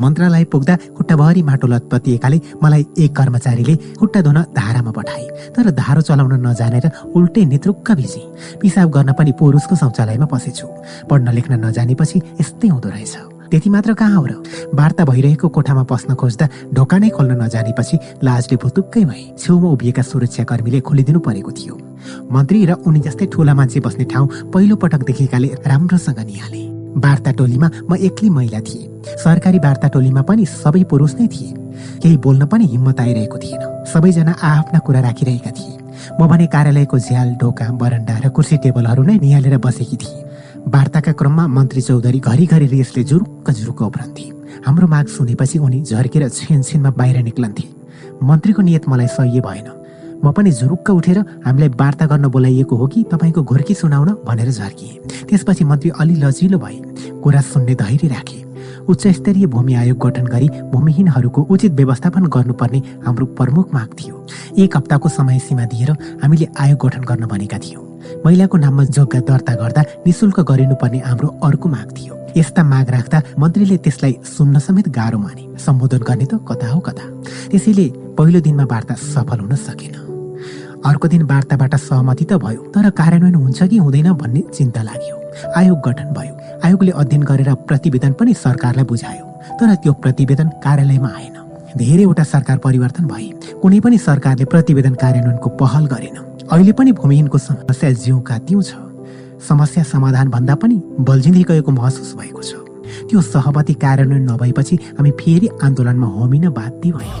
मन्त्रालय पुग्दा खुट्टाभरि माटो लतपतिएकाले मलाई एक कर्मचारीले खुट्टा धुन धारामा पठाए तर धारो चलाउन नजानेर उल्टै नेतृक्क भिजे। पिसाब गर्न पनि पुरुषको शौचालयमा पसेछु। पढ्न लेख्न नजानेपछि यस्तै हुँदो रहेछ। त्यति मात्र कहाँ हो र? वार्ता भइरहेको कोठामा पस्न खोज्दा ढोका नै खोल्न नजानेपछि लाजले भुतुक्कै भए। छेउमा उभिएका सुरक्षाकर्मीले खोलिदिनु परेको थियो। मन्त्री र उनी जस्तै ठुला मान्छे बस्ने ठाउँ पहिलो पटक देखेकाले राम्रोसँग निहाले। वार्ता टोलीमा म एक्लै महिला थिएँ। सरकारी वार्ता टोलीमा पनि सबै पुरुष नै थिए। केही बोल्न पनि हिम्मत आइरहेको थिएन। सबैजना आफ्ना कुरा राखिरहेका थिए। म भने कार्यालयको झ्याल ढोका बरन्डा र कुर्सी टेबलहरू नै निहालेर बसेकी थिएँ। वार्ताका क्रममा मन्त्री चौधरी घरिघरि रेसले जुरुक्क जुरुक्क उफ्रन्थे। हाम्रो माग सुनेपछि उनी झर्केर छिनछिनमा बाहिर निक्लन्थे। मन्त्रीको नियत मलाई सह्य भएन। म पनि झुरुक्क उठेर हामीलाई वार्ता गर्न बोलाइएको हो कि तपाईँको घोर्की सुनाउन भनेर झर्किए। त्यसपछि मन्त्री अलि लजिलो भए कुरा सुन्ने धैर्य राखे। उच्च स्तरीय भूमि आयोग गठन गरी भूमिहीनहरूको उचित व्यवस्थापन गर्नुपर्ने हाम्रो प्रमुख माग थियो। एक हप्ताको समय सीमा दिएर हामीले आयोग गठन गर्न भनेका थियौँ। महिलाको नाममा जग्गा दर्ता गर्दा निशुल्क गरिनुपर्ने हाम्रो अर्को माग थियो। यस्ता माग राख्दा मन्त्रीले त्यसलाई सुन्न समेत गाह्रो माने। सम्बोधन गर्ने त कता हो कता त्यसैले पहिलो दिनमा वार्ता सफल हुन सकेन। अर्को दिन वार्ताबाट सहमति त भयो तर कार्यान्वयन हुन्छ कि हुँदैन भन्ने चिन्ता लाग्यो। आयोग गठन भयो। आयोगले अध्ययन गरेर प्रतिवेदन पनि सरकारलाई बुझायो तर त्यो प्रतिवेदन कार्यालयमा आएन। धेरैवटा सरकार परिवर्तन भए। कुनै पनि सरकारले प्रतिवेदन कार्यान्वयनको पहल गरेन। अहिले पनि भूमिहीनको समस्या जिउका तिउ छ। समस्या समाधान भन्दा पनि बल्झिँदै गएको महसुस भएको छ। त्यो सहमति कार्यान्वयन नभएपछि हामी फेरि आन्दोलनमा होमिन बाध्य भयौँ।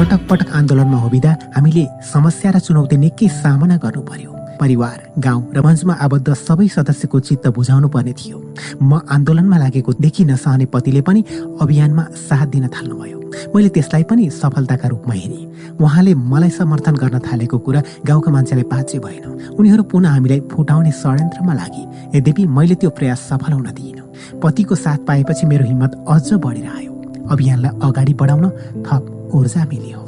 पटक पटक आन्दोलनमा होबिँदा हामीले समस्या र चुनौती निकै सामना गर्नु पर्यो परिवार गाउँ र मञ्चमा आबद्ध सबै सदस्यको चित्त बुझाउनु पर्ने थियो। म आन्दोलनमा लागेको देखि नसहने पतिले पनि अभियानमा साथ दिन थाल्नुभयो। मैले त्यसलाई पनि सफलताका रूपमा हेरेँ। उहाँले मलाई समर्थन गर्न थालेको कुरा गाउँका मान्छेलाई पाचे भएन। उनीहरू पुनः हामीलाई फुटाउने षड्यन्त्रमा लागे। यद्यपि मैले त्यो प्रयास सफल हुन दिइनँ। पतिको साथ पाएपछि मेरो हिम्मत अझ बढेर आयो अभियानलाई अगाडि बढाउन थप ऊर्जा मिल्यो।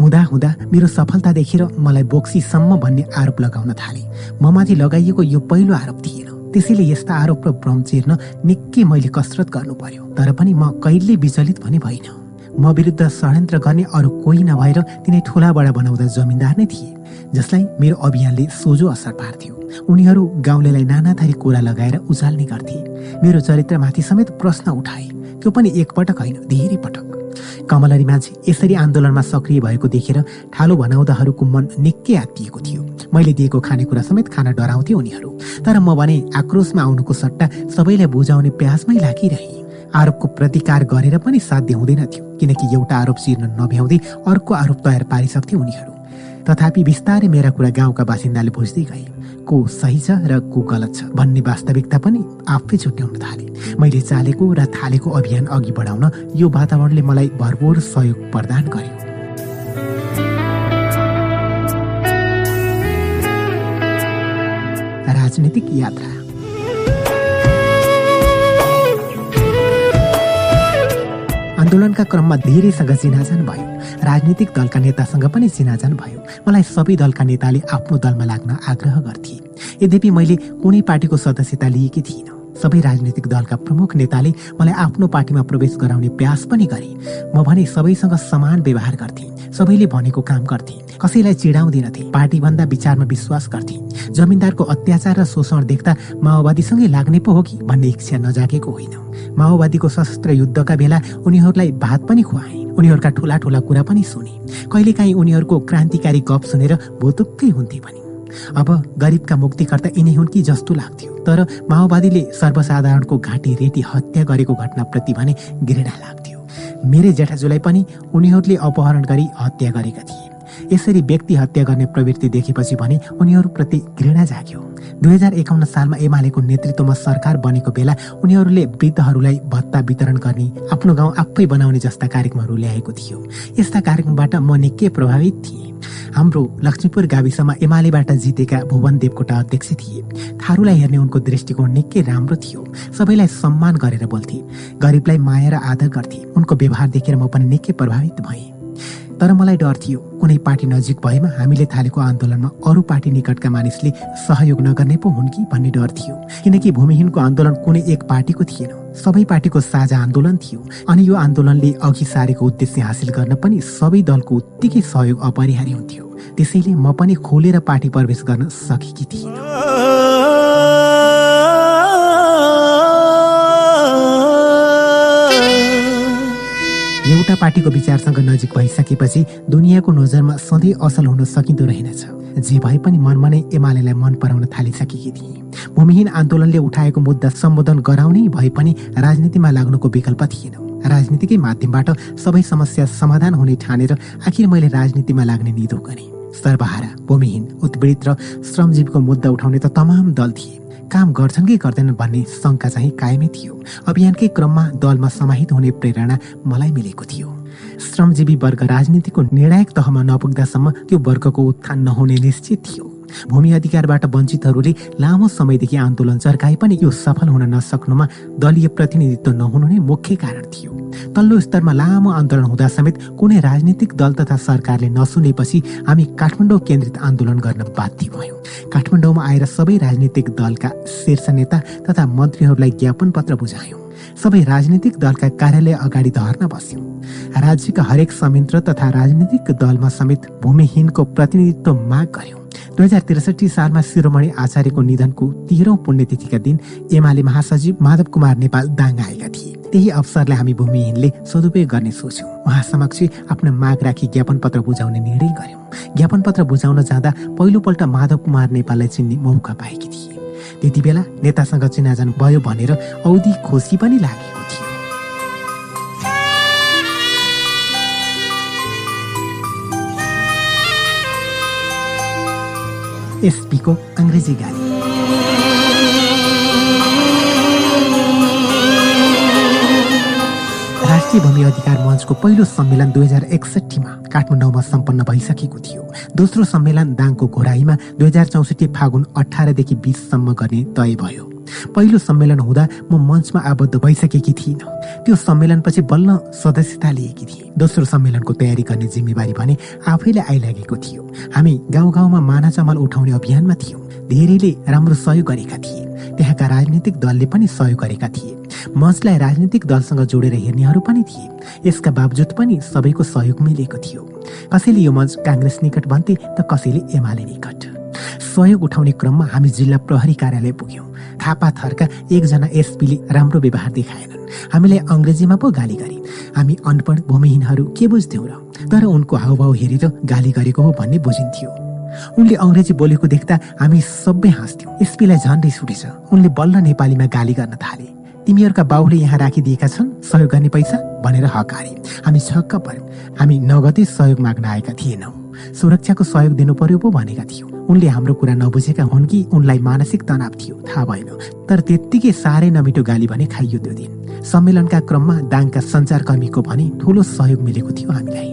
हुँदा हुँदा मेरो सफलता देखेर मलाई बोक्सीसम्म भन्ने आरोप लगाउन थाले। म माथि लगाइएको यो पहिलो आरोप थिएन। त्यसैले यस्ता आरोप र भ्रम चिर्न निकै मैले कसरत गर्नु पर्यो तर पनि म कहिले विचलित पनि भइन। म विरुद्ध षड्यन्त्र गर्ने अरू कोही नभएर तिनै ठुला बडा बनाउँदा जमिनदार नै थिए जसलाई मेरो अभियानले सोझो असर पार्थ्यो। उनीहरू गाउँलेलाई नाना थरी कुरा लगाएर उचाल्ने गर्थे। मेरो चरित्रमाथि समेत प्रश्न उठाए। त्यो पनि एकपटक होइन धेरै पटक। कमलरी मान्छे यसरी आन्दोलनमा सक्रिय भएको देखेर ठालो भनाउँदाहरूको मन निकै आत्तिएको थियो। मैले दिएको खानेकुरा समेत खान डराउँथे उनीहरू। तर म भने आक्रोशमा आउनुको सट्टा सबैलाई बुझाउने प्यासमै लागिरहे। आरोपको प्रतिकार गरेर पनि साध्य हुँदैन थियो किनकि एउटा आरोप चिर्न नभ्याउँदै अर्को आरोप तयार पारिसक्थे उनीहरू। तथापि बिस्तारै मेरा कुरा गाउँका बासिन्दाले बुझ्दै गए। को सही छ र को गलत छ भन्ने वास्तविकता पनि आफै छुट्याउन थाले। मैले चालेको र थालेको अभियान अघि बढाउन यो वातावरणले मलाई भरपूर सहयोग प्रदान गर्यो। राजनीतिक यात्रा। आन्दोलनका क्रममा धेरैसँग चिनाजान भयो। राजनीतिक दलका नेतासँग पनि चिनाजान भयो। मलाई सबै दलका नेताले आफ्नो दलमा लाग्न आग्रह गर्थे। यद्यपि मैले कुनै पार्टीको सदस्यता लिएकी थिइनँ। सबै राजनीतिक दलका प्रमुख नेताले मलाई आफ्नो पार्टीमा प्रवेश गराउने प्रयास पनि गरे। म भने सबैसँग समान व्यवहार गर्थे। सबैले भनेको काम गर्थे। कसैलाई चिडाउँदिनथे। पार्टीभन्दा विचारमा विश्वास गर्थे। जमिनदारको अत्याचार र शोषण देख्दा माओवादीसँगै लाग्ने पो हो कि भन्ने इच्छा नजागेको होइन। माओवादीको सशस्त्र युद्धका बेला उनीहरूलाई भात पनि खुवाए। उनीहरूका ठुला ठुला कुरा पनि सुने। कहिलेकाहीँ उनीहरूको क्रान्तिकारी गप सुनेर भोतुक्कै हुन्थे भने। अब गरिबका मुक्तिकर्ता यिनै हुन् कि जस्तो लाग्थ्यो। तर माओवादीले सर्वसाधारणको घाँटी रेटी हत्या गरेको घटनाप्रति भने घृणा लाग्थ्यो मेरै जेठाजुलाई पनि उनीहरूले अपहरण गरी हत्या गरेका थिए। यसरी व्यक्ति हत्या गर्ने प्रवृत्ति देखेपछि भने उनीहरूप्रति घृणा जाग्यो। दुई हजार एकाउन्न सालमा एमालेको नेतृत्वमा सरकार बनेको बेला उनीहरूले वृद्धहरूलाई भत्ता वितरण गर्ने आफ्नो गाउँ आफै बनाउने जस्ता कार्यक्रमहरू ल्याएको थियो। यस्ता कार्यक्रमबाट म निकै प्रभावित थिएँ। हाम्रो लक्ष्मीपुर गाविसमा एमालेबाट जितेका भुवन देवकोटा अध्यक्ष थिए। थारूलाई हेर्ने उनको दृष्टिकोण निकै राम्रो थियो। सबैलाई सम्मान गरेर बोल्थे। गरिबलाई माया र आदर गर्थे। उनको व्यवहार देखेर म पनि निकै प्रभावित भएँ। तर मलाई डर थियो। कुनै पार्टी नजिक भएमा हामीले थालेको आन्दोलनमा अरू पार्टी निकटका मानिसले सहयोग नगर्ने पो हुन् कि भन्ने डर थियो। किनकि भूमिहीनको आन्दोलन कुनै एक पार्टीको थिएन। सबै पार्टीको साझा आन्दोलन थियो। अनि यो आन्दोलनले अघि सारेको उद्देश्य हासिल गर्न पनि सबै दलको उत्तिकै सहयोग अपरिहार्य हुन्थ्यो। त्यसैले म पनि खोलेर पार्टी प्रवेश गर्न सकेकी थिएन एउटा पार्टीको विचारसँग नजिक भइसकेपछि दुनियाँको नजरमा सधैँ असल हुन सकिँदो रहेनछ। जे भए पनि मनमा नै एमालेलाई मन पराउन थालिसकेकी थिए। भूमिहीन आन्दोलनले उठाएको मुद्दा सम्बोधन गराउनै भए पनि राजनीतिमा लाग्नुको विकल्प थिएन। राजनीतिकै माध्यमबाट सबै समस्या समाधान हुने ठानेर आखिर मैले राजनीतिमा लाग्ने निधो गरेँ। सर्वहारा भूमिहीन उत्पीडित र श्रमजीवीको मुद्दा उठाउने त तमाम दल थिए। काम गर्छन् कि गर्दैनन् भन्ने शङ्का चाहिँ कायमै थियो। अभियानकै क्रममा दलमा समाहित हुने प्रेरणा मलाई मिलेको थियो। श्रमजीवी वर्ग राजनीतिको निर्णायक तहमा नपुग्दासम्म त्यो वर्गको उत्थान नहुने निश्चित थियो। भूमि अधिकारबाट वञ्चितहरूले लामो समयदेखि आन्दोलन चर्काए पनि यो सफल हुन नसक्नुमा दलीय प्रतिनिधित्व नहुनु नै मुख्य कारण थियो। तल्लो स्तरमा लामो आन्दोलन हुँदा समेत कुनै राजनीतिक दल तथा सरकारले नसुनेपछि हामी काठमाडौँ केन्द्रित आन्दोलन गर्न बाध्य भयौँ। काठमाडौँमा आएर सबै राजनीतिक दलका शीर्ष नेता तथा मन्त्रीहरूलाई ज्ञापन पत्र बुझायौँ। सबै राजनीतिक दलका कार्यालय अगाडि धर्न बस्यौँ। राज्यका हरेक संयन्त्र तथा राजनीतिक दलमा समेत भूमिहीनको प्रतिनिधित्व माग गर्यौँ। दुई हजार त्रिसठी सालमा शिरोमणि आचार्यको निधनको तेह्रौँ पुण्यतिथिका दिन एमाले महासचिव माधव कुमार नेपाल दाङ आएका थिए। त्यही अवसरलाई हामी भूमिहीनले सदुपयोग गर्ने सोच्यौँ। उहाँ समक्ष आफ्नो माग राखी ज्ञापन पत्र बुझाउने निर्णय गर्यौँ। ज्ञापन पत्र बुझाउन जाँदा पहिलोपल्ट माधव कुमार नेपाललाई चिन्ने मौका पाएकी थिए। त्यति बेला नेतासँग चिनाजान भयो भनेर औधी खुसी पनि लागेको थियो। एसपीको अङ्ग्रेजी गाली राष्ट्रिय भूमि अधिकार मञ्चको पहिलो सम्मेलन दुई हजार एकसट्ठीमा काठमाडौँमा सम्पन्न भइसकेको थियो। दोस्रो सम्मेलन दाङको घोराईमा दुई हजार चौसठी फागुन अठारदेखि बिससम्म गर्ने तय भयो। पहिलो सम्मेलन हुँदा म मञ्चमा आबद्ध भइसकेकी थिइनँ। त्यो सम्मेलनपछि बल्ल सदस्यता लिएकी थिएँ। दोस्रो सम्मेलनको तयारी गर्ने जिम्मेवारी भने आफैले आइलागेको थियो। हामी गाउँ गाउँमा माना चमल उठाउने अभियानमा थियौँ। धेरैले राम्रो सहयोग गरेका थिए। त्यहाँका राजनीतिक दलले पनि सहयोग गरेका थिए। मञ्चलाई राजनीतिक दलसँग जोडेर हेर्नेहरू पनि थिए। यसका बावजुद पनि सबैको सहयोग मिलेको थियो। कसैले यो मञ्च काङ्ग्रेस निकट भन्थे त कसैले एमाले निकट। सहयोग उठाउने क्रममा हामी जिल्ला प्रहरी कार्यालय पुग्यौँ। थापा थरका एकजना एसपीले राम्रो व्यवहार देखाएनन्। हामीलाई अङ्ग्रेजीमा पो गाली गरे। हामी अनपढ भूमिहीनहरू के बुझ्थ्यौँ र? तर उनको हाउभाउ हेरेर गाली गरेको हो भन्ने बुझिन्थ्यो। उनले अङ्ग्रेजी बोलेको देख्दा हामी सबै हाँस्थ्यौँ। एसपीलाई झन् रिस उठेछ उनले बल्ल नेपालीमा गाली गर्न थाले। तिमीहरूका बाउले यहाँ राखिदिएका छन् सहयोग गर्ने पैसा भनेर हकारे। हामी छक्क पर्यौँ हामी नगदै सहयोग माग्न आएका थिएनौँ। सुरक्षाको सहयोग दिनु पर्यो पो भनेका थियौँ। उनले हाम्रो कुरा नबुझेका हुन् कि उनलाई मानसिक तनाव थियो। थाहा भएन। तर त्यत्तिकै साह्रै नमिठो गाली भने खाइयो त्यो दिन। सम्मेलनका क्रममा दाङका सञ्चारकर्मीको भने ठुलो सहयोग मिलेको थियो हामीलाई।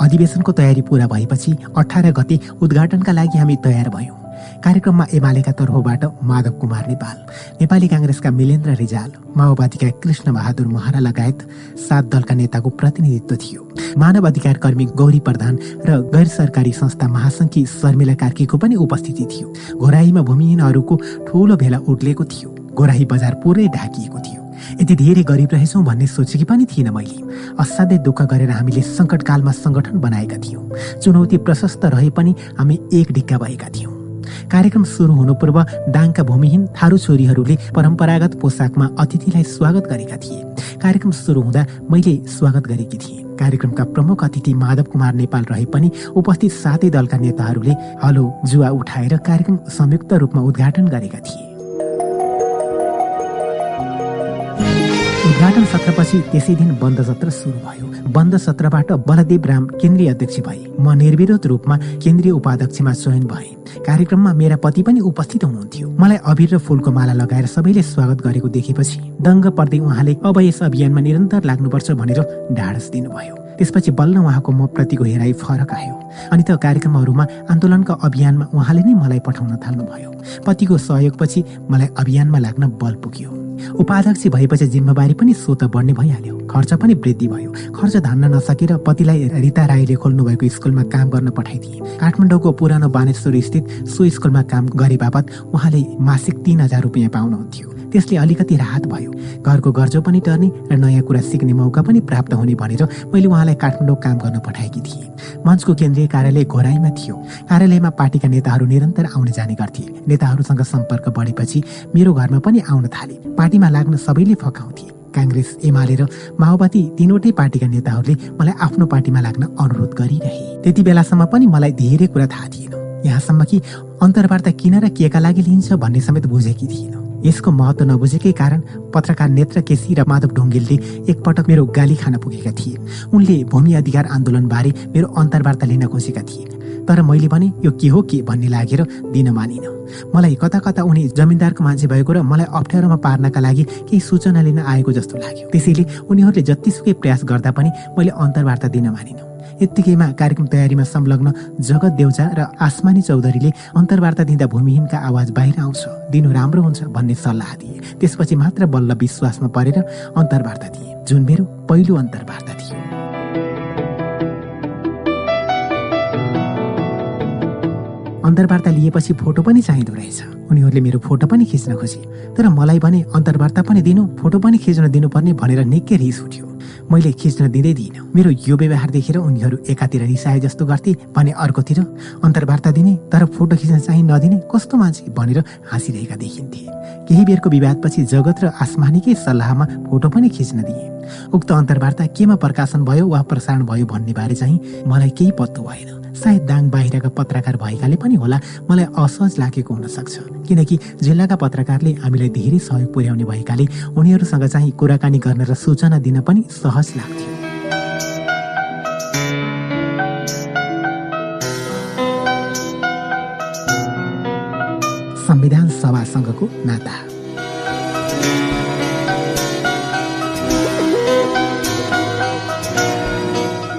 अधिवेशनको तयारी पूरा भएपछि अठार गते उद्घाटनका लागि हामी तयार भयौँ। कार्यक्रममा एमालेका तर्फबाट माधव कुमार नेपाल नेपाली काङ्ग्रेसका मिलेन्द्र रिजाल माओवादीका कृष्ण बहादुर महरा लगायत सात दलका नेताको प्रतिनिधित्व थियो। मानव अधिकार कर्मी गौरी प्रधान र गैर सरकारी संस्था महासङ्घी शर्मिला कार्कीको पनि उपस्थिति थियो। घोराईमा भूमिहीनहरूको ठूलो भेला उर्लिएको थियो। गोराही बजार पुरै ढाकिएको थियो। यति धेरै गरिब रहेछौँ भन्ने सोचेकी पनि थिइनँ मैले। असाध्यै दुःख गरेर हामीले सङ्कटकालमा सङ्गठन बनाएका थियौँ। चुनौती प्रशस्त रहे पनि हामी एक ढिक्का भएका थियौँ। कार्यक्रम सुरु हुनु पूर्व डाङका भूमिहीन थारू छोरीहरूले परम्परागत पोसाकमा अतिथिलाई स्वागत गरेका थिए। कार्यक्रम सुरु हुँदा मैले स्वागत गरेकी थिएँ। कार्यक्रमका प्रमुख अतिथि माधव कुमार नेपाल रहे पनि उपस्थित सातै दलका नेताहरूले हलो जुवा उठाएर कार्यक्रम संयुक्त रूपमा उद्घाटन गरेका थिए। उद्घाटन सत्रपछि त्यसै दिन बन्द सत्र सुरु भयो। बन्द सत्रबाट बलदेव राम केन्द्रीय अध्यक्ष भए। म निर्विरोध रूपमा केन्द्रीय उपाध्यक्षमा चयन भए। कार्यक्रममा मेरा पति पनि उपस्थित हुनुहुन्थ्यो। मलाई अबिर र फुलको माला लगाएर सबैले स्वागत गरेको देखेपछि दङ्ग पर्दै उहाँले अब यस अभियानमा निरन्तर लाग्नुपर्छ भनेर ढाडस दिनुभयो। त्यसपछि बल्ल उहाँको म प्रतिको हेराइ फरक आयो। अनि त कार्यक्रमहरूमा आन्दोलनका अभियानमा उहाँले नै मलाई पठाउन थाल्नुभयो। पतिको सहयोगपछि मलाई अभियानमा लाग्न बल पुग्यो। उपाध्यक्ष भएपछि जिम्मेवारी पनि स्वत बढ्ने भइहाल्यो। खर्च पनि वृद्धि भयो। खर्च धान्न नसकेर पतिलाई रिता राईले खोल्नु भएको स्कुलमा काम गर्न पठाइदिए। काठमाडौँको पुरानो बानेश्वर स्थित सो स्कुलमा काम गरे बापत उहाँले मासिक तिन हजार रुपियाँ पाउनुहुन्थ्यो। त्यसले अलिकति राहत भयो। घरको गर्जो पनि टर्ने र नयाँ कुरा सिक्ने मौका पनि प्राप्त हुने भनेर मैले उहाँलाई काठमाडौँ काम गर्न पठाएकी थिएँ। मञ्चको केन्द्रीय कार्यालय घोराईमा थियो। कार्यालयमा पार्टीका नेताहरू निरन्तर आउने जाने गर्थे। नेताहरूसँग सम्पर्क बढेपछि मेरो घरमा पनि आउन थाले। पार्टीमा लाग्न सबैले फकाउँथे। काङ्ग्रेस एमाले र माओवादी तिनवटै पार्टीका नेताहरूले मलाई आफ्नो पार्टीमा लाग्न अनुरोध गरिरहे। त्यति बेलासम्म पनि मलाई धेरै कुरा थाहा थिएन। यहाँसम्म कि अन्तर्वार्ता किन र केका लागि लिन्छ भन्ने समेत बुझेकी थिइनँ यसको महत्व नबुझेकै कारण पत्रकार नेत्र केसी र माधव ढुङ्गेलले एकपटक मेरो गाली खान पुगेका थिए। उनले भूमि अधिकार आन्दोलनबारे मेरो अन्तर्वार्ता लिन खोजेका थिए। तर मैले भने यो के हो के भन्ने लागेर दिन मानिन। मलाई कता कता उनी जमिनदारको मान्छे भएको र मलाई अप्ठ्यारोमा पार्नका लागि केही सूचना लिन आएको जस्तो लाग्यो। त्यसैले उनीहरूले जतिसुकै प्रयास गर्दा पनि मैले अन्तर्वार्ता दिन मानिनँ। यत्तिकैमा कार्यक्रम तयारीमा संलग्न जगत देउचा र आसमानी चौधरीले अन्तर्वार्ता दिँदा भूमिहीनका आवाज बाहिर आउँछ। दिनु राम्रो हुन्छ भन्ने सल्लाह दिए। त्यसपछि मात्र बल्ल विश्वासमा परेर अन्तर्वार्ता दिए। जुन मेरो पहिलो अन्तर्वार्ता थियो। अन्तर्वार्ता लिएपछि फोटो पनि चाहिँदो रहेछ। उनीहरूले मेरो फोटो पनि खिच्न खोजे। तर मलाई भने अन्तर्वार्ता पनि दिनु फोटो पनि खिच्न दिनुपर्ने भनेर निकै रिस उठ्यो। मैले खिच्न दिँदै दिइनँ। मेरो यो व्यवहार देखेर उनीहरू एकातिर रिसाए जस्तो गर्थे भने अर्कोतिर अन्तर्वार्ता दिने तर फोटो खिच्न चाहिँ नदिने कस्तो मान्छे भनेर हाँसिरहेका देखिन्थे। केही बेरको विवादपछि जगत र आसमानीकै सल्लाहमा फोटो पनि खिच्न दिए। उक्त अन्तर्वार्ता केमा प्रकाशन भयो वा प्रसारण भयो भन्ने बारे चाहिँ मलाई केही पत्तो भएन। सायद दाङ बाहिरका पत्रकार भएकाले पनि होला मलाई असहज लागेको हुन सक्छ किनकि जिल्लाका पत्रकारले हामीलाई धेरै सहयोग पुर्याउने भएकाले उनीहरूसँग चाहिँ कुराकानी गर्न र सूचना दिन पनि सहज लाग्थ्यो। संविधान सभासँगको नाता।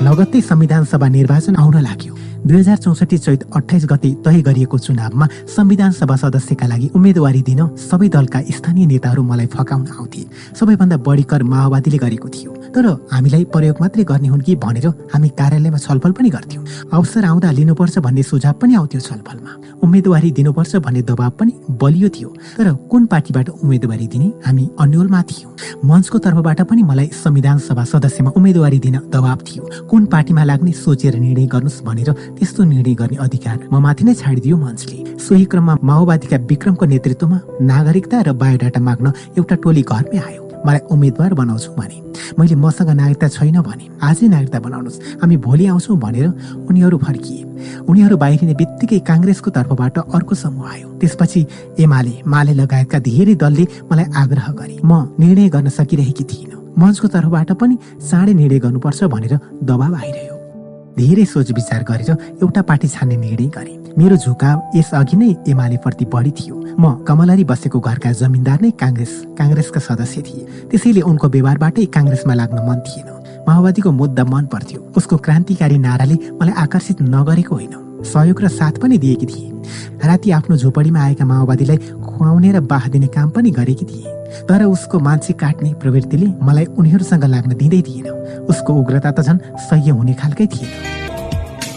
लगत्तै संविधान सभा निर्वाचन आउन लाग्यो। दुई हजार चौसठी चैत अठाइस गते तय गरिएको चुनावमा संविधान सभा सदस्यका लागि उम्मेदवारी दिन सबै दलका स्थानीय नेताहरू मलाई फकाउन आउँथे। सबैभन्दा बढी कर माओवादीले गरेको थियो। तर हामीलाई प्रयोग मात्रै गर्ने हुन् कि भनेर हामी कार्यालयमा छलफल पनि गर्थ्यौँ। अवसर आउँदा लिनुपर्छ भन्ने सुझाव पनि आउँथ्यो छलफलमा। उम्मेदवारी दिनुपर्छ भन्ने दबाव पनि बलियो थियो। तर कुन पार्टीबाट उम्मेदवारी दिने हामी अन्यलमा थियौँ। मञ्चको तर्फबाट पनि मलाई संविधान सभा सदस्यमा उम्मेदवारी दिन दबाव थियो। कुन पार्टीमा लाग्ने सोचेर निर्णय गर्नुहोस् भनेर त्यस्तो निर्णय गर्ने अधिकार म माथि नै छाडिदियो मञ्चले। सोही क्रममा माओवादीका विक्रमको नेतृत्वमा नागरिकता र बायोडाटा माग्न एउटा टोली घरमै आयो। मलाई उम्मेद्वार बनाउँछु भने। मैले मसँग नागरिकता छैन भने आजै नागरिकता बनाउनुहोस्। हामी भोलि आउँछौँ भनेर उनीहरू फर्किए। उनीहरू बाहिरिने बित्तिकै काङ्ग्रेसको तर्फबाट अर्को समूह आयो। त्यसपछि एमाले माले लगायतका धेरै दलले मलाई आग्रह गरे। म निर्णय गर्न सकिरहेकी थिइनँ। मञ्चको तर्फबाट पनि चाँडै निर्णय गर्नुपर्छ भनेर दबाव आइरह्यो। धेरै सोच विचार गरेर एउटा पार्टी छान्ने निर्णय गरे। मेरो झुकाव यसअघि नै एमालेप्रति बढी थियो। म कमलरी बसेको घरका जमिनदार नै काङ्ग्रेस काङ्ग्रेसका सदस्य थिए। त्यसैले उनको व्यवहारबाटै काङ्ग्रेसमा लाग्न मन थिएन। माओवादीको मुद्दा मन पर्थ्यो। उसको क्रान्तिकारी नाराले मलाई आकर्षित नगरेको होइन। सहयोग र साथ पनि दिएकी थिए। राति आफ्नो झोपडीमा आएका माओवादीलाई खुवाउने र बाह दिने काम पनि गरेकी थिए। तर उसको मान्छे काट्ने प्रवृत्तिले मलाई उनीहरूसँग लाग्न दिँदै थिएन। उसको उग्रता त झन् सह्य हुने खालकै थिएन।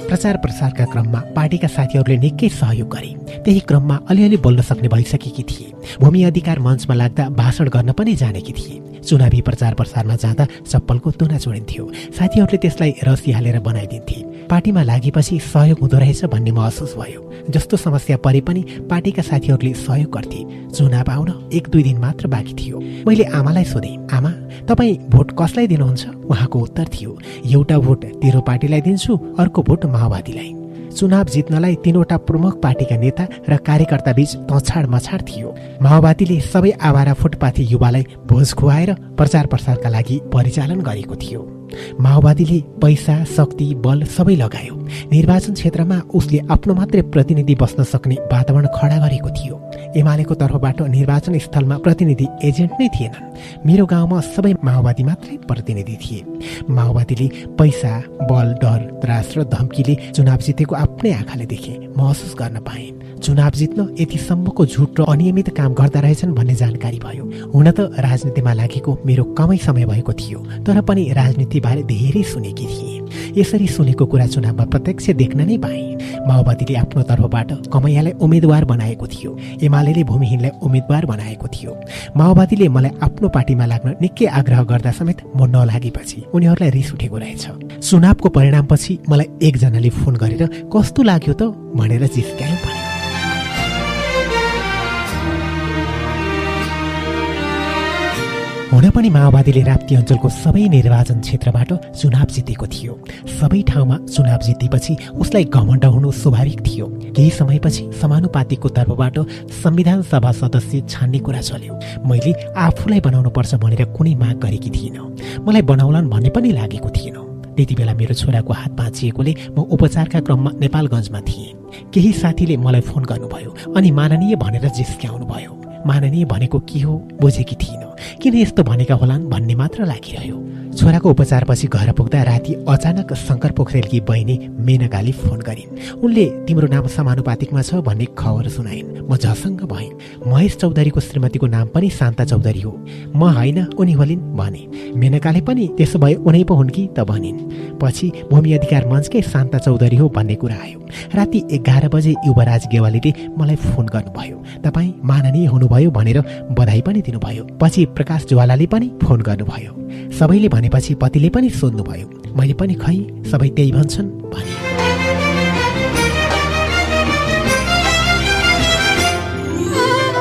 प्रचार प्रसारका क्रममा पार्टीका साथीहरूले निकै सहयोग गरे। त्यही क्रममा अलिअलि बोल्न सक्ने भइसकेकी थिए। भूमि अधिकार मञ्चमा लाग्दा भाषण गर्न पनि जानेकी थिए। चुनावी प्रचार प्रसारमा जाँदा चप्पलको तुना जोडिन्थ्यो। साथीहरूले त्यसलाई रसी हालेर बनाइदिन्थे। पार्टीमा लागेपछि सहयोग हुँदो रहेछ भन्ने महसुस भयो। जस्तो समस्या परे पनि पार्टीका साथीहरूले सहयोग गर्थे। चुनाव आउन एक दुई दिन मात्र बाँकी थियो। मैले आमालाई सोधेँ आमा तपाईँ भोट कसलाई दिनुहुन्छ? उहाँको उत्तर थियो एउटा भोट तेरो पार्टीलाई दिन्छु अर्को भोट माओवादीलाई। चुनाव जित्नलाई तीनवटा प्रमुख पार्टीका नेता र कार्यकर्ता बीच तछाड मछाड थियो। माओवादीले सबै आवारा फुटपाथी युवालाई भोज खुवाएर प्रचार प्रसारका लागि परिचालन गरेको थियो। माओवादीले पैसा शक्ति बल सबै लगायो। निर्वाचन क्षेत्रमा उसले आफ्नो मात्रै प्रतिनिधि बस्न सक्ने वातावरण खडा गरेको थियो। एमालेको तर्फबाट निर्वाचन स्थलमा प्रतिनिधि एजेन्ट नै थिएनन् मेरो गाउँमा सबै माओवादी मात्रै प्रतिनिधि थिए। माओवादीले पैसा बल डर त्रास र धम्कीले चुनाव जितेको आफ्नै आँखाले देखे। महसुस गर्न पाए। चुनाव जित्न यतिसम्मको झुट र अनियमित काम गर्दा रहेछन् भन्ने जानकारी भयो। हुन त राजनीतिमा लागेको मेरो कमै समय भएको थियो तर पनि राजनीतिबारे धेरै सुनेकी थिएँ। यसरी सुनेको कुरा चुनावमा प्रत्यक्ष देख्न नै पाएँ। माओवादीले आफ्नो तर्फबाट कमैयालाई उम्मेद्वार बनाएको थियो। एमाले भूमिहीनलाई उम्मेद्वार बनाएको थियो। माओवादीले मलाई आफ्नो पार्टीमा लाग्न निकै आग्रह गर्दा समेत म नलागेपछि उनीहरूलाई रिस उठेको रहेछ। चुनावको परिणामपछि मलाई एकजनाले फोन गरेर कस्तो लाग्यो त? भनेर जिस्क्यायो हुन पनि माओवादीले राप्ती अञ्चलको सबै निर्वाचन क्षेत्रबाट चुनाव जितेको थियो। सबै ठाउँमा चुनाव जितेपछि उसलाई घमण्ड हुनु स्वाभाविक थियो। केही समयपछि समानुपातिकको तर्फबाट संविधान सभा सदस्य छान्ने कुरा चल्यो। मैले आफूलाई बनाउनु पर्छ भनेर कुनै माग गरेकी थिइनँ। मलाई बनाउलान् भन्ने पनि लागेको थिएन। त्यति बेला मेरो छोराको हात भाँचिएकोले म उपचारका क्रममा नेपालगञ्जमा थिएँ। केही साथीले मलाई फोन गर्नुभयो अनि माननीय भनेर जिस्क्याउनु भयो माननीय भनेको के हो? बुझेकी थिइनँ। किन यस्तो भनेका होलान् भन्ने मात्र लागिरह्यो। छोराको उपचारपछि घर पुग्दा राति अचानक शङ्कर पोखरेलकी बहिनी मेनकाले फोन गरिन्। उनले तिम्रो नाम समानुपातिकमा छ भन्ने खबर सुनाइन्। म झसङ्ग भएँ। महेश चौधरीको श्रीमतीको नाम पनि शान्ता चौधरी हो। म होइन उनी होलिन् भने। मेनकाले पनि त्यसो भए उनै पो हुन् कि त भनिन्। पछि भूमि अधिकार मञ्चकै शान्ता चौधरी हो भन्ने कुरा आयो। राति एघार बजे युवराज गेवालीले मलाई फोन गर्नुभयो। तपाईँ माननीय हुनुभयो भनेर बधाई पनि दिनुभयो। पछि प्रकाश ज्वालाले पनि फोन गर्नुभयो। सबैले भनेपछि पतिले पनि सोध्नुभयो मैले पनि खै सबै त्यही भन्छन्? भने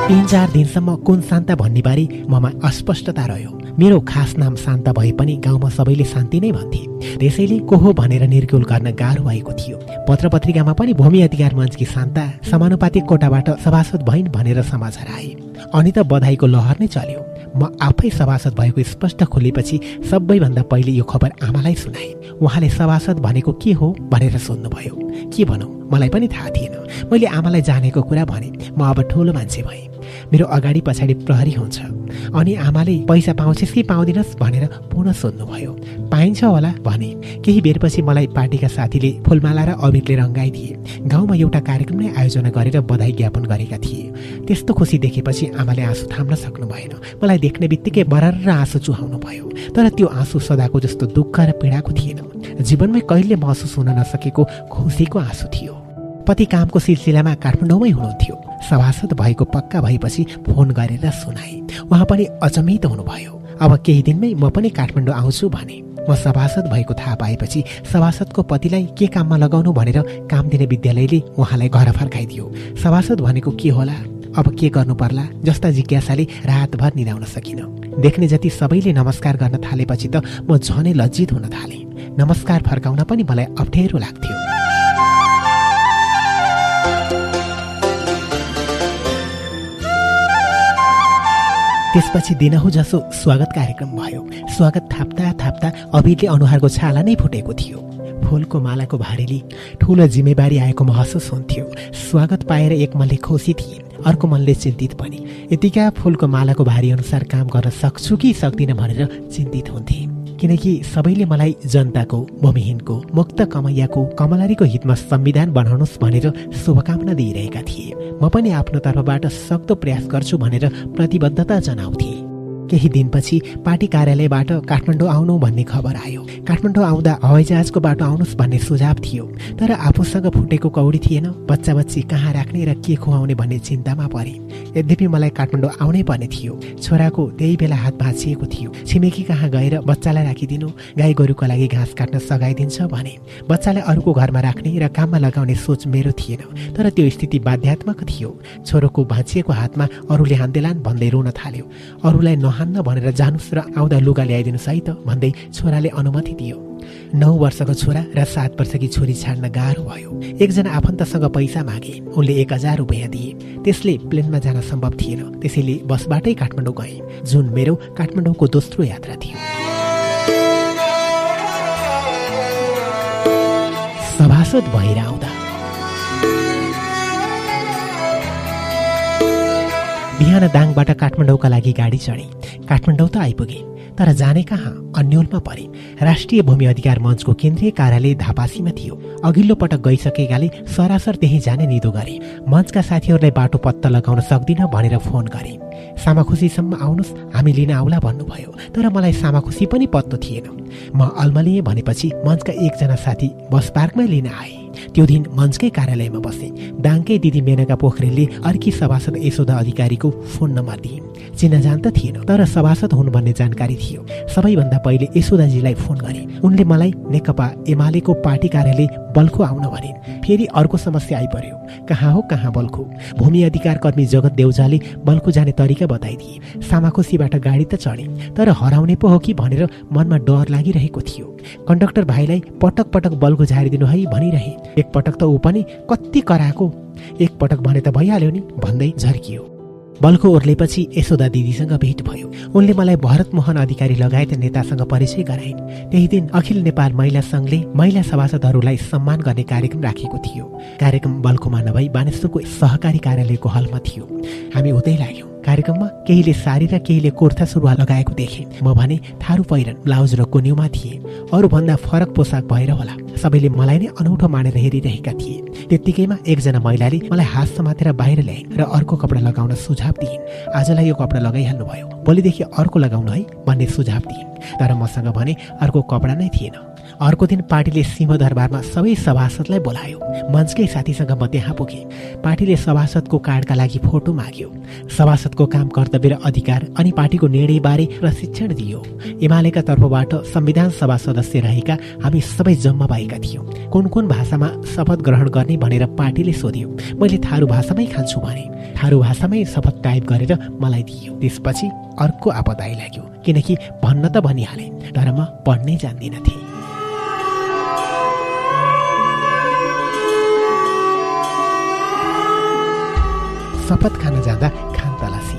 तिन चार दिनसम्म कुन शान्ता भन्ने बारे ममा अस्पष्टता रह्यो। मेरो खास नाम शान्ता भए पनि गाउँमा सबैले शान्ति नै भन्थे। त्यसैले को हो भनेर निर्कुल गर्न गाह्रो भएको थियो। पत्र पत्रिकामा पनि भूमि अधिकार मञ्चकी शान्ता समानुपातिक कोटाबाट सभासद भइन् भनेर समाचार आए। अनि त बधाईको लहर नै चल्यो। म आफै सभासद भएको स्पष्ट खोलेपछि सबैभन्दा पहिले यो खबर आमालाई सुनाए। उहाँले सभासद भनेको के हो भनेर सोध्नुभयो। के भनौँ? मलाई पनि थाहा थिएन। मैले आमालाई जानेको कुरा भने म अब ठुलो मान्छे भएँ। मेरो अगाडि पछाडि प्रहरी हुन्छ। अनि आमाले पैसा पाउँछस् कि पाउँदिनस् भनेर पुनः सोध्नुभयो। पाइन्छ होला भने। केही बेरपछि मलाई पार्टीका साथीले फुलमाला र अबिरले रङ्गाइदिए गाउँमा एउटा कार्यक्रम नै आयोजना गरेर बधाई ज्ञापन गरेका थिए। त्यस्तो खुसी देखेपछि आमाले आँसु थाम्न सक्नु भएन मलाई देख्ने बित्तिकै बरर आँसु चुहाउनु भयो। तर त्यो आँसु सदाको जस्तो दुःख र पीडाको थिएन। जीवनमै कहिले महसुस हुन नसकेको खुसीको आँसु थियो। पति कामको सिलसिलामा काठमाडौँमै हुनुहुन्थ्यो। सभासद भएको पक्का भएपछि फोन गरेर सुनाए। उहाँ पनि अचम्मित हुनुभयो। अब केही दिनमै म पनि काठमाडौँ आउँछु भने। म सभासद भएको थाहा पाएपछि सभासदको पतिलाई के काममा लगाउनु भनेर काम दिने विद्यालयले उहाँलाई घर फर्काइदियो। सभासद भनेको के होला? अब के गर्नु पर्ला? जस्ता जिज्ञासाले रातभर निदाउन सकिन। देख्ने जति सबैले नमस्कार गर्न थालेपछि त म झनै लज्जित हुन थालेँ। नमस्कार फर्काउन पनि मलाई अप्ठ्यारो लाग्थ्यो। त्यसपछि दिनहु जसो स्वागत कार्यक्रम भयो। स्वागत थाप्दा थाप्दा अबिरले अनुहारको छाला नै फुटेको थियो। फुलको मालाको भारीले ठुलो जिम्मेवारी आएको महसुस हुन्थ्यो। स्वागत पाएर एक मनले खुसी थिए अर्को मनले चिन्तित पनि। यतिका फुलको मालाको भारी अनुसार काम गर्न सक्छु कि सक्दिनँ भनेर चिन्तित हुन्थे किनकि सबैले मलाई जनताको भूमिहीनको मुक्त कमैयाको कमलारीको हितमा संविधान बनाउनुहोस् भनेर शुभकामना दिइरहेका थिए। म पनि आफ्नो तर्फबाट सक्दो प्रयास गर्छु भनेर प्रतिबद्धता जनाउँथे। केही दिनपछि पार्टी कार्यालयबाट काठमाडौँ आउनु भन्ने खबर आयो। काठमाडौँ आउँदा हवाईजहाजको बाटो आउनुहोस् भन्ने सुझाव थियो। तर आफूसँग फुटेको कौडी थिएन। बच्चा बच्ची कहाँ राख्ने र के खुवाउने भन्ने चिन्तामा परे। यद्यपि मलाई काठमाडौँ आउनै पर्ने थियो। छोराको त्यही बेला हात भाँचिएको थियो। छिमेकी कहाँ गएर बच्चालाई राखिदिनु गाई गोरुको लागि घाँस काट्न सघाइदिन्छ भने। बच्चालाई अरूको घरमा राख्ने र काममा लगाउने सोच मेरो थिएन। तर त्यो स्थिति बाध्यात्मक थियो। छोरोको भाँचिएको हातमा अरूले हान्देलान् भन्दै रुन थाल्यो। अरूलाई नहान्न भनेर जानुस् र आउँदा लुगा ल्याइदिनुहोस् है त? भन्दै छोराले अनुमति दियो। नौ वर्षको छोरा र सात वर्षकी छोरी छाड्न गाह्रो भयो। एकजना आफन्तसँग पैसा मागे। उनले एक हजार रुपियाँ दिए। त्यसले प्लेनमा जान सम्भव थिएन। त्यसैले बसबाटै काठमाडौँ गए। जुन मेरो काठमाडौँको दोस्रो यात्रा थियो। सभासद भएर आउँदा बिहान दाङबाट काठमाडौँका लागि गाडी चढे। काठमाडौँ त आइपुगे तर जाने कहाँ? अन्यलमा परे। राष्ट्रिय भूमि अधिकार मञ्चको केन्द्रीय कार्यालय धापासीमा थियो। अघिल्लो पटक गइसकेकाले सरासर त्यही जाने निदो गरे। मञ्चका साथीहरूलाई बाटो पत्ता लगाउन सक्दिन भनेर फोन गरे। सामाखुसीसम्म आउनुहोस् हामी लिन आउला भन्नुभयो तर मलाई सामाखुसी पनि पत्तो थिएन। म अल्मलिएँ भनेपछि मञ्चका एकजना साथी बस पार्कमै लिन आए। त्यो दिन मञ्चकै कार्यालयमा बसे दाङकै दिदी मेनका पोखरेलले अर्की सभासद यशोदा अधिकारीको फोन नम्बर दिए चिनाजान त थिएन तर सभासद हुनु भन्ने जानकारी थियो। सबैभन्दा पहिले यशोदाजीलाई फोन गरे। उनले मलाई नेकपा एमालेको पार्टी कार्यालय बल्खु आउन भने फेरि अर्को समस्या आइपर्यो कहाँ हो कहाँ बल्खु? भूमि अधिकार कर्मी जगत देउजाले बल्खु जाने तरिका बताइदिए। सामाखुसीबाट गाडी त चढे तर हराउने पो हो कि भनेर मनमा डर लागिरहेको थियो। कन्डक्टर भाइलाई पटक पटक बल्खु झारिदिनु है भनिरहे। एकपटक त ऊ पनि कति कराएको। एकपटक भने त भइहाल्यो नि भन्दै झर्कियो। बल्खो ओर्लेपछि यशोदा दिदीसँग भेट भयो। उनले मलाई भरत मोहन अधिकारी लगायत नेतासँग परिचय गराइन् त्यही दिन अखिल नेपाल महिला सङ्घले महिला सभासदहरूलाई सम्मान गर्ने कार्यक्रम राखेको थियो। कार्यक्रम बल्खोमा नभई बानेश्वरको सहकारी कार्यालयको हलमा थियो। हामी उतै लाग्यौँ। कार्यक्रममा केहीले सारी र केहीले कुर्ता सुरुवा लगाएको देखे। म भने थारू पहिरन ब्लाउज र कुन्युमा थिए। अरूभन्दा फरक पोसाक भएर होला। सबैले मलाई नै अनौठो मानेर हेरिरहेका थिए। त्यत्तिकैमा एकजना महिलाले मलाई हात समातेर बाहिर ल्याइन् र अर्को कपडा लगाउन सुझाव दिइन्। आजलाई यो कपडा लगाइहाल्नु भयो भोलिदेखि अर्को लगाउनु है भन्ने सुझाव दिइन्। तर मसँग भने अर्को कपडा नै थिएन। अर्को दिन पार्टीले सिंहदरबारमा सबै सभासदलाई बोलायो। मञ्चकै साथीसँग म त्यहाँ पुगेँ। पार्टीले सभासदको कार्डका लागि फोटो माग्यो। सभासदको काम कर्तव्य र अधिकार अनि पार्टीको निर्णयबारे प्रशिक्षण दियो। एमालेका तर्फबाट संविधान सभा सदस्य रहेका हामी सबै जम्मा भएका थियौँ। कुन कुन भाषामा शपथ ग्रहण गर्ने भनेर पार्टीले सोध्यो। मैले थारू भाषामै खान्छु भने। थारू भाषामै शपथ टाइप गरेर मलाई दियो। त्यसपछि अर्को आपद आइलाग्यो। किनकि भन्न त भनिहालेँ तर म पढ्नै जान्दिनथेँ। शपथ खान जाँदा खान तलासी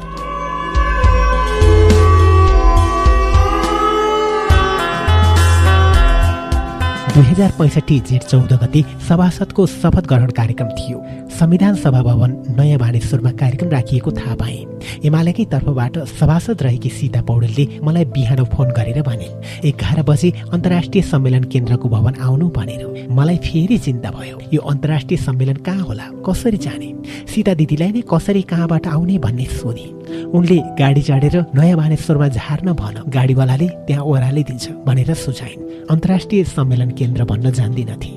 दुई हजार पैँसठी जेठ चौध गते सभासदको शपथ ग्रहण कार्यक्रम थियो। संविधान सभा भवन नयाँ भानेश्वरमा कार्यक्रम राखिएको थाहा पाएँ। एमालेकै तर्फबाट सभासद रहेकी सीता पौडेलले मलाई बिहान फोन गरेर भने एघार बजे अन्तर्राष्ट्रिय सम्मेलन केन्द्रको भवन आउनु भनेर। मलाई फेरि चिन्ता भयो। यो अन्तर्राष्ट्रिय सम्मेलन कहाँ होला? कसरी जाने? सीता दिदीलाई नै कसरी कहाँबाट आउने भन्ने सोधे। उनले गाडी चढेर नयाँ भानेश्वरमा झार्न भन। गाडीवालाले त्यहाँ ओह्रालै दिन्छ भनेर सुझाइन्। अन्तर्राष्ट्रिय सम्मेलन केन्द्र भन्न जान्दिनथे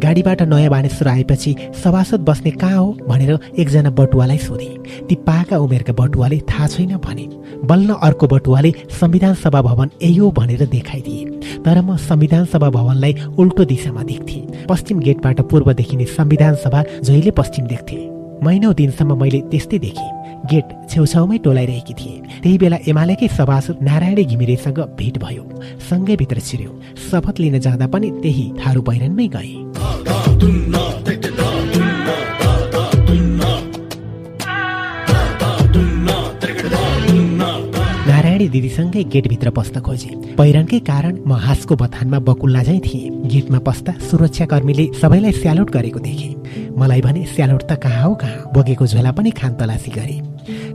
गाडीबाट नयाँ बानेश्वर आएपछि सभासद बस्ने कहाँ हो भनेर एकजना बटुवालाई सोधे। ती पाका उमेरका बटुवाले थाहा छैन भने बल्ल अर्को बटुवाले संविधान सभा भवन यही हो भनेर देखाइदिए। तर म संविधान सभा भवनलाई उल्टो दिशामा देख्थेँ। पश्चिम गेटबाट पूर्व देखिने संविधान सभा जहिले पश्चिम देख्थे। महिनौ दिनसम्म मैले त्यस्तै देखेँ। गेट छेउछाउमै टोलाइरहेकी थिए। त्यही बेला एमालेकै सभासद नारायण घिमिरेसँग भेट भयो। सँगै भित्र छिर्यो। शपथ लिन जाँदा पनि त्यही थारू पहिरनमै गए। नारायणी दिदीसँगै गेटभित्र पस्न खोजे। पहिरनकै कारण म हाँसको बथानमा बकुल्ला झै थिएँ। गेटमा पस्दा सुरक्षाकर्मीले सबैलाई स्यालोट गरेको देखेँ। मलाई भने स्यालोट त कहाँ हो कहाँ? बोकेको झोला पनि खान तलासी गरे।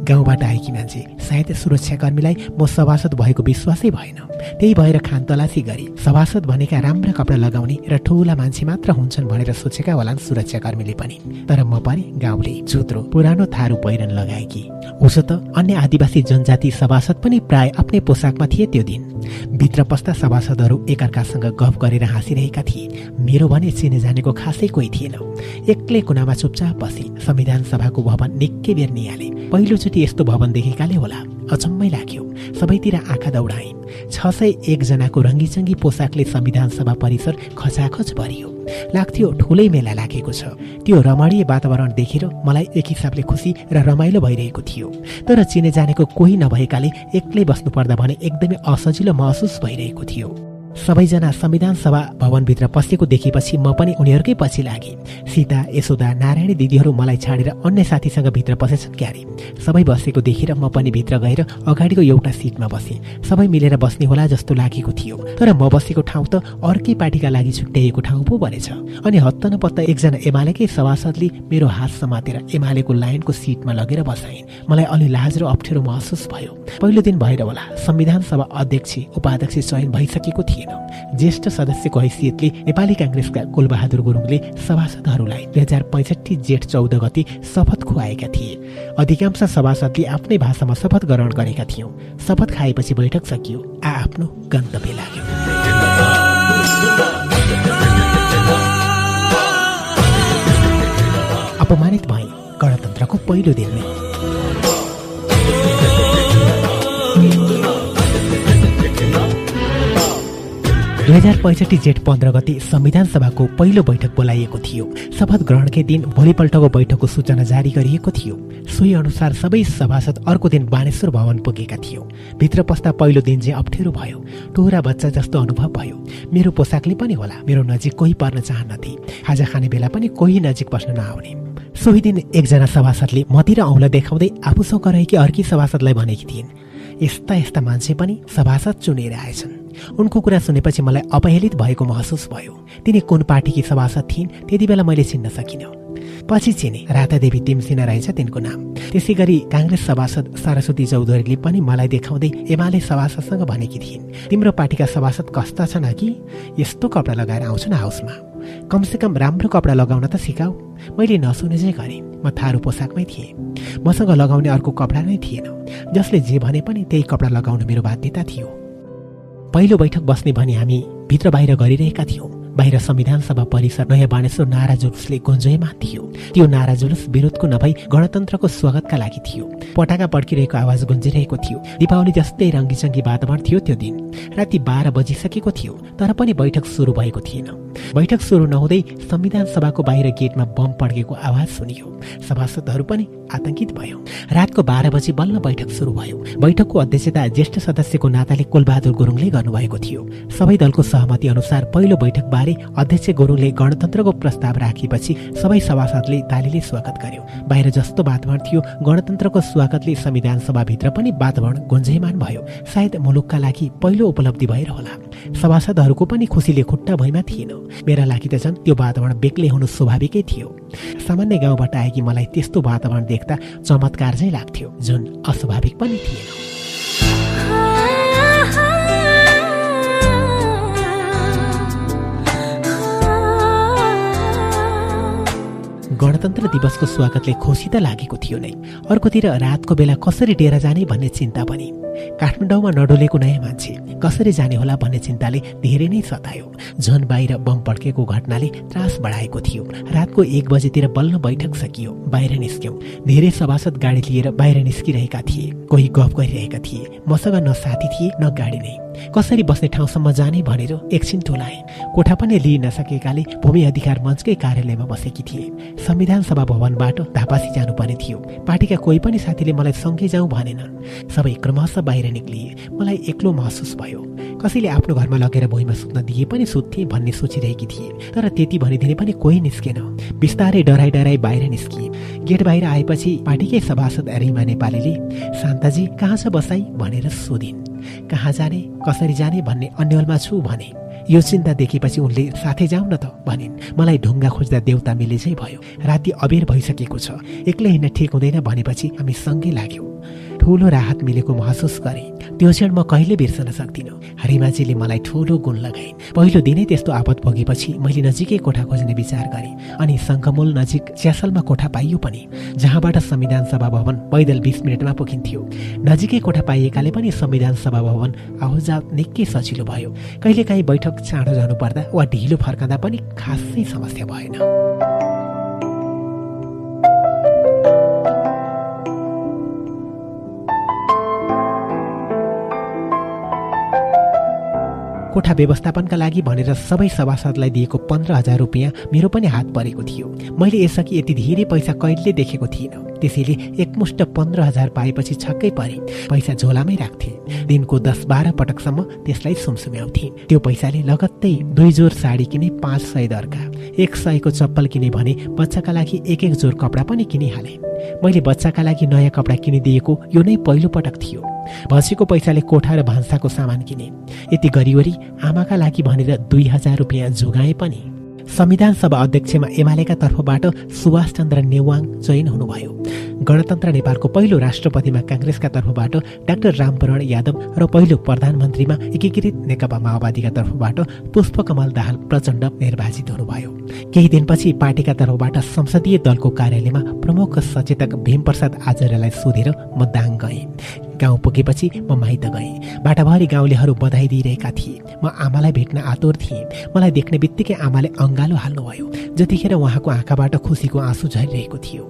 गाउँबाट आएकी मान्छे सायद सुरक्षाकर्मीलाई म सभासद भएको विश्वासै भएन। त्यही भएर खान तलासी गरी सभासद भनेका राम्रा कपडा लगाउने र ठुला मान्छे मात्र हुन्छन् भनेर सोचेका होला सुरक्षाकर्मीले पनि। तर म पनि गाउँले जुत्रो पुरानो थारू पहिरन लगाएकी। उसो त अन्य आदिवासी जनजाति सभासद पनि प्राय आफ्नै पोसाकमा थिए त्यो दिन। भित्र पस्दा सभासदहरू एकअर्कासँग गफ गरेर हाँसिरहेका थिए। मेरो भने चिने जानेको खासै कोही थिएन। एक्लै कुनामा चुपचाप बसे संविधान सभाको भवन निकै बेर निहाले। पहिलोचोटि यस्तो भवन देखेकाले होला। अचम्मै लाग्यो। सबैतिर आँखा दौडाए छ सय एकजनाको रङ्गीचङ्गी पोसाकले संविधान सभा परिसर खचाखच भरियो। लाग्थ्यो ठुलै मेला लागेको छ। त्यो रमणीय वातावरण देखेर मलाई एक हिसाबले खुसी र रमाइलो भइरहेको थियो। तर चिने जानेको कोही नभएकाले एक्लै बस्नु पर्दा भने एकदमै असजिलो महसुस भइरहेको थियो। सबैजना संविधान सभा भवनभित्र पसेको देखेपछि म पनि उनीहरूकै पछि लागेँ। सीता यशोदा नारायणी दिदीहरू मलाई छाडेर अन्य साथीसँग भित्र पसेछन् क्यारे। सबै बसेको देखेर म पनि भित्र गएर अगाडिको एउटा सिटमा बसेँ। सबै मिलेर बस्ने होला जस्तो लागेको थियो। तर म बसेको ठाउँ त अर्कै पार्टीका लागि छुट्याइएको ठाउँ पो भनेछ अनि हत्त नपत्त एकजना एमालेकै सभासदले मेरो हात समातेर एमालेको लाइनको सिटमा लगेर बसाइन्। मलाई अलि लाज र अप्ठ्यारो महसुस भयो। पहिलो दिन भएर होला संविधान सभा अध्यक्ष उपाध्यक्ष चयन भइसकेको थिएन ज्येष्ठ सदस्यको हैसियतले नेपाली काङ्ग्रेसका कुलबहादुर गुरुङले सभासदहरूलाई दुई हजार पैँसठी जेठ चौध गति शपथ खुवाएका थिए अधिकांश सभासदले आफ्नै भाषामा शपथ ग्रहण गरेका थियौँ शपथ खाएपछि बैठक सकियो आ आफ्नो गन्तव्य लाग्यो अपमानित भए गणतन्त्रको पहिलो दिनमै दुई हजार पैँसठी जेठ पन्ध्र गति संविधान सभाको पहिलो बैठक बोलाइएको थियो। शपथ ग्रहणकै दिन भोलिपल्टको बैठकको सूचना जारी गरिएको थियो। सोही अनुसार सबै सभासद अर्को दिन बानेश्वर भवन पुगेका थियो। भित्र पस्दा पहिलो दिन चाहिँ अप्ठ्यारो भयो। टोरा बच्चा जस्तो अनुभव भयो। मेरो पोसाकले पनि होला। मेरो नजिक कोही पर्न चाहन्नथे खाजा खाने बेला पनि कोही नजिक बस्न नआउने। सोही दिन एकजना सभासदले मतिर औँला देखाउँदै आफूसँग रहेकी अर्की सभासदलाई भनेकी थिइन्। यस्ता यस्ता मान्छे पनि सभासद चुनेर आएछन्। उनको कुरा सुनेपछि मलाई अपहेलित भएको महसुस भयो। तिनी कुन पार्टीकी सभासद थिइन् त्यति बेला मैले चिन्न सकिनँ। पछि चिने रातादेवी तिमसिना रहेछ तिनको नाम। त्यसै गरी काङ्ग्रेस सभासद सरस्वती चौधरीले पनि मलाई देखाउँदै एमाले सभासदसँग भनेकी थिइन्। तिम्रो पार्टीका सभासद कस्ता छन् कि यस्तो कपडा लगाएर आउँछन् हाउसमा। कमसेकम राम्रो कपडा लगाउन त सिकाऊ। मैले नसुने चाहिँ गरेँ। म थारू पोसाकमै थिएँ। मसँग लगाउने अर्को कपडा नै थिएन। जसले जे भने पनि त्यही कपडा लगाउनु मेरो बाध्यता थियो। पहिलो बैठक बस्ने भनी हामी भित्र बाहिर गरिरहेका थियौँ। बाहिर संविधान सभा परिसर नयाँ बानेश्वर नारा जुलुसले गुन्जयमान थियो। त्यो नारा जुलुस विरोधको नभई गणतन्त्रको स्वागतका लागि थियो। पटाका पड्किरहेको आवाज गुन्जिरहेको थियो। दीपावली जस्तै रङ्गीचङ्गी वातावरण थियो त्यो दिन। राति बाह्र बजिसकेको थियो तर पनि बैठक सुरु भएको थिएन। बैठक सुरु नहुँदै संविधान सभाको बाहिर गेटमा बम पड्केको आवाज सुनियो। सभासदहरू पनि आतंकित भयो। रातको बाह्र बजी बल्ल बैठक सुरु भयो। बैठकको अध्यक्षता ज्येष्ठ सदस्यको नाताले कुलबहादुर गुरुङले गर्नुभएको थियो। सबै दलको सहमति अनुसार पहिलो बैठक बारे अध्यक्ष गुरुङले गणतन्त्रको प्रस्ताव राखेपछि सबै सभासदले तालीले स्वागत गर्यो। बाहिर जस्तो वातावरण थियो गणतन्त्रको स्वागतले संविधान सभाभित्र पनि वातावरण गुन्जयमान भयो। सायद मुलुकका लागि पहिलो उपलब्धि भएर होला। सभासदहरूको पनि खुसीले खुट्टा भइमा थिएन। मेरा लागि त झन् त्यो वातावरण बेग्लै हुनु स्वाभाविकै थियो। सामान्य गाउँबाट आएकी मलाई त्यस्तो वातावरण देख्दा चमत्कार चाहिँ लाग्थ्यो जुन अस्वाभाविक पनि थिएन। गणतन्त्र दिवसको स्वागतले खुसी त लागेको थियो नै। अर्कोतिर रातको बेला कसरी डेरा जाने भन्ने चिन्ता पनि। काठमाडौँमा नडोलेको नयाँ मान्छे कसरी जाने होला भन्ने चिन्ताले धेरै नै सतायो। झन बाहिर बम पड्केको घटनाले त्रास बढाएको थियो। रातको एक बजेतिर बल्ल बैठक सकियो। बाहिर निस्क्यौँ। धेरै सभासद गाडी लिएर बाहिर निस्किरहेका थिए। कोही गफ गरिरहेका थिए। मसँग न साथी थिए न गाडी नै। कसरी बस्ने ठाउँसम्म जाने भनेर एकछिन टोलाए। कोठा पनि लिइ नसकेकाले भूमि अधिकार मञ्चकै कार्यालयमा बसेकी थिए। संविधान सभा भवनबाट धापासी जानुपर्ने थियो। पार्टीका कोही पनि साथीले मलाई सँगै जाउँ भनेनन्। सबै क्रमशः बाहिर निक्लिए। मलाई एक्लो महसुस भयो। कसैले आफ्नो घरमा लगेर भुइँमा सुत्न दिए पनि सुत्थे भन्ने सोचिरहेकी थिए। तर त्यति भनिदिने पनि कोही निस्केन। बिस्तारै डराई डराई बाहिर निस्किए। गेट बाहिर आएपछि पार्टीकै सभासद रिमा नेपालीले शान्ताजी कहाँ छ बसाई? भनेर सोधिन्। कहाँ जाने? कसरी जाने? भन्ने अन्यलमा छु भने। यो चिन्ता देखेपछि उनले साथै जाउँ न त भनिन् मलाई ढुङ्गा खोज्दा देउता मिले चाहिँ भयो। राति अबेर भइसकेको छ। एक्लै हिँड्न ठिक हुँदैन भनेपछि हामी सँगै लाग्यौँ। ठुलो राहत मिलेको महसुस गरेँ। त्यो क्षण म कहिले बिर्सन सक्दिनँ। हरिमाजीले मलाई ठुलो गुण लगाइन्। पहिलो दिनै त्यस्तो आपत भोगेपछि मैले नजिकै कोठा खोज्ने विचार गरेँ अनि सङ्घमूल नजिक च्यासलमा कोठा पाइयो पनि। जहाँबाट संविधान सभा भवन पैदल बिस मिनटमा पुगिन्थ्यो। नजिकै कोठा पाइएकाले पनि संविधान सभा भवन आवाजात निकै सजिलो भयो। कहिलेकाहीँ बैठक चाँडो जानु पर्दा वा ढिलो फर्काँदा पनि खासै समस्या भएन। कोठा व्यवस्थापनका लागि भनेर सबै सभासदलाई दिएको पन्ध्र हजार रुपियाँ मेरो पनि हात परेको थियो। मैले यसअघि यति धेरै पैसा कहिले देखेको थिइनँ। त्यसैले एकमुष्ट पन्ध्र हजार पाएपछि छक्कै परे। पैसा झोलामै राख्थे। दिनको दस बाह्र पटकसम्म त्यसलाई सुमसुम्याउँथे। त्यो पैसाले लगत्तै दुई जोर साडी किने पाँच सय दरका एक सयको चप्पल किने भने बच्चाका लागि एक एक जोर कपडा पनि किनिहाले। मैले बच्चाका लागि नयाँ कपडा किनिदिएको यो नै पहिलो पटक थियो। भसीको पैसाले कोठा र भान्साको सामान किने। यति गरिवरी आमाका लागि भनेर दुई हजार रुपियाँ जोगाए पनि। संविधान सभा अध्यक्षमा एमालेका तर्फबाट सुभाष चन्द्र नेवाङ चयन हुनुभयो। गणतन्त्र नेपालको पहिलो राष्ट्रपतिमा काङ्ग्रेसका तर्फबाट डाक्टर रामवरण यादव र पहिलो प्रधानमन्त्रीमा एकीकृत नेकपा माओवादीका तर्फबाट पुष्पकमल दाहाल प्रचण्ड निर्वाचित हुनुभयो। केही दिनपछि पार्टीका तर्फबाट संसदीय दलको कार्यालयमा प्रमुख सचेतक भीमप्रसाद आचार्यलाई सोधेर म दाङ गएँ गाउँ पुगेपछि म माइत गएँ। बाटाभरि गाउँलेहरू बधाई दिइरहेका थिए। म आमालाई भेट्न आतुर थिएँ। मलाई देख्ने बित्तिकै आमाले अङ्गालो हाल्नुभयो। जतिखेर उहाँको आँखाबाट खुसीको आँसु झरिरहेको थियो।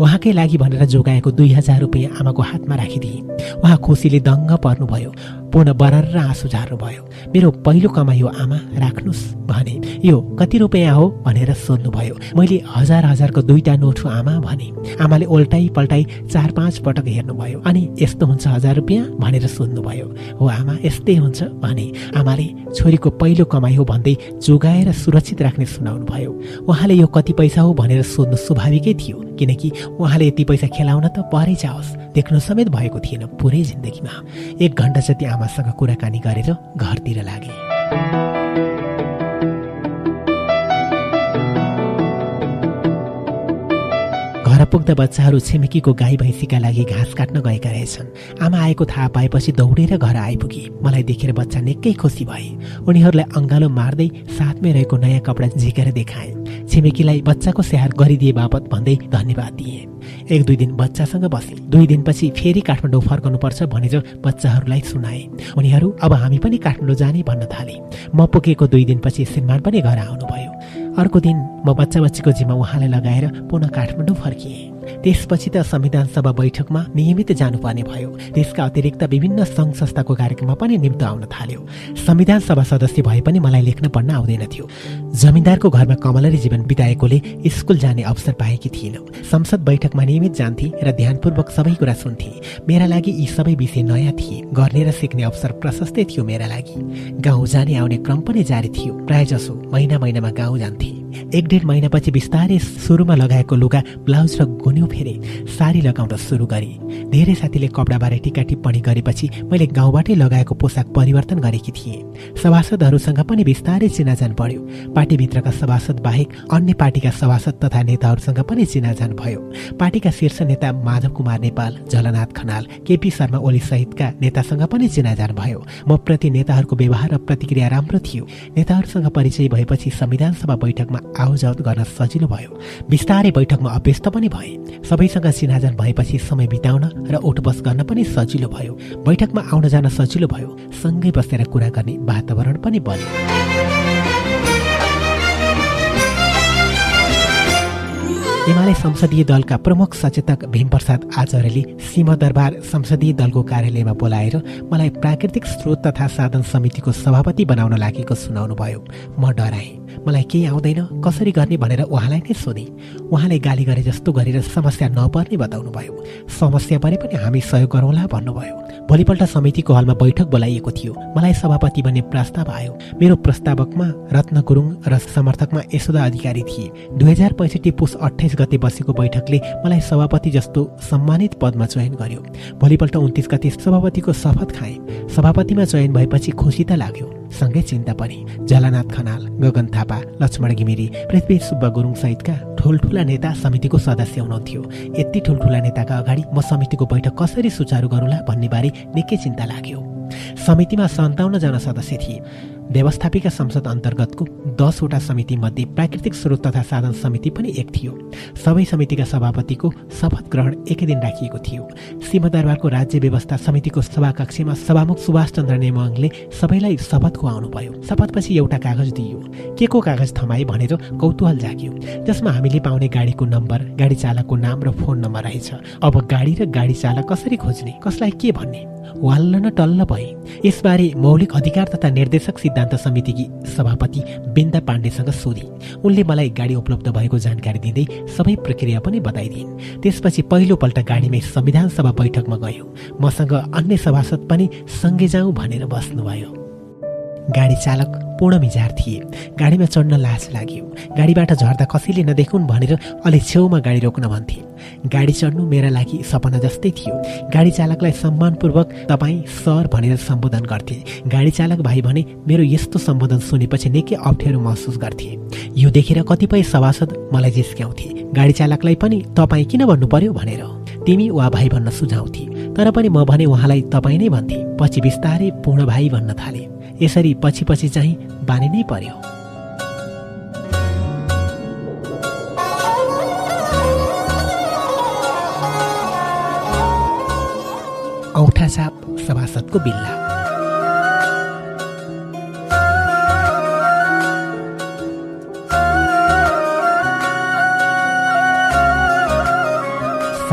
उहाँकै लागि भनेर जोगाएको दुई हजार रुपियाँ आमाको हातमा राखिदिए। उहाँ खुसीले दङ्ग पर्नुभयो। पूर्ण बरर आँसु झार्नुभयो मेरो पहिलो कमाइ हो आमा राख्नुहोस् भने। यो कति रुपियाँ हो भनेर सोध्नुभयो। मैले हजार हजारको दुईटा नोट हो आमा भने। आमाले ओल्टाइ पल्टाइ चार पाँच पटक हेर्नुभयो अनि यस्तो हुन्छ हजार रुपियाँ भनेर सोध्नुभयो। हो आमा यस्तै हुन्छ भने। आमाले छोरीको पहिलो कमाइ हो भन्दै जोगाएर सुरक्षित राख्ने सुनाउनु भयो उहाँले यो कति पैसा हो भनेर सोध्नु स्वाभाविकै थियो किनकि उहाँले यति पैसा खेलाउन त परै जाओस् देख्नु समेत भएको थिएन पुरै जिन्दगीमा। एक घन्टा जति आमासँग कुराकानी गरेर घरतिर लागे। पुग्दा बच्चाहरू छिमेकीको गाई भैँसीका लागि घाँस काट्न गएका रहेछन्। आमा आएको थाहा पाएपछि दौडेर घर आइपुगे। मलाई देखेर बच्चा निकै खुसी भए उनीहरूलाई अङ्गालो मार्दै साथमै रहेको नयाँ कपडा झिकेर देखाए। छिमेकीलाई बच्चाको स्याहार गरिदिए बापत भन्दै धन्यवाद दिए। एक दुई दिन बच्चासँग बसे। दुई दिनपछि फेरि काठमाडौँ फर्कनुपर्छ भनेर बच्चाहरूलाई सुनाए। उनीहरू अब हामी पनि काठमाडौँ जाने भन्न थाले। म पुगेको दुई दिनपछि श्रीमान पनि घर आउनुभयो। अर्को दिन म बच्चा बच्चीको जिम्मा उहाँलाई लगाएर पुनः काठमाडौँ फर्किएँ। त्यसपछि त संविधान सभा बैठकमा नियमित जानुपर्ने भयो। त्यसका अतिरिक्त विभिन्न सङ्घ संस्थाको कार्यक्रममा पनि निम्त आउन थाल्यो। संविधान सभा सदस्य भए पनि मलाई लेख्न पढ्न आउँदैन थियो। जमिनदारको घरमा कमलरी जीवन बिताएकोले स्कुल जाने अवसर पाएकी थिइन। संसद बैठकमा नियमित जान्थे र ध्यानपूर्वक सबै कुरा सुन्थे। मेरा लागि यी सबै विषय नयाँ थिए। गर्ने र सिक्ने अवसर प्रशस्तै थियो मेरा लागि। गाउँ जाने आउने क्रम पनि जारी थियो। प्राय जसो महिना महिनामा गाउँ जान्थे। एक डेढ महिनापछि बिस्तारै सुरुमा लगाएको लुगा ब्लाउज र गुन्यु फेरे साडी लगाउन सुरु गरे। धेरै साथीले कपडाबारे टिका टिप्पणी गरेपछि मैले गाउँबाटै लगाएको पोसाक परिवर्तन गरेकी थिएँ। सभासदहरूसँग पनि बिस्तारै चिनाजान बढ्यो पार्टीभित्रका सभासद बाहेक अन्य पार्टीका सभासद तथा नेताहरूसँग पनि चिनाजान भयो। पार्टीका शीर्ष नेता माधव कुमार नेपाल झलनाथ खनाल केपी शर्मा ओली सहितका नेतासँग पनि चिनाजान भयो। म प्रति नेताहरूको व्यवहार र प्रतिक्रिया राम्रो थियो। नेताहरूसँग परिचय भएपछि संविधान सभा बैठकमा आवजावत गर्न सजिलो भयो। बिस्तारै बैठकमा अभ्यस्त पनि भए। सबैसँग चिनाजान भएपछि समय बिताउन र उठबस गर्न पनि सजिलो भयो। बैठकमा आउन जान सजिलो भयो। सँगै बसेर कुरा गर्ने वातावरण पनि बन्यो। एमाले संसदीय दलका प्रमुख सचेतक भीमप्रसाद आचार्यले सिंहदरबार संसदीय दलको कार्यालयमा बोलाएर मलाई प्राकृतिक स्रोत तथा साधन समितिको सभापति बनाउन लागेको सुनाउनु भयो म डराएँ। मलाई केही आउँदैन। कसरी गर्ने भनेर उहाँलाई नै सोधेँ। उहाँले गाली गरे जस्तो गरेर समस्या नपर्ने बताउनु भयो समस्या परे पनि हामी सहयोग गरौँला भन्नुभयो। भोलिपल्ट समितिको हलमा बैठक बोलाइएको थियो। मलाई सभापति बन्ने प्रस्ताव आयो। मेरो प्रस्तावकमा रत्न गुरुङ र समर्थकमा यशोदा अधिकारी थिए। दुई हजार पैँसठी पुस अठाइस गते बसेको बैठकले मलाई सभापति जस्तो सम्मानित पदमा चयन गर्यो। भोलिपल्ट उन्तिस गते सभापतिको शपथ खाएँ। सभापतिमा चयन भएपछि खुसी त लाग्यो। सँगै चिन्ता पनि। जलानाथ खनाल गगन थापा लक्ष्मण घिमिरे पृथ्वी सुब्बा गुरुङ सहितका ठुल्ठुला नेता समितिको सदस्य हुनुहुन्थ्यो। यति ठुल्ठुला नेताका अगाडि म समितिको बैठक कसरी सुचारू गरौँला भन्ने बारे निकै चिन्ता लाग्यो। समितिमा सन्ताउन्नजना सदस्य थिए। व्यवस्थापिका संसद अन्तर्गतको दसवटा समितिमध्ये प्राकृतिक स्रोत तथा साधन समिति पनि एक थियो। सबै समितिका सभापतिको शपथ ग्रहण एकै दिन राखिएको थियो। सिंहदरबारको राज्य व्यवस्था समितिको सभाकक्षमा सभामुख सुभाष चन्द्र नेमाङले सबैलाई शपथ खुवाउनुभयो शपथपछि एउटा कागज दिइयो। के को कागज थमाए भनेर कौतूहल जाग्यो। जसमा हामीले पाउने गाडीको नम्बर गाडी चालकको नाम र फोन नम्बर रहेछ। अब गाडी र गाडी चालक कसरी खोज्ने? कसलाई के भन्ने? वाल्ल न टल्ल भए यसबारे मौलिक अधिकार तथा निर्देशक सिद्धान्त समितिकी सभापति बिन्दा पाण्डेसँग सोधे। उनले मलाई गाडी उपलब्ध भएको जानकारी दिँदै सबै प्रक्रिया पनि बताइदिन् त्यसपछि पहिलोपल्ट गाडीमै संविधान सभा बैठकमा गयो। मसँग अन्य सभासद पनि सँगै जाउँ भनेर बस्नुभयो। गाडी चालक पूर्ण मिजार थिए। गाडीमा चढ्न लाज लाग्यो। गाडीबाट झर्दा कसैले नदेखुन् भनेर अलि छेउमा गाडी रोक्न भन्थे। गाडी चढ्नु मेरा लागि सपना जस्तै थियो। गाडी चालकलाई सम्मानपूर्वक तपाईँ सर भनेर सम्बोधन गर्थे। गाडी चालक भाइ भने मेरो यस्तो सम्बोधन सुनेपछि निकै अप्ठ्यारो महसुस गर्थे। यो देखेर कतिपय सभासद मलाई जिस्क्याउँथे। गाडी चालकलाई पनि तपाईँ किन भन्नु पर्यो भनेर। तिमी वा भाइ भन्न सुझाउँथे। तर पनि म भने उहाँलाई तपाईँ नै भन्थे। पछि बिस्तारै पूर्ण भाइ भन्न थाले। यसरी पछि पछि चाहिँ बानी नै पर्यो। औठा छाप सभासदको बिल्ला।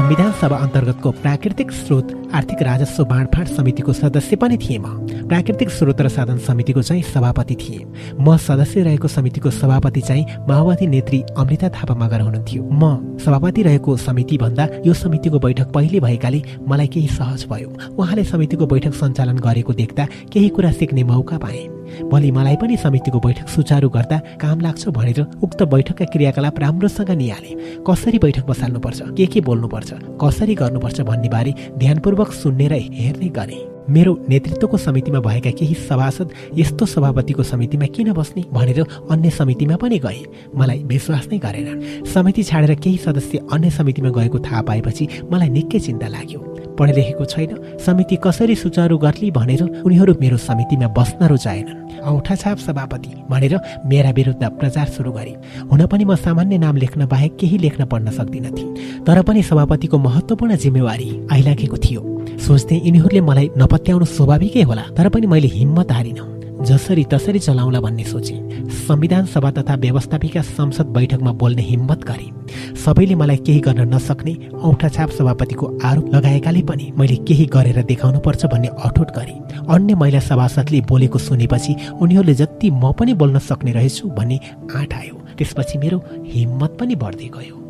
संविधान सभा अन्तर्गतको प्राकृतिक स्रोत आर्थिक राजस्व बाँडफाँड समितिको सदस्य पनि थिएँ म प्राकृतिक स्रोत र साधन समितिको चाहिँ सभापति थिएँ। म सदस्य रहेको समितिको सभापति चाहिँ माओवादी नेत्री अमृता थापा मगर हुनुहुन्थ्यो। म सभापति रहेको समिति भन्दा यो समितिको बैठक पहिले भएकाले मलाई केही सहज भयो। उहाँले समितिको बैठक सञ्चालन गरेको देख्दा केही कुरा सिक्ने मौका पाएँ। भोलि मलाई पनि समितिको बैठक सुचारू गर्दा काम लाग्छ भनेर उक्त बैठकका क्रियाकलाप राम्रोसँग निहाले। कसरी बैठक बसाल्नुपर्छ? के के बोल्नुपर्छ? कसरी गर्नुपर्छ भन्ने बारे ध्यानपूर्वक सुन्ने र हेर्ने गरे। मेरो नेतृत्वको समितिमा भएका केही सभासद यस्तो सभापतिको समितिमा किन बस्ने भनेर अन्य समितिमा पनि गए। मलाई विश्वास नै गरेन। समिति छाडेर केही सदस्य अन्य समितिमा गएको थाहा पाएपछि मलाई निकै चिन्ता लाग्यो। पढे लेखेको छैन। समिति कसरी सुचारू गर्ने भनेर उनीहरू मेरो समितिमा बस्न रुचाएनन्। औठाछाप सभापति भनेर मेरा विरुद्ध प्रचार सुरु गरे। हुन पनि म सामान्य नाम लेख्न बाहेक केही लेख्न पढ्न सक्दिनथे तर पनि सभापतिको महत्त्वपूर्ण जिम्मेवारी आइलागेको थियो। सोच्थे यिनीहरूले मलाई नपत्याउनु स्वाभाविकै होला तर पनि मैले हिम्मत हारिनँ। जसरी तसरी चलाउला भन्ने सोचे संविधान सभा तथा व्यवस्थापिका संसद बैठकमा बोल्ने हिम्मत गरे। सबैले मलाई केही गर्न नसक्ने औठा छाप सभापतिको आरोप लगाएकाले पनि मैले केही गरेर देखाउनु पर्छ भन्ने अठोट गरे। अन्य महिला सभासदले बोलेको सुनेपछि उनीहरूले जति म पनि बोल्न सक्ने रहेछु भन्ने आँट आयो। त्यसपछि मेरो हिम्मत पनि बढ्दै गयो।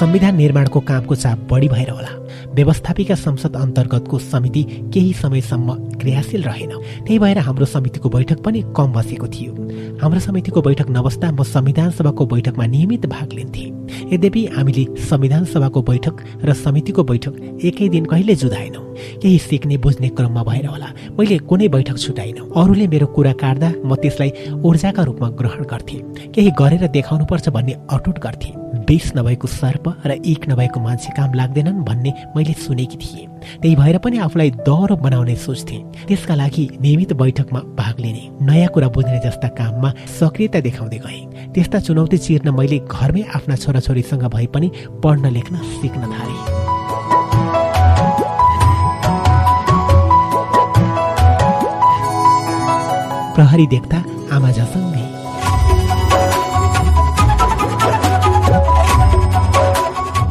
संविधान निर्माणको कामको चाप बढी भएर होला। व्यवस्थापिका संसद अन्तर्गतको समिति केही समयसम्म क्रियाशील रहेन। त्यही भएर हाम्रो समितिको बैठक पनि कम बसेको थियो। हाम्रो समितिको बैठक नबस्दा म संविधान सभाको बैठकमा नियमित भाग लिन्थेँ। यद्यपि हामीले संविधान सभाको बैठक र समितिको बैठक एकै दिन कहिले जुधाएनौँ केही सिक्ने बुझ्ने क्रममा भएर होला। मैले कुनै बैठक छुटाइनँ अरूले मेरो कुरा काट्दा म त्यसलाई ऊर्जाका रूपमा ग्रहण गर्थेँ। केही गरेर देखाउनुपर्छ भन्ने अटुट गर्थेँ। बेस नभएको सर्प र एक नभएको मान्छे काम लाग्दैनन् भन्ने मैले सुनेकी थिएँ। त्यही भएर पनि आफूलाई दह्रो बनाउने सोच्थेँ। त्यसका लागि नियमित बैठकमा भाग लिने नयाँ कुरा बुझ्ने जस्ता काममा सक्रियता देखाउँदै गएँ। त्यस्ता चुनौती चिर्न मैले घरमै आफ्ना छोराछोरीसँग भए पनि पढ्न लेख्न सिक्न थालेँ। प्रहरी देख्दा आमा झसङ्गै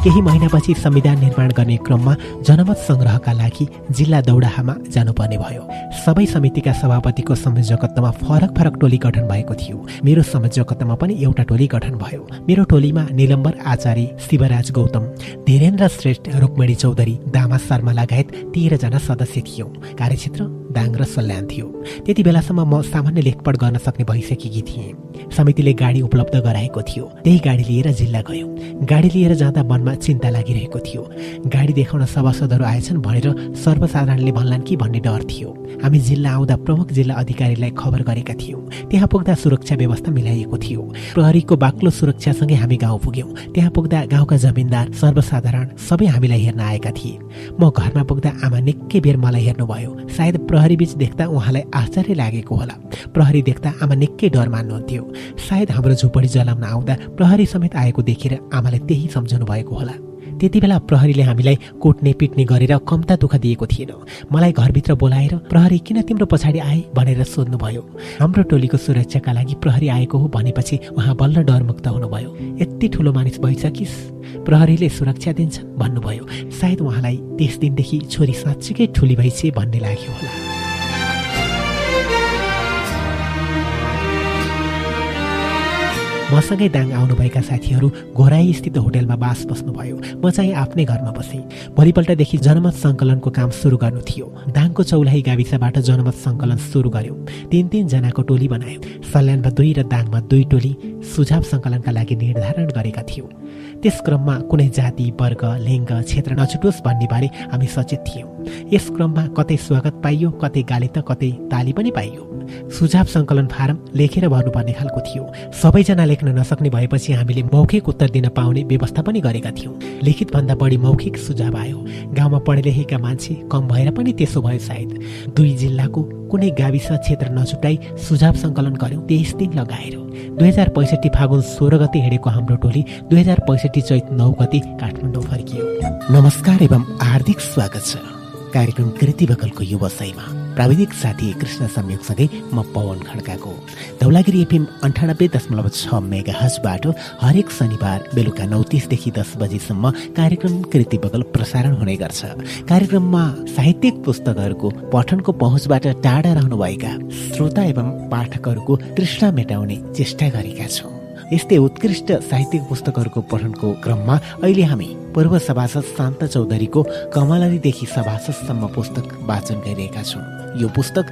केही महिनापछि संविधान निर्माण गर्ने क्रममा जनमत संग्रहका लागि जिल्ला दौडाहामा जानुपर्ने भयो। सबै समितिका सभापतिको संयोजकत्वमा फरक फरक टोली गठन भएको थियो। मेरो संयोजकत्वमा पनि एउटा टोली गठन भयो। मेरो टोलीमा निलम्बर आचार्य शिवराज गौतम धीरेन्द्र श्रेष्ठ रुक्मणी चौधरी दामा शर्मा लगायत तेह्रजना सदस्य थियौँ। कार्यक्षेत्र दाङ र सल्यान थियो। त्यति बेलासम्म म सामान्य लेखपढ गर्न सक्ने भइसकेकी थिएँ। समितिले गाडी उपलब्ध गराएको थियो। त्यही गाडी लिएर जिल्ला गयौँ। गाडी लिएर जाँदा मनमा चिन्ता लागिरहेको थियो। गाडी देखाउन सभासदहरू आएछन् भनेर सर्वसाधारणले भन्लान् कि भन्ने डर थियो। हामी जिल्ला आउँदा प्रमुख जिल्ला अधिकारीलाई खबर गरेका थियौँ। त्यहाँ पुग्दा सुरक्षा व्यवस्था मिलाइएको थियो। प्रहरीको बाक्लो सुरक्षासँगै हामी गाउँ पुग्यौँ। त्यहाँ पुग्दा गाउँका जमिनदार सर्वसाधारण सबै हामीलाई हेर्न आएका थिए। म घरमा पुग्दा आमा निकै बेर मलाई हेर्नुभयो। सायद प्रहरी बीच देख्दा उहाँलाई आश्चर्य लागेको होला। प्रहरी देख्दा आमा निकै डर मान्नुहुन्थ्यो। सायद हाम्रो झुपडी जलाउन आउँदा प्रहरी समेत आएको देखेर आमाले त्यही सम्झनु भएको होला। त्यति बेला प्रहरीले हामीलाई कुट्ने पिट्ने गरेर कम्ता दुःख दिएको थिएन। मलाई घरभित्र बोलाएर प्रहरी किन तिम्रो पछाडि आए? भनेर सोध्नुभयो। हाम्रो टोलीको सुरक्षाका लागि प्रहरी आएको हो भनेपछि उहाँ बल्ल डरमुक्त हुनुभयो। यति ठुलो मानिस भइसकिस्। प्रहरीले सुरक्षा दिन्छन् भन्नुभयो। सायद उहाँलाई त्यस दिनदेखि छोरी साँच्चीकै ठुली भइसे भन्ने लाग्यो होला। मसँगै दाङ आउनुभएका साथीहरू घोराई स्थित होटेलमा बास बस्नुभयो। म चाहिँ आफ्नै घरमा बसेँ। भोलिपल्टदेखि जनमत सङ्कलनको काम सुरु गर्नु थियो। दाङको चौलाही गाविसबाट जनमत सङ्कलन सुरु गर्यो। तिन तिनजनाको टोली बनायो। सल्यानमा दुई र दाङमा दुई टोली सुझाव सङ्कलनका लागि निर्धारण गरेका थियौँ। त्यस क्रममा कुनै जाति वर्ग लिङ्ग क्षेत्र नछुटोस् भन्ने बारे हामी सचेत थियौँ। यस क्रममा कतै स्वागत पाइयो कतै गाली त कतै ताली पनि पाइयो। सुझाव सङ्कलन फारम लेखेर भर्नुपर्ने खालको थियो। सबैजना लेख्न नसक्ने भएपछि हामीले मौखिक उत्तर दिन पाउने व्यवस्था पनि गरेका थियौँ। लिखित भन्दा बढी मौखिक सुझाव आयो। गाउँमा पढे लेखेका मान्छे कम भएर पनि त्यसो भयो सायद दुई जिल्लाको कुनै गाविस क्षेत्र नछुटाई सुझाव सङ्कलन गर्यौँ तेइस दिन लगाएर। दुई हजार पैँसठी फागुन सोह्र गते हिँडेको हाम्रो टोली दुई हजार पैँसठी चैत नौ गते काठमाडौँ फर्कियो। नमस्कार एवं हार्दिक स्वागत छ। कार्यक्रम कृति बकलको व्यवसायमा प्राविधिक साथी कृष्ण संयोगसँगै म पवन खड्काको। धौलागिरी एफएम अन्ठानब्बे दशमलव छ मेगा हजबाट हरेक शनिबार बेलुका नौ तिसदेखि दस बजीसम्म कार्यक्रम कृति बगल प्रसारण हुने गर्छ। कार्यक्रममा साहित्यिक पुस्तकहरूको पठनको पहुँचबाट टाढा रहनुभएका श्रोता एवं पाठकहरूको तृष्णा मेटाउने चेष्टा गरेका छौँ। यस्तै उत्कृष्ट साहित्यिक पुस्तकहरूको पठनको क्रममा अहिले हामी पूर्व सभासद शान्त चौधरीको कमलरीदेखि सभासदसम्म पुस्तक वाचन गरिरहेका छौँ। यो पुस्तक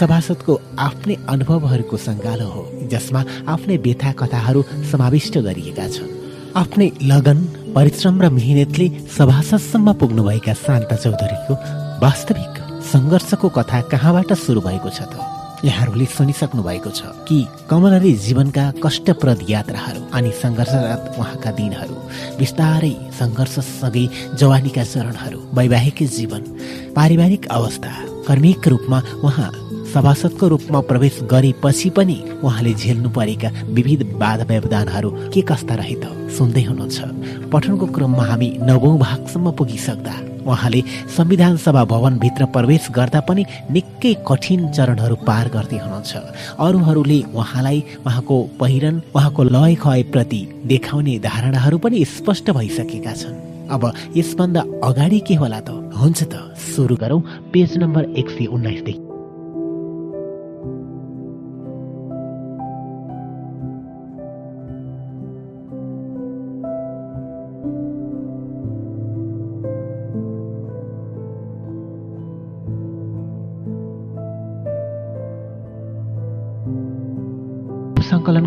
सभासदको आफ्नै अनुभवहरूको सङ्गालो हो जसमा आफ्नै व्यथा कथाहरू समाविष्ट गरिएका छन्। आफ्नै लगन परिश्रम र मिहिनेतले सभासदसम्म पुग्नुभएका शान्त चौधरीको वास्तविक सङ्घर्षको कथा कहाँबाट सुरु भएको छ त? यहाँहरूले सुनिसक्नु भएको छ कि कमलरी जीवनका कष्टप्रद यात्राहरू अनि सङ्घर्षरत उहाँका दिनहरू बिस्तारै सङ्घर्षसँगै जवानीका चरणहरू वैवाहिक जीवन पारिवारिक अवस्था कर्मिक रूपमा उहाँ सभासदको रूपमा प्रवेश गरेपछि पनि उहाँले झेल्नु परेका विविध बाधा व्यवधानहरू के कस्ता रहे त सुन्दै हुनुहुन्छ। पठनको क्रममा हामी नवौं भागसम्म पुगिसक्दा उहाँले संविधान सभा भवनभित्र प्रवेश गर्दा पनि निकै कठिन चरणहरू पार गर्दै हुनुहुन्छ। अरूहरूले उहाँलाई उहाँको पहिरन उहाँको लय खयप्रति देखाउने धारणाहरू पनि स्पष्ट भइसकेका छन्। अब यसभन्दा अगाडि के होला त? हुन्छ त सुरु गरौँ। पेज नम्बर एक सय उन्नाइसदेखि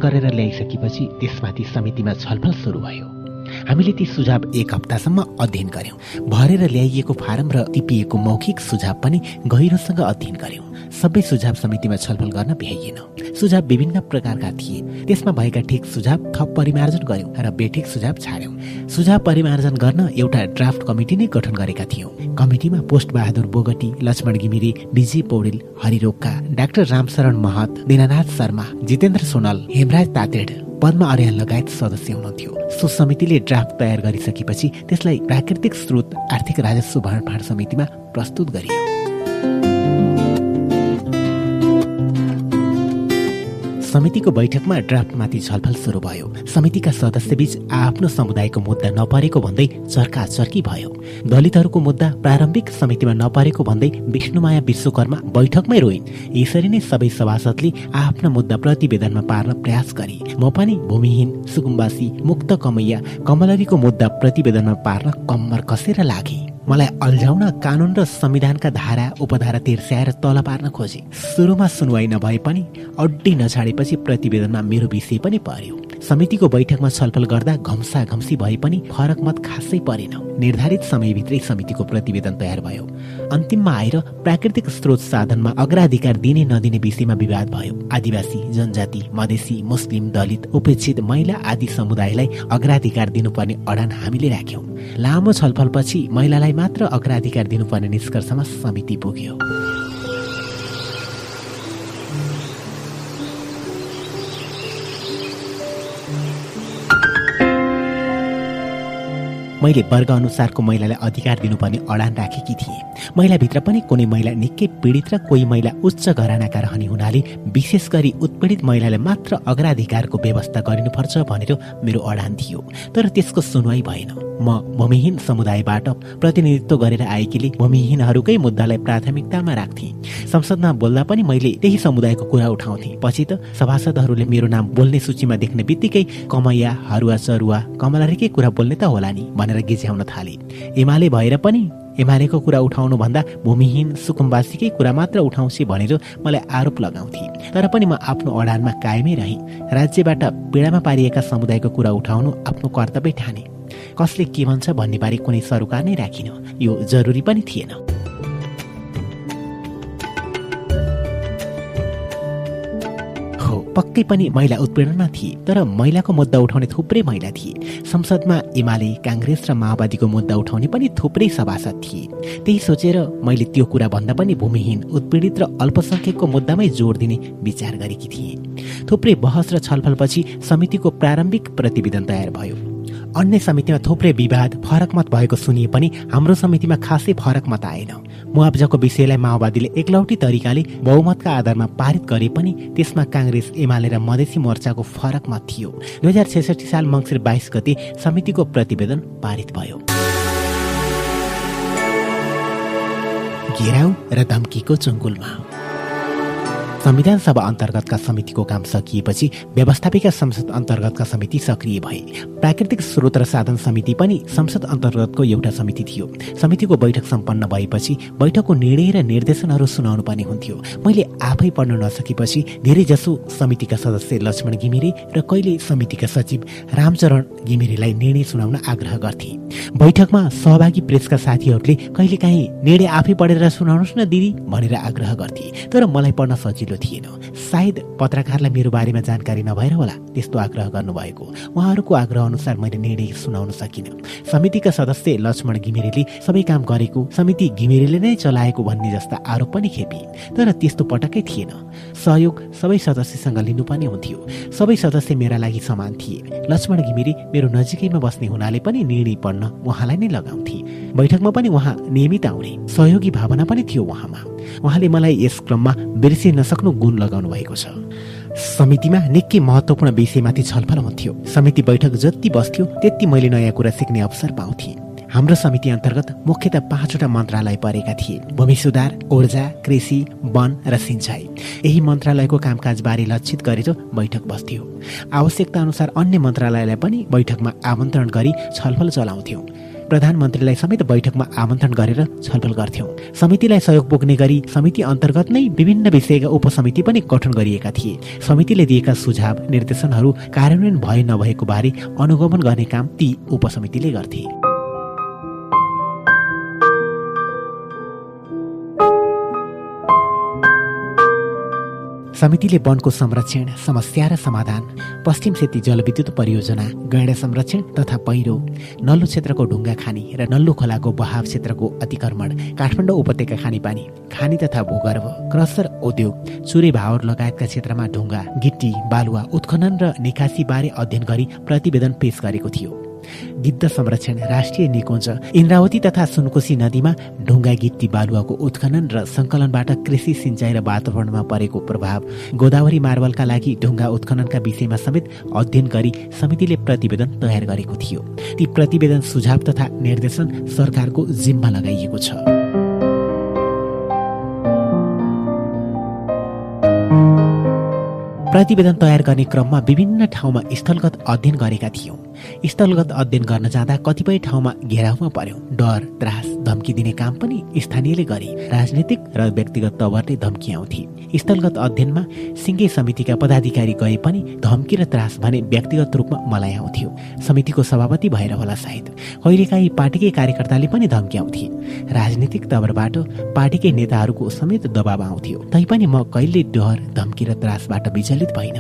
गरेर ल्याइसकेपछि त्यसमाथि समितिमा छलफल सुरु भयो। हामीले ती सुझाव एक हप्तासम्म अध्ययन गर्यौँ भरेर ल्याइएको फारम र टिपिएको मौखिक सुझाव पनि गहिरोसँग अध्ययन गर्यौँ सबै सुझाव समितिमा छलफल गर्न भ्याइएन। सुझाव विभिन्न प्रकारका थिए। त्यसमा भएका ठिक सुझाव थप परिमार्जन गर्यौँ र बेठिक सुझाव छाड्यौँ। सुझाव परिमार्जन गर्न एउटा ड्राफ्ट कमिटी नै गठन गरेका थियौँ। कमिटीमा पोस्ट बहादुर बोगटी लक्ष्मण घिमिरे विजय पौडेल हरिरोक्का डाक्टर रामशरण महत दिनानाथ शर्मा जितेन्द्र सोनल हेमराज तातेड पद्म अर्याल लगायत सदस्य हुनुहुन्थ्यो। सो समितिले ड्राफ्ट तयार गरिसकेपछि त्यसलाई प्राकृतिक स्रोत आर्थिक राजस्व भाँडफाँड समितिमा प्रस्तुत गरियो। समितिको बैठकमा ड्राफ्टमाथि छलफल सुरु भयो। समितिका सदस्यबीच आफ्नो समुदायको मुद्दा नपरेको भन्दै चर्का चर्की भयो। दलितहरूको मुद्दा प्रारम्भिक समितिमा नपरेको भन्दै विष्णुमाया विश्वकर्मा बैठकमै रोइन्। यसरी नै सबै सभासदले आफ्ना मुद्दा प्रतिवेदनमा पार्न प्रयास गरे। म पनि भूमिहीन सुकुम्बासी मुक्त कमैया कमलरीको मुद्दा प्रतिवेदनमा पार्न कम्मर कसेर लागे। मलाई अल्झाउन कानुन र संविधानका धारा उपधारा तिर्स्याएर तल पार्न खोजे। सुरुमा सुनवाई नभए पनि अड्डी नछाडेपछि प्रतिवेदनमा मेरो विषय पनि पर्यो। समितिको बैठकमा छलफल गर्दा घम्सा घम्सी भए पनि फरक मत खासै परेन। निर्धारित समयभित्रै समितिको प्रतिवेदन तयार भयो। अन्तिममा आएर प्राकृतिक स्रोत साधनमा अग्राधिकार दिने नदिने विषयमा विवाद भयो। आदिवासी जनजाति मधेसी मुस्लिम दलित उपेक्षित महिला आदि समुदायलाई अग्राधिकार दिनुपर्ने अडान हामीले राख्यौँ। लामो छलफलपछि महिलालाई मात्र अग्राधिकार दिनुपर्ने निष्कर्षमा समिति पुग्यो। मैले वर्ग अनुसारको महिलालाई अधिकार दिनुपर्ने अडान राखेकी थिएँ। महिलाभित्र पनि कुनै महिला निकै पीडित र कोही महिला उच्च घरानाका रहने हुनाले विशेष गरी उत्पीडित महिलालाई मात्र अग्राधिकारको व्यवस्था गरिनुपर्छ भनेर मेरो अडान थियो। तर त्यसको सुनवाई भएन। म भूमिहीन समुदायबाट प्रतिनिधित्व गरेर आएकीले भूमिहीनहरूकै मुद्दालाई प्राथमिकतामा राख्थे। संसदमा बोल्दा पनि मैले त्यही समुदायको कुरा उठाउँथे। पछि त सभासदहरूले मेरो नाम बोल्ने सूचीमा देख्ने बित्तिकै कमैया हरुवा चरुवा कमलारीकै कुरा बोल्ने त होला नि भनेर गिज्याउन थाले। एमाले भएर पनि एमालेको कुरा उठाउनु भन्दा भूमिहीन सुकुम्बासीकै कुरा मात्र उठाउँछ भनेर मलाई आरोप लगाउँथे। तर पनि म आफ्नो अडानमा कायमै रहेँ। राज्यबाट पीडामा पारिएका समुदायको कुरा उठाउनु आफ्नो कर्तव्य ठाने। कसले के भन्छ भन्ने बारे कुनै सरोकार नै राखिन। यो जरुरी पनि थिएन। पक्कै पनि महिला उत्पीडनमा थिए तर महिलाको मुद्दा उठाउने थुप्रै महिला थिए। संसदमा एमाले काङ्ग्रेस र माओवादीको मुद्दा उठाउने पनि थुप्रै सभासद थिए। त्यही सोचेर मैले त्यो कुरा भन्दा पनि भूमिहीन उत्पीडित र अल्पसङ्ख्यकको मुद्दामै जोड दिने विचार गरेकी थिएँ। थुप्रै बहस र छलफलपछि समितिको प्रारम्भिक प्रतिवेदन तयार भयो। अन्य समितिमा थुप्रै विवाद फरक मत भएको सुनिए पनि हाम्रो समितिमा खासै फरक मत आएन। मुआब्जाको विषयलाई माओवादीले एकलौटी तरिकाले बहुमतका आधारमा पारित गरे पनि त्यसमा काङ्ग्रेस एमाले र मधेसी मोर्चाको फरक मत थियो। दुई हजार छेसठी साल मङ्सिर बाइस गते समितिको प्रतिवेदन पारित भयो। घेराउ र धम्कीको चुङ्गुलमा। संविधान सभा अन्तर्गतका समितिको काम सकिएपछि व्यवस्थापिका संसद अन्तर्गतका समिति सक्रिय भए। प्राकृतिक स्रोत र साधन समिति पनि संसद अन्तर्गतको एउटा समिति थियो। समितिको बैठक सम्पन्न भएपछि बैठकको निर्णय र निर्देशनहरू सुनाउनु पर्ने हुन्थ्यो। मैले आफै पढ्न नसकेपछि धेरैजसो समितिका सदस्य लक्ष्मण घिमिरे र कहिले समितिका सचिव रामचरण घिमिरेलाई निर्णय सुनाउन आग्रह गर्थे। बैठकमा सहभागी प्रेसका साथीहरूले कहिलेकाहीँ निर्णय आफै पढेर सुनाउनुहोस् न दिदी भनेर आग्रह गर्थे। तर मलाई पढ्न सजिलो सजिलो थिएन। सायद पत्रकारलाई मेरो बारेमा जानकारी नभएर होला त्यस्तो आग्रह गर्नुभएको। उहाँहरूको आग्रह अनुसार मैले निर्णय सुनाउन सकिनँ। समितिका सदस्य लक्ष्मण घिमिरेले सबै काम गरेको समिति घिमिरेले नै चलाएको भन्ने जस्ता आरोप पनि खेपे तर त्यस्तो पटक्कै थिएन। सहयोग सबै सदस्यसँग लिनुपर्ने हुन्थ्यो। सबै सदस्य मेरा लागि समान थिए। लक्ष्मण घिमिरे मेरो नजिकैमा बस्ने हुनाले पनि निर्णय पढ्न उहाँलाई नै लगाउँथे। बैठकमा पनि उहाँ नियमित आउने। सहयोगी भावना पनि थियो उहाँमा। उहाँले मलाई यस क्रममा बिर्सिन नसक्नु गुण लगाउनु भएको छ। समितिमा निकै महत्वपूर्ण विषयमाथि छलफल हुन्थ्यो। समिति बैठक जति बस्थ्यो त्यति मैले नयाँ कुरा सिक्ने अवसर पाउँथेँ। हाम्रो समिति अन्तर्गत मुख्यत पाँचवटा मन्त्रालय परेका थिए। भूमि सुधार ऊर्जा कृषि वन र सिंचाई यही मन्त्रालयको कामकाजबारे लक्षित गरेर बैठक बस्थ्यो। आवश्यकता अनुसार अन्य मन्त्रालयलाई पनि बैठकमा आमन्त्रण गरी छलफल चलाउँथ्यौँ। प्रधानमन्त्रीलाई समेत बैठकमा आमन्त्रण गरेर छलफल गर्थ्यौँ। समितिलाई सहयोग पुग्ने गरी समिति अन्तर्गत नै विभिन्न विषयका उपसमिति पनि गठन गरिएका थिए। समितिले दिएका सुझाव निर्देशनहरू कार्यान्वयन भए नभएको बारे अनुगमन गर्ने काम ती उपसमितिले गर्थे। समितिले वनको संरक्षण समस्या र समाधान पश्चिम सेती जलविद्युत परियोजना गैँडा संरक्षण तथा पहिरो नल्लो क्षेत्रको ढुङ्गा खानी र नल्लो खोलाको बहाव क्षेत्रको अतिक्रमण काठमाडौँ उपत्यका खानेपानी खानी तथा भूगर्भ क्रसर उद्योग चुरे भावर लगायतका क्षेत्रमा ढुङ्गा गिट्टी बालुवा उत्खनन र निकासी बारे अध्ययन गरी प्रतिवेदन पेश गरेको थियो। गिद्ध संरक्षण राष्ट्रिय निकुञ्ज इन्द्रावती तथा सुनकोशी नदीमा ढुङ्गा गिट्टी बालुवाको उत्खनन र सङ्कलनबाट कृषि सिंचाइ र वातावरणमा परेको प्रभाव। गोदावरी मार्बलका लागि ढुङ्गा उत्खननका विषयमा समेत अध्ययन गरी समितिले प्रतिवेदन तयार गरेको थियो। ती प्रतिवेदन सुझाव तथा निर्देशन सरकारको जिम्मा लगाइएको छ। प्रतिवेदन तयार गर्ने क्रममा विभिन्न ठाउँमा स्थलगत अध्ययन गरेका थियौँ। स्थलगत अध्ययन गर्न जाँदा कतिपय ठाउँमा घेराउमा पर्यो। डर त्रास धम्की दिने काम पनि स्थानीयले गरे। राजनीतिक र व्यक्तिगत तवरले धम्की आउँथे। स्थलगत अध्ययनमा सिङ्गे समितिका पदाधिकारी गए पनि धम्की र त्रास भने व्यक्तिगत रूपमा मलाई आउँथ्यो। समितिको सभापति भएर होला सायद। कहिलेकाहीँ पार्टीकै कार्यकर्ताले पनि धम्की आउँथे। राजनीतिक तवरबाट पार्टीकै नेताहरूको समेत दबाव आउँथ्यो। तैपनि म कहिले डर धम्की र त्रासबाट विचलित भइन।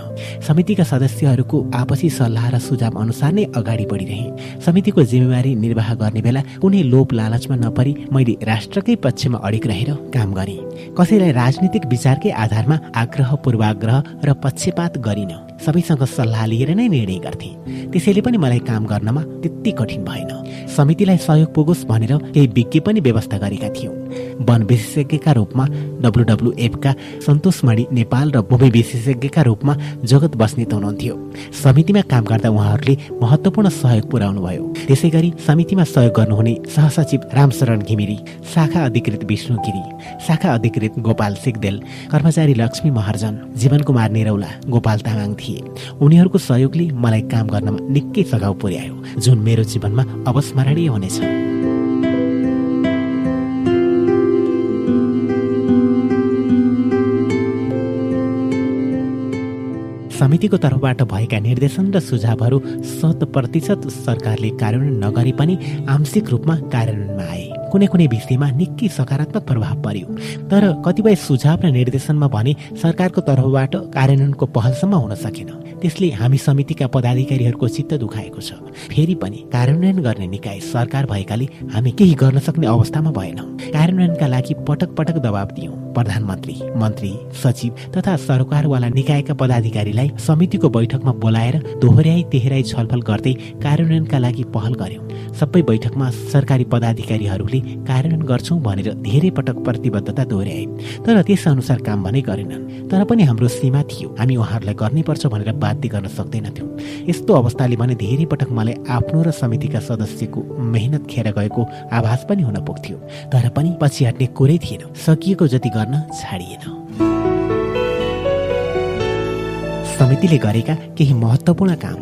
समितिका सदस्यहरूको आपसी सल्लाह र सुझाव अनुसार नै अगाडि बढिरहे। समितिको जिम्मेवारी निर्वाह गर्ने बेला कुनै लोप लालचमा नपरी मैले राष्ट्रकै पक्षमा अडिक रहेर काम गरेँ। कसैलाई राजनीतिक विचारकै आधारमा आग्रह पूर्वाग्रह र पक्षपात गरिन। सबैसँग सल्लाह लिएर नै निर्णय गर्थे। त्यसैले पनि मलाई काम गर्नमा त्यति कठिन भएन। समितिलाई सहयोग पुगोस् भनेर केही विज्ञ पनि व्यवस्था गरेका थियौँ। वन विशेषज्ञका रूपमा डब्लुडब्लुएफका सन्तोषमणि नेपाल र भूमि विशेषज्ञका रूपमा जगत बस्नेत हुनुहुन्थ्यो। समितिमा काम गर्दा उहाँहरूले महत्वपूर्ण सहयोग पुर्याउनु भयो त्यसै गरी समितिमा सहयोग गर्नुहुने सहसचिव रामशरण घिमिरी शाखा अधिकृत विष्णु गिरी शाखा अधिकृत गोपाल सिगदेल कर्मचारी लक्ष्मी महर्जन जीवन कुमार निरौला गोपाल तामाङ थिए। उनीहरूको सहयोगले मलाई काम गर्नमा निकै सघाउ पुर्यायो। जुन मेरो जीवनमा अवस्मरणीय हुनेछ। समितिको तर्फबाट भएका निर्देशन र सुझावहरू शत प्रतिशत सरकारले कार्यान्वयन नगरे पनि आंशिक रूपमा कार्यान्वयनमा आए। कुनै कुनै विषयमा निकै सकारात्मक प्रभाव पर्यो। तर कतिपय सुझाव र निर्देशनमा भने सरकारको तर्फबाट कार्यान्वयनको पहलसम्म हुन सकेन। त्यसले हामी समितिका पदाधिकारीहरूको चित्त दुखाएको छ। फेरि पनि कार्यान्वयन गर्ने निकाय सरकार भएकाले हामी केही गर्न सक्ने अवस्थामा भएन। कार्यान्वयनका लागि पटक पटक दबाब दियौँ। प्रधानमन्त्री मन्त्री सचिव तथा सरकारवाला निकायका पदाधिकारीलाई समितिको बैठकमा बोलाएर दोहोऱ्याई तेह्राई छलफल गर्दै कार्यान्वयनका लागि पहल गर्यौँ। सबै बैठकमा सरकारी पदाधिकारीहरूले कार्यान्वयन गर्छौँ भनेर धेरै पटक प्रतिबद्धता दोहोऱ्याए। तर त्यस अनुसार काम भने गरेनन्। तर पनि हाम्रो सीमा थियो। हामी उहाँहरूलाई गर्नैपर्छ भनेर बाध्य गर्न सक्दैनथ्यौँ। यस्तो अवस्थाले भने धेरै पटक मलाई आफ्नो र समितिका सदस्यको मेहनत खेर गएको आभास पनि हुन पुग्थ्यो। तर पनि पछि हट्ने कुरै थिएन। सकिएको जति गर्न छाडिएन। समितिले गरेका केही महत्त्वपूर्ण काम।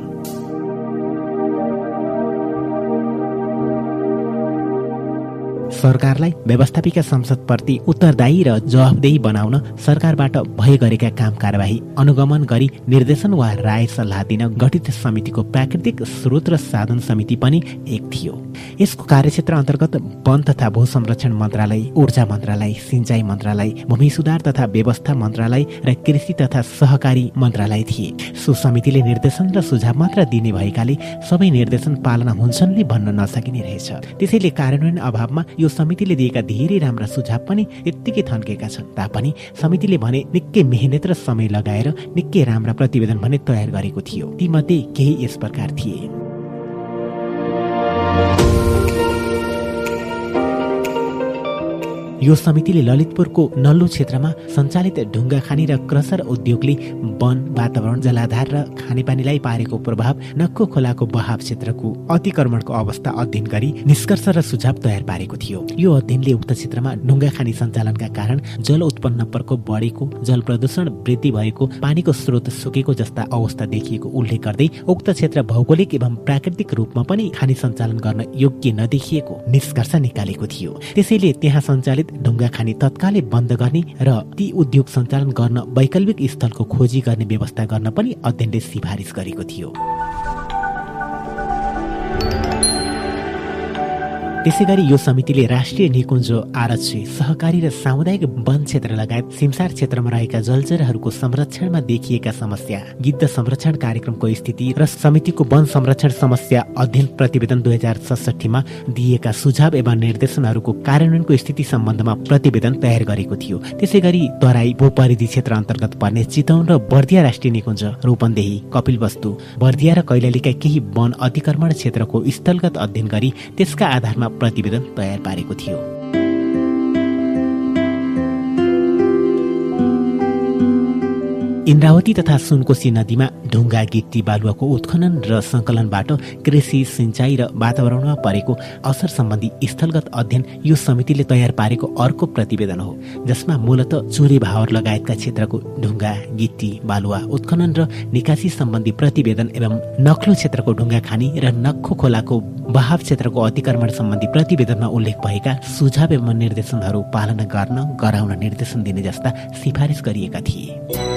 सरकारलाई व्यवस्थापिका संसदप्रति उत्तरदायी र जवाफदेही बनाउन सरकारबाट भए गरेका काम कारवाही अनुगमन गरी निर्देशन वा राय सल्लाह दिन गठित समितिको प्राकृतिक स्रोत र साधन समिति पनि एक थियो। यसको कार्यक्षेत्र अन्तर्गत वन तथा भू संरक्षण मन्त्रालय ऊर्जा मन्त्रालय सिंचाई मन्त्रालय भूमि सुधार तथा व्यवस्था मन्त्रालय र कृषि तथा सहकारी मन्त्रालय थिए। सो समितिले निर्देशन र सुझाव मात्र दिने भएकाले सबै निर्देशन पालना हुन्छन् भन्न नसकिने रहेछ। त्यसैले कार्यान्वयन अभावमा यो समितिले दिएका धेरै राम्रा सुझाव पनि यत्तिकै थन्केका छन्। तापनि समितिले भने निकै मेहनत र समय लगाएर निकै राम्रा प्रतिवेदन भने तयार गरेको थियो। तीमध्ये केही यस प्रकार थिए। यो समितिले ललितपुरको नल्लु क्षेत्रमा सञ्चालित ढुङ्गा खानी र क्रसर उद्योगले वन वातावरण जलाधार र खानेपानीलाई पारेको प्रभाव नक्को खोलाको बहाव क्षेत्रको अतिक्रमणको अवस्था अध्ययन गरी निष्कर्ष र सुझाव तयार पारेको थियो। यो अध्ययनले उक्त क्षेत्रमा ढुङ्गा खानी सञ्चालनका कारण जल उत्पन्न प्रकोप बढेको जल प्रदूषण वृद्धि भएको पानीको स्रोत सुकेको जस्ता अवस्था देखिएको उल्लेख गर्दै उक्त क्षेत्र भौगोलिक एवं प्राकृतिक रूपमा पनि खानी सञ्चालन गर्न योग्य नदेखिएको निष्कर्ष निकालेको थियो। त्यसैले त्यहाँ सञ्चालित ढुङ्गा खानी तत्कालै बन्द गर्ने र ती उद्योग सञ्चालन गर्न वैकल्पिक स्थलको खोजी गर्ने व्यवस्था गर्न पनि अध्ययनले सिफारिस गरेको थियो। त्यसै गरी यो समितिले राष्ट्रिय निकुञ्ज आरक्षी सहकारी र सामुदायिक वन क्षेत्र लगायत सिमसार क्षेत्रमा रहेका जलचरहरूको संरक्षणमा देखिएका समस्या गिद्ध संरक्षण कार्यक्रमको स्थिति र समितिको वन संरक्षण समस्या अध्ययन प्रतिवेदन दुई हजार सडसठीमा दिएका सुझाव एवं निर्देशनहरूको कार्यान्वयनको स्थिति सम्बन्धमा प्रतिवेदन तयार गरेको थियो। त्यसै गरी तराई भूपरिधि क्षेत्र अन्तर्गत पर्ने चितौन र बर्दिया राष्ट्रिय निकुञ्ज रूपन्देही कपिलवस्तु बर्दिया र कैलालीका केही वन अतिक्रमण क्षेत्रको स्थलगत अध्ययन गरी त्यसका आधारमा प्रतिवेदन तयार पारेको थियो। इन्द्रावती तथा सुनकोशी नदीमा ढुङ्गा गिट्टी बालुवाको उत्खनन र सङ्कलनबाट कृषि सिंचाई र वातावरणमा परेको असर सम्बन्धी स्थलगत अध्ययन यो समितिले तयार पारेको अर्को प्रतिवेदन हो जसमा मूलत चुरे भावर लगायतका क्षेत्रको ढुङ्गा गिट्टी बालुवा उत्खनन र निकासी सम्बन्धी प्रतिवेदन एवं नक्लो क्षेत्रको ढुङ्गा खानी र नक्खो खोलाको बहाव क्षेत्रको अतिक्रमण सम्बन्धी प्रतिवेदनमा उल्लेख भएका सुझाव एवं निर्देशनहरू पालना गर्न गराउन निर्देशन दिने जस्ता सिफारिस गरिएका थिए।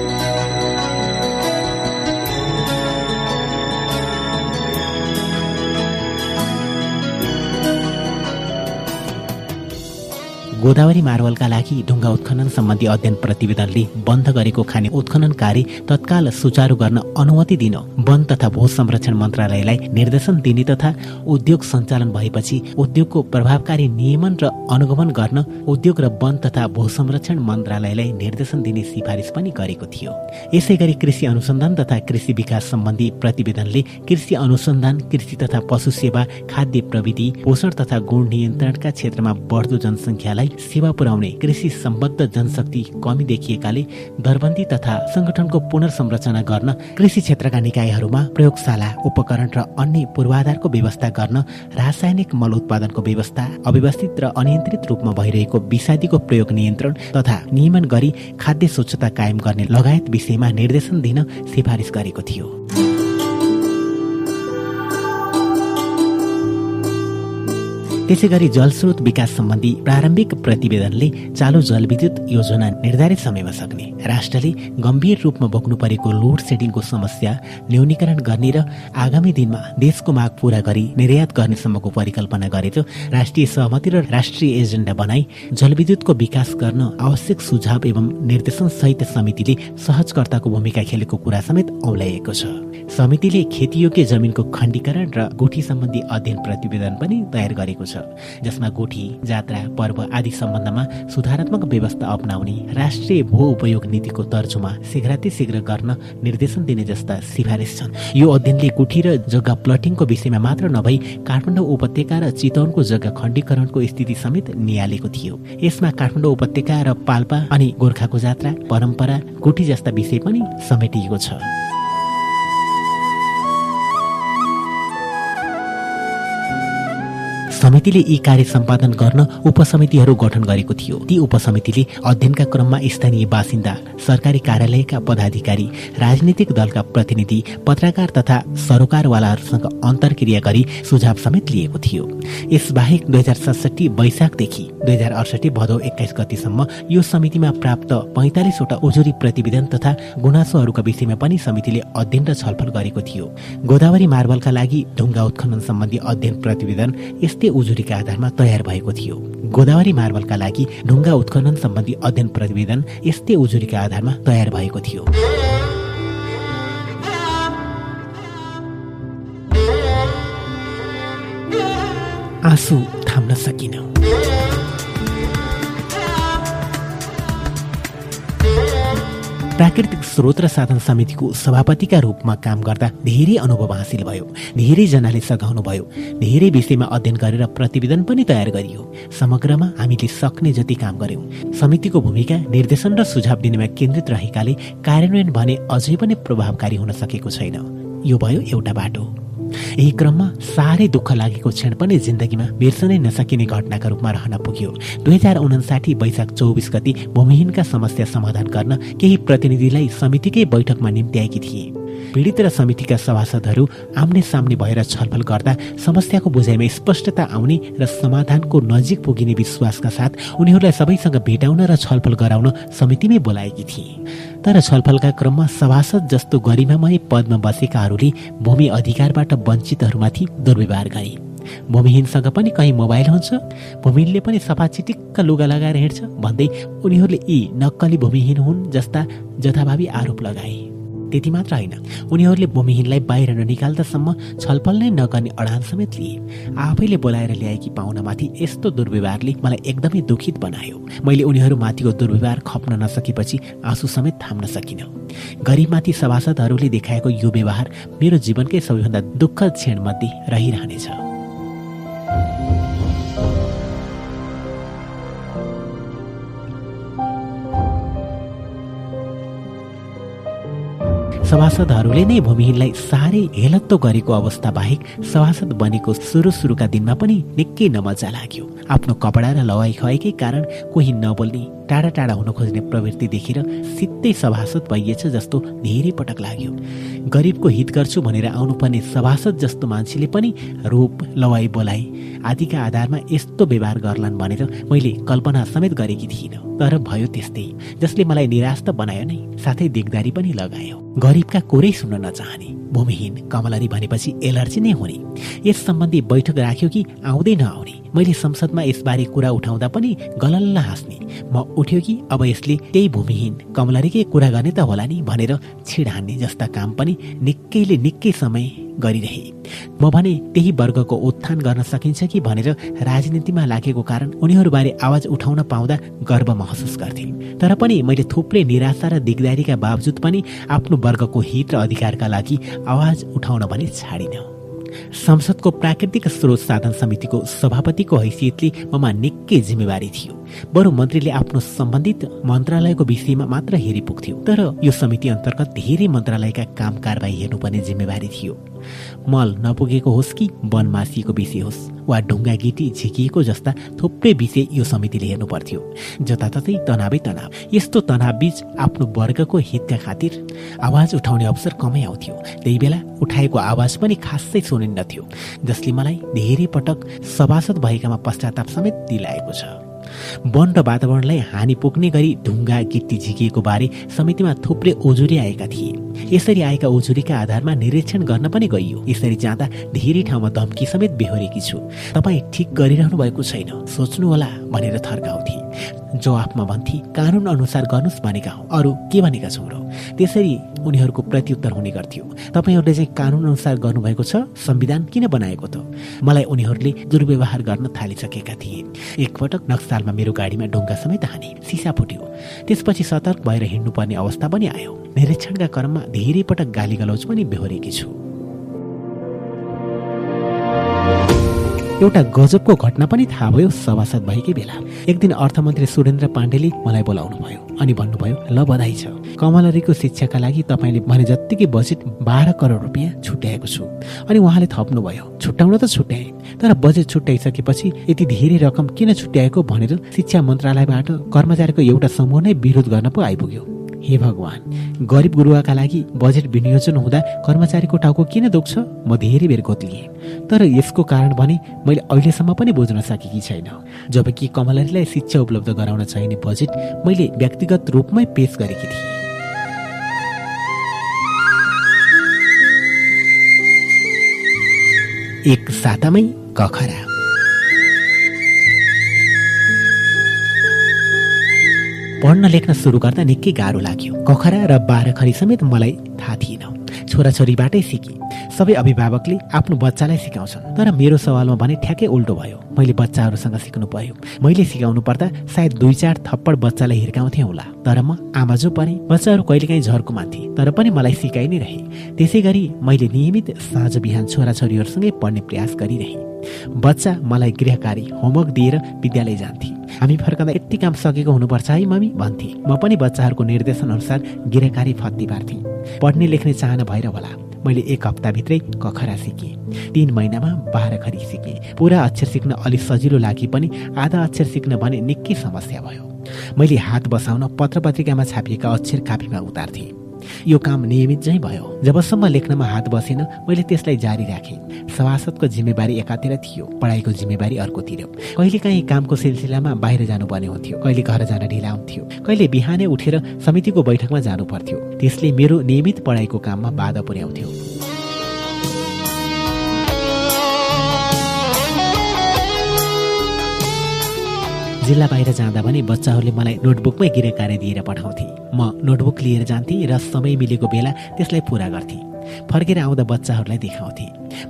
गोदावरी मार्वलका लागि ढुङ्गा उत्खनन सम्बन्धी अध्ययन प्रतिवेदनले बन्द गरेको खाने उत्खनन कार्य तत्काल सुचारू गर्न अनुमति दिन वन तथा भू संरक्षण मन्त्रालयलाई निर्देशन दिने तथा उद्योग सञ्चालन भएपछि उद्योगको प्रभावकारी नियमन र अनुगमन गर्न उद्योग र वन तथा भू संरक्षण मन्त्रालयलाई निर्देशन दिने सिफारिस पनि गरेको थियो। यसै गरी कृषि अनुसन्धान तथा कृषि विकास सम्बन्धी प्रतिवेदनले कृषि अनुसन्धान कृषि तथा पशु सेवा खाद्य प्रविधि पोषण तथा गुण नियन्त्रणका क्षेत्रमा बढ्दो जनसङ्ख्यालाई सेवा पुर्याउने कृषि सम्बद्ध जनशक्ति कमी देखिएकाले दरबन्दी तथा संगठनको पुनर्संरचना गर्न कृषि क्षेत्रका निकायहरूमा प्रयोगशाला उपकरण र अन्य पूर्वाधारको व्यवस्था गर्न रासायनिक मल उत्पादनको व्यवस्था अव्यवस्थित र अनियन्त्रित रूपमा भइरहेको विषादीको प्रयोग नियन्त्रण तथा नियमन गरी खाद्य स्वच्छता कायम गर्ने लगायत विषयमा निर्देशन दिन सिफारिस गरेको थियो। त्यसै गरी जलस्रोत विकास सम्बन्धी प्रारम्भिक प्रतिवेदनले चालु जलविद्युत योजना निर्धारित समयमा सक्ने। राष्ट्रले गम्भीर रूपमा बोक्नु परेको लोड सेडिङको समस्या न्यूनीकरण गर्ने र आगामी दिनमा देशको माग पूरा गरी निर्यात गर्नेसम्मको परिकल्पना गरेर राष्ट्रिय सहमति र राष्ट्रिय एजेन्डा बनाई जलविद्युतको विकास गर्न आवश्यक सुझाव एवं निर्देशन सहित समितिले सहजकर्ताको भूमिका खेलेको कुरा समेत औल्याएको छ। समितिले खेतीयोग्य जमिनको खण्डीकरण र गुठी सम्बन्धी अध्ययन प्रतिवेदन पनि तयार गरेको छ। जसमा गोठी जात्रा पर्व आदि सम्बन्धमा सुधारात्मक व्यवस्था अप्नाउने राष्ट्रिय भू उपयोग नीतिको तर्जुमा शीघ्राति शीघ्र गर्न निर्देशन दिने जस्ता सिफारिस छन्। यो अध्ययनले गुठी र जग्गा प्लटिङको विषयमा मात्र नभई काठमाडौँ उपत्यका र चितवनको जग्गा खण्डीकरणको स्थिति समेत निहालेको थियो। यसमा काठमाडौँ उपत्यका र पाल्पा अनि गोर्खाको जात्रा परम्परा गुठी जस्ता विषय पनि समेटिएको छ। समितिले यी कार्य सम्पादन गर्न उपसमितिहरू गठन गरेको थियो। ती उपसमितिले अध्ययनका क्रममा स्थानीय बासिन्दा सरकारी कार्यालयका पदाधिकारी राजनीतिक दलका प्रतिनिधि पत्रकार तथा सरोकारवालाहरूसँग अन्तर्क्रिया गरी सुझाव समेत लिएको थियो। यसबाहेक दुई हजार सडसठी वैशाखदेखि दुई हजार अडसठी भदौ एक्काइस गतिसम्म यो समितिमा प्राप्त पैँतालिसवटा उजुरी प्रतिवेदन तथा गुनासोहरूका विषयमा पनि समितिले अध्ययन र छलफल गरेको थियो। गोदावरी मार्बलका लागि ढुङ्गा उत्खनन सम्बन्धी अध्ययन प्रतिवेदन यस्तै उजुरीका आधारमा तयार भएको थियो। गोदावरी मार्बलका लागि ढुङ्गा उत्खनन सम्बन्धी अध्ययन प्रतिवेदन यस्तै उजुरीका आधारमा तयार भएको थियो। आँसु थाम्न सकिन। प्राकृतिक स्रोत र साधन समितिको सभापतिका रूपमा काम गर्दा धेरै अनुभव हासिल भयो धेरैजनाले सघाउनु भयो धेरै विषयमा अध्ययन गरेर प्रतिवेदन पनि तयार गरियो। समग्रमा हामीले सक्ने जति काम गर्यौँ समितिको भूमिका निर्देशन र सुझाव दिनेमा केन्द्रित रहेकाले कार्यान्वयन भने अझै पनि प्रभावकारी हुन सकेको छैन। यो भयो एउटा बाटो। यही क्रममा साह्रै दुःख लागेको क्षण पनि जिन्दगीमा बिर्सनै नसकिने घटनाका रूपमा रहन पुग्यो। दुई हजार उनासाठी वैशाख चौबिस गति भूमिहीनका समस्या समाधान गर्न केही प्रतिनिधिलाई समितिकै बैठकमा निम्त्याएकी थिए। पीडित र समितिका सभासदहरू आम्ने सामने भएर छलफल गर्दा समस्याको बुझाइमा स्पष्टता आउने र समाधानको नजिक पुगिने विश्वासका साथ उनीहरूलाई सबैसँग भेटाउन र छलफल गराउन समितिमै बोलाएकी थिए। तर छलफलका क्रममा सभासद जस्तो गरिमामय पदमा बसेकाहरूले भूमि अधिकारबाट वञ्चितहरूमाथि दुर्व्यवहार गरे। भूमिहीनसँग पनि कहीँ मोबाइल हुन्छ? भूमिहीनले पनि सफा चिटिक्क लुगा लगाएर हिँड्छ भन्दै उनीहरूले यी नक्कली भूमिहीन हुन् जस्ता जथाभावी आरोप लगाए। त्यति मात्र होइन। उनीहरूले भूमिहीनलाई बाहिर ननिकाल्दासम्म छलफल नै नगर्ने अडान समेत लिए। आफैले बोलाएर ल्याएकी पाहुनामाथि यस्तो दुर्व्यवहारले मलाई एकदमै दुखित बनायो। मैले उनीहरूमाथिको दुर्व्यवहार खप्न नसकेपछि आँसु समेत थाम्न सकिनँ। गरिबमाथि सभासदहरूले देखाएको यो व्यवहार मेरो जीवनकै सबैभन्दा दुःखद क्षणमध्ये रहिरहनेछ। सभासदहरूले नै भूमिहीनलाई साह्रै हेलत्तो गरेको अवस्था बाहेक सभासद बनेको सुरु सुरुका दिनमा पनि निकै नमजा लाग्यो। आफ्नो कपडा र लवाई खुवाइकै कारण कोही नबोल्ने टाढा टाढा हुन खोज्ने प्रवृत्ति देखेर सित्तै सभासद भइएछ जस्तो धेरै पटक लाग्यो। गरिबको हित गर्छु भनेर आउनुपर्ने सभासद जस्तो मान्छेले पनि रूप लवाई बोलाइ आदिका आधारमा यस्तो व्यवहार गर्लान् भनेर मैले कल्पना समेत गरेकी थिइनँ। तर भयो त्यस्तै जसले मलाई निराश त बनायो नै साथै दिगदारी पनि लगायो। गरिबका कोरै सुन्न नचाहने। भूमिहीन कमलरी भनेपछि एलर्जी नै हुने। यस सम्बन्धी बैठक राख्यो कि आउँदै नआउने। मैले संसदमा यसबारे कुरा उठाउँदा पनि गलल्ल हाँस्ने। म उठ्यो कि अब यसले त्यही भूमिहीन कमलरीकै कुरा गर्ने त होला नि भनेर छिड हान्ने जस्ता काम पनि निकैले निकै समय गरिरहे। म भने त्यही वर्गको उत्थान गर्न सकिन्छ कि? भनेर राजनीतिमा लागेको कारण उनीहरूबारे आवाज उठाउन पाउँदा गर्व महसुस गर्थे। तर पनि मैले थुप्रै निराशा र दिगदारीका बावजुद पनि आफ्नो वर्गको हित र अधिकारका लागि आवाज उठाउन भने छाडिनँ। संसदको प्राकृतिक स्रोत साधन समितिको सभापतिको हैसियतले ममा निकै जिम्मेवारी थियो। बरु मन्त्रीले आफ्नो सम्बन्धित मन्त्रालयको विषयमा मात्र हेरिपुग्थ्यो। तर यो समिति अन्तर्गत धेरै मन्त्रालयका काम कारवाही हेर्नुपर्ने जिम्मेवारी थियो। मल नपुगेको होस् कि वन मासिएको विषय होस् वा ढुङ्गा गिटी झिकिएको जस्ता थुप्रै विषय यो समितिले हेर्नु पर्थ्यो। जताततै तनावै तनाव। यस्तो तनाव बीच आफ्नो वर्गको हितका खातिर आवाज उठाउने अवसर कमै आउँथ्यो। त्यही बेला उठाएको आवाज पनि खासै सुनिन्नथ्यो जसले मलाई धेरै पटक सभासद भएकामा पश्चाताप समेत दिलाएको छ। वन र वातावरणलाई हानि पुग्ने गरी ढुङ्गा गिट्टी झिकिएको बारे समितिमा थुप्रै ओजुरी आएका थिए। यसरी आएका ओजुरीका आधारमा निरीक्षण गर्न पनि गइयो। यसरी जाँदा धेरै ठाउँमा धम्की समेत बेहोरेकी छु। तपाईँ ठिक गरिरहनु भएको छैन। सोच्नुहोला भनेर थर्काउँथे। जवाफमा भन्थे कानुन अनुसार गर्नुहोस् भनेका हौ। अरू के भनेका छौँ र? त्यसरी उनीहरूको प्रत्युत्तर हुने गर्थ्यो। तपाईँहरूले चाहिँ कानुन अनुसार गर्नुभएको छ? संविधान किन बनाएको त? मलाई उनीहरूले दुर्व्यवहार गर्न थालिसकेका थिए। एकपटक नक्सालमा मेरो गाडीमा ढुङ्गा समेत हाने सिसा फुट्यो। त्यसपछि सतर्क भएर हिँड्नुपर्ने अवस्था पनि आयो। निरीक्षणका क्रममा धेरै पटक गाली गलौज पनि बेहोरेकी छु। एउटा गजबको घटना पनि थाहा भयो सभासद भएकै बेला। एक दिन अर्थमन्त्री सुरेन्द्र पाण्डेले मलाई बोलाउनु भयो अनि भन्नुभयो ल बधाई छ। कमलरीको शिक्षाका लागि तपाईँले भने जत्तिकै बजेट बाह्र करोड रुपियाँ छुट्याएको छु। अनि उहाँले थप्नुभयो छुट्याउन त छुट्याए तर बजेट छुट्याइसकेपछि यति धेरै रकम किन छुट्याएको? भनेर शिक्षा मन्त्रालयबाट कर्मचारीको एउटा समूह नै विरोध गर्न पो आइपुग्यो। हे भगवान् गरिब गुरुवाका लागि बजेट विनियोजन हुँदा कर्मचारीको टाउको किन दुख्छ? म धेरै बेर गोत्लिएँ तर यसको कारण भने मैले अहिलेसम्म पनि बुझ्न सकेकी छैन। जबकि कमलरीलाई शिक्षा उपलब्ध गराउन चाहिने बजेट मैले व्यक्तिगत रूपमै पेश गरेकी थिएँ। एक सातामै कखरा। पढ्न लेख्न सुरु गर्दा निकै गाह्रो लाग्यो। कखरा र बाह्रखरी समेत मलाई थाहा थिएन। छोराछोरीबाटै सिकेँ। सबै अभिभावकले आफ्नो बच्चालाई सिकाउँछन्। तर मेरो सवालमा भने ठ्याक्कै उल्टो भयो। मैले बच्चाहरूसँग सिक्नु पर्यो मैले सिकाउनु पर्दा सायद दुई चार थप्पड बच्चालाई हिर्काउँथेँ होला। तर म आमा जो परे। बच्चाहरू कहिलेकाहीँ झर्को मान्थे तर पनि मलाई सिकाइ नै रहे। त्यसै गरी मैले नियमित साँझ बिहान छोराछोरीहरूसँगै पढ्ने प्रयास गरिरहेँ। बच्चा मलाई गृहकारी होमवर्क दिएर विद्यालय जान्थे। हामी फर्कँदा यति काम सकेको हुनुपर्छ है मम्मी? भन्थे। म पनि बच्चाहरूको निर्देशन अनुसार गृहकारी फत्ती पार्थेँ। पढ्ने लेख्ने चाहना भएर होला। मैले एक हप्ताभित्रै कखरा सिकेँ। तिन महिनामा बाह्र खरी सिकेँ। पुरा अक्षर सिक्न अलिक सजिलो लागे पनि आधा अक्षर सिक्न भने निकै समस्या भयो। मैले हात बसाउन पत्र पत्रिकामा छापिएका अक्षर कापीमा उतार्थेँ। यो काम नियमित चाहिँ भयो। जबसम्म लेख्नमा हात बसेन मैले त्यसलाई जारी राखेँ। सभासदको जिम्मेवारी एकातिर थियो पढाइको जिम्मेवारी अर्कोतिर। कहिलेकाहीँ कामको सिलसिलामा बाहिर जानुपर्ने हुन्थ्यो कहिले घर जान ढिला हुन्थ्यो कहिले बिहानै उठेर समितिको बैठकमा जानु पर्थ्यो त्यसले मेरो नियमित पढाइको काममा बाधा पुर्याउँथ्यो। जिल्ला बाहिर जाँदा पनि बच्चाहरूले मलाई नोटबुकमै गृह कार्य दिएर पठाउँथे। म नोटबुक लिएर जान्थेँ र समय मिलेको बेला त्यसलाई पुरा गर्थेँ। फर्केर आउँदा बच्चाहरूलाई देखाउँथे।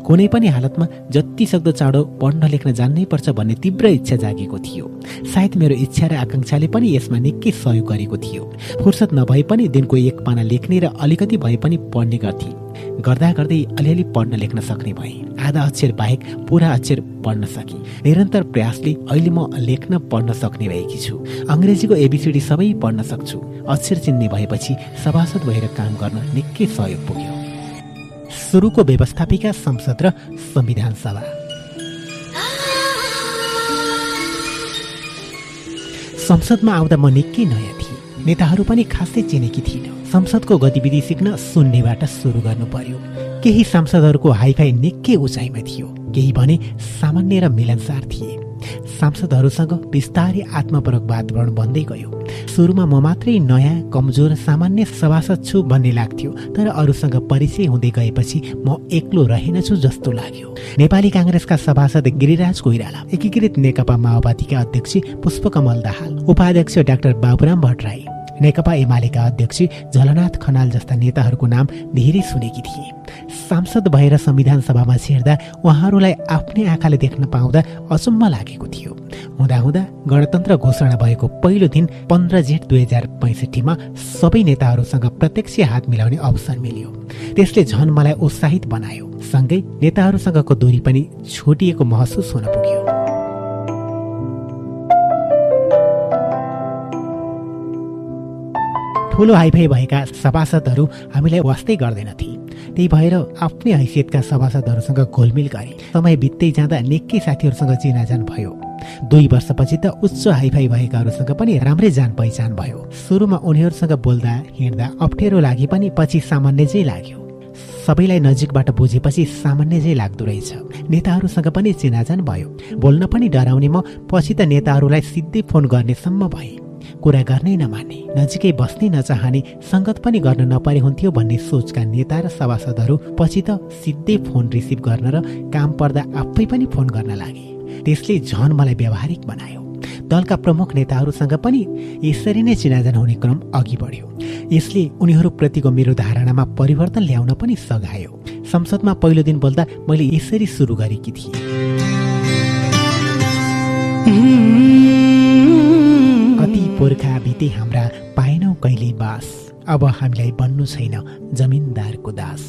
कुनै पनि हालतमा जति सक्दो चाँडो पढ्न लेख्न जान्नै पर्छ भन्ने तीव्र इच्छा जागेको थियो। सायद मेरो इच्छा र आकाङ्क्षाले पनि यसमा निकै सहयोग गरेको थियो। फुर्सद नभए पनि दिनको एक पाना लेख्ने र अलिकति भए पनि पढ्ने गर्थे। गर्दा गर्दै अलिअलि पढ्न लेख्न सक्ने भए। आधा अक्षर बाहेक पुरा अक्षर पढ्न सके। निरन्तर प्रयासले अहिले म लेख्न पढ्न सक्ने भएकी छु। अङ्ग्रेजीको एबिसिडी सबै पढ्न सक्छु। अक्षर चिन्ने भएपछि सभासद भएर काम गर्न निकै सहयोग पुग्यो। सुरुको व्यवस्थापिका संसद र संविधान सभा। संसदमा आउँदा म निकै नयाँ थिएँ। नेताहरू पनि खासै चिनेकी थिइनँ संसदको गतिविधि सिक्न सुन्नेबाट सुरु गर्नु पर्यो। केही सांसदहरूको हाइफाई निकै उचाइमा थियो। केही भने सामान्य र मिलनसार थिए। सांसदहरूसँग बिस्तारै आत्मपरक वातावरण बन्दै गयो। सुरुमा म मात्रै नयाँ कमजोर सामान्य सभासद छु भन्ने लाग्थ्यो तर अरूसँग परिचय हुँदै गएपछि म एक्लो रहेनछु जस्तो लाग्यो। नेपाली काङ्ग्रेसका सभासद गिरिराज कोइराला एकीकृत नेकपा माओवादीका अध्यक्ष पुष्पकमल दाहाल उपाध्यक्ष डाक्टर बाबुराम भट्टराई नेकपा एमालेका अध्यक्ष झलनाथ खनाल जस्ता नेताहरूको नाम धेरै सुनेकी थिए। सांसद भएर संविधान सभामा छिर्दा उहाँहरूलाई आफ्नै आँखाले देख्न पाउँदा अचम्म लागेको थियो। हुँदाहुँदा गणतन्त्र घोषणा भएको पहिलो दिन पन्ध्र जेठ दुई हजार पैँसठीमा सबै नेताहरूसँग प्रत्यक्ष हात मिलाउने अवसर मिल्यो। त्यसले झन मलाई उत्साहित बनायो। सँगै नेताहरूसँगको दूरी पनि छोटिएको महसुस हुन पुग्यो। ठुलो हाइफाई भएका सभासदहरू हामीलाई वास्तै गर्दैनथे। त्यही भएर आफ्नै हैसियतका सभासदहरूसँग घोलमिल गरे समय बित्दै जाँदा निकै साथीहरूसँग चिनाजान भयो। दुई वर्षपछि त उच्च हाइफाई भएकाहरूसँग पनि राम्रै जान पहिचान भयो। सुरुमा उनीहरूसँग बोल्दा हिँड्दा अप्ठ्यारो लागे पनि पछि सामान्य चाहिँ लाग्यो। सबैलाई नजिकबाट बुझेपछि सामान्य चाहिँ लाग्दो रहेछ। नेताहरूसँग पनि चिनाजान भयो। बोल्न पनि डराउने म पछि त नेताहरूलाई सिधै फोन गर्नेसम्म भएँ। कुरा गर्नै नमान्ने नजिकै बस्नै नचाहने सङ्गत पनि गर्न नपरे हुन्थ्यो भन्ने सोचका नेता र सभासदहरू पछि त सिधै फोन रिसिभ गर्न र काम पर्दा आफै पनि फोन गर्न लागे। त्यसले झन मलाई व्यावहारिक बनायो। दलका प्रमुख नेताहरूसँग पनि यसरी नै चिनाजान हुने क्रम अघि बढ्यो। यसले उनीहरूप्रतिको मेरो धारणामा परिवर्तन ल्याउन पनि सघायो। संसदमा पहिलो दिन बोल्दा मैले यसरी सुरु गरेकी थिएँ। पुर्खा बिते हाम्रा पाएनौ कहिले बास। अब हामीलाई बन्नु छैन जमिनदारको दास।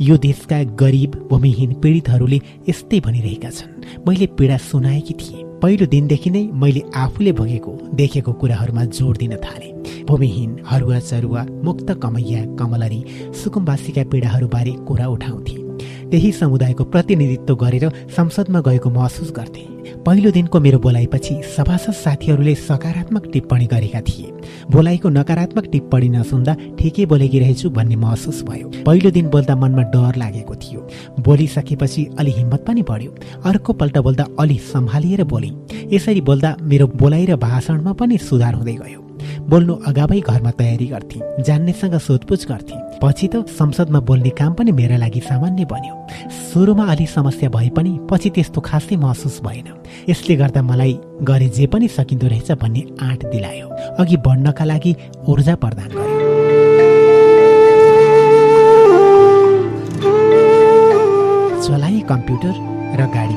यो देशका गरिब भूमिहीन पीडितहरूले यस्तै भनिरहेका छन्। मैले पीडा सुनाएकी थिएँ। पहिलो दिनदेखि नै मैले आफूले भोगेको देखेको कुराहरूमा जोड दिन थालेँ। भूमिहीन हरुवा चरुवा मुक्त कमैया कमलरी सुकुम्बासीका पीडाहरूबारे कुरा उठाउँथे। त्यही समुदायको प्रतिनिधित्व गरेर संसदमा गएको महसुस गर्थे। पहिलो दिनको मेरो बोलाइपछि सभासद साथीहरूले सकारात्मक टिप्पणी गरेका थिए। बोलाइको नकारात्मक टिप्पणी नसुन्दा ठिकै बोलेकी रहेछु भन्ने महसुस भयो। पहिलो दिन बोल्दा मनमा डर लागेको थियो। बोलिसकेपछि अलि हिम्मत पनि बढ्यो। अर्को पल्ट बोल्दा अलि सम्हालिएर बोलेँ। यसरी बोल्दा मेरो बोलाइ र भाषणमा पनि सुधार हुँदै गयो। बोल्नु अगावै घरमा तयारी गर्थे जान्नेसँग सोधपुछ गर्थे। पछि त संसदमा बोल्ने काम पनि मेरा लागि सामान्य बन्यो। सुरुमा अलि समस्या भए पनि पछि त्यस्तो खासै महसुस भएन। यसले गर्दा मलाई गरे जे पनि सकिँदो रहेछ भन्ने आँट दिलायो। अघि बढ्नका लागि ऊर्जा प्रदान गर्यो। चलाए कम्प्युटर र गाडी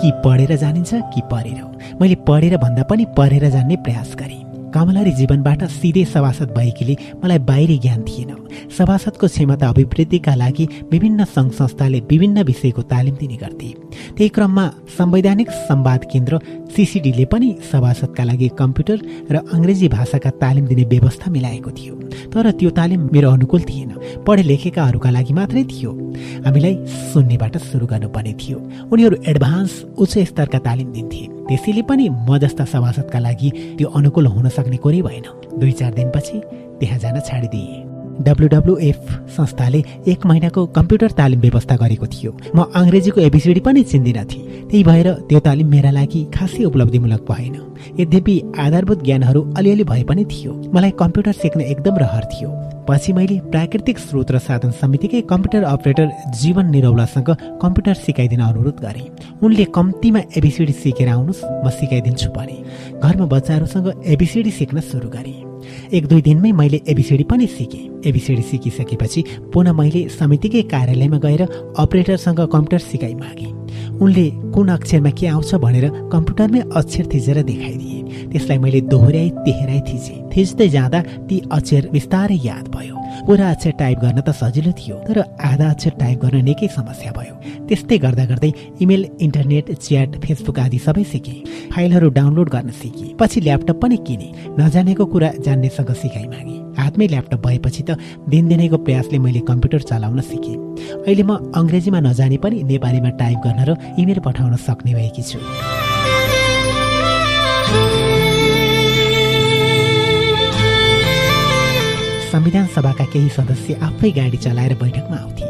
कि पढेर जानिन्छ कि पढेर मैले पढेर भन्दा पनि पढेर जान्ने प्रयास गरेँ। कमलरी जीवनबाट सिधै सभासद भएकीले मलाई बाहिरी ज्ञान थिएन। सभासदको क्षमता अभिवृद्धिका लागि विभिन्न सङ्घ संस्थाले विभिन्न विषयको तालिम दिने गर्थे। त्यही क्रममा संवैधानिक संवाद केन्द्र सिसिडीले पनि सभासदका लागि कम्प्युटर र अङ्ग्रेजी भाषाका तालिम दिने व्यवस्था मिलाएको थियो। तर त्यो तालिम मेरो अनुकूल थिएन। पढे लेखेकाहरूका लागि मात्रै थियो। हामीलाई शून्यबाट सुरु गर्नुपर्ने थियो। उनीहरू एडभान्स उच्च स्तरका तालिम दिन्थे। त्यसैले पनि म जस्ता सभासदका लागि त्यो अनुकूल हुन सक्ने कुरै भएन। दुई चार दिनपछि त्यहाँ जान छाडिदिए। डब्लुडब्लुएफ संस्थाले एक महिनाको कम्प्युटर तालिम व्यवस्था गरेको थियो। म अङ्ग्रेजीको एबिसिडी पनि चिन्दिनँ थिएँ। त्यही भएर त्यो तालिम मेरा लागि खासै उपलब्धिमूलक भएन। यद्यपि आधारभूत ज्ञानहरू अलिअलि भए पनि थियो। मलाई कम्प्युटर सिक्न एकदम रहर थियो। पछि मैले प्राकृतिक स्रोत र साधन समितिकै कम्प्युटर अपरेटर जीवन निरौलासँग कम्प्युटर सिकाइदिन अनुरोध गरे। उनले कम्तीमा एबिसिडी सिकेर आउनुहोस् म सिकाइदिन्छु भने। घरमा बच्चाहरूसँग एबिसिडी सिक्न सुरु गरेँ। एक दुई दिनमै मैले एबिसिडी पनि सिकेँ। एबिसिडी सिकिसकेपछि पुनः मैले समितिकै कार्यालयमा गएर अपरेटरसँग कम्प्युटर सिकाइ मागेँ। उनले कुन अक्षरमा के आउँछ भनेर कम्प्युटरमै अक्षर थिचेर देखाइदिए। त्यसलाई मैले दोहोऱ्याइ तेह्राइ थिचेँ। थिच्दै जाँदा ती अक्षर बिस्तारै याद भयो। पुरा अक्षर टाइप गर्न त सजिलो थियो तर आधा अक्षर टाइप गर्न निकै समस्या भयो। त्यस्तै गर्दा गर्दै इमेल इन्टरनेट च्याट फेसबुक आदि सबै सिकेँ। फाइलहरू डाउनलोड गर्न सिकेँ। पछि ल्यापटप पनि किने। नजानेको कुरा जान्नेसँग सिकाइ मागेँ। हातमै ल्यापटप भएपछि त दिनदिनैको प्रयासले मैले कम्प्युटर चलाउन सिकेँ। अहिले म अङ्ग्रेजीमा नजाने पनि नेपालीमा टाइप गर्न र इमेल पठाउन सक्ने भएकी छु। संविधान सभाका केही सदस्य आफै गाडी चलाएर बैठकमा आउँथे।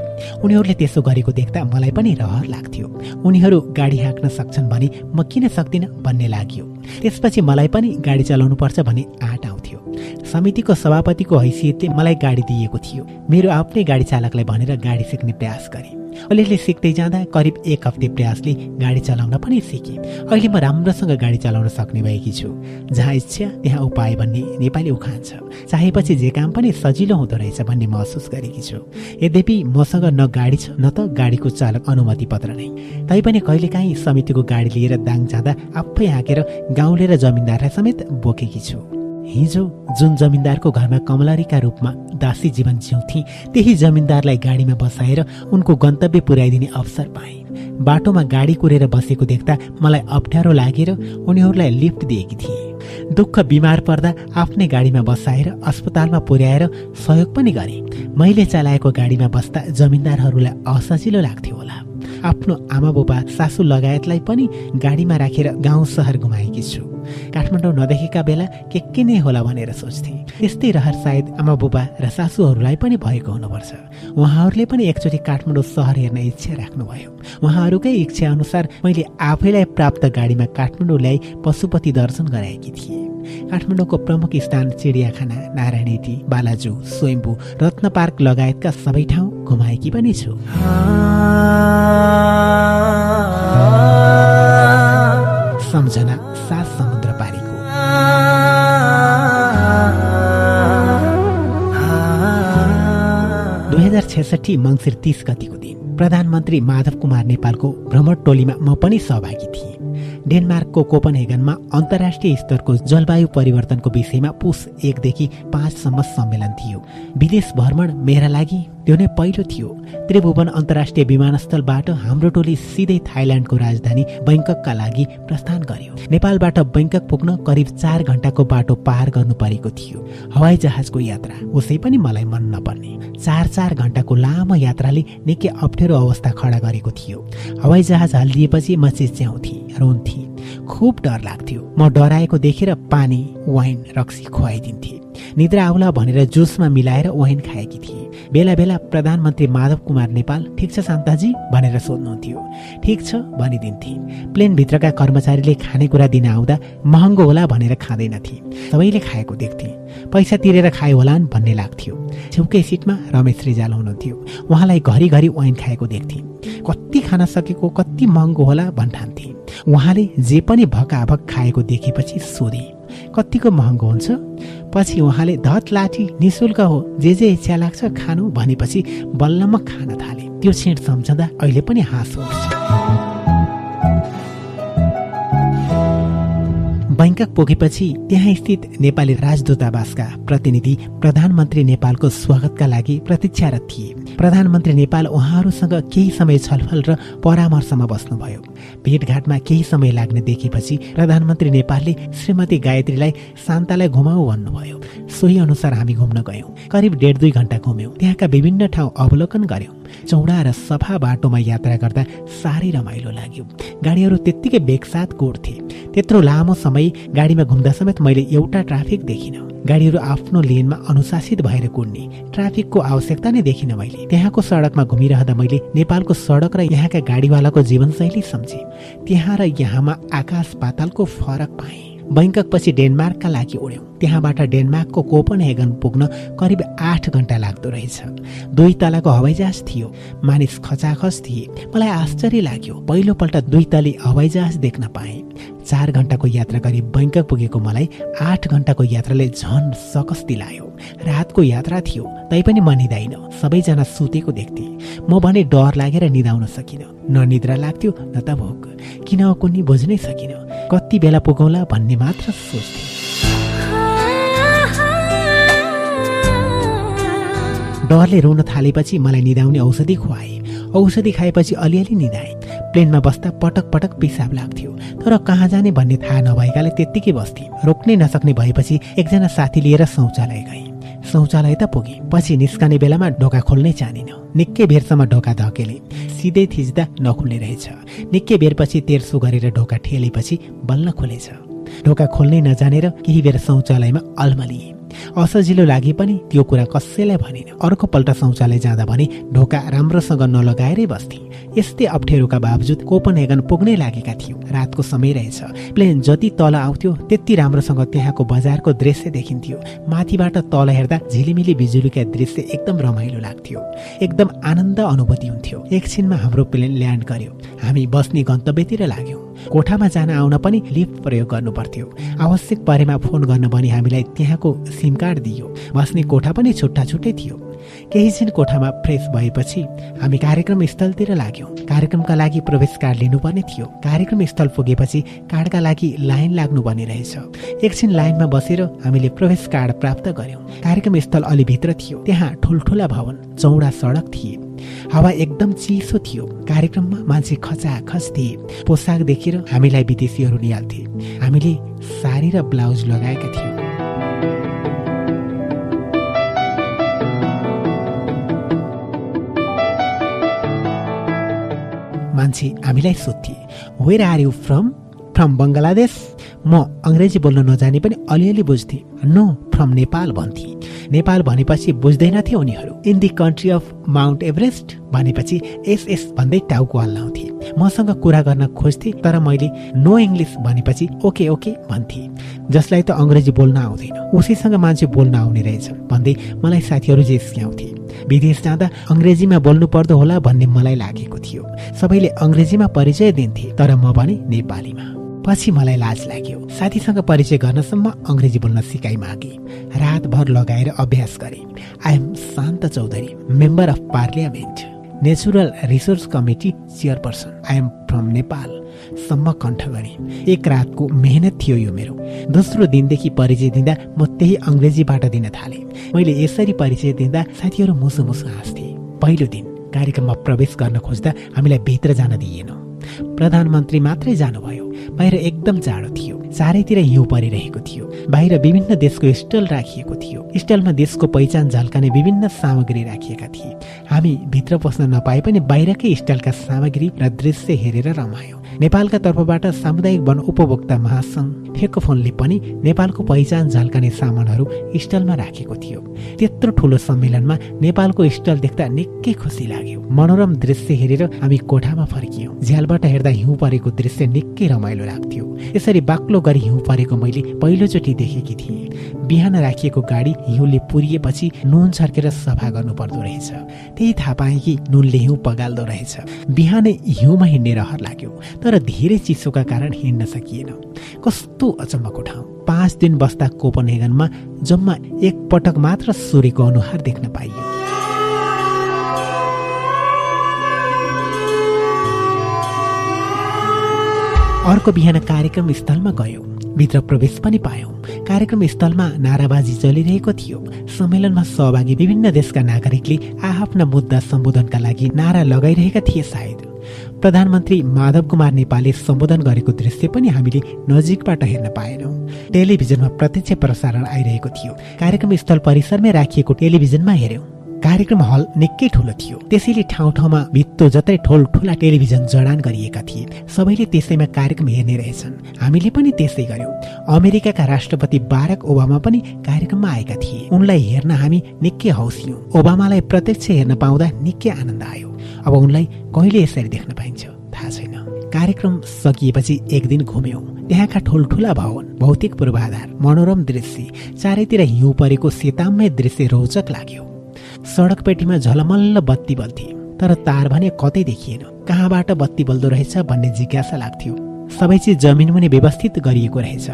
उनीहरूले त्यसो गरेको देख्दा मलाई पनि रहर लाग्थ्यो। उनीहरू गाडी हाँक्न सक्छन् भने म किन सक्दिनँ भन्ने लाग्यो। त्यसपछि मलाई पनि गाडी चलाउनु पर्छ भन्ने आँट समितिको सभापतिको हैसियतले मलाई गाडी दिएको थियो। मेरो आफ्नै गाडी चालकलाई भनेर गाडी सिक्ने प्रयास गरेँ। अलिअलि सिक्दै जाँदा करिब एक हप्ते प्रयासले गाडी चलाउन पनि सिकेँ। अहिले म राम्रोसँग गाडी चलाउन सक्ने भएकी छु। जहाँ इच्छा त्यहाँ उपाय भन्ने नेपाली उखान छ। चाहेपछि जे काम पनि सजिलो हुँदो रहेछ भन्ने महसुस गरेकी छु। यद्यपि मसँग न गाडी छ न त गाडीको चालक अनुमति पत्र नै। तैपनि कहिलेकाहीँ समितिको गाडी लिएर दाङ जाँदा आफै हाँकेर गाउँले र जमिनदारलाई समेत बोकेकी छु। हिजो जुन जमिनदारको घरमा कमलरीका रूपमा दासी जीवन जिउँथे त्यही जमिनदारलाई गाडीमा बसाएर उनको गन्तव्य पुर्याइदिने अवसर पाए। बाटोमा गाडी कुरेर बसेको देख्दा मलाई अप्ठ्यारो लागेर उनीहरूलाई लिफ्ट दिएकी थिए। दुःख बिमार पर्दा आफ्नै गाडीमा बसाएर अस्पतालमा पुर्याएर सहयोग पनि गरे। मैले चलाएको गाडीमा बस्दा जमिनदारहरूलाई असजिलो लाग्थ्यो होला। आफ्नो आमा बुबा सासु लगायतलाई पनि गाडीमा राखेर गाउँ सहर घुमाएकी छु। काठमाडौँ नदेखेका बेला के के नै होला भनेर सोच्थे। यस्तै रहर सायद आमा बुबा र सासूहरूलाई पनि भएको हुनुपर्छ। उहाँहरूले पनि एकचोटि काठमाडौँ सहर हेर्ने इच्छा राख्नुभयो। उहाँहरूकै इच्छा अनुसार मैले आफैलाई प्राप्त गाडीमा काठमाडौँ ल्याई पशुपति दर्शन गराएकी थिएँ। काठमाडौँको प्रमुख स्थान चिडियाखाना नारायणी बालाजु स्वयम्भू रत्न पार्क लगायतका सबै ठाउँ घुमाएकी पनि छु। सम्झना सात समुद्र पारीको। दुई हजार छेसठी मङ्सिर तिस गतिको दिन प्रधानमन्त्री माधव कुमार नेपालको भ्रमण टोलीमा म पनि सहभागी थिएँ। डेनमार्कको कोपनहेगनमा अन्तर्राष्ट्रिय स्तरको जलवायु परिवर्तनको विषयमा पुस एकदेखि पाँचसम्म सम्मेलन थियो। विदेश भ्रमण मेरा लागि त्यो नै पहिलो थियो। त्रिभुवन अन्तर्राष्ट्रिय विमानस्थलबाट हाम्रो टोली सिधै थाइल्यान्डको राजधानी बैङ्ककका लागि प्रस्थान गर्यो। नेपालबाट बैङ्कक पुग्न करिब चार घन्टाको बाटो पार गर्नु परेको थियो। हवाई जहाजको यात्रा उसै पनि मलाई मन नपर्ने। चार चार घन्टाको लामो यात्राले निकै अप्ठ्यारो अवस्था खडा गरेको थियो। हवाई जहाज हालिदिएपछि म चिच्याउँथेँ रोन्थेँ। खुब डर लाग्थ्यो। म डराएको देखेर पानी वाइन रक्सी खुवाइदिन्थे। निद्रा आउला भनेर जुसमा मिलाएर वाइन खाएकी थिए। बेला बेला प्रधानमन्त्री माधव कुमार नेपाल ठिक छ शान्ताजी भनेर सोध्नुहुन्थ्यो। ठिक छ भनिदिन्थे। प्लेनभित्रका कर्मचारीले खानेकुरा दिन आउँदा महँगो होला भनेर खाँदैनथे। सबैले खाएको देख्थे। पैसा तिरेर खायो होलान् भन्ने लाग्थ्यो। छेउकै सिटमा रमेश रिजाल हुनुहुन्थ्यो। उहाँलाई घरिघरि वाइन खाएको देख्थे। कति खान सकेको कति महँगो होला भन्ठान्थे। उहाँले जे पनि भकाभक खाएको देखेपछि सोधे कतिको महँगो हुन्छ? पछि उहाँले धत लाठी निशुल्क हो। जे जे इच्छा लाग्छ खानु भनेपछि बल्ल म खान थालेँ। त्यो छिट सम्झँदा अहिले पनि हाँस उठ्छ। बैङ्कक पुगेपछि त्यहाँ स्थित नेपाली राजदूतावासका प्रतिनिधि प्रधानमन्त्री नेपालको स्वागतका लागि प्रतीक्षारत थिए। प्रधानमन्त्री नेपाल उहाँहरूसँग केही समय छलफल र परामर्शमा बस्नुभयो। भेटघाटमा केही समय लाग्ने देखेपछि प्रधानमन्त्री नेपालले श्रीमती गायत्रीलाई शान्तालाई घुमाऊ भन्नुभयो। सोही अनुसार हामी घुम्न गयौँ। करिब डेढ दुई घन्टा घुम्यौँ। त्यहाँका विभिन्न ठाउँ अवलोकन गर्यौँ। चौडा र सफा बाटोमा यात्रा गर्दा साह्रै रमाइलो लाग्यो। गाडीहरू त्यत्तिकै बेगसाथ गोड्थे त्यत्रो लामो समय गाडीमा घुम्दा समेत मैले एउटा ट्राफिक देखिनँ। गाडीहरू आफ्नो लेनमा अनुशासित भएर कुद्ने ट्राफिकको आवश्यकता नै देखिनँ मैले। त्यहाँको सडकमा घुमिरहँदा मैले नेपालको सडक र यहाँका गाडीवालाको जीवनशैली सम्झेँ। त्यहाँ र यहाँमा आकाश पातालको फरक पाएँ। बैङ्कक पछि डेनमार्कका लागि उड्यौँ। त्यहाँबाट डेनमार्कको कोपन हेगन पुग्न करिब आठ घन्टा लाग्दो रहेछ। दुई तलाको हवाईजहाज थियो। मानिस खचाखच थिए। मलाई आश्चर्य लाग्यो। पहिलोपल्ट दुई तली हवाईजहाज देख्न पाएँ। चार घन्टाको यात्रा गरी बैङ्कक पुगेको मलाई आठ घन्टाको यात्राले झन सकस दिलायो रातको यात्रा थियो तैपनि म निधाइन। सबैजना सुतेको देख्थे। म भने डर लागेर निधाउन सकिनँ। न निद्रा लाग्थ्यो न त भोक। किन कुनै बुझ्नै सकिनँ? कति बेला पुगौला भन्ने मात्र सोच्थेँ। डरले रुन थालेपछि मलाई निदाउने औषधि खुवाए। औषधि खाएपछि अलिअलि निधाए। प्लेनमा बस्दा पटक पटक पिसाब लाग्थ्यो। तर कहाँ जाने भन्ने थाहा नभएकाले त्यत्तिकै बस्थे रोक्नै नसक्ने भएपछि एकजना साथी लिएर शौचालय गएँ। शौचालय त पुगे। पछि निस्कने बेलामा ढोका खोल्नै चाहनिन निकै बेरसम्म ढोका धकेले। सिधै थिच्दा नखुल्ने रहेछ। निकै बेरपछि तेर्सो गरेर ढोका ठेलेपछि बल्ल खुलेछ। ढोका खोल्नै नजानेर केही बेर शौचालयमा अल्मलिए। असजिलो लागे पनि त्यो कुरा कसैलाई भनेन। अर्को पल्ट शौचालय जाँदा भने ढोका राम्रोसँग नलगाएरै बस्थे। यस्तै अप्ठ्यारोका बावजुद कोपनहेगन पुग्नै लागेका थियौँ। रातको समय रहेछ। प्लेन जति तल आउँथ्यो त्यति राम्रोसँग त्यहाँको बजारको दृश्य देखिन्थ्यो। माथिबाट तल हेर्दा झिलिमिली बिजुलीका दृश्य एकदम रमाइलो लाग्थ्यो। एकदम आनन्द अनुभूति हुन्थ्यो। एकछिनमा हाम्रो प्लेन ल्यान्ड गर्यो। हामी बस्ने गन्तव्यतिर लाग्यौँ। कोठामा जान आउन पनि लिफ्ट प्रयोग गर्नु पर्थ्यो आवश्यक परेमा फोन गर्न भनी हामीलाई त्यहाँको सिम कार्ड दियो। बस्ने कोठा पनि छुट्टा छुट्टै थियो। केही छिन कोठामा फ्रेस भएपछि हामी कार्यक्रम स्थलतिर लाग्यौँ। कार्यक्रमका लागि प्रवेश कार्ड लिनुपर्ने थियो। कार्यक्रम स्थल पुगेपछि कार्डका लागि लाइन लाग्नुपर्ने रहेछ। एकछिन लाइनमा बसेर हामीले प्रवेश कार्ड प्राप्त गर्यौँ कार्यक्रम स्थल अलि भित्र थियो। त्यहाँ ठुल्ठुला भवन चौडा सडक थिए। हावा एकदम चिसो थियो। कार्यक्रममा मान्छे खचाखच थिए। पोसाक देखेर हामीलाई विदेशीहरू निहाल्थे। हामीले साडी र ब्लाउज लगाएका थियौँ। मान्छे हामीलाई सोध्थे where are you from from Bangladesh म अङ्ग्रेजी बोल्न नजाने पनि अलिअलि बुझ्थेँ। नो फ्रम नेपाल भन्थे। नेपाल भनेपछि बुझ्दैनथे उनीहरू। In the country of Mount Everest भनेपछि एसएस भन्दै टाउको हल्लाउँथे मसँग कुरा गर्न खोज्थे तर मैले नो इङ्ग्लिस भनेपछि ओके ओके भन्थे। जसलाई त अङ्ग्रेजी बोल्न आउँदैन। उसैसँग मान्छे बोल्न आउने रहेछ भन्दै मलाई साथीहरू जे सिकाउँथे विदेश जाँदा अङ्ग्रेजीमा बोल्नु पर्दो होला भन्ने मलाई लागेको थियो। सबैले अङ्ग्रेजीमा परिचय दिन्थे तर म भने नेपालीमा। पछि मलाई लाज लाग्यो। साथीसँग परिचय गर्नसम्म अङ्ग्रेजी बोल्न सिकाइ मागे। रातभर लगाएर अभ्यास गरे। I'm Shanta Chaudhary member of parliament natural resource committee chairperson I'm from Nepal सम्म कण्ठ गरे एक रातको मेहनत थियो यो मेरो। दोस्रो दिनदेखि परिचय दिँदा म त्यही अङ्ग्रेजीबाट दिन थालेँ। मैले यसरी परिचय दिँदा साथीहरू मुसु मुसु हाँस्थे। पहिलो दिन कार्यक्रममा प्रवेश गर्न खोज्दा हामीलाई भित्र जान दिएन। प्रधानमन्त्री मात्रै जानुभयो। बाहिर एकदम जाडो थियो। चारैतिर हिउँ परिरहेको थियो। बाहिर विभिन्न देशको स्टल राखिएको थियो। स्टलमा देशको पहिचान झल्काने विभिन्न सामग्री राखिएका थिए। हामी भित्र पस्न नपाए पनि बाहिरकै स्टलका सामग्री र दृश्य हेरेर रमायो। नेपालका तर्फबाट सामुदायिक वन उपभोक्ता महासङ्घ फोनले पनि नेपालको पहिचान झल्काने सामानहरू स्टलमा राखेको थियो। त्यत्रो ठुलो सम्मेलनमा नेपालको स्टल देख्दा निकै खुसी लाग्यो। मनोरम दृश्य हेरेर हामी कोठामा फर्कियौँ। झ्यालबाट हेर्दा हिउँ परेको दृश्य निकै रमाइलो लाग्थ्यो। यसरी बाक्लो गरी हिउँ परेको मैले पहिलोचोटि देखेकी थिएँ। बिहान राखिएको गाडी हिउँले पुरिएपछि नुन छर्केर सफा गर्नु पर्दो रहेछ। त्यही थाहा पाएँ कि नुनले हिउँ पगाल्दो रहेछ। बिहानै हिउँमा हिँड्ने रहर लाग्यो तर धेरै चिसोका कारण हिँड्न सकिएन। कस्तो अचम्मको ठाउँ। पाँच दिन बस्दा कोपनहेगनमा जम्मा एक पटक मात्र सूर्यको अनुहार देख्न पाइयो। अर्को बिहान कार्यक्रम स्थलमा गयो। भित्र प्रवेश पनि पायौँ। कार्यक्रम स्थलमा नाराबाजी चलिरहेको थियो। सम्मेलनमा सहभागी विभिन्न देशका नागरिकले आफ्ना मुद्दा सम्बोधनका लागि नारा लगाइरहेका थिए सायद। प्रधानमन्त्री माधव कुमार नेपालले सम्बोधन गरेको दृश्य पनि हामीले नजिकबाट हेर्न पाएनौँ। टेलिभिजनमा प्रत्यक्ष प्रसारण आइरहेको थियो। कार्यक्रम स्थल परिसरमै राखिएको टेलिभिजनमा हेऱ्यौँ। कार्यक्रम हल निकै ठुलो थियो। त्यसैले ठाउँ ठाउँमा भित्तो जत्रै ठोल ठुला टेलिभिजन जडान गरिएका थिए। सबैले त्यसैमा कार्यक्रम हेर्ने रहेछन्। हामीले पनि त्यसै गर्यौँ अमेरिकाका राष्ट्रपति बाराक ओबामा पनि कार्यक्रममा आएका थिए। उनलाई हेर्न हामी निकै हौसियौँ ओबामालाई प्रत्यक्ष हेर्न पाउँदा निकै आनन्द आयो। अब उनलाई कहिले यसरी देख्न पाइन्छ थाहा छैन। कार्यक्रम सकिएपछि एक दिन घुम्यौँ। त्यहाँका ठुल्ठुला भवन भौतिक पूर्वाधार मनोरम दृश्य चारैतिर हिउँ परेको सेतामय दृश्य रोचक लाग्यो। सडक पेटीमा झलमल्ल बत्ती बल्थे तर तार भने कतै देखिएन। कहाँबाट बत्ती बल्दो रहेछ भन्ने जिज्ञासा लाग्थ्यो। सबै चिज जमिन मुनि व्यवस्थित गरिएको रहेछ।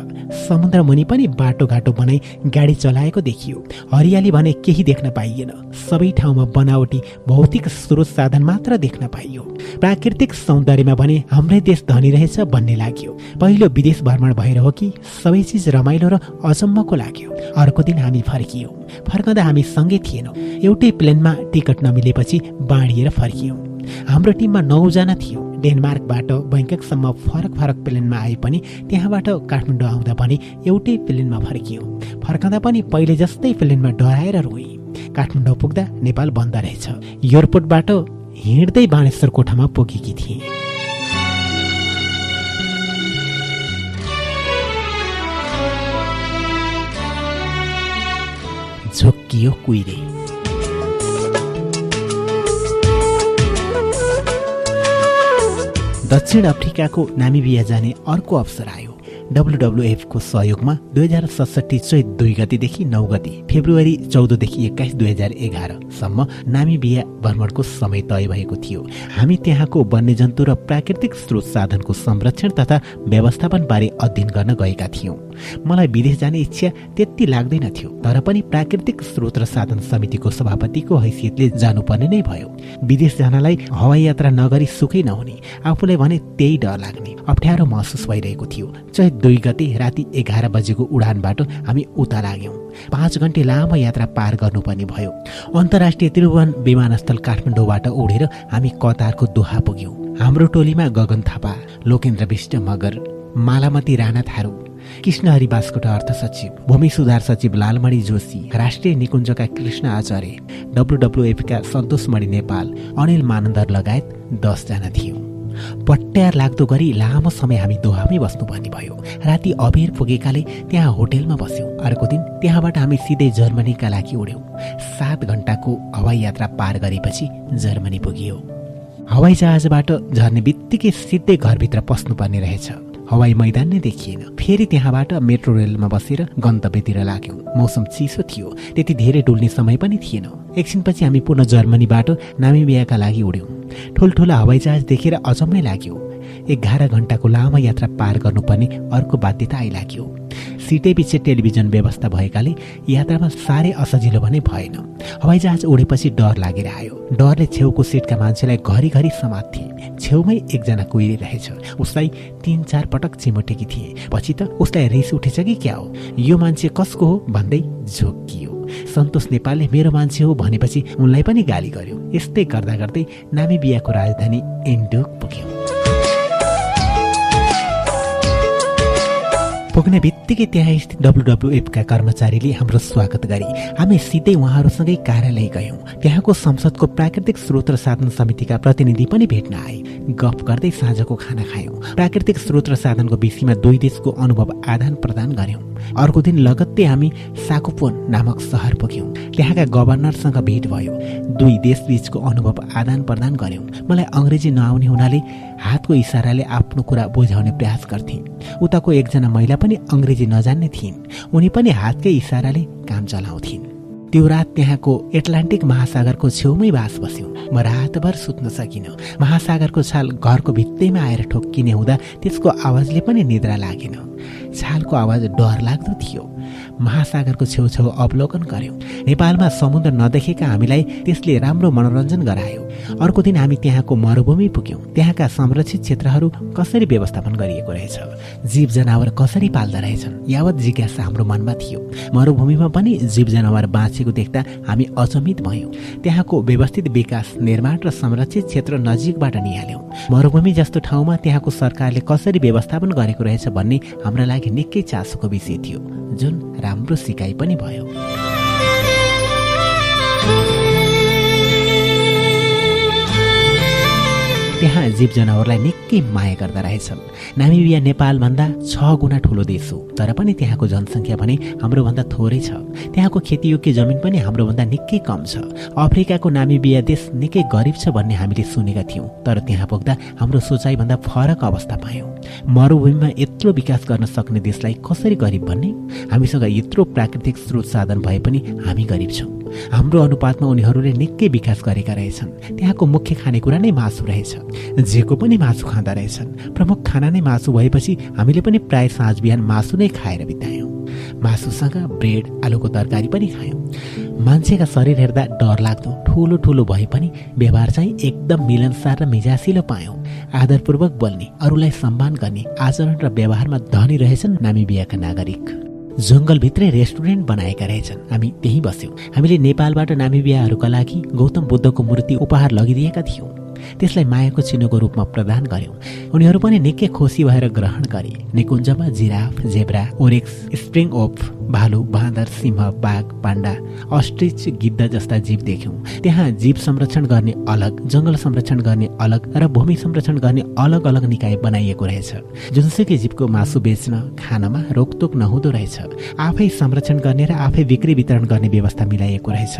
समुद्र मुनि पनि बाटोघाटो बनाई गाडी चलाएको देखियो। हरियाली भने केही देख्न पाइएन। सबै ठाउँमा बनावटी भौतिक स्रोत साधन मात्र देख्न पाइयो। प्राकृतिक सौन्दर्यमा भने हाम्रै देश धनी रहेछ भन्ने लाग्यो। पहिलो विदेश भ्रमण भएर हो कि सबै चिज रमाइलो र अचम्मको लाग्यो। अर्को दिन हामी फर्कियौँ। फर्कँदा हामी सँगै थिएनौँ। एउटै प्लेनमा टिकट नमिलेपछि बाँडिएर फर्कियौँ। हाम्रो टिममा नौजना थियो। डेनमार्कबाट बैङ्ककसम्म फरक फरक प्लेनमा आए पनि त्यहाँबाट काठमाडौँ आउँदा पनि एउटै प्लेनमा फर्कियौँ। फर्कँदा पनि पहिले जस्तै प्लेनमा डराएर रोएँ। काठमाडौँ पुग्दा नेपाल बन्द रहेछ। एयरपोर्टबाट हिँड्दै बाणेश्वर कोठामा पुगेकी थिएँ। झोक्कियो कुहिरे दक्षिण अफ्रिकाको नामिबिया जाने अर्को अवसर आयो। डब्लुडब्लुएफको सहयोगमा दुई हजार सडसठी चैत दुई गतिदेखि नौ गति फेब्रुअरी चौधदेखि एक्काइस दुई हजार एघारसम्म नामिबिया भ्रमणको समय तय भएको थियो। हामी त्यहाँको वन्यजन्तु र प्राकृतिक स्रोत साधनको संरक्षण तथा व्यवस्थापनबारे अध्ययन गर्न गएका थियौँ। मलाई विदेश जाने इच्छा त्यति लाग्दैन थियो तर पनि प्राकृतिक स्रोत र साधन समितिको सभापतिको हैसियतले जानुपर्ने नै भयो। विदेश जानलाई हवाई यात्रा नगरी सुखै नहुने आफूलाई भने त्यही डर लाग्ने अप्ठ्यारो महसुस भइरहेको थियो। चैत दुई गते राति एघार बजेको उडानबाट हामी उता लाग्यौँ। पाँच घन्टे लामो यात्रा पार गर्नुपर्ने भयो। अन्तर्राष्ट्रिय त्रिभुवन विमानस्थल काठमाडौँबाट उडेर हामी कतारको दोहा पुग्यौँ। हाम्रो टोलीमा गगन थापा लोकेन्द्र विष्ट मगर मालामती राणा थारू कृष्णहरि बास्कोटा अर्थ सचिव भूमि सुधार सचिव लालमणि जोशी राष्ट्रिय निकुञ्जका कृष्ण आचार्य डब्लुडब्लुएफका सन्तोषमणि नेपाल अनिल मानन्दर लगायत दसजना थियौँ। पट्यार लाग्दो गरी लामो समय हामी दोहामै बस्नुपर्ने भयो। राति अबेर पुगेकाले त्यहाँ होटेलमा बस्यौँ। अर्को दिन त्यहाँबाट हामी सिधै जर्मनीका लागि उड्यौँ। सात घन्टाको हवाई यात्रा पार गरेपछि जर्मनी पुगियो। हवाई जहाजबाट झर्ने बित्तिकै सिधै घरभित्र पस्नुपर्ने रहेछ। हवाई मैदान नै देखिएन। फेरि त्यहाँबाट मेट्रो रेलमा बसेर गन्तव्यतिर लाग्यौँ। मौसम चिसो थियो। त्यति धेरै डुल्ने समय पनि थिएन। एकछिनपछि हामी पुनः जर्मनीबाट नामिबियाका लागि उड्यौँ। ठुल्ठुला हवाईजहाज देखेर अचम्मै लाग्यो। एघार घन्टाको लामो यात्रा पार गर्नुपर्ने अर्को बाध्यता आइलाग्यो। सिटै पछि टेलिभिजन व्यवस्था भएकाले यात्रामा साह्रै असजिलो भने भएन। हवाईजहाज उडेपछि डर लागेर आयो। डरले छेउको सिटका मान्छेलाई घरिघरि समात्थे। छेउमै एकजना कुहिरी रहेछ। उसलाई तिन चार पटक चिमोटेकी थिए। पछि त उसलाई रिस उठेछ कि क्या हो? यो मान्छे कसको हो भन्दै झोकियो सन्तोष नेपालले मेरो मान्छे हो भनेपछि उनलाई पनि गाली गर्यो। यस्तै गर्दा गर्दै नामिबियाको राजधानी इन्डोक पुग्यो। पुग्ने बित्तिकै त्यहाँ स्थित डब्लुडब्लुएफका कर्मचारीले हाम्रो स्वागत गरे। हामी सिधै उहाँहरूसँगै कार्यालय गयौँ। त्यहाँको संसदको प्राकृतिक स्रोत र साधन समितिका प्रतिनिधि पनि भेट्न आए। गफ गर्दै साँझको खाना खायौँ। प्राकृतिक स्रोत र साधनको विषयमा दुई देशको अनुभव आदान प्रदान गर्यौँ अर्को दिन लगत्तै हामी साकुपोन नामक सहर पुग्यौँ। त्यहाँका गभर्नरसँग भेट भयो। दुई देशबीचको अनुभव आदान प्रदान गर्यौँ मलाई अङ्ग्रेजी नआउने हुनाले हातको इसाराले आफ्नो कुरा बुझाउने प्रयास गर्थे उताको एकजना महिला पनि अङ्ग्रेजी नजान्ने थिइन्। उनी पनि हातकै इसाराले काम चलाउँथिन्। त्यो रात त्यहाँको एटलान्टिक महासागरको छेउमै बास बस्यौँ। म रातभर सुत्न सकिनँ। महासागरको छाल घरको भित्तैमा आएर ठोक्किने हुँदा त्यसको आवाजले पनि निद्रा लागेन। छालको आवाज डर लाग्दो थियो। महासागरको छेउछेउ अवलोकन गर्यौँ। नेपालमा समुद्र नदेखेका हामीलाई त्यसले राम्रो मनोरञ्जन गरायो। अर्को दिन हामी त्यहाँको मरुभूमि पुग्यौँ। त्यहाँका संरक्षित क्षेत्रहरू कसरी व्यवस्थापन गरिएको रहेछ? जीव जनावर कसरी पाल्दा रहेछन्? यावत जिज्ञासा हाम्रो मनमा थियो। मरुभूमिमा पनि जीव जनावर बाँचेको देख्दा हामी अचम्मित भयौँ। त्यहाँको व्यवस्थित विकास निर्माण र संरक्षित क्षेत्र नजिकबाट निहाल्यौँ। मरुभूमि जस्तो ठाउँमा त्यहाँको सरकारले कसरी व्यवस्थापन गरेको रहेछ भन्ने हाम्रा लागि निकै चासोको विषय थियो। जुन राम्रो सिकाइ पनि भयो। त्यहाँ जीव जनावरलाई निकै माया गर्दा रहेछन्। नामिबिया नेपालभन्दा छ गुणा ठुलो देश हो। तर पनि त्यहाँको जनसङ्ख्या भने हाम्रोभन्दा थोरै छ। त्यहाँको खेतीयोग्य जमिन पनि हाम्रोभन्दा निकै कम छ। अफ्रिकाको नामिबिया देश निकै गरिब छ भन्ने हामीले सुनेका थियौँ। तर त्यहाँ पुग्दा हाम्रो सोचाइभन्दा फरक अवस्था पायौँ। मरुभूमिमा यत्रो विकास गर्न सक्ने देशलाई कसरी गरिब भन्ने? हामीसँग यत्रो प्राकृतिक स्रोत साधन भए पनि हामी गरिब छौँ। हाम्रो अनुपातमा उनीहरूले निकै विकास गरेका रहेछन्। त्यहाँको मुख्य खानेकुरा नै मासु रहेछ। जेको पनि मासु खाँदा रहेछन्। प्रमुख खाना नै मासु भएपछि हामीले पनि प्राय साँझ बिहान मासु नै खाएर बितायौँ। मासुसँग ब्रेड आलुको तरकारी पनि खायौँ। मान्छेका शरीर हेर्दा डर लाग्दो ठुलो ठुलो भए पनि व्यवहार चाहिँ एकदम मिलनसार र मिजासिलो पायौँ। आदरपूर्वक बोल्ने अरूलाई सम्मान गर्ने आचरण र व्यवहारमा धनी रहेछन् नामिबियाका नागरिक। जङ्गलभित्रै रेस्टुरेन्ट बनाएका रहेछन्। हामी त्यहीँ बस्यौँ। हामीले नेपालबाट नामिबियाहरूका लागि गौतम बुद्धको मूर्ति उपहार लगिदिएका थियौँ। त्यसलाई मायाको चिन्हको रूपमा प्रदान गर्यौँ। उनीहरू पनि निकै खुसी भएर ग्रहण गरे। निकुञ्जमा जिराफ जेब्रा ओरेक्स स्प्रिङ ओफ भालु बाँदर सिंह बाघ पाण्डा अस्ट्रिच गिद्ध जस्ता जीव देख्यौँ। त्यहाँ जीव संरक्षण गर्ने अलग जङ्गल संरक्षण गर्ने अलग र भूमि संरक्षण गर्ने अलग अलग निकाय बनाइएको रहेछ। जुनसुकै जीवको मासु बेच्न खानमा रोकतोक नहुँदो रहेछ। आफै संरक्षण गर्ने र आफै बिक्री वितरण गर्ने व्यवस्था मिलाइएको रहेछ।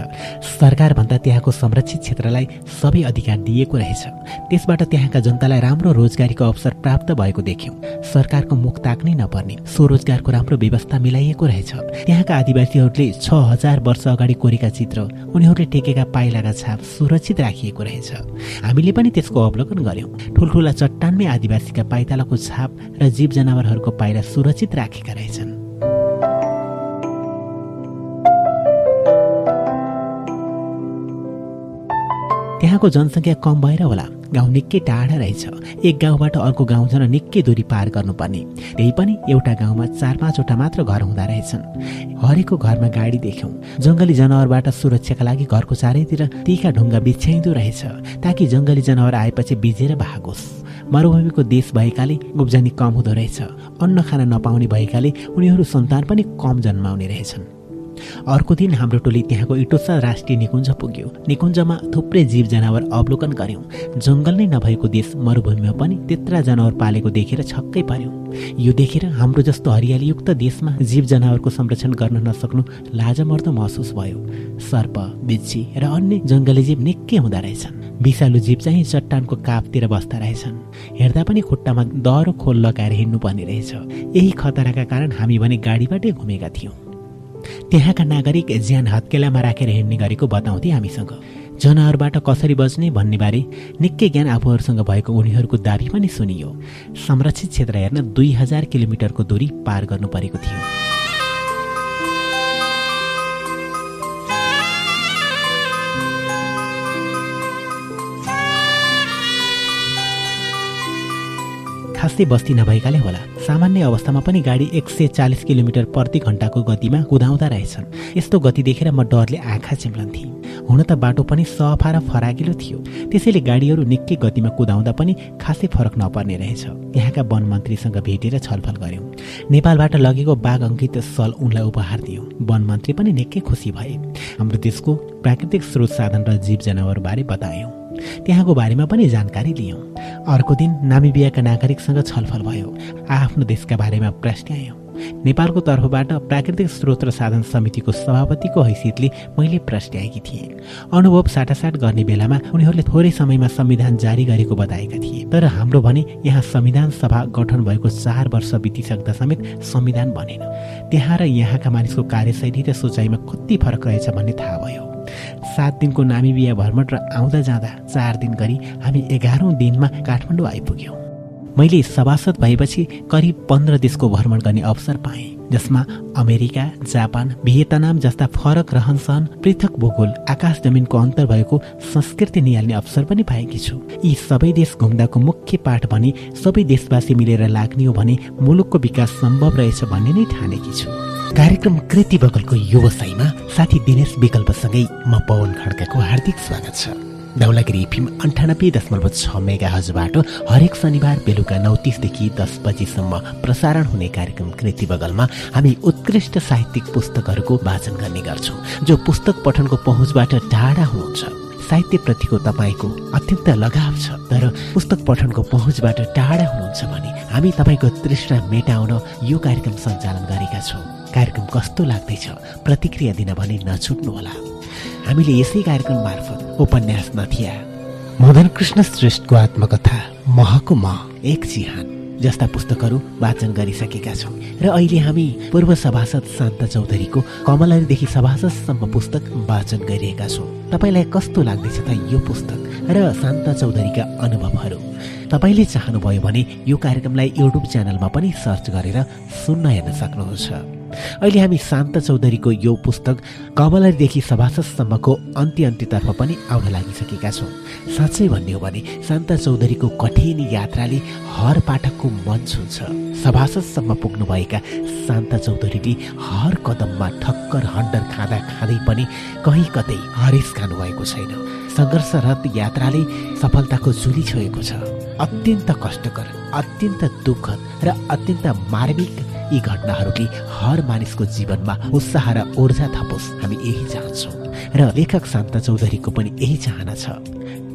सरकारभन्दा त्यहाँको संरक्षित क्षेत्रलाई सबै अधिकार दिएको रहेछ। त्यसबाट त्यहाँका जनतालाई राम्रो रोजगारीको अवसर प्राप्त भएको देख्यौँ। सरकारको मुख ताक्नै नपर्ने स्वरोजगारको राम्रो व्यवस्था मिलाइएको रहेछ। त्यहाँका आदिवासीहरूले छ हजार वर्ष अगाडि कोरेका चित्र उनीहरूले टेकेका पाइलाका छाप सुरक्षित राखिएको रहेछ। हामीले पनि त्यसको अवलोकन गर्यौँ। ठुल्ठुला चट्टानमै आदिवासीका पाइतालाको छाप र जीव जनावरहरूको पाइला सुरक्षित राखेका रहेछन्। त्यहाँको जनसङ्ख्या कम भएर होला। गाउँ निकै टाढा रहेछ। एक गाउँबाट अर्को गाउँ जान निकै दूरी पार गर्नुपर्ने। त्यही पनि एउटा गाउँमा चार पाँचवटा मात्र घर हुँदा रहेछन्। हरेकको घरमा गाडी देख्यौँ। जङ्गली जनावरबाट सुरक्षाका लागि घरको चारैतिर तिखा ढुङ्गा बिछ्याइँदो रहेछ। ताकि जङ्गली जनावर आएपछि बिजेर भागोस्। मरुभूमिको देश भएकाले उब्जनी कम हुँदो रहेछ। अन्न खान नपाउने भएकाले उनीहरू सन्तान पनि कम जन्माउने रहेछन्। अर्को दिन हाम्रो टोली त्यहाँको इटोसा राष्ट्रिय निकुञ्ज पुग्यो। निकुञ्जमा थुप्रै जीव जनावर अवलोकन गर्यौँ। जङ्गल नै नभएको देश मरुभूमिमा पनि त्यत्रा जनावर पालेको देखेर छक्कै पर्यौँ। यो देखेर हाम्रो जस्तो हरियालीयुक्त देशमा जीव जनावरको संरक्षण गर्न नसक्नु लाजमर्दो महसुस भयो। सर्प बिच्छी र अन्य जङ्गली जीव निकै हुँदो रहेछन्। विषालु जीव चाहिँ चट्टानको कापतिर बस्दा रहेछन्। हेर्दा पनि खुट्टामा दह्रो खोल लगाएर हिँड्नुपर्ने रहेछ। यही खतराका कारण हामी भने गाडीबाटै घुमेका थियौँ। त्यहाँका नागरिक ज्यान हत्केलामा राखेर हिँड्ने गरेको बताउँथे हामीसँग। जनावरबाट कसरी बच्ने भन्ने बारे निकै ज्ञान आफूहरूसँग भएको उनीहरूको दावी पनि सुनियो। संरक्षित क्षेत्र हेर्न दुई हजार किलोमिटरको दूरी पार गर्नु परेको थियो। खासै बस्ती नभएकाले होला। सामान्य अवस्थामा पनि गाडी एक सय चालिस किलोमिटर प्रति घन्टाको गतिमा कुदाउँदा रहेछन्। यस्तो गति देखेर म डरले आँखा चिम्लन्थेँ। हुन त बाटो पनि सफा र फराकिलो थियो। त्यसैले गाडीहरू निकै गतिमा कुदाउँदा पनि खासै फरक नपर्ने रहेछ। त्यहाँका वन मन्त्रीसँग भेटेर छलफल गऱ्यौँ। नेपालबाट लगेको बाघ अङ्कित सल उनलाई उपहार दियौँ। वन मन्त्री पनि निकै खुसी भए। हाम्रो देशको प्राकृतिक स्रोत साधन र जीव जनावरबारे बतायौँ। त्यहाँको बारेमा पनि जानकारी लियौँ। अर्को दिन नामिबियाका नागरिकसँग छलफल भयो। आफ्नो देशका बारेमा प्रश्न नेपालको तर्फबाट प्राकृतिक स्रोत र साधन समितिको सभापतिको हैसियतले मैले प्रश्न थिएँ। अनुभव साटासाट गर्ने बेलामा उनीहरूले थोरै समयमा संविधान जारी गरेको बताएका थिए। तर हाम्रो भने यहाँ संविधान सभा गठन भएको चार वर्ष बितिसक्दा समेत संविधान बनेन। त्यहाँ र यहाँका मानिसको कार्यशैली र सोचाइमा कति फरक रहेछ भन्ने थाहा भयो। सात दिनको नामिबिया भ्रमण र आउँदा जाँदा चार दिन गरी हामी एघारौँ दिनमा काठमाडौँ आइपुग्यौँ। मैले सभासद भएपछि करिब पन्ध्र देशको भ्रमण गर्ने अवसर पाएँ जसमा अमेरिका जापान भियतनाम जस्ता फरक रहन सहन पृथक भूगोल आकाश जमिनको अन्तर भएको संस्कृति निहाल्ने अवसर पनि पाएकी छु। यी सबै देश घुम्दाको मुख्य पाठ भने सबै देशवासी मिलेर लाग्ने हो भने मुलुकको विकास सम्भव रहेछ भन्ने नै ठानेकी छु। कार्यक्रम कृति बगलको व्यवसायमा साथी दिनेश विकल्पसँगै म पवन खड्काको हार्दिक स्वागत छ। धौलागिरी फिल्म अन्ठानब्बे दशमलव छ मेगा हजबाट हरेक शनिबार बेलुका नौ तिसदेखि दस बजीसम्म प्रसारण हुने कार्यक्रम कृति बगलमा हामी उत्कृष्ट साहित्यिक पुस्तकहरूको वाचन गर्ने गर्छौँ जो पुस्तक पठनको पहुँचबाट टाढा हुनुहुन्छ। साहित्यप्रतिको तपाईँको अत्यन्त लगाव छ तर पुस्तक पठनको पहुँचबाट टाढा हुनुहुन्छ भने हामी तपाईँको तृष्णा मेटाउन यो कार्यक्रम सञ्चालन गरेका छौँ। कार्यक्रम कस्तो लाग्दैछ प्रतिक्रिया दिन भने नछुट्नुहोला। हामीले यसै कार्यक्रम मार्फत उपन्यास नथिया। मदन कृष्ण श्रेष्ठको आत्मकथा महको म एक चिहान जस्ता पुस्तकहरू वाचन गरिसकेका छौँ। र अहिले हामी पूर्व सभासद शान्त चौधरीको कमलरीदेखि सभासदसम्म पुस्तक वाचन गरिरहेका छौँ। तपाईँलाई कस्तो लाग्दैछ त यो पुस्तक र शान्त चौधरीका अनुभवहरू? तपाईँले चाहनुभयो भने यो कार्यक्रमलाई युट्युब च्यानलमा पनि सर्च गरेर सुन्न हेर्न सक्नुहुन्छ। अहिले हामी शान्त चौधरीको यो पुस्तक कमलरीदेखि सभासदसम्मको अन्त्य अन्त्यतर्फ पनि आउन लागिसकेका छौँ। साँच्चै भन्ने हो भने शान्त चौधरीको कठिन यात्राले हर पाठकको मन छुन्छ। सभासदसम्म पुग्नुभएका शान्त चौधरीले हर कदममा ठक्कर हन्डर खाँदा खाँदै पनि कहीँ कतै हरेस खानुभएको छैन। सङ्घर्षरत यात्राले सफलताको जुली छोएको छ। अत्यन्त कष्टकर अत्यन्त दुःखद र अत्यन्त मार्मिक यी घटनाहरूले हर मानिसको जीवनमा उत्साह र ऊर्जा थपोस्। हामी यही चाहन्छौँ र लेखक शान्त चौधरीको पनि यही चाहना छ।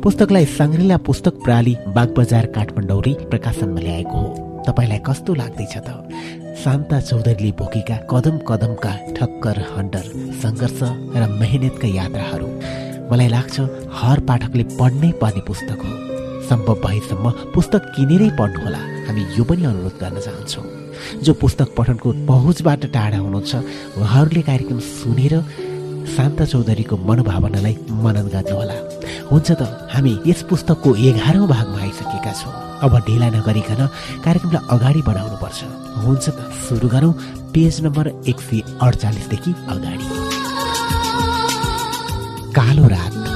पुस्तकलाई साङ्ग्रिला पुस्तक प्रणाली बागबजार काठमाडौँले प्रकाशनमा ल्याएको हो। तपाईँलाई कस्तो लाग्दैछ त? शान्ता चौधरीले बोकेका कदम कदमका ठक्कर हन्डर सङ्घर्ष र मेहनतका यात्राहरू। मलाई लाग्छ हर पाठकले पढ्नै पर्ने पुस्तक हो। सम्भव भएसम्म पुस्तक किनेरै पढ्नुहोला। हामी यो पनि अनुरोध गर्न चाहन्छौँ। जो पुस्तक पठनको पहुँचबाट टाढा हुनुहुन्छ उहाँहरूले कार्यक्रम सुनेर शान्त चौधरीको मनोभावनालाई मनन गर्नुहोला। हुन्छ त हामी यस पुस्तकको एघारौँ भागमा आइसकेका छौँ। अब ढिला नगरिकन कार्यक्रमलाई अगाडि बढाउनुपर्छ। हुन्छ त सुरु गरौँ। पेज नम्बर एक सय अडचालिसदेखि अगाडि। कालो रात।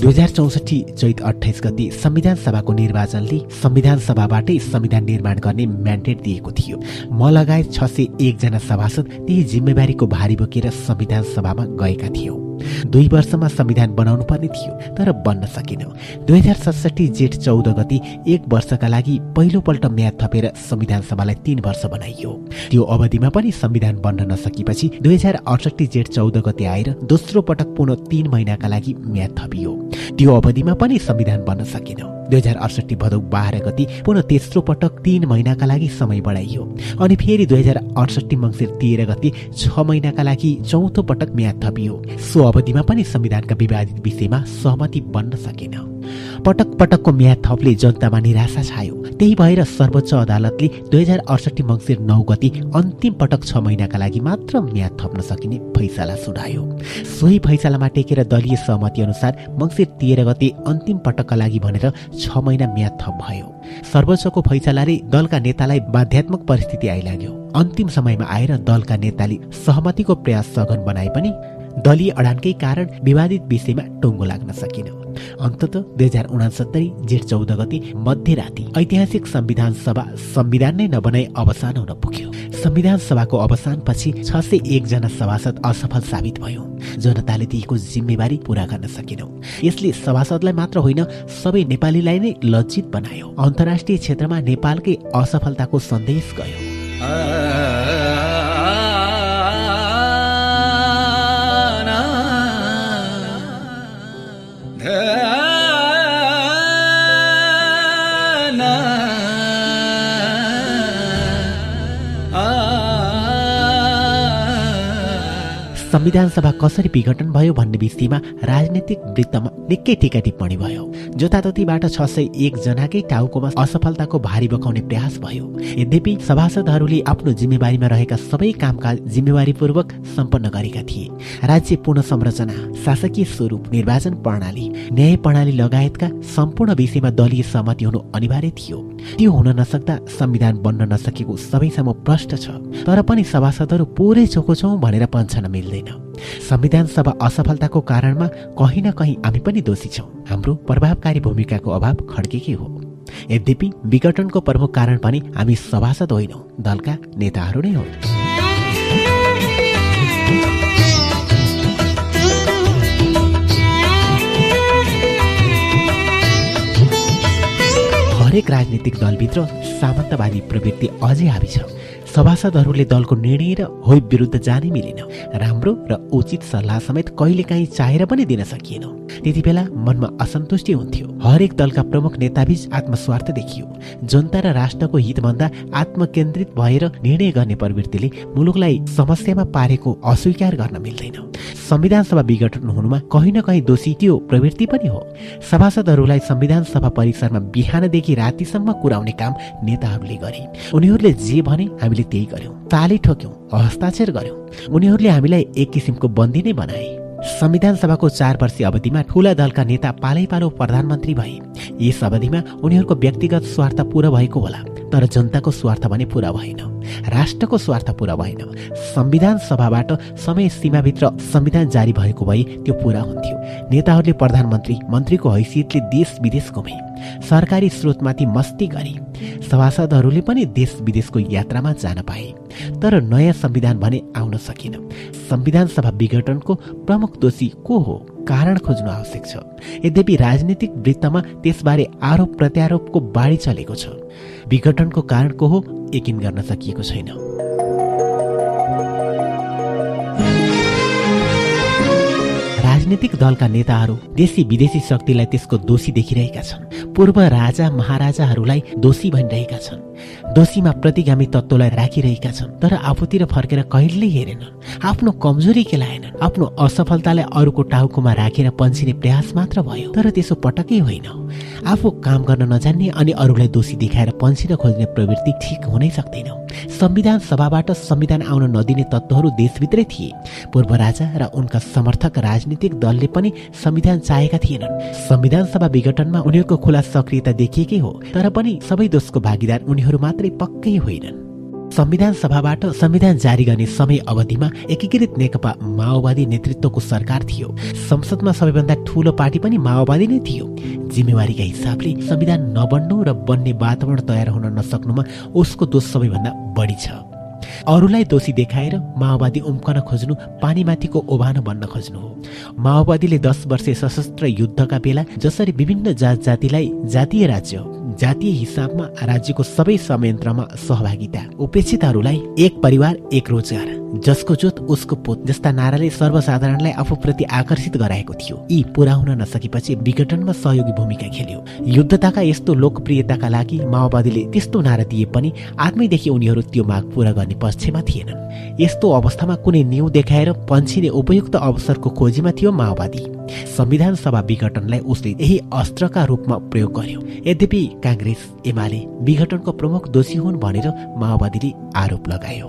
दुई हजार चौसठी चैत अठाइस गति संविधान सभाको निर्वाचनले संविधान सभाबाटै संविधान निर्माण गर्ने म्यान्डेट दिएको थियो। म लगायत छ सय एकजना सभासद त्यही जिम्मेवारीको भारी बोकेर संविधान सभामा गएका थियौँ। दुई वर्षमा संविधान बनाउनु पर्ने थियो तर बन्न सकेन। दुई हजार सडसठी जेठ चौध गति एक वर्षका लागि पहिलोपल्ट म्याद थपेर संविधान सभालाई तीन वर्ष बनाइयो। त्यो अवधिमा पनि संविधान बन्न नसकेपछि दुई हजार अडसठी जेठ चौध गति आएर दोस्रो पटक पुनः तीन महिनाका लागि म्याद थपियो। त्यो अवधिमा पनि संविधान बन्न सकेन। दुई हजार अडसठी भदौ बाह्र गति पुनः तेस्रो पटक तीन महिनाका लागि समय बढाइयो अनि फेरि दुई हजार अडसठी मङ्सिर तेह्र गति छ महिनाका लागि चौथो पटक म्याद थपियो। सो अवधिमा पनि संविधानका विवादित विषयमा सहमति बन्न सकेन। पटक पटकको म्याद थपले जनतामा निराशा छायो। त्यही भएर सर्वोच्च अदालतले दुई हजार अडसठी मङ्सिर नौ गति अन्तिम पटक छ महिनाका लागि मात्र म्याद थप्न सकिने फैसला सुनायो। सोही फैसलामा टेकेर दलीय सहमति अनुसार मङ्सिर तेह्र गते अन्तिम पटकका लागि भनेर छ महिना म्याद थप भयो। सर्वोच्चको फैसलाले दलका नेतालाई बाध्यात्मक परिस्थिति आइलाग्यो। अन्तिम समयमा आएर दलका नेताले सहमतिको प्रयास सघन बनाए पनि दलीय अडानकै कारण विवादित विषयमा टुङ्गो लाग्न सकिन। अन्तत दुई हजार उनासत्तरी जेठ चौध गति मध्यराति ऐतिहासिक संविधान सभा संविधान नै नबनाई अवसान हुन पुग्यो। संविधान सभाको अवसानपछि छ सय एकजना सभासद असफल साबित भयो। जनताले दिएको जिम्मेवारी पूरा गर्न सकेनौ। यसले सभासदलाई मात्र होइन सबै नेपालीलाई नै लज्जित बनायो। अन्तर्राष्ट्रिय क्षेत्रमा नेपालकै असफलताको सन्देश गयो। संविधान सभा कसरी विघटन भयो भन्ने विषयमा राजनैतिक वृत्तमा निकै टिका टिप्पणी भयो। जताततीबाट छ सय एकजनाकै टाउकोमा असफलताको भारी बकाउने प्रयास भयो। यद्यपि सभासदहरूले आफ्नो जिम्मेवारीमा रहेका सबै कामकाज जिम्मेवारीपूर्वक सम्पन्न गरेका थिए। राज्य पुनः संरचना शासकीय स्वरूप निर्वाचन प्रणाली न्याय प्रणाली लगायतका सम्पूर्ण विषयमा दलीय सहमति हुनु अनिवार्य थियो। त्यो हुन नसक्दा संविधान बन्न नसकेको सबैसम्म प्रष्ट छ। तर पनि सभासदहरू पुरै चोको छौँ भनेर पन्छन मिल्दैन। हुँदैन संविधान सभा असफलताको कारणमा कहीँ न कहीँ हामी पनि दोषी छौँ। हाम्रो प्रभावकारी भूमिकाको अभाव खड्केकै हो। यद्यपि विघटनको प्रमुख कारण पनि हामी सभासद होइनौँ। दलका नेताहरू नै हुन् हरेक राजनीतिक दलभित्र सामन्तवादी प्रवृत्ति अझै हाबी छ। सभासदहरूले दलको निर्णय र होइप विरुद्ध जानै मिलेन। राम्रो र उचित सल्लाह समेत कहिलेकाहीँ चाहेर पनि दिन सकिएन। त्यति बेला मनमा असन्तुष्टि हुन्थ्यो। हरेक दलका प्रमुख नेताबीच आत्मस्वार्थ देखियो। जनता र राष्ट्रको हितभन्दा आत्मकेन्द्रित भएर निर्णय गर्ने प्रवृत्तिले मुलुकलाई समस्यामा पारेको अस्वीकार गर्न मिल्दैन। संविधान सभा विघटन हुनुमा कहीँ न कहीँ दोषी त्यो प्रवृत्ति पनि हो। सभासदहरूलाई संविधान सभा परिसरमा बिहानदेखि रातिसम्म कुराउने काम नेताहरूले गरे। उनीहरूले जे भने हामीले त्यही गर्यौँ। ताली ठोक्यौँ हस्ताक्षर गर्यौँ। उनीहरूले हामीलाई एक किसिमको बन्दी नै बनाए। संविधान सभाको चार वर्षीय अवधिमा ठूला दलका नेता पालै पालो प्रधानमन्त्री भए। यस अवधिमा उनीहरूको व्यक्तिगत स्वार्थ पूरा भएको होला तर जनताको स्वार्थ भने पूरा भएन। राष्ट्रको स्वार्थ पूरा भएन। संविधान सभाबाट समय सीमाभित्र संविधान जारी भएको भए त्यो पूरा हुन्थ्यो। नेताहरूले प्रधानमन्त्री मन्त्रीको हैसियतले देश विदेश घुमे। सरकारी स्रोतमाथि मस्ती गरे सभासदहरूले पनि देश विदेशको यात्रामा जान पाए। तर नयाँ संविधान भने आउन सकेन। संविधान सभा विघटनको प्रमुख दोषी को हो? कारण खोज्नु आवश्यक छ। यद्यपि राजनीतिक वृत्तमा त्यसबारे आरोप प्रत्यारोपको बाढी चलेको छ। विघटनको कारण को हो? यकिन गर्न सकिएको छैन। राजनीतिक दलका नेताहरू देशी विदेशी शक्तिलाई त्यसको दोषी देखिरहेका छन्। पूर्व राजा महाराजाहरूलाई दोषी भनिरहेका छन्। दोषीमा प्रतिगामी तत्त्वलाई राखिरहेका छन् तर आफूतिर फर्केर कहिल्यै हेरेनन्। आफ्नो कमजोरी केलाएनन् आफ्नो असफलतालाई अरूको टाउकोमा राखेर पन्सिने प्रयास मात्र भयो तर त्यसो पटकै होइन। आफू काम गर्न नजान्ने अनि अरूलाई दोषी देखाएर पन्सिन खोज्ने प्रवृत्ति ठिक हुनै सक्दैन। संविधान सभाबाट संविधान आउन नदिने तत्त्वहरू देशभित्रै थिए। पूर्व राजा र उनका समर्थक राजनीतिक दलले पनि संविधान चाहेका थिएनन्। संविधान सभा विघटनमा उनीहरूको खुला सक्रियता देखिएकै हो तर पनि सबै दोषको भागीदार उनीहरू मात्रै पक्कै होइनन्। संविधान सभाबाट संविधान जारी गर्ने समय अवधिमा एकीकृत नेकपा माओवादी नेतृत्वको सरकार थियो। संसदमा सबैभन्दा ठूलो पार्टी पनि माओवादी नै थियो। जिम्मेवारीका हिसाबले संविधान नबन्नु र बन्ने वातावरण तयार हुन नसक्नुमा उसको दोष सबैभन्दा बढी छ। अरूलाई दोषी देखाएर माओवादी उम्कन खोज्नु पानीमाथिको ओभानो बन्न खोज्नु हो। माओवादीले दस वर्षे सशस्त्र युद्धका बेला जसरी विभिन्न जात जातिलाई जातीय राज्य जातीय हिसाबमा राज्यको सबै संयन्त्रमा सहभागिता उपेक्षितहरूलाई एक परिवार एक रोजगार जसको जोत उसको पोत जस्ता नाराले सर्वसाधारणलाई आफूप्रति आकर्षित गराएको थियो। यी पुरा हुन नसकेपछि विघटनमा सहयोगी भूमिका खेल्यो। युद्धताका यस्तो लोकप्रियताका लागि माओवादीले त्यस्तो नारा दिए पनि आत्मैदेखि उनीहरू त्यो माग पूरा गर्ने पक्षमा थिएनन्। यस्तो अवस्थामा कुनै न्यु देखाएर पन्छिने उपयुक्त अवसरको खोजीमा थियो माओवादी। संविधान सभा विघटनलाई उसले यही अस्त्रका रूपमा प्रयोग गर्यो। यद्यपि काङ्ग्रेस एमाले विघटनको प्रमुख दोषी हुन् भनेर माओवादीले आरोप लगायो।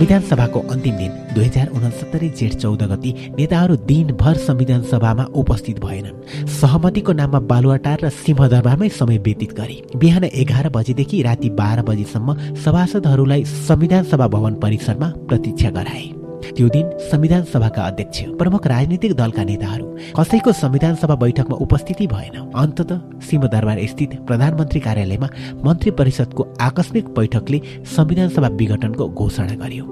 संविधान सभाको अन्तिम दिन दुई हजार उनसत्तरी जेठ चौध गति नेताहरू दिनभर संविधान सभामा उपस्थित भएनन् सहमतिको नाममा बालुवाटार र सिंहदरबारमै समय व्यतीत गरे। बिहान एघार बजेदेखि राति बाह्र बजेसम्म सभासदहरूलाई संविधान सभा भवन परिसरमा प्रतीक्षा गराए। त्यो दिन संविधान सभाका अध्यक्ष प्रमुख राजनीतिक दलका नेताहरू कसैको संविधान सभा बैठकमा उपस्थिति भएन। अन्तत सिंहदरबार स्थित प्रधानमन्त्री कार्यालयमा मन्त्री परिषदको आकस्मिक बैठकले संविधान सभा विघटनको घोषणा गर्यो।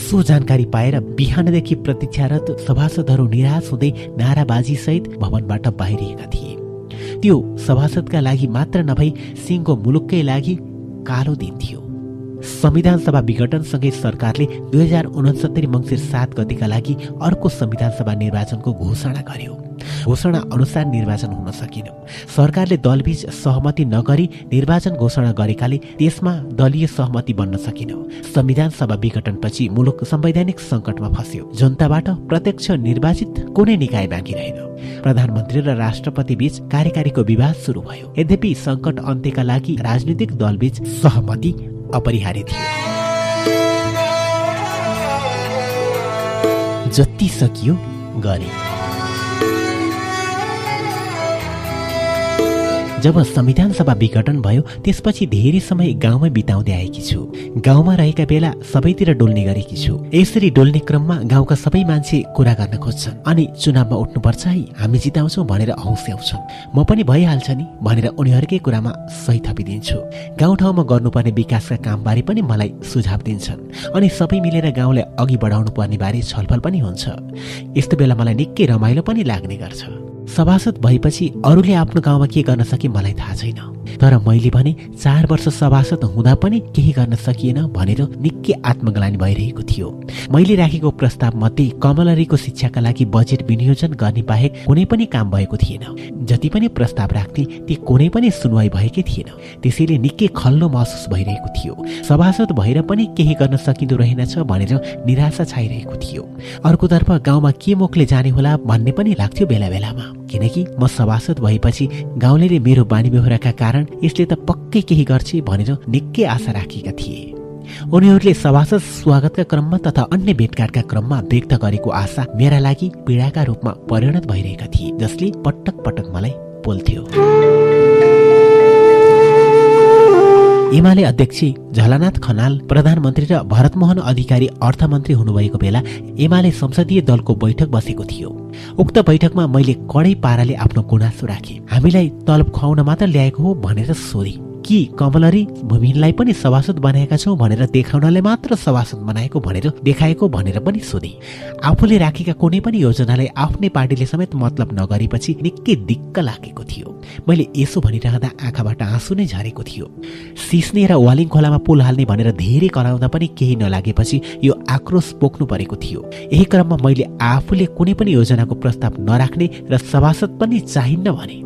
सो जानकारी पाएर बिहानदेखि प्रतीक्षारत सभासदहरू निराश हुँदै नाराबाजीसहित भवनबाट बाहिरिएका थिए। त्यो सभासदका लागि मात्र नभई सिंहको मुलुककै लागि कालो दिन थियो। संविधान सभा विघटनसँगै सरकारले दुई हजार उनसत्तरी मङ्सिर सात गतिका लागि अर्को संविधान सभा निर्वाचनको घोषणा गर्यो। घोषणा अनुसार निर्वाचन हुन सकेन। सरकारले दलबीच सहमति नगरी निर्वाचन घोषणा गरेकाले त्यसमा दलीय सहमति बन्न सकेन। संविधान सभा विघटनपछि मुलुक संवैधानिक सङ्कटमा फस्यो। जनताबाट प्रत्यक्ष निर्वाचित कुनै निकाय बाँकी रहेन। प्रधानमन्त्री र राष्ट्रपति बीच कार्यकारीको विवाद सुरु भयो। यद्यपि सङ्कट अन्त्यका लागि राजनीतिक दलबीच सहमति अपरिहार्य थियो। जति सकियो गरे। जब संविधान सभा विघटन भयो त्यसपछि धेरै समय गाउँमै बिताउँदै आएकी छु। गाउँमा रहेका बेला सबैतिर डोल्ने गरेकी छु। यसरी डोल्ने क्रममा गाउँका सबै मान्छे कुरा गर्न खोज्छन्। अनि चुनावमा उठ्नुपर्छ है हामी जिताउँछौँ भनेर हौस्याउँछन् म पनि भइहाल्छ नि भनेर उनीहरूकै कुरामा सही थपिदिन्छु। गाउँठाउँमा गर्नुपर्ने विकासका कामबारे पनि मलाई सुझाव दिन्छन्। अनि सबै मिलेर गाउँलाई अघि बढाउनु पर्ने बारे छलफल पनि हुन्छ। यस्तो बेला मलाई निकै रमाइलो पनि लाग्ने गर्छ। सभासद भएपछि अरूले आफ्नो गाउँमा के गर्न सके मलाई थाहा छैन। तर मैले भने चार वर्ष सभासद हुँदा पनि केही गर्न सकिएन भनेर निकै आत्मग्लानी भइरहेको थियो। मैले राखेको प्रस्ताव मध्ये कमलरीको शिक्षाका लागि बजेट विनियोजन गर्ने बाहेक कुनै पनि काम भएको थिएन। जति पनि प्रस्ताव राख्थे ती कुनै पनि सुनवाई भएकै थिएन। त्यसैले निकै खल्लो महसुस भइरहेको थियो। सभासद भएर पनि केही गर्न सकिँदो रहेनछ भनेर निराशा छाइरहेको थियो। अर्कोतर्फ गाउँमा के मुखले जाने होला भन्ने पनि लाग्थ्यो बेला बेलामा किनकि म सभासद भएपछि गाउँले मेरो बानी बेहोराका कारण यसले त पक्कै केही गर्छ भनेर निकै आशा राखेका थिए। उनीहरूले सभासद स्वागतका क्रममा तथा अन्य भेटघाटका क्रममा व्यक्त गरेको आशा मेरा लागि पीडाका रूपमा परिणत भइरहेका थिए जसले पटक पटक मलाई बोल्थ्यो एमाले अध्यक्ष झलनाथ खनाल प्रधानमन्त्री र भरतमोहन अधिकारी अर्थमन्त्री हुनुभएको बेला एमाले संसदीय दलको बैठक बसेको थियो। उक्त बैठकमा मैले कडै पाराले आफ्नो गुनासो राखेँ। हामीलाई तलब खुवाउन मात्र ल्याएको हो भनेर सोधेँ। कि कमलरी भूमिलाई पनि सभासद बनाएका छौँ भनेर देखाउनलाई मात्र सभासद बनाएको भनेर देखाएको भनेर पनि सोधे। आफूले राखेका कुनै पनि योजनालाई आफ्नै पार्टीले समेत मतलब नगरेपछि निकै दिक्क लागेको थियो। मैले यसो भनिरहँदा आँखाबाट आँसु नै झरेको थियो। सिस्ने र वालिङ खोलामा पुल हाल्ने भनेर धेरै कराउँदा पनि केही नलागेपछि यो आक्रोश पोख्नु परेको थियो। यही क्रममा मैले आफूले कुनै पनि योजनाको प्रस्ताव नराख्ने र सभासद पनि चाहिन्न भने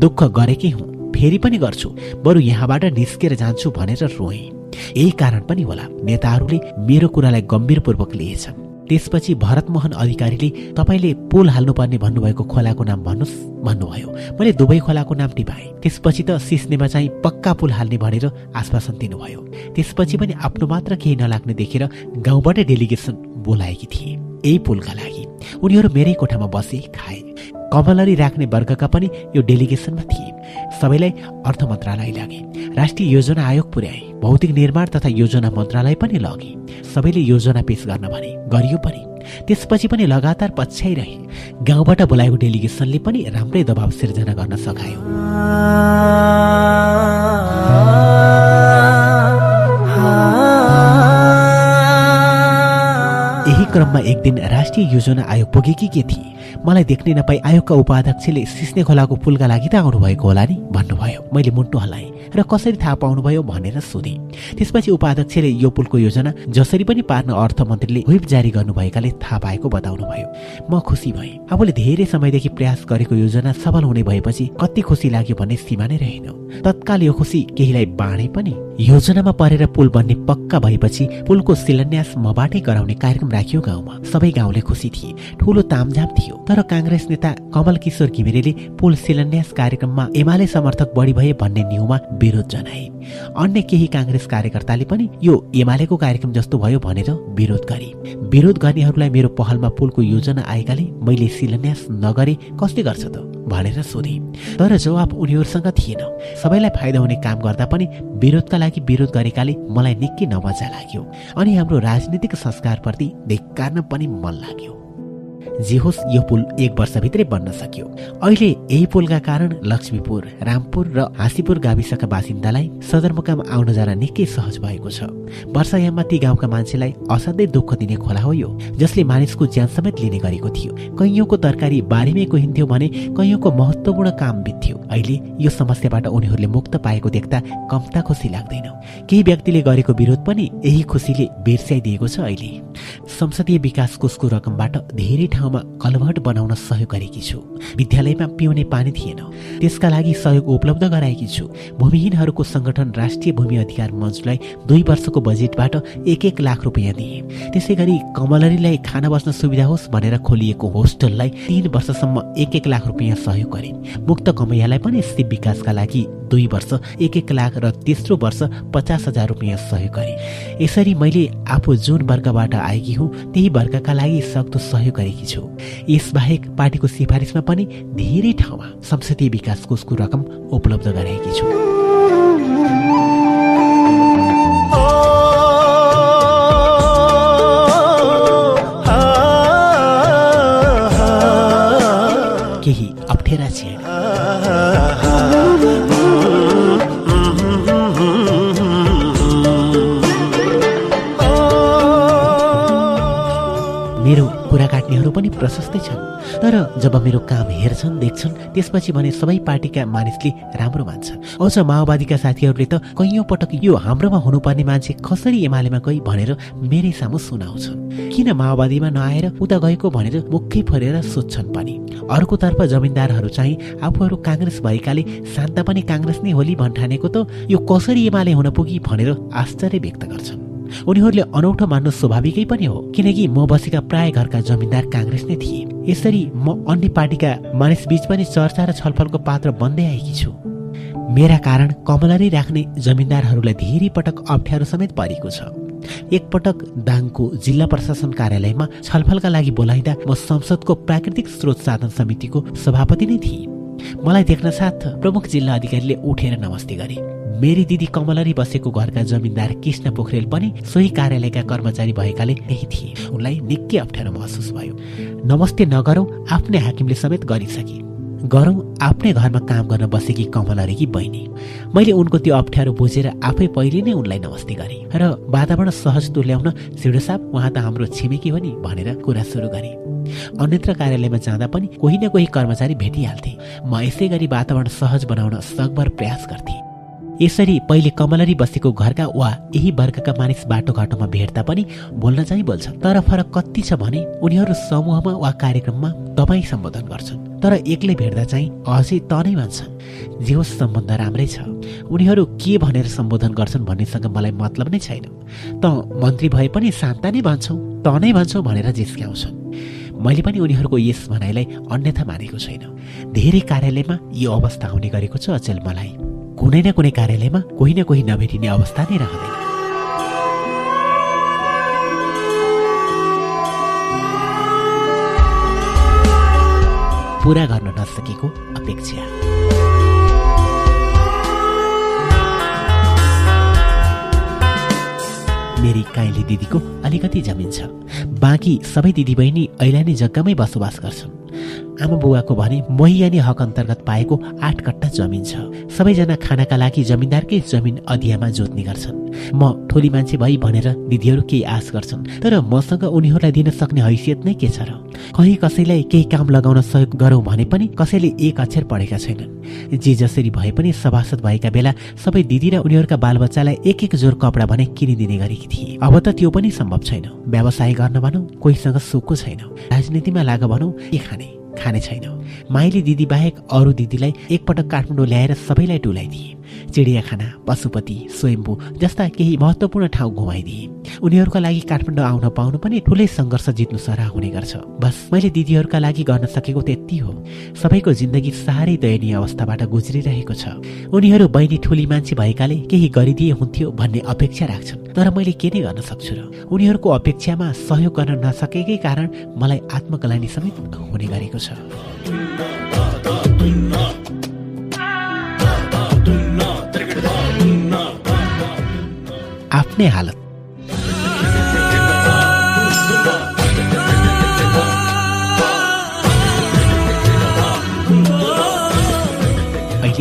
दुःख गरेकै हुँ। फेरि पनि गर्छु। बरु यहाँबाट निस्केर जान्छु भनेर रोएँ। यही कारण पनि होला नेताहरूले मेरो कुरालाई गम्भीरपूर्वक लिएछन्। त्यसपछि भरतमोहन अधिकारीले तपाईँले पुल हाल्नुपर्ने भन्नुभएको खोलाको नाम भन्नुहोस् भन्नुभयो। मैले दुवै खोलाको नाम टिपाएँ त्यसपछि त सिस्नेमा चाहिँ पक्का पुल हाल्ने भनेर आश्वासन दिनुभयो। त्यसपछि पनि आफ्नो मात्र केही नलाग्ने देखेर गाउँबाटै डेलिगेसन बोलाएकी थिए। यही पुलका लागि। उनीहरू मेरै कोठामा बसे खाए। कमलरी राख्ने वर्गका पनि यो डेलिगेसनमा थिए। सबैलाई अर्थ मन्त्रालय लगे राष्ट्रिय योजना आयोग पुर्याए। भौतिक निर्माण तथा योजना मन्त्रालय पनि लगे सबैले योजना पेश गर्न भने गरियो पनि। त्यसपछि पनि लगातार पछ्याइरहे। गाउँबाट बोलाएको डेलिगेसनले पनि राम्रै दबाव सिर्जना गर्न सघायो। क्रममा एक दिन राष्ट्रिय योजना आयोग पुगेकी के थिए? मलाई देख्ने नपाई आयोगका उपाध्यक्षले सिस्ने खोलाको पुलका लागि त आउनुभएको होला नि भन्नुभयो। मैले मुन्टु हलाएँ र कसरी थाहा पाउनुभयो भनेर सोधेँ। त्यसपछि उपाध्यक्षले यो पुलको योजना जसरी पनि पार्न अर्थमन्त्रीले व्हिप जारी गर्नुभएकाले थाहा पाएको बताउनुभयो। म खुसी भएँ। आफूले धेरै समयदेखि प्रयास गरेको योजना सफल हुने भएपछि कति खुसी लाग्यो भन्ने सीमा नै रहेन। तत्काल यो खुसी केहीलाई बाँडे पनि योजनामा परेर पुल बन्ने पक्का भएपछि पुलको शिलान्यास मबाटै गराउने कार्यक्रम राखियो गाउँमा सबै गाउँले खुसी थिए। ठुलो तामझाम थियो। तर काङ्ग्रेस नेता कमल किशोर घिमिरेले पुल शिलान्यास कार्यक्रममा एमाले समर्थक बढी भए भन्ने न्युमा विरोध जनाए। अन्य केही काङ्ग्रेस कार्यकर्ताले पनि यो एमालेको कार्यक्रम जस्तो भयो भनेर विरोध गरे। विरोध गर्नेहरूलाई मेरो पहलमा पुलको योजना आएकाले मैले शिलान्यास नगरे कसले गर्छ त भनेर सोधे। तर जवाब उनीहरूसँग थिएन। सबैलाई फाइदा हुने काम गर्दा पनि विरोधका लागि विरोध गरेकाले मलाई निकै नमजा लाग्यो। अनि हाम्रो राजनीतिक संस्कारप्रति धिक्कार्न पनि मन लाग्यो। जे होस् यो पुल एक वर्षभित्रै बन्न सक्यो। अहिले यही पुलका कारण लक्ष्मीपुर रामपुर र हाँसीपुर गाविसका बासिन्दालाई सदरमुकाम आउन जान निकै सहज भएको छ। वर्षायाममा ती गाउँका मान्छेलाई असाध्यै दुःख दिने खोला हो यो जसले मानिसको ज्यान समेत लिने गरेको थियो। कैयौँको तरकारी बारीमै कोहिन्थ्यो भने कैयौँको महत्वपूर्ण काम बित्थ्यो। अहिले यो समस्याबाट उनीहरूले मुक्त पाएको देख्दा कम्ता खुसी लाग्दैन। केही व्यक्तिले गरेको विरोध पनि यही खुसीले बिर्स्याइदिएको छ अहिले। संसदीय विकास कोषको रकमबाट धेरै ठाउँमा कलभट बनाउन सहयोग गरेकी छु। विद्यालयमा पिउने पानी थिएन। त्यसका लागि सहयोग उपलब्ध गराएकी छु। भूमिहीनहरूको संगठन राष्ट्रिय भूमि अधिकार मञ्चलाई दुई वर्षको बजेटबाट एक एक लाख रुपियाँ दिए। त्यसै गरी कमलरीलाई खाना बस्न सुविधा होस् भनेर खोलिएको होस्टललाई तीन वर्षसम्म एक एक लाख रुपियाँ सहयोग गरे मुक्त कमैयालाई पनि शिव विकासका लागि दुई वर्ष एक एक लाख र तेस्रो वर्ष पचास हजार रुपियाँ सहयोग गरे यसरी मैले आफू जुन वर्गबाट आएकी हुँ त्यही वर्गका लागि सक्दो सहयोग गरेकी छु। यसबाहेक पार्टीको सिफारिसमा पनि धेरै ठाउँमा संसदीय विकास कोषको रकम उपलब्ध गराएकी छु। केही अप्ठ्यारा छेड। काट्नेहरू पनि प्रशस्तै छन्। तर जब मेरो काम हेर्छन् देख्छन् त्यसपछि भने सबै पार्टीका मानिसले राम्रो मान्छ। अझ माओवादीका साथीहरूले त कैयौँ पटक यो हाम्रोमा हुनुपर्ने मान्छे कसरी एमालेमा गई भनेर मेरै सामु सुनाउँछन्। किन माओवादीमा नआएर उता गएको भनेर मुखै फरेर सोध्छन् पनि। अर्कोतर्फ जमिनदारहरू चाहिँ आफूहरू काङ्ग्रेस भएकाले शान्ता पनि काङ्ग्रेस नै होली भन्ठानेको त यो कसरी एमाले हुन पुगी भनेर आश्चर्य व्यक्त गर्छन्। उनीहरूले अनौठो मान्नु स्वाभाविकै पनि हो किनकि म बसेका प्राय घरका जमिनदार काङ्ग्रेस नै थिए। यसरी म अन्य पार्टीका मानिस बीच पनि चर्चा र छलफलको पात्र बन्दै आएकी छु। मेरा कारण कमलरी राख्ने जमिनदारहरूलाई धेरै पटक अप्ठ्यारो समेत परेको छ। एकपटक दाङको जिल्ला प्रशासन कार्यालयमा छलफलका लागि बोलाइँदा म संसदको प्राकृतिक स्रोत साधन समितिको सभापति नै थिएँ। मलाई देख्न साथ प्रमुख जिल्ला अधिकारीले उठेर नमस्ते गरे। मेरी दिदी कमलरी बसेको घरका जमिनदार कृष्ण पोखरेल पनि सोही कार्यालयका कर्मचारी भएकाले त्यही थिए। उनलाई निकै अप्ठ्यारो महसुस भयो। नमस्ते नगरौँ आफ्नै हाकिमले समेत गरिसके। गरौँ आफ्नै घरमा काम गर्न बसेकी कमलरीकी बहिनी। मैले उनको त्यो अप्ठ्यारो बुझेर आफै पहिले नै उनलाई नमस्ते गरेँ। र वातावरण सहज तुल्याउन सिडो साहब उहाँ त हाम्रो छिमेकी हो नि भनेर कुरा सुरु गरेँ। अन्यत्र कार्यालयमा जाँदा पनि कोही न कोही कर्मचारी भेटिहाल्थे। म यसै गरी वातावरण सहज बनाउन सकभर प्रयास गर्थेँ। यसरी पहिले कमलरी बसेको घरका वा यही वर्गका मानिस बाटोघाटोमा भेट्दा पनि बोल्न चाहिँ बोल्छ। तर फरक कति छ भने उनीहरू समूहमा वा कार्यक्रममा तपाईँ सम्बोधन गर्छन्। तर एक्लै भेट्दा चाहिँ अझै त नै भन्छन् जे होस् सम्बन्ध राम्रै छ। उनीहरू के भनेर सम्बोधन गर्छन् भन्नेसँग मलाई मतलब नै छैन। त मन्त्री भए पनि शान्ता नै भन्छौ त नै भन्छौ भनेर जिस्क्याउँछन्। मैले पनि उनीहरूको यस भनाइलाई अन्यथा मानेको छैन। धेरै कार्यालयमा यो अवस्था हुने गरेको छ अचेल मलाई। कुनै न कुनै कार्यालयमा कोही न कोही नभेटिने अवस्था नै रहँदैन। पुरा गर्न नसकेको अपेक्षा। मेरी काइली दिदीको अलिकति जमिन छ। बाँकी सबै दिदीबहिनी ऐलानी जग्गामै बसोबास गर्छन्। आमा बुवाको भने महियानी हक अन्तर्गत पाएको आठ कट्टा जमिन छ। सबैजना खानाका लागि जमिनदारकै जमिन अधियामा जोत्ने गर्छन्। म ठोली मान्छे भई भनेर दिदीहरू केही आश गर्छन् तर मसँग उनीहरूलाई दिन सक्ने हैसियत नै के छ र? कहीँ कसैलाई केही काम लगाउन सहयोग गरौँ भने पनि कसैले एक अक्षर पढेका छैनन्। जे जसरी भए पनि सभासद भएका बेला सबै दिदी र उनीहरूका बालबच्चालाई एक एक जोर कपडा भने किनिदिने गरेकी थिए। अब त त्यो पनि सम्भव छैन। व्यवसाय गर्न भनौँ कोहीसँग सुखको छैन। राजनीतिमा लाग भनौँ के खाने? खाने छैन। माइली दिदी बाहेक अरू दिदीलाई एकपटक काठमाडौँ ल्याएर सबैलाई डुलाइदिए चिडियाखाना पशुपति स्वयम्भू जस्ता केही महत्त्वपूर्ण ठाउँ घुमाइदिए। उनीहरूका लागि काठमाडौँ आउन पाउनु पनि ठुलै सङ्घर्ष जित्नु सराह हुने गर्छ। बस मैले दिदीहरूका लागि गर्न सकेको त्यति हो। सबैको जिन्दगी साह्रै दयनीय अवस्थाबाट गुज्रिरहेको छ। उनीहरू बहिनी ठुली मान्छे भएकाले केही गरिदिए हुन्थ्यो भन्ने अपेक्षा राख्छन्। तर मैले के नै गर्न सक्छु र? उनीहरूको अपेक्षामा सहयोग गर्न नसकेकै कारण मलाई आत्मकलानी समेत हुने गरेको छ। आफ्नै हालत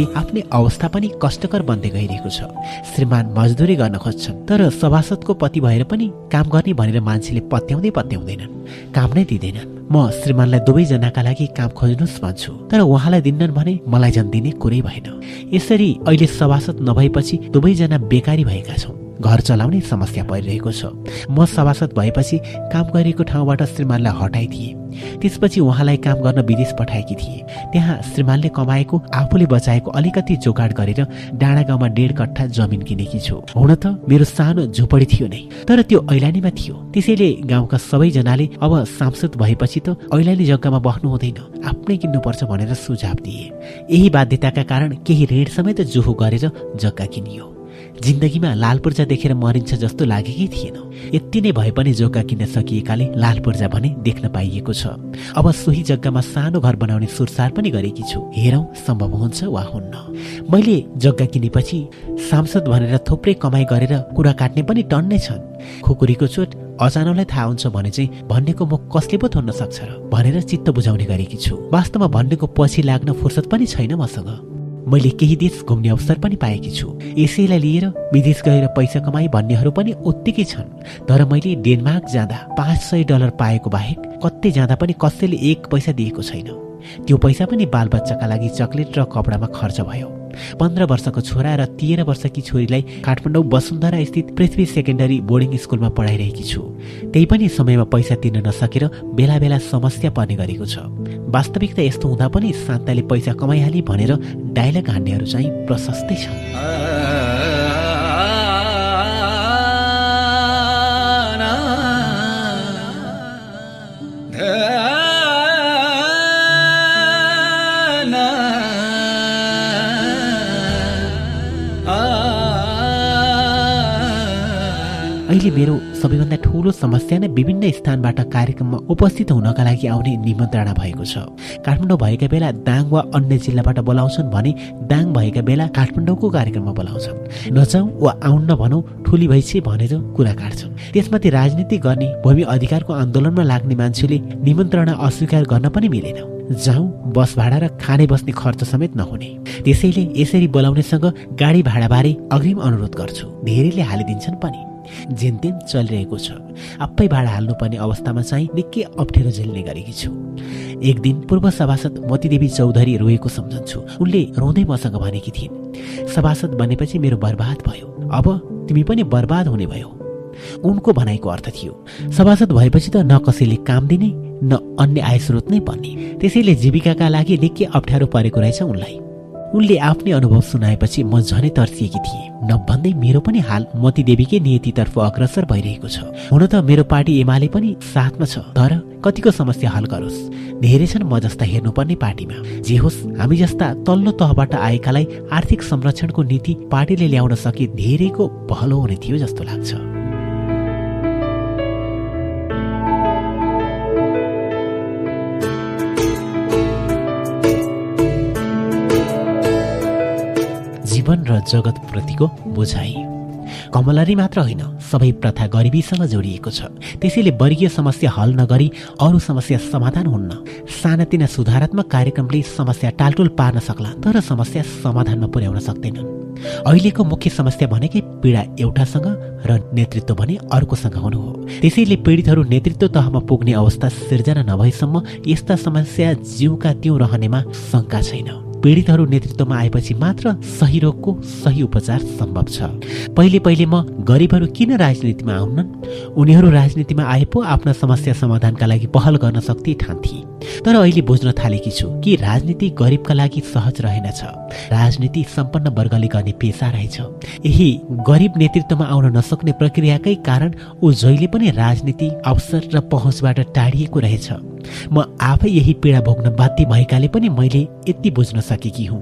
अहिले आफ्नै अवस्था पनि कष्टकर बन्दै गइरहेको छ। श्रीमान मजदुरी गर्न खोज्छन् तर सभासदको पति भएर पनि काम गर्ने भनेर मान्छेले पत्याउँदै पत्याउँदैनन्। काम नै दिँदैनन्। म श्रीमानलाई दुवैजनाका लागि काम खोज्नुहोस् भन्छु तर उहाँलाई दिन्नन् भने मलाई झन् दिने कुरै भएन। यसरी अहिले सभासद नभएपछि दुवैजना बेकारी भएका छौँ। घर चलाउने समस्या परिरहेको छ। म सभासद भएपछि काम गरेको ठाउँबाट श्रीमानलाई हटाइदिए। त्यसपछि उहाँलाई काम गर्न विदेश पठाएकी थिए। त्यहाँ श्रीमानले कमाएको आफूले बचाएको अलिकति जोगाड गरेर डाँडा गाउँमा डेढ कट्ठा जमिन किनेकी छु। हुन त मेरो सानो झुपडी थियो नै तर त्यो ऐलानीमा थियो। त्यसैले गाउँका सबैजनाले अब सांसद भएपछि त ऐलानी जग्गामा बस्नु हुँदैन आफ्नै किन्नुपर्छ भनेर सुझाव दिए। यही बाध्यताका कारण केही ऋण समेत जुहु गरेर जग्गा किनियो। जिन्दगीमा लाल पूर्जा देखेर मरिन्छ जस्तो लागेकै थिएन। यति नै भए पनि जोग्गा किन्न सकिएकाले लाल पूर्जा भने देख्न पाइएको छ। अब सोही जग्गामा सानो घर बनाउने सुरसार पनि गरेकी छु। हेरौँ सम्भव हुन्छ वा हुन्न। मैले जग्गा किनेपछि सांसद भनेर थुप्रै कमाई गरेर कुरा काट्ने पनि टन्नै छन्। खुकुरीको चोट अचानकलाई थाहा हुन्छ भने चाहिँ भन्नेको मुख कसले पो थोर्न सक्छ र? भनेर चित्त बुझाउने गरेकी छु। वास्तवमा भन्नेको पछि लाग्न फुर्सद पनि छैन मसँग। मैले केही देश घुम्ने अवसर पनि पाएकी छु। यसैलाई लिएर विदेश गएर पैसा कमाई भन्नेहरू पनि उत्तिकै छन्। तर मैले डेनमार्क जाँदा पाँच सय डलर पाएको बाहेक कतै जाँदा पनि कसैले एक पैसा दिएको छैन। त्यो पैसा पनि बालबच्चाका लागि चक्लेट र कपडामा खर्च भयो। पन्ध्र वर्षको छोरा र तेह्र वर्षकी छोरीलाई काठमाडौँ वसुन्धरा स्थित पृथ्वी सेकेन्डरी बोर्डिङ स्कुलमा पढाइरहेकी छु। त्यही पनि समयमा पैसा तिर्न नसकेर बेला बेला समस्या पर्ने गरेको छ। वास्तविकता यस्तो हुँदा पनि शान्ताले पैसा कमाइहाले भनेर डायलग हान्नेहरू चाहिँ प्रशस्तै छन्। अहिले मेरो सबैभन्दा ठुलो समस्या नै विभिन्न स्थानबाट कार्यक्रममा उपस्थित हुनका लागि आउने निमन्त्रणा भएको छ। काठमाडौँ भएका बेला दाङ वा अन्य जिल्लाबाट बोलाउँछन् भने दाङ भएका बेला काठमाडौँको कार्यक्रममा बोलाउँछन्। नजाउँ वा आउन्न भनौँ ठुली भइछे भनेर कुरा काट्छन्। त्यसमाथि राजनीति गर्ने भूमि अधिकारको आन्दोलनमा लाग्ने मान्छेले निमन्त्रणा अस्वीकार गर्न पनि मिलेन। जाउँ बस भाडा र खाने बस्ने खर्च समेत नहुने। त्यसैले यसरी बोलाउनेसँग गाडी भाडाबारे अग्रिम अनुरोध गर्छु। धेरैले हालिदिन्छन् पनि। जेनतेन चलिरहेको छ। आफै भाडा हाल्नुपर्ने अवस्थामा चाहिँ निकै अप्ठ्यारो झेल्ने गरेकी छु। एक दिन पूर्व सभासद मोतीदेवी चौधरी रोएको सम्झन्छु। उनले रोँदै मसँग भनेकी थिइन् सभासद बनेपछि मेरो बर्बाद भयो। अब तिमी पनि बर्बाद हुने भयो। उनको भनाइको अर्थ थियो सभासद भएपछि त न कसैले काम दिने न अन्य आय स्रोत नै पर्ने। त्यसैले जीविकाका लागि निकै अप्ठ्यारो परेको रहेछ उनलाई। उनले आफ्नै अनुभव सुनाएपछि म झनै तर्सिएकी थिएँ। नभन्दै मेरो पनि हाल मती देवीकै नियतितर्फ अग्रसर भइरहेको छ। हुन त मेरो पार्टी एमाले पनि साथमा छ तर कतिको समस्या हल गरोस्। धेरै छन् म जस्ता हेर्नुपर्ने पार्टीमा। जे होस् हामी जस्ता तल्लो तहबाट आएकालाई आर्थिक संरक्षणको नीति पार्टीले ल्याउन सके धेरैको पहलो हुने थियो जस्तो लाग्छ। जगतप्रतिको बुझाइ। कमलरी मात्र होइन सबै प्रथा गरिबीसँग जोडिएको छ। त्यसैले वर्गीय समस्या हल नगरी अरू समस्या समाधान हुन्न। सानातिना सुधारात्मक कार्यक्रमले समस्या टालटुल पार्न सक्ला तर समस्या समाधानमा पुर्याउन सक्दैनन् अहिलेको मुख्य समस्या भनेकै पीडा एउटासँग र नेतृत्व भने अर्कोसँग हुनु हो। त्यसैले पीडितहरू नेतृत्व तहमा पुग्ने अवस्था सिर्जना नभएसम्म यस्ता समस्या जिउका त्यो रहनेमा शङ्का छैन। पीडितहरू नेतृत्वमा आएपछि मात्र सही रोगको सही उपचार सम्भव छ। पहिले पहिले म गरिबहरू किन राजनीतिमा आउनन्? उनीहरू राजनीतिमा आए पो आफ्ना समस्या समाधानका लागि पहल गर्न सक्थे ठान्थे। तर अहिले बुझ्न थालेकी छु कि राजनीति गरिबका लागि सहज रहेनछ। राजनीति सम्पन्न वर्गले गर्ने पेसा रहेछ। यही गरिब नेतृत्वमा आउन नसक्ने प्रक्रियाकै कारण ऊ जहिले पनि राजनीति अवसर र पहुँचबाट टाढिएको रहेछ। म आफै यही पीडा भोग्न बाध्य भएकाले पनि मैले यति बुझ्न सकेकी हुँ।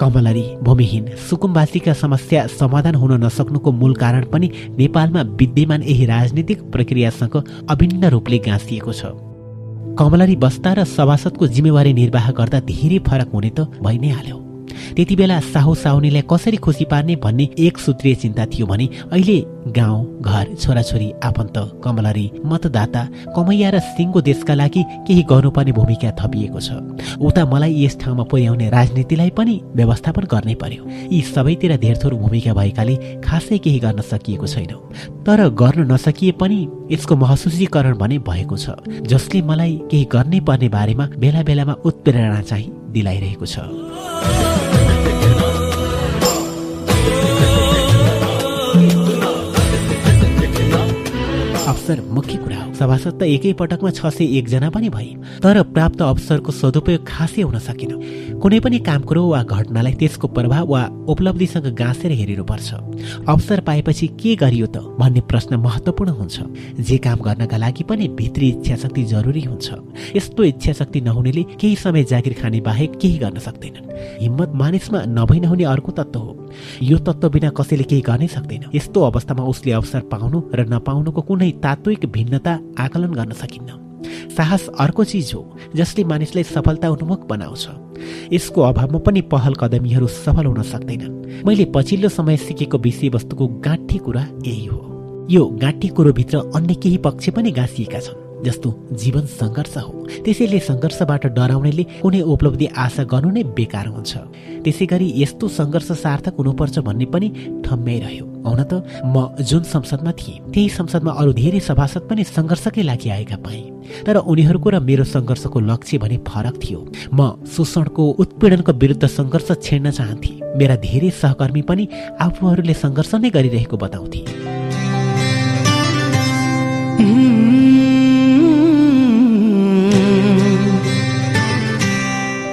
कमलरी भूमिहीन सुकुम्बासीका समस्या समाधान हुन नसक्नुको मूल कारण पनि नेपालमा विद्यमान यही राजनीतिक प्रक्रियासँग अभिन्न रूपले गाँसिएको छ। कमलरी बस्दा र सभासदको जिम्मेवारी निर्वाह गर्दा धेरै फरक हुने त भइ नै हाल्यो। त्यति बेला साहु साहुनीलाई कसरी खुसी पार्ने भन्ने एक सूत्रीय चिन्ता थियो भने अहिले गाउँ घर छोराछोरी आफन्त कमलरी मतदाता कमैया र सिङ्गो देशका लागि केही गर्नुपर्ने भूमिका थपिएको छ। उता मलाई यस ठाउँमा पुर्याउने राजनीतिलाई पनि व्यवस्थापन गर्नै पर्यो। यी सबैतिर धेरथोर भूमिका भएकाले खासै केही गर्न सकिएको छैन। तर गर्न नसकिए पनि यसको महसुसीकरण भने भएको छ जसले मलाई केही गर्नै पर्ने बारेमा बेला बेलामा उत्प्रेरणा चाहिँ दिलाइरहेको छ। अवसर मुख्य कुरा हो। सभासद त एकै पटकमा छ सय एकजना पनि भए। तर प्राप्त अवसरको सदुपयोग खासै हुन सकेन। कुनै पनि काम कुरो वा घटनालाई त्यसको प्रभाव वा उपलब्धिसँग गाँसेर हेरिनुपर्छ। अवसर पाएपछि के गरियो त भन्ने प्रश्न महत्त्वपूर्ण हुन्छ। जे काम गर्नका लागि पनि भित्री इच्छा शक्ति जरुरी हुन्छ। यस्तो इच्छा शक्ति नहुनेले केही समय जागिर खाने बाहेक केही गर्न सक्दैनन्। हिम्मत मानिसमा नभई नहुने अर्को तत्त्व हो। यो तत्त्व बिना कसैले केही गर्नै सक्दैन। यस्तो अवस्थामा उसले अवसर पाउनु र नपाउनुको कुनै तात्विक भिन्नता आकलन गर्न सकिन्न। साहस अर्को चिज हो जसले मानिसलाई सफलता उन्मुख बनाउँछ। यसको अभावमा पनि पहल कदमीहरू सफल हुन सक्दैनन्। मैले पछिल्लो समय सिकेको विषयवस्तुको गाँठी कुरा यही हो। यो गाँठी कुरोभित्र अन्य केही पक्ष पनि गाँसिएका छन्। जस्तो जीवन सङ्घर्ष हो। त्यसैले सङ्घर्षबाट डराउनेले कुनै उपलब्धि आशा गर्नु नै बेकार हुन्छ। त्यसै गरी यस्तो सङ्घर्ष सार्थक हुनुपर्छ भन्ने पनि ठम्म्याइरह्यो हुन त म जुन संसदमा थिएँ त्यही संसदमा अरू धेरै सभासद पनि सङ्घर्षकै लागि आएका पाएँ तर उनीहरूको र मेरो सङ्घर्षको लक्ष्य भने फरक थियो। म शोषणको उत्पीडनको विरुद्ध सङ्घर्ष छेड्न चाहन्थे। मेरा धेरै सहकर्मी पनि आफूहरूले सङ्घर्ष नै गरिरहेको बताउँथे।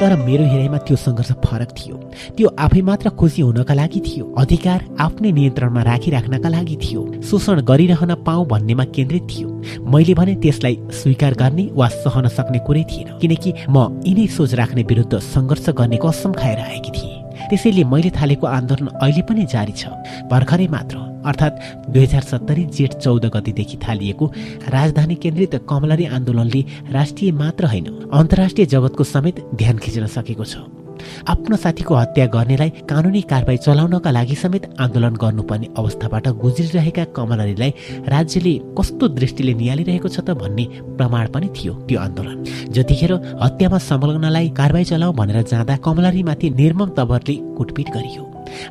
तर मेरो हेराइमा त्यो सङ्घर्ष फरक थियो। त्यो आफै मात्र खुसी हुनका लागि थियो। अधिकार आफ्नै नियन्त्रणमा राखिराख्नका लागि थियो। शोषण गरिरहन पाऊ भन्नेमा केन्द्रित थियो। मैले भने त्यसलाई स्वीकार गर्ने वा सहन सक्ने कुरै थिएन। किनकि म यिनै सोच राख्ने विरुद्ध सङ्घर्ष गर्ने कसम खाएर आएकी थिएँ। त्यसैले मैले थालेको आन्दोलन अहिले पनि जारी छ। भर्खरै मात्र अर्थात् दुई हजार सत्तरी जेठ चौध गतिदेखि थालिएको राजधानी केन्द्रित कमलरी आन्दोलनले राष्ट्रिय मात्र होइन अन्तर्राष्ट्रिय जगतको समेत ध्यान खिच्न सकेको छ। आफ्नो साथीको हत्या गर्नेलाई कानुनी कारवाही चलाउनका लागि समेत आन्दोलन गर्नुपर्ने अवस्थाबाट गुज्रिरहेका कमलरीलाई राज्यले कस्तो दृष्टिले निहालिरहेको छ त भन्ने प्रमाण पनि थियो त्यो आन्दोलन। जतिखेर हत्यामा संलग्नलाई कारवाही चलाऊ भनेर जाँदा कमलरीमाथि निर्मम तवरले कुटपिट गरियो।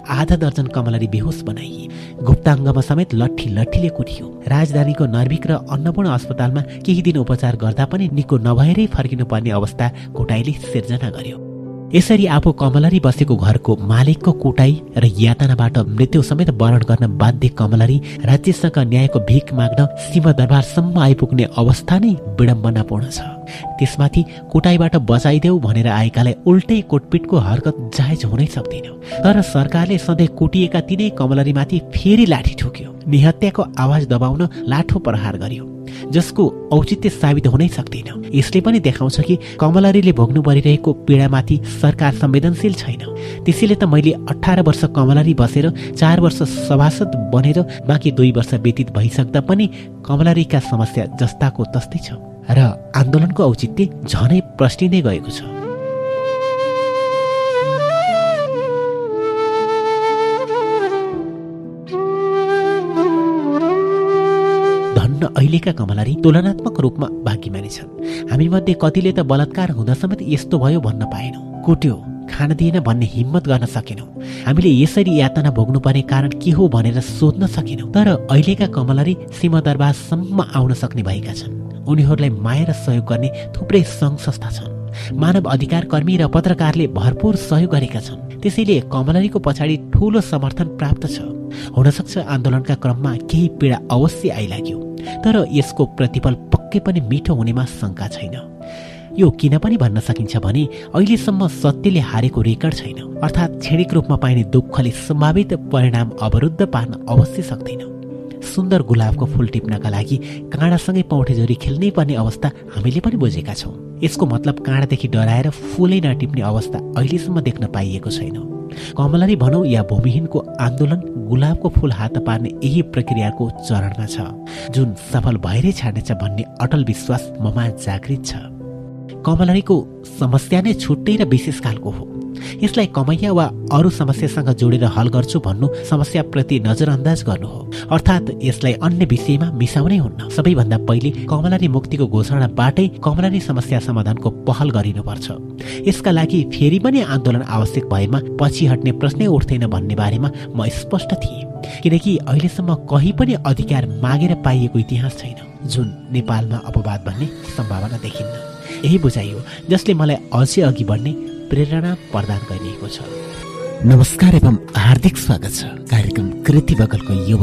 आधा दर्जन कमलरी बेहोस बनाइए गुप्ताङ्गमा समेत लट्ठी लट्ठीले कुटियो। राजधानीको नर्भिक र अन्नपूर्ण अस्पतालमा केही दिन उपचार गर्दा पनि निको नभएरै फर्किनुपर्ने अवस्था कोटाईले सिर्जना गर्यो। यसरी आफू कमलरी बसेको घरको मालिकको कुटाई र यातनाबाट मृत्यु समेत वरण गर्न बाध्य कमलरी राज्यसँग न्यायको भिख माग्न सिंहदरबारसम्म आइपुग्ने अवस्था नै विडम्बनापूर्ण छ। त्यसमाथि कुटाईबाट बचाइदेऊ भनेर आएकालाई उल्टै कोटपिटको हरकत जायज हुनै सक्दैन। तर सरकारले सधैँ कुटिएका तिनै कमलरीमाथि फेरि लाठी ठोक्यो। निहत्याको आवाज दबाउन लाठो प्रहार गर्यो। जसको औचित्य साबित हुनै सक्दैन। यसले पनि देखाउँछ कि कमलरीले भोग्नु परिरहेको पीडामाथि सरकार संवेदनशील छैन। त्यसैले त मैले अठार वर्ष कमलरी बसेर चार वर्ष सभासद बनेर बाँकी दुई वर्ष व्यतीत भइसक्दा पनि कमलरीका समस्या जस्ताको तस्तै छ। र आन्दोलनको औचित्य झनै प्रष्टिँदै गएको छ। अहिलेका कमलारी तुलनात्मक रूपमा भाग्यमानी छन्। हामीमध्ये कतिले त बलात्कार हुँदा समेत यस्तो भयो भन्न पाएनौँ। कुट्यो खान दिएन भन्ने हिम्मत गर्न सकेनौँ। हामीले यसरी यातना भोग्नुपर्ने कारण के हो भनेर सोध्न सकेनौँ। तर अहिलेका कमलरी सिंहदरबारसम्म आउन सक्ने भएका छन्। उनीहरूलाई माया र सहयोग गर्ने थुप्रै सङ्घ संस्था छन्। मानव अधिकार कर्मी र पत्रकारले भरपूर सहयोग गरेका छन्। त्यसैले कमलरीको पछाडि ठुलो समर्थन प्राप्त छ। हुनसक्छ आन्दोलनका क्रममा केही पीडा अवश्य आइलाग्यो। तर यसको प्रतिफल पक्कै पनि मिठो हुनेमा शङ्का छैन। यो किन पनि भन्न सकिन्छ भने अहिलेसम्म सत्यले हारेको रेकर्ड छैन। अर्थात् क्षणिक रूपमा पाइने दुःखले सम्भावित परिणाम अवरुद्ध पार्न अवश्य सक्दैन। सुन्दर गुलाबको फुल टिप्नका लागि काँडासँगै पौठे जोरी खेल्नै पर्ने अवस्था हामीले पनि बुझेका छौँ। यसको मतलब काँडादेखि डराएर फुलै नटिप्ने अवस्था अहिलेसम्म देख्न पाइएको छैन। कमलरी भनौँ या भूमिहीनको आन्दोलन गुलाबको फुल हात पार्ने यही प्रक्रियाको चरणमा छ जुन सफल भएरै छाड्नेछ भन्ने अटल विश्वास ममा जागृत छ। कमलरीको समस्या नै छुट्टै र विशेष खालको हो। यसलाई कमैया वा अरू समस्यासँग जोडेर हल गर्छु भन्नु समस्याप्रति नजरअन्दाज गर्नु हो। अर्थात् यसलाई अन्य विषयमा मिसाउनै हुन्न। सबैभन्दा पहिले कमलारी मुक्तिको घोषणाबाटै कमलारी समस्या समाधानको पहल गरिनुपर्छ। यसका लागि फेरि पनि आन्दोलन आवश्यक भएमा पछि हट्ने प्रश्नै उठ्दैन भन्ने बारेमा म स्पष्ट थिएँ। किनकि अहिलेसम्म कहीँ पनि अधिकार मागेर पाइएको इतिहास छैन। जुन नेपालमा अपवाद भन्ने सम्भावना देखिन्न। यही बुझाइयो जसले मलाई अझै अघि बढ्ने प्रेरणा प्रदान गरिएको छ। नमस्कार एवं हार्दिक स्वागत छ। कार्यक्रम कृति बगलको यो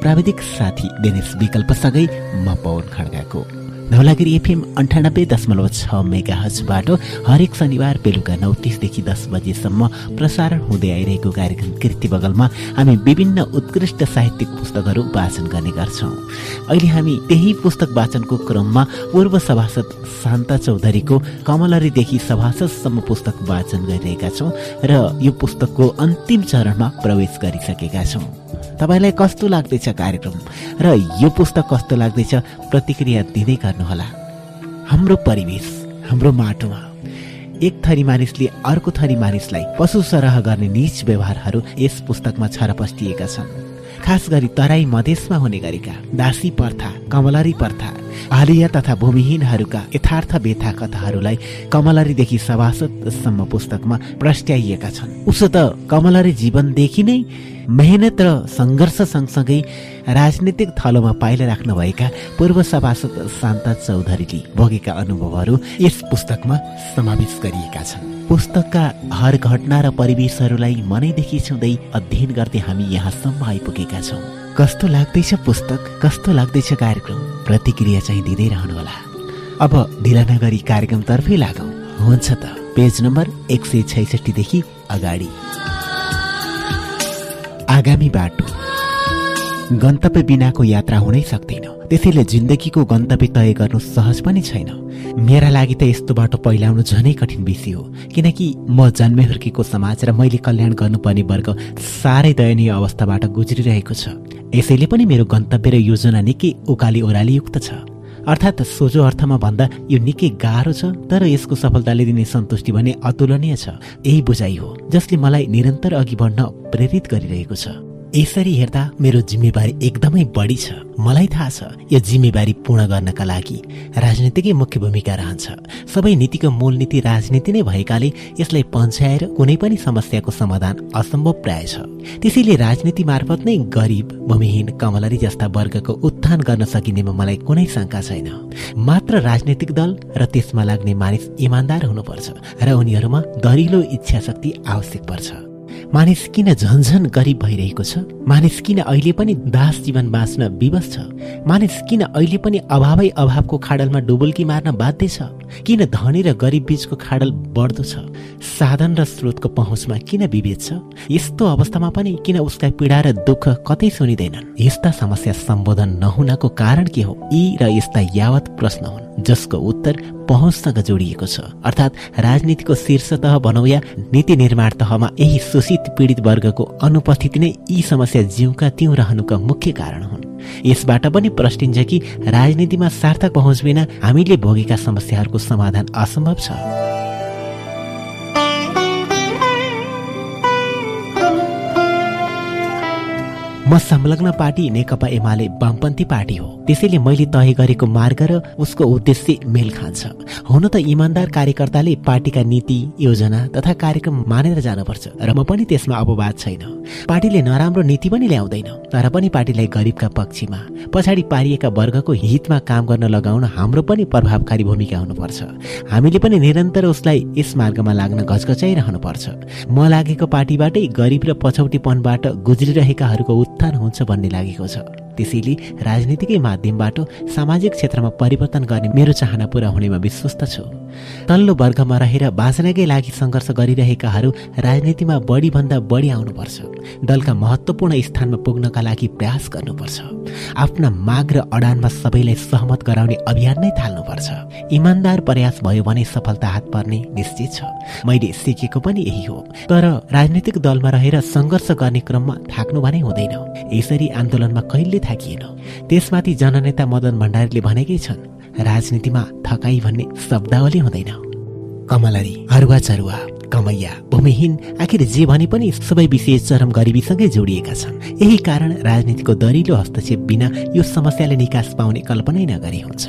प्राविधिक साथी दिनेश विकल्पसँगै म पवन खड्गाको। धौलागिरी एफएम अन्ठानब्बे दशमलव छ मेगा हजबाट हरेक शनिबार बेलुका नौ तिसदेखि दस बजेसम्म प्रसारण हुँदै आइरहेको कार्यक्रम कृति बगलमा हामी विभिन्न उत्कृष्ट साहित्यिक पुस्तकहरू वाचन गर्ने गर्छौँ। अहिले हामी त्यही पुस्तक वाचनको क्रममा पूर्व सभासद शान्ता चौधरीको कमलरीदेखि सभासदसम्म पुस्तक वाचन गरिरहेका छौँ र यो पुस्तकको अन्तिम चरणमा प्रवेश गरिसकेका छौँ। तपाईँलाई कस्तो लाग्दैछ कार्यक्रम? र यो पुस्तक कस्तो लाग्दैछ प्रतिक्रिया दिँदै गर्नुहोला। हाम्रो परिवेश हाम्रो माटोमा। एक थरी मानिसले अर्को थरी मानिसलाई पशु सरह गर्ने निज व्यवहारहरू यस पुस्तकमा छरपस्टिएका छन्। खास गरी तराई मधेसमा हुने गरेका दासी प्रथा कमलरी प्रथा आलिया तथा भूमिहीनहरूका यथार्थ व्यथा कथाहरूलाई कमलरीदेखि सभासदसम्म पुस्तकमा प्रस्ट्याइएका छन्। उसो त कमलरी जीवनदेखि नै मेहनत र सङ्घर्ष सँगसँगै राजनीतिक थलोमा पाइला राख्नुभएका पूर्व सभासद शान्ता चौधरीले भोगेका अनुभवहरू यस पुस्तकमा समावेश गरिएका छन्। पुस्तकका हर घटना र परिवेशहरूलाई मनैदेखि छुँदै अध्ययन गर्दै हामी यहाँसम्म आइपुगेका छौँ। कस्तो लाग्दैछ पुस्तक? कस्तो लाग्दैछ कार्यक्रम? प्रतिक्रिया चाहिँ दिँदै रहनुहोला। अब ढिला नगरी कार्यक्रमतर्फै लागौँ। हुन्छ त पेज नम्बर एक सय छैसठीदेखि अगाडि। आगामी बाटो। गन्तव्य बिनाको यात्रा हुनै सक्दैन। त्यसैले जिन्दगीको गन्तव्य तय गर्नु सहज पनि छैन। मेरा लागि त यस्तो बाटो पहिलाउनु झनै कठिन विषय हो। किनकि म जन्मे हुर्केको समाज र मैले कल्याण गर्नुपर्ने वर्ग साह्रै दयनीय अवस्थाबाट गुज्रिरहेको छ। यसैले पनि मेरो गन्तव्य र योजना निकै उकाली ओह्राली युक्त छ। अर्थात् सोझो अर्थमा भन्दा यो निकै गाह्रो छ तर यसको सफलताले दिने सन्तुष्टि भने अतुलनीय छ। यही बुझाइ हो जसले मलाई निरन्तर अघि बढ्न प्रेरित गरिरहेको छ। यसरी हेर्दा मेरो जिम्मेवारी एकदमै बढी छ। मलाई थाहा छ यो जिम्मेवारी पूर्ण गर्नका लागि राजनीतिकै मुख्य भूमिका रहन्छ। सबै नीतिको मूल नीति राजनीति नै भएकाले यसलाई पन्छ्याएर कुनै पनि समस्याको समाधान असम्भव प्राय छ। त्यसैले राजनीति मार्फत नै गरिब भूमिहीन कमलरी जस्ता वर्गको उत्थान गर्न सकिनेमा मलाई कुनै शङ्का छैन। मात्र राजनीतिक दल र त्यसमा लाग्ने मानिस इमान्दार हुनुपर्छ र उनीहरूमा दरिलो इच्छा शक्ति आवश्यक पर्छ। मानिस किन झन्झन गरिब भइरहेको छ। मानिस किन अहिले पनि दास जीवन बाँच्न विवश छ। मानिस किन अहिले पनि अभावै अभावको खाडलमा डुबुल्की मार्न बाध्य छ। किन धनी र गरिब बीचको खाडल बढ्दो छ? साधन र स्रोतको पहुँचमा किन विभेद छ? यस्तो अवस्थामा पनि किन उसका पीडा र दुःख कतै सुनिँदैनन्? यस्ता समस्या सम्बोधन नहुनको कारण के हो? यी र यस्ता यावत प्रश्न हुन् जसको उत्तर पहुँचसँग जोडिएको छ। अर्थात् राजनीतिको शीर्ष तह भनौँ या नीति निर्माण तहमा यही शोषित पीडित वर्गको अनुपस्थिति नै यी समस्या जिउका त्यौँ रहनुका मुख्य कारण हुन्। यसबाट पनि प्रष्टिन्छ कि राजनीतिमा सार्थक पहुँच बिना हामीले भोगेका समस्याहरूको समाधान असम्भव छ। म संलग्न पार्टी नेकपा एमाले वामपन्थी पार्टी हो। त्यसैले मैले तय गरेको मार्ग र उसको उद्देश्य मेल खान्छ। हुन त इमान्दार कार्यकर्ताले पार्टीका नीति योजना तथा कार्यक्रम मानेर जानुपर्छ र म पनि त्यसमा अपवाद छैन। पार्टीले नराम्रो नीति पनि ल्याउँदैन तर पनि पार्टीलाई गरिबका पक्षमा पछाडि पारिएका वर्गको हितमा काम गर्न लगाउन हाम्रो पनि प्रभावकारी भूमिका हुनुपर्छ। हामीले पनि निरन्तर उसलाई यस मार्गमा लाग्न घचघचाइरहनुपर्छ। म लागेको पार्टीबाटै गरिब र पछौटीपनबाट गुज्रिरहेकाहरूको उत्थान हुन्छ भन्ने लागेको छ। त्यसैले राजनीतिकै माध्यमबाट सामाजिक क्षेत्रमा परिवर्तन गर्ने मेरो चाहना पुरा हुनेमा विश्वस्त छु। तल्लो वर्गमा रहेर बाँच्नकै लागि सङ्घर्ष गरिरहेकाहरू राजनीतिमा बढीभन्दा बढी आउनुपर्छ। दलका महत्त्वपूर्ण स्थानमा पुग्नका लागि प्रयास गर्नुपर्छ। आफ्ना माग र अडानमा सबैलाई सहमत गराउने अभियान नै थाल्नुपर्छ। इमान्दार प्रयास भयो भने सफलता हात पर्ने निश्चित छ। मैले सिकेको पनि यही हो। तर राजनीतिक दलमा रहेर सङ्घर्ष गर्ने क्रममा थाक्नु भने हुँदैन। यसरी आन्दोलनमा कहिले थाकिएन त्यसमाथि जननेता मदन भण्डारीले भनेकै छन् राजनीतिमा थकाई भन्ने शब्दावली हुँदैन। कमलरी हरुवा चरुवा कमैया भूमिहीन आखिर जे भने पनि सबै विषय चरम गरिबीसँगै जोडिएका छन्। यही कारण राजनीतिको दरिलो हस्तक्षेप बिना यो समस्याले निकास पाउने कल्पनै नगरी हुन्छ।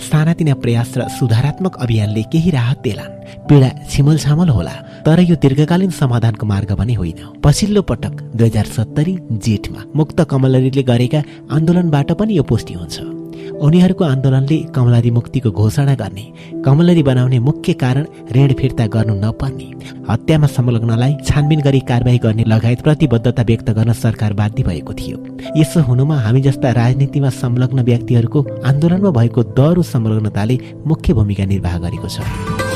सानातिना प्रयास र सुधारात्मक अभियानले केही राहत देलान्। पीडा छिमल छामल होला तर यो दीर्घकालीन समाधानको मार्ग पनि होइन। पछिल्लो पटक दुई हजार सत्तरी जेठमा मुक्त कमलरीले गरेका आन्दोलनबाट पनि यो पुष्टि हुन्छ। उनीहरूको आन्दोलनले कमलारी मुक्तिको घोषणा गर्ने कमलरी बनाउने मुख्य कारण ऋण फिर्ता गर्नु नपर्ने। हत्यामा संलग्नलाई छानबिन गरी कारवाही गर्ने लगायत प्रतिबद्धता व्यक्त गर्न सरकार बाध्य भएको थियो। यसो हुनुमा हामी जस्ता राजनीतिमा संलग्न व्यक्तिहरूको आन्दोलनमा भएको दह्रो संलग्नताले मुख्य भूमिका निर्वाह गरेको छ।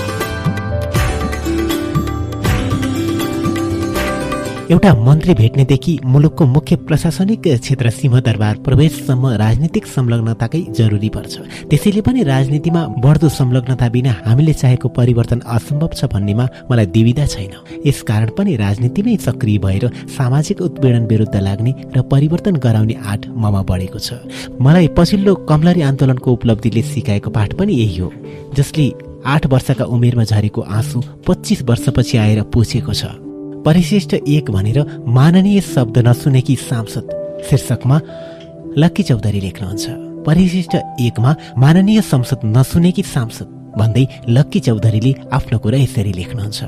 एउटा मन्त्री भेट्नेदेखि मुलुकको मुख्य प्रशासनिक क्षेत्र सिंहदरबार प्रवेशसम्म राजनीतिक संलग्नताकै जरुरी पर्छ। त्यसैले पनि राजनीतिमा बढ्दो संलग्नता बिना हामीले चाहेको परिवर्तन असम्भव छ भन्नेमा मलाई दुविधा छैन। यसकारण पनि राजनीतिमै सक्रिय भएर सामाजिक उत्पीडन विरुद्ध लाग्ने र परिवर्तन गराउने आँट ममा बढेको छ। मलाई पछिल्लो कमलरी आन्दोलनको उपलब्धिले सिकाएको पाठ पनि यही हो जसले आठ वर्षका उमेरमा झरेको आँसु पच्चिस वर्षपछि आएर पुछेको छ। परिशिष्ट एक भनेर माननीय शब्द नसुनेकी सांसद शीर्षकमा लक्की चौधरी लेख्नुहुन्छ। परिशिष्ट एकमा माननीय संसद नसुनेकी सांसद भन्दै लक्की चौधरीले आफ्नो कुरा यसरी लेख्नुहुन्छ।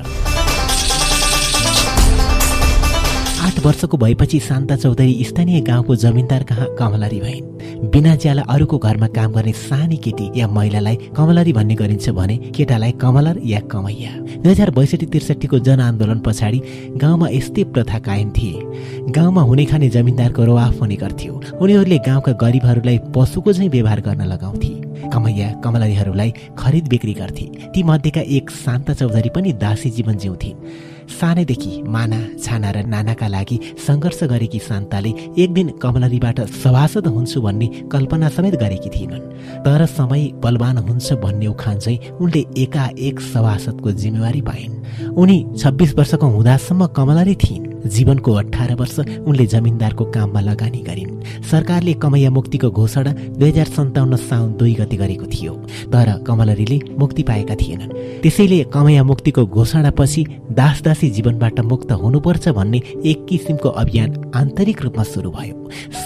आठ वर्षको भएपछि शान्ता चौधरी स्थानीय गाउँको जमिनदार कहाँ कमलरी भइन्। बिना ज्याला अरूको घरमा काम गर्ने सानी केटी या महिलालाई कमलरी भन्ने गरिन्छ भने केटालाई कमलर या कमैया। दुई हजार बैसठी त्रिसठीको जनआन्दोलन पछाडि गाउँमा यस्तै प्रथा कायम थिए। गाउँमा हुने खाने जमिनदारको रवाफ हुने गर्थ्यो। उनीहरूले गाउँका गरिबहरूलाई पशुको झैँ व्यवहार गर्न लगाउँथे। कमैया कमलरीहरूलाई खरिद बिक्री गर्थे। ती मध्येका एक शान्ता चौधरी पनि दासी जीवन जिउँथिन्। सानैदेखि माना छाना र नानाका लागि सङ्घर्ष गरेकी शान्ताले एक दिन कमलरीबाट सभासद हुन्छु भन्ने कल्पना समेत गरेकी थिइनन्। तर समय बलवान हुन्छ भन्ने उखान चाहिँ उनले एकाएक सभासदको जिम्मेवारी पाइन्। उनी छब्बिस वर्षको हुँदासम्म कमलरी थिइन्। जीवनको अठार वर्ष उनले जमिनदारको काममा लगानी गरिन्। सरकारले कमैया मुक्तिको घोषणा दुई हजार सन्ताउन्न साउन दुई गति गरेको थियो। तर कमलरीले मुक्ति पाएका थिएनन्। त्यसैले कमैया मुक्तिको घोषणापछि दासदासी जीवनबाट मुक्त हुनुपर्छ भन्ने एक किसिमको अभियान आन्तरिक रूपमा सुरु भयो।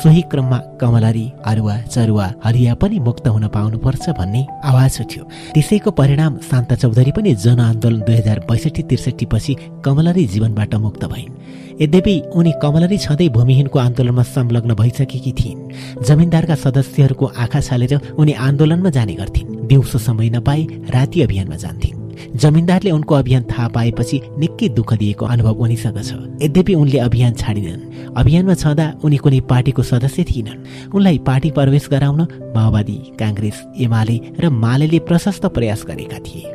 सोही क्रममा कमलरी अरुवा चरुवा हरिया पनि मुक्त हुन पाउनुपर्छ भन्ने आवाज उठ्यो। त्यसैको परिणाम शान्ता चौधरी पनि जनआन्दोलन दुई हजार बैसठी त्रिसठी पछि कमलरी जीवनबाट मुक्त भइन्। यद्यपि उनी कमलरी छँदै भूमिहीनको आन्दोलनमा संलग्न भइसकेकी थिइन्। जमिनदारका सदस्यहरूको आँखा छालेर उनी आन्दोलनमा जाने गर्थिन्। दिउँसो समय नपाई राति अभियानमा जान्थिन्। जमिनदारले उनको अभियान थाहा पाएपछि निकै दुःख दिएको अनुभव उनीसँग छ। यद्यपि उनले अभियान छाडिनन्। अभियानमा छँदा उनी कुनै पार्टीको सदस्य थिएनन्। उनलाई पार्टी प्रवेश गराउन माओवादी काङ्ग्रेस एमाले र माले प्रशस्त प्रयास गरेका थिए।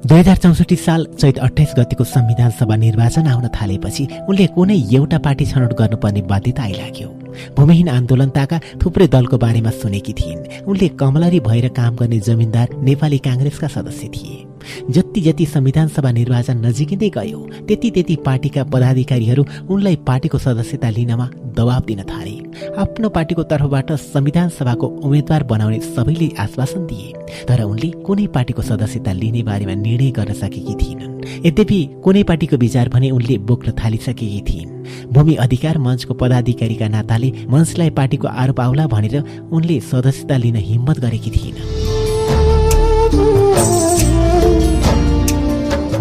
दुई हजार चौसठी साल चैत अठाइस गतिको संविधान सभा निर्वाचन आउन थालेपछि उनले कुनै एउटा पार्टी छनौट गर्नुपर्ने बाध्यता आइलाग्यो। भूमिहीन आन्दोलनताका थुप्रै दलको बारेमा सुनेकी थिइन्। उनले कमलरी भएर काम गर्ने जमिनदार नेपाली काङ्ग्रेसका सदस्य थिए। जति जति संविधान सभा निर्वाचन नजिकिँदै गयो त्यति त्यति पार्टीका पदाधिकारीहरू उनलाई पार्टीको सदस्यता लिनमा दबाब दिन थाले। आफ्नो पार्टीको तर्फबाट संविधान सभाको उम्मेद्वार बनाउने सबैले आश्वासन दिए। तर उनले कुनै पार्टीको सदस्यता लिने बारेमा निर्णय गर्न सकेकी थिइनन्। यद्यपि कुनै पार्टीको विचार भने उनले बोक्न थालिसकेकी थिइन्। भूमि अधिकार मञ्चको पदाधिकारीका नाताले मञ्चलाई पार्टीको आरोप आउला भनेर उनले सदस्यता लिन हिम्मत गरेकी थिइन्।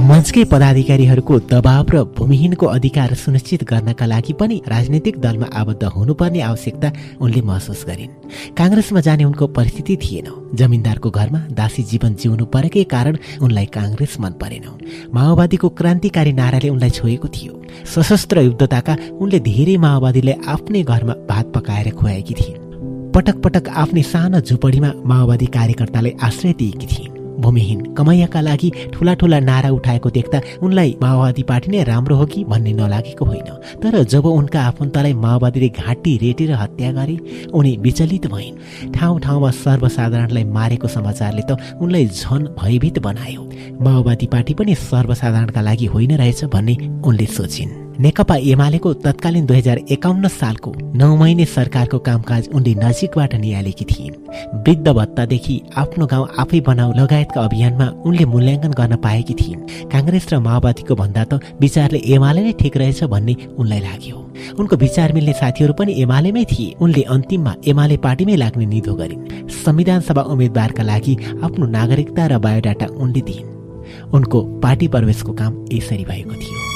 मञ्चकै पदाधिकारीहरूको दबाव र भूमिहीनको अधिकार सुनिश्चित गर्नका लागि पनि राजनैतिक दलमा आबद्ध हुनुपर्ने आवश्यकता उनले महसुस गरिन्। काङ्ग्रेसमा जाने उनको परिस्थिति थिएन। जमिनदारको घरमा दासी जीवन जिउनु परेकै कारण उनलाई काङ्ग्रेस मन परेन। माओवादीको क्रान्तिकारी नाराले उनलाई छोएको थियो। सशस्त्र युद्धताका उनले धेरै माओवादीलाई आफ्नै घरमा भात पकाएर खुवाएकी थिइन्। पटक पटक आफ्नै सानो झुपडीमा माओवादी कार्यकर्तालाई आश्रय दिएकी थिइन्। भूमिहीन। कमैयाका लागि ठुला ठुला नारा उठाएको देख्दा उनलाई माओवादी पार्टी नै राम्रो हो कि भन्ने नलागेको होइन। तर जब उनका आफन्तलाई माओवादीले घाँटी रेटेर हत्या गरे उनी विचलित भइन्। ठाउँ ठाउँमा सर्वसाधारणलाई मारेको समाचारले त उनलाई झन भयभीत बनायो। माओवादी पार्टी पनि सर्वसाधारणका लागि होइन रहेछ भन्ने उनले सोचिन्। नेकपा एमालेको तत्कालीन दुई हजार एकाउन्न सालको नौ महिने सरकारको कामकाज उनले नजिकबाट निहालेकी थिइन्। वृद्ध भत्तादेखि आफ्नो गाउँ आफै बनाऊ लगायतका अभियानमा उनले मूल्याङ्कन गर्न पाएकी थिइन्। काङ्ग्रेस र माओवादीको भन्दा त विचारले एमाले नै ठिक रहेछ भन्ने उनलाई लाग्यो। उनको विचार मिल्ने साथीहरू पनि एमालेमै थिए। उनले अन्तिममा एमाले पार्टीमै लाग्ने निधो गरिन्। संविधान सभा उम्मेद्वारका लागि आफ्नो नागरिकता र बायोडाटा उनले दिइन्। उनको पार्टी प्रवेशको काम यसरी भएको थियो।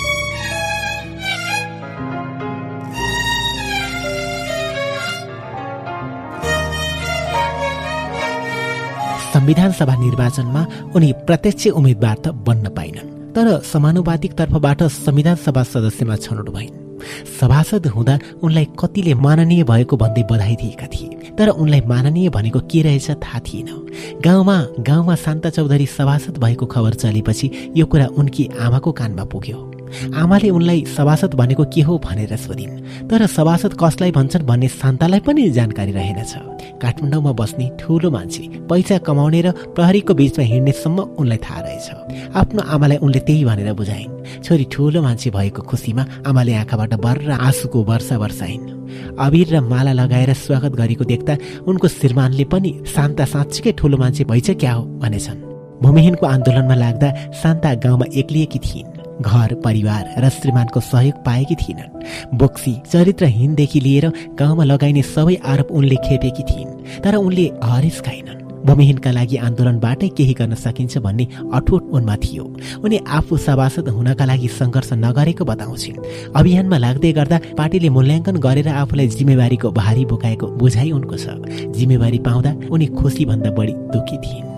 संविधान सभा निर्वाचनमा उनी प्रत्यक्ष उम्मेद्वार त बन्न पाइनन् तर समानुपातिक तर्फबाट संविधान सभा सदस्यमा छनौट भइन्। सभासद हुँदा उनलाई कतिले माननीय भएको भन्दै बधाई दिएका थिए तर उनलाई माननीय भनेको के रहेछ थाहा थिएन। गाउँमा गाउँमा शान्ता चौधरी सभासद भएको खबर चलेपछि यो कुरा उनकी आमाको कानमा पुग्यो। आमाले उनलाई सभासद भनेको के हो भनेर सोधिन्। तर सभासद कसलाई भन्छन् भन्ने शान्तालाई पनि जानकारी रहेनछ। काठमाडौँमा बस्ने ठुलो मान्छे पैसा कमाउने र प्रहरीको बिचमा हिँड्नेसम्म उनलाई थाहा रहेछ। आफ्नो आमालाई उनले त्यही भनेर बुझाइन्। छोरी ठुलो मान्छे भएको खुसीमा आमाले आँखाबाट बर आँसुको वर्षा वर्षाइन्। अबिर र माला लगाएर स्वागत गरेको देख्दा उनको श्रीमानले पनि शान्ता साँच्चीकै ठुलो मान्छे भइछ क्या हो भनेछन्। भूमिहीनको आन्दोलनमा लाग्दा शान्ता गाउँमा एक्लिएकी थिइन्। घर परिवार र श्रीमानको सहयोग पाएकी थिइनन्। बोक्सी चरित्रहीनदेखि लिएर गाउँमा लगाइने सबै आरोप उनले खेपेकी थिइन् तर उनले हरेस खाइनन्। भूमिहीनका लागि आन्दोलनबाटै केही गर्न सकिन्छ भन्ने अठोट उनमा थियो। उनी आफू सभासद हुनका लागि सङ्घर्ष नगरेको बताउँछिन्। अभियानमा लाग्दै गर्दा पार्टीले मूल्याङ्कन गरेर आफूलाई जिम्मेवारीको भारी बोकाएको बुझाइ उनको छ। जिम्मेवारी पाउँदा उनी खुसीभन्दा बढी दुखी थिइन्।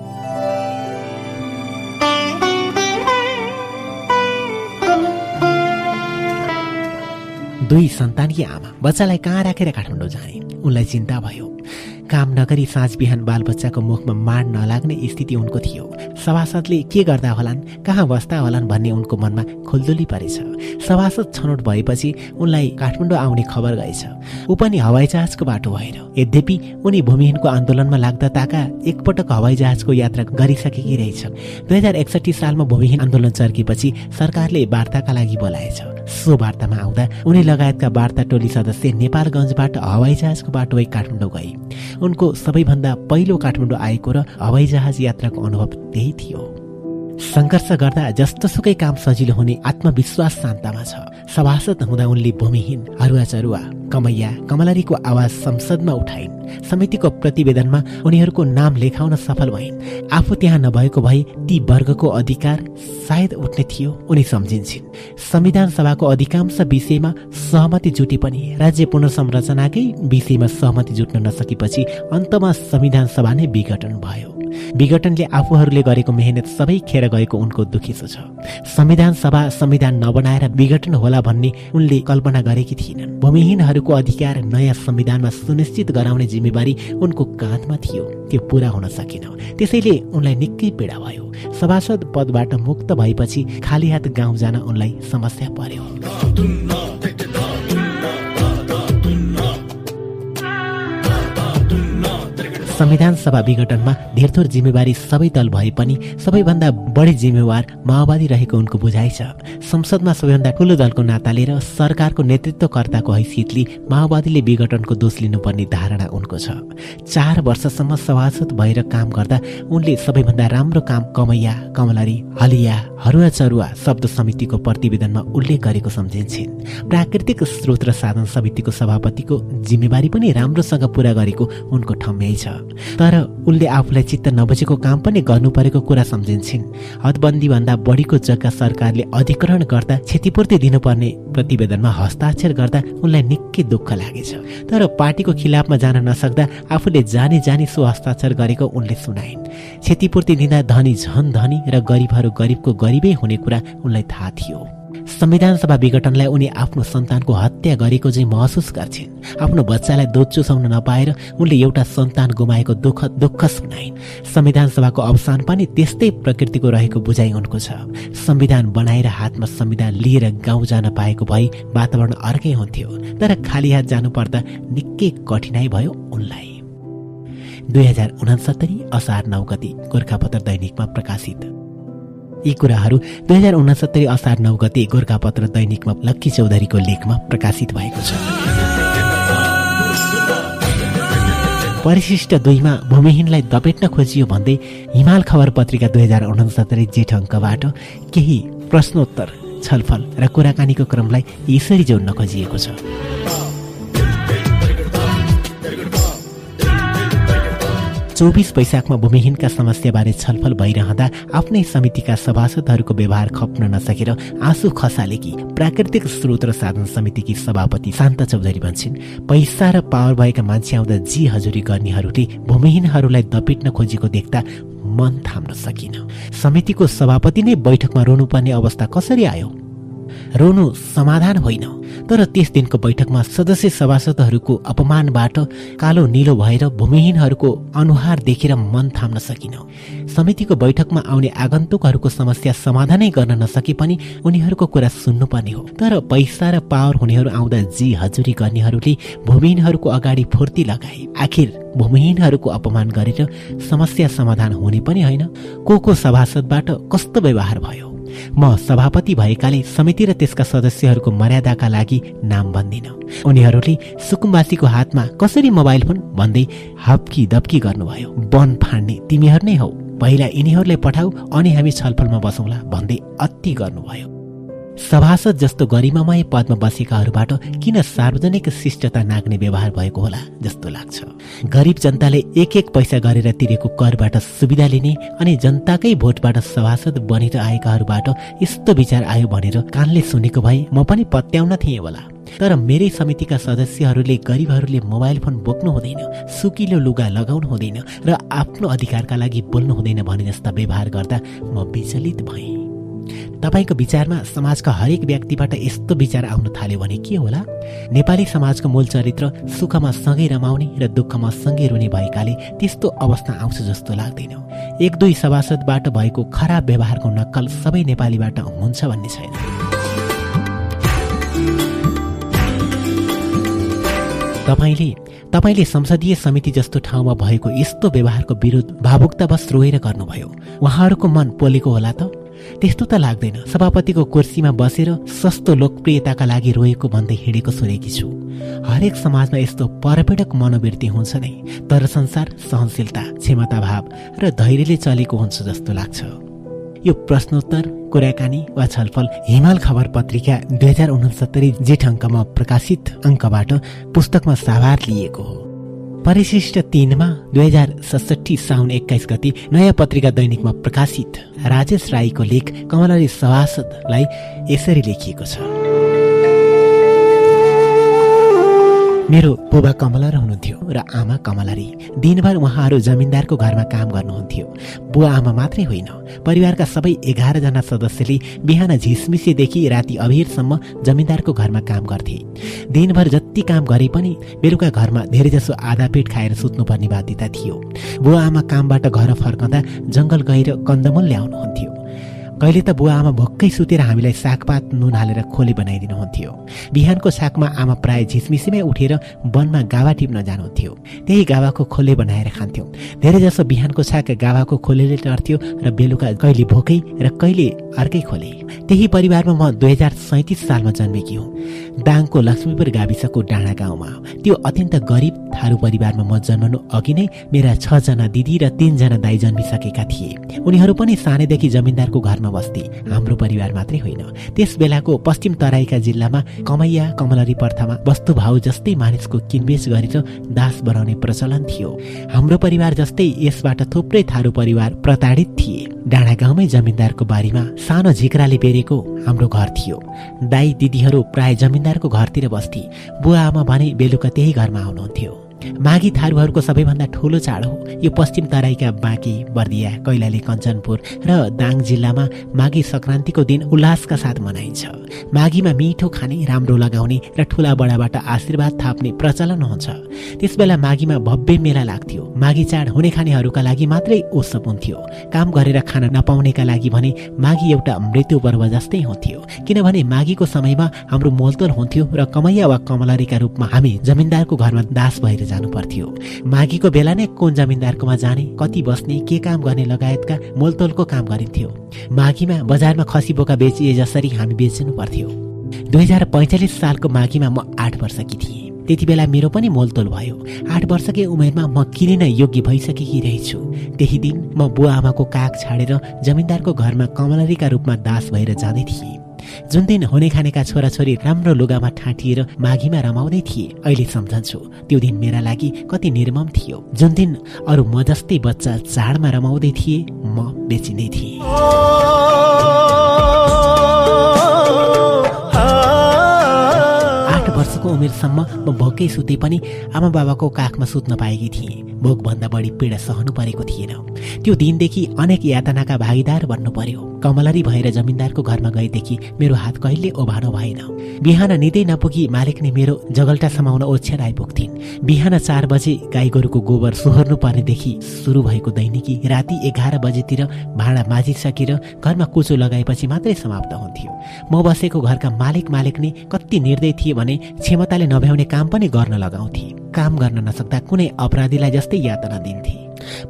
दुई सन्तानकी आमा? बच्चालाई कहाँ राखेर काठमाडौँ जाने? उनलाई चिन्ता भयो। काम नगरी साँझ बिहान बालबच्चाको मुखमा माड नलाग्ने स्थिति उनको थियो। सभासदले के गर्दा होलान् कहाँ बस्दा होलान् भन्ने उनको मनमा खुल्दुली परेछ। सभासद छनौट भएपछि उनलाई काठमाडौँ आउने खबर गएछ। ऊ पनि हवाईजहाजको बाटो भएर। यद्यपि उनी भूमिहीनको आन्दोलनमा लाग्दा ताका एकपटक हवाईजहाजको यात्रा गरिसकेकी रहेछन्। दुई हजार एकसठी सालमा भूमिहीन आन्दोलन चर्केपछि सरकारले वार्ताका लागि बोलाएछ। सो वार्तामा आउँदा उनी लगायतका वार्ता टोली सदस्य नेपालगञ्जबाट हवाईजहाजको बाटो काठमाडौँ गए। उनको सबैभन्दा पहिलो काठमाडौँ आएको र हवाईजहाज यात्राको अनुभव त्यही थियो। सङ्घर्ष गर्दा जस्तोसुकै काम सजिलो हुने आत्मविश्वास शान्तमा छ। सभासद हुँदा उनले भूमिहीन हरुवा चरुवा कमैया कमलरीको आवाज संसदमा उठाइन्। समितिको प्रतिवेदनमा उनीहरूको नाम लेखाउन सफल भइन्। आफू त्यहाँ नभएको भए ती वर्गको अधिकार सायद उठ्ने थियो उनी सम्झिन्छन्। संविधान सभाको अधिकांश विषयमा सहमति जुटे पनि राज्य पुनर्संरचनाकै विषयमा सहमति जुट्न नसकेपछि अन्तमा संविधान सभा नै विघटन भयो। विघटनले आफूहरूले गरेको मेहनत सबै खेर गएको उनको दुखिसो छ। संविधान सभा संविधान नबनाएर विघटन होला भन्ने उनले कल्पना गरेकी थिएनन्। भूमिहीनहरूको अधिकार नयाँ संविधानमा सुनिश्चित गराउने जिम्मेवारी उनको काँधमा थियो। त्यो पूरा हुन सकेन त्यसैले उनलाई निकै पीडा भयो। सभासद पदबाट मुक्त भएपछि खाली हात गाउँ जान उनलाई समस्या पर्यो। संविधान सभा विघटनमा धेरथोर जिम्मेवारी सबै दल भए पनि सबैभन्दा बढी जिम्मेवार माओवादी रहेको उनको बुझाइ छ। संसदमा सबैभन्दा ठुलो दलको नाताले र सरकारको नेतृत्वकर्ताको हैसियतले माओवादीले विघटनको दोष लिनुपर्ने धारणा उनको छ। चार वर्षसम्म सभासद भएर काम गर्दा उनले सबैभन्दा राम्रो काम कमैया कमलरी हलिया हरुवा चरुवा शब्द समितिको प्रतिवेदनमा उल्लेख गरेको सम्झिन्छन्। प्राकृतिक स्रोत र साधन समितिको सभापतिको जिम्मेवारी पनि राम्रोसँग पूरा गरेको उनको ठम्याइ छ। तर उनले आफूलाई चित्त नबुझेको काम पनि गर्नु परेको कुरा सम्झिन्छन्। हदबन्दीभन्दा बढीको जग्गा सरकारले अधिग्रहण गर्दा क्षतिपूर्ति दिनुपर्ने प्रतिवेदनमा हस्ताक्षर गर्दा उनलाई निकै दुःख लागेछ। तर पार्टीको खिलाफमा जान नसक्दा आफूले जानी जानी सो हस्ताक्षर गरेको उनले सुनाइन्। क्षतिपूर्ति दिँदा धनी झन धनी र गरिबहरू गरिबको गरिबै हुने कुरा उनलाई थाहा थियो। संविधान सभा विघटनलाई उनी आफ्नो सन्तानको हत्या गरेको चाहिँ महसुस गर्छिन्। आफ्नो बच्चालाई दुध चुसाउन नपाएर उनले एउटा सन्तान गुमाएको दुःख दुःख सुनाइन्। संविधान सभाको अवसान पनि त्यस्तै प्रकृतिको रहेको बुझाइ उनको छ। संविधान बनाएर हातमा संविधान लिएर गाउँ जान पाएको भए वातावरण अर्कै हुन्थ्यो। तर खाली हात जानु पर्दा निकै कठिनाई भयो उनलाई। दुई हजार उनासत्तरी असार नौ गति गोर्खापत्र दैनिकमा प्रकाशित। यी कुराहरू दुई हजार उनासत्तरी असार नौ गते गोर्खापत्र दैनिकमा लक्की चौधरीको लेखमा प्रकाशित भएको छ। परिशिष्ट दुईमा भूमिहीनलाई दपेट्न खोजियो भन्दै हिमाल खबर पत्रिका दुई हजार उनसत्तरी जेठ अङ्कबाट केही प्रश्नोत्तर छलफल र कुराकानीको क्रमलाई यसरी जोड्न खोजिएको छ। चौबिस वैशाखमा भूमिहीनका समस्याबारे छलफल भइरहँदा आफ्नै समितिका सभासदहरूको व्यवहार खप्न नसकेर आँसु खसालेकी प्राकृतिक स्रोत र साधन समितिकी सभापति शान्त चौधरी भन्छन् पैसा र पावर भएका मान्छे आउँदा जी हजुरी गर्नेहरूले भूमिहीनहरूलाई दपेट्न खोजेको देख्दा मन थाम्न सकिन। समितिको सभापति नै बैठकमा रोनुपर्ने अवस्था कसरी आयो? रोनु समाधान होइन। तर त्यस दिनको बैठकमा सदस्य सभासदहरूको अपमानबाट कालो निलो भएर भूमिहीनहरूको अनुहार देखेर मन थाम्न सकिन। समितिको बैठकमा आउने आगन्तुकहरूको समस्या समाधानै गर्न नसके पनि उनीहरूको कुरा सुन्नुपर्ने हो। तर पैसा र पावर हुनेहरू आउँदा जी हजुरी गर्नेहरूले भूमिहीनहरूको अगाडि फुर्ती लगाए। आखिर भूमिहीनहरूको अपमान गरेर समस्या समाधान हुने पनि होइन। को को सभासदबाट कस्तो व्यवहार भयो? म सभापति भएकाले समिति र त्यसका सदस्यहरूको मर्यादाका लागि नाम भन्दिन उनीहरूले सुकुम्बासीको हातमा कसरी मोबाइल फोन भन्दै हप्की दप्की गर्नुभयो। वन फाड्ने तिमीहरू नै हौ। पहिला यिनीहरूलाई पठाऊ अनि हामी छलफलमा बसौँला भन्दै अति गर्नुभयो। सभासद जस्तो गरिमामय पदमा बसेकाहरूबाट किन सार्वजनिक शिष्टता नाग्ने व्यवहार भएको होला जस्तो लाग्छ। गरिब जनताले एक एक पैसा गरेर तिरेको करबाट सुविधा लिने अनि जनताकै भोटबाट सभासद बनेर आएकाहरूबाट यस्तो विचार आयो भनेर कानले सुनेको भए म पनि पत्याउन थिएँ होला। तर मेरै समितिका सदस्यहरूले गरिबहरूले मोबाइल फोन बोक्नु हुँदैन सुकिलो लुगा लगाउनु हुँदैन र आफ्नो अधिकारका लागि बोल्नु हुँदैन भने जस्ता व्यवहार गर्दा म विचलित भएँ। तपाईँको विचारमा समाजका हरेक व्यक्तिबाट यस्तो विचार आउन थाल्यो भने के होला? नेपाली समाजको मूल चरित्र सुखमा सँगै रमाउने र दुःखमा सँगै रुने भएकाले त्यस्तो अवस्था आउँछ जस्तो लाग्दैन एक दुई सभासदबाट भएको खराब व्यवहारको नक्कल सबै नेपालीबाट हुन्छ भन्ने छैन। तपाईँले तपाईँले संसदीय समिति जस्तो ठाउँमा भएको यस्तो व्यवहारको विरोध भावुकतावश रोएर गर्नुभयो। उहाँहरूको मन पोलेको होला त? त्यस्तो त लाग्दैन। सभापतिको कुर्सीमा बसेर सस्तो लोकप्रियताका लागि रोएको भन्दै हिँडेको सुनेकी छु। हरेक समाजमा यस्तो परपीडक मनोवृत्ति हुन्छ नै तर संसार सहनशीलता क्षमताभाव र धैर्यले चलेको हुन्छ जस्तो लाग्छ। यो प्रश्नोत्तर कुराकानी वा छलफल हिमाल खबर पत्रिका दुई हजार उनसत्तरी जेठ अङ्कमा प्रकाशित अङ्कबाट पुस्तकमा साभार लिएको हो। परिशिष्ट तिनमा दुई हजार सडसठी साउन एक्काइस गति नयाँ पत्रिका दैनिकमा प्रकाशित राजेश राईको लेख कमलरी सभासदलाई यसरी लेखिएको छ। मेरो बुबा कमलर हुनुहुन्थ्यो र आमा कमलरी। दिनभर उहाँहरू जमिनदारको घरमा काम गर्नुहुन्थ्यो। बुवा आमा मात्रै होइन परिवारका सबै एघारजना सदस्यले बिहान झिसमिसेदेखि राति अभिरसम्म जमिनदारको घरमा काम गर्थे। दिनभर जति काम गरे पनि बेलुका घरमा धेरैजसो आधा पेट खाएर सुत्नुपर्ने बाध्यता थियो। बुवा आमा कामबाट घर फर्कँदा जङ्गल गएर कन्दमूल ल्याउनुहुन्थ्यो। कहिले त बुवा आमा भक्कै सुतेर हामीलाई सागपात नुन हालेर खोले बनाइदिनुहुन्थ्यो। बिहानको सागमा आमा प्राय झिसमिसीमै उठेर वनमा गावा टिप्न जानुहुन्थ्यो। त्यही गावाको खोले बनाएर खान्थ्यौँ। धेरैजसो बिहानको साग गावाको खोलेले टर्थ्यो र बेलुका कहिले भोकै र कहिले अर्कै खोले। त्यही परिवारमा म दुई हजार सैतिस सालमा जन्मेकी हुँ। दाङको लक्ष्मीपुर गाविसको डाँडा गाउँमा। त्यो अत्यन्त गरिब थारू परिवारमा म जन्मनु अघि नै मेरा छजना दिदी र तिनजना दाई जन्मिसकेका थिए। उनीहरू पनि सानैदेखि जमिनदारको घरमा घरमा बस्थे हाम्रो परिवार मात्रै होइन। त्यस बेलाको पश्चिम तराईका जिल्लामा कमैया कमलरी प्रथामा वस्तुभाव जस्तै मानिसको किनबेच गरेर दास बनाउने प्रचलन थियो। हाम्रो परिवार जस्तै यसबाट थुप्रै थारू परिवार प्रताडित थिए। डाँडा गाउँमै जमिनदारको बारीमा सानो झिक्राले बेरेको हाम्रो घर थियो। दाई दिदीहरू प्राय जमिनदारको घरतिर बस्थे। बुवा आमा भने बेलुका त्यही घरमा आउनुहुन्थ्यो। माघी थारूहरूको सबैभन्दा ठुलो चाड हो। यो पश्चिम तराईका बाँकी बर्दिया कैलाली कञ्चनपुर र दाङ जिल्लामा माघी सङ्क्रान्तिको दिन उल्लासका साथ मनाइन्छ। माघीमा मिठो खाने राम्रो लगाउने र ठुला बडाबाट आशीर्वाद थाप्ने प्रचलन हुन्छ। त्यसबेला माघीमा भव्य मेला लाग्थ्यो। माघी चाड हुने खानेहरूका लागि मात्रै उत्सव हुन्थ्यो काम गरेर खान नपाउनेका लागि भने माघी एउटा मृत्यु पर्व जस्तै हुन्थ्यो। किनभने माघीको समयमा हाम्रो मोलतोल हुन्थ्यो र कमैया वा कमलरीका रूपमा हामी जमिनदारको घरमा दास भएर जानु पर्थ्यो माघीको बेला नै कुन जमिनदारकोमा जाने कति बस्ने के काम गर्ने लगायतका मोलतोलको काम गरिन्थ्यो। माघीमा बजारमा खसी बोका बेचिए जसरी हामी बेच्नु पर्थ्यो दुई हजार पैँचालिस सालको माघीमा म आठ वर्षकी थिएँ। त्यति बेला मेरो पनि मोलतोल भयो। आठ वर्षकै उमेरमा म किनिन योग्य भइसकेकी रहेछु? त्यही दिन म बुवा आमाको काग छाडेर जमिनदारको घरमा कमलरीका रूपमा दास भएर जाँदै थिएँ। जुन दिन हुने खानेका छोराछोरी राम्रो लुगामा ठाँटिएर माघीमा रमाउँदै थिए अहिले सम्झन्छु त्यो दिन मेरा लागि कति निर्मम थियो। जुन दिन अरू म जस्तै बच्चा चाडमा रमाउँदै थिए म बेचिँदै थिएँ। आठ वर्षको उमेरसम्म म भोकै सुते पनि आमा बाबाको काखमा सुत्न पाएकी थिएँ। भोकभन्दा बढी पीडा सहनु परेको थिएन। त्यो दिनदेखि अनेक यातनाका भागीदार बन्नु पर्यो। कमलरी भएर जमिनदारको घरमा गएदेखि मेरो हात कहिले ओभानो भएन। बिहान निदै नपुगी मालिकले मेरो जगल्टा समाउन ओछ्यान आइपुग्थिन्। बिहान चार बजे गाई गोरुको गोबर सुहर्नु पर्नेदेखि सुरु भएको दैनिकी राति एघार बजेतिर भाँडा माझिसकेर घरमा कुचो लगाएपछि मात्रै समाप्त हुन्थ्यो। म बसेको घरका मालिक मालिक नै कति निर्दय थिए भने क्षमताले नभ्याउने काम पनि गर्न लगाउँथे। काम गर्न नसक्दा कुनै अपराधीलाई जस्तै यातना दिन्थे।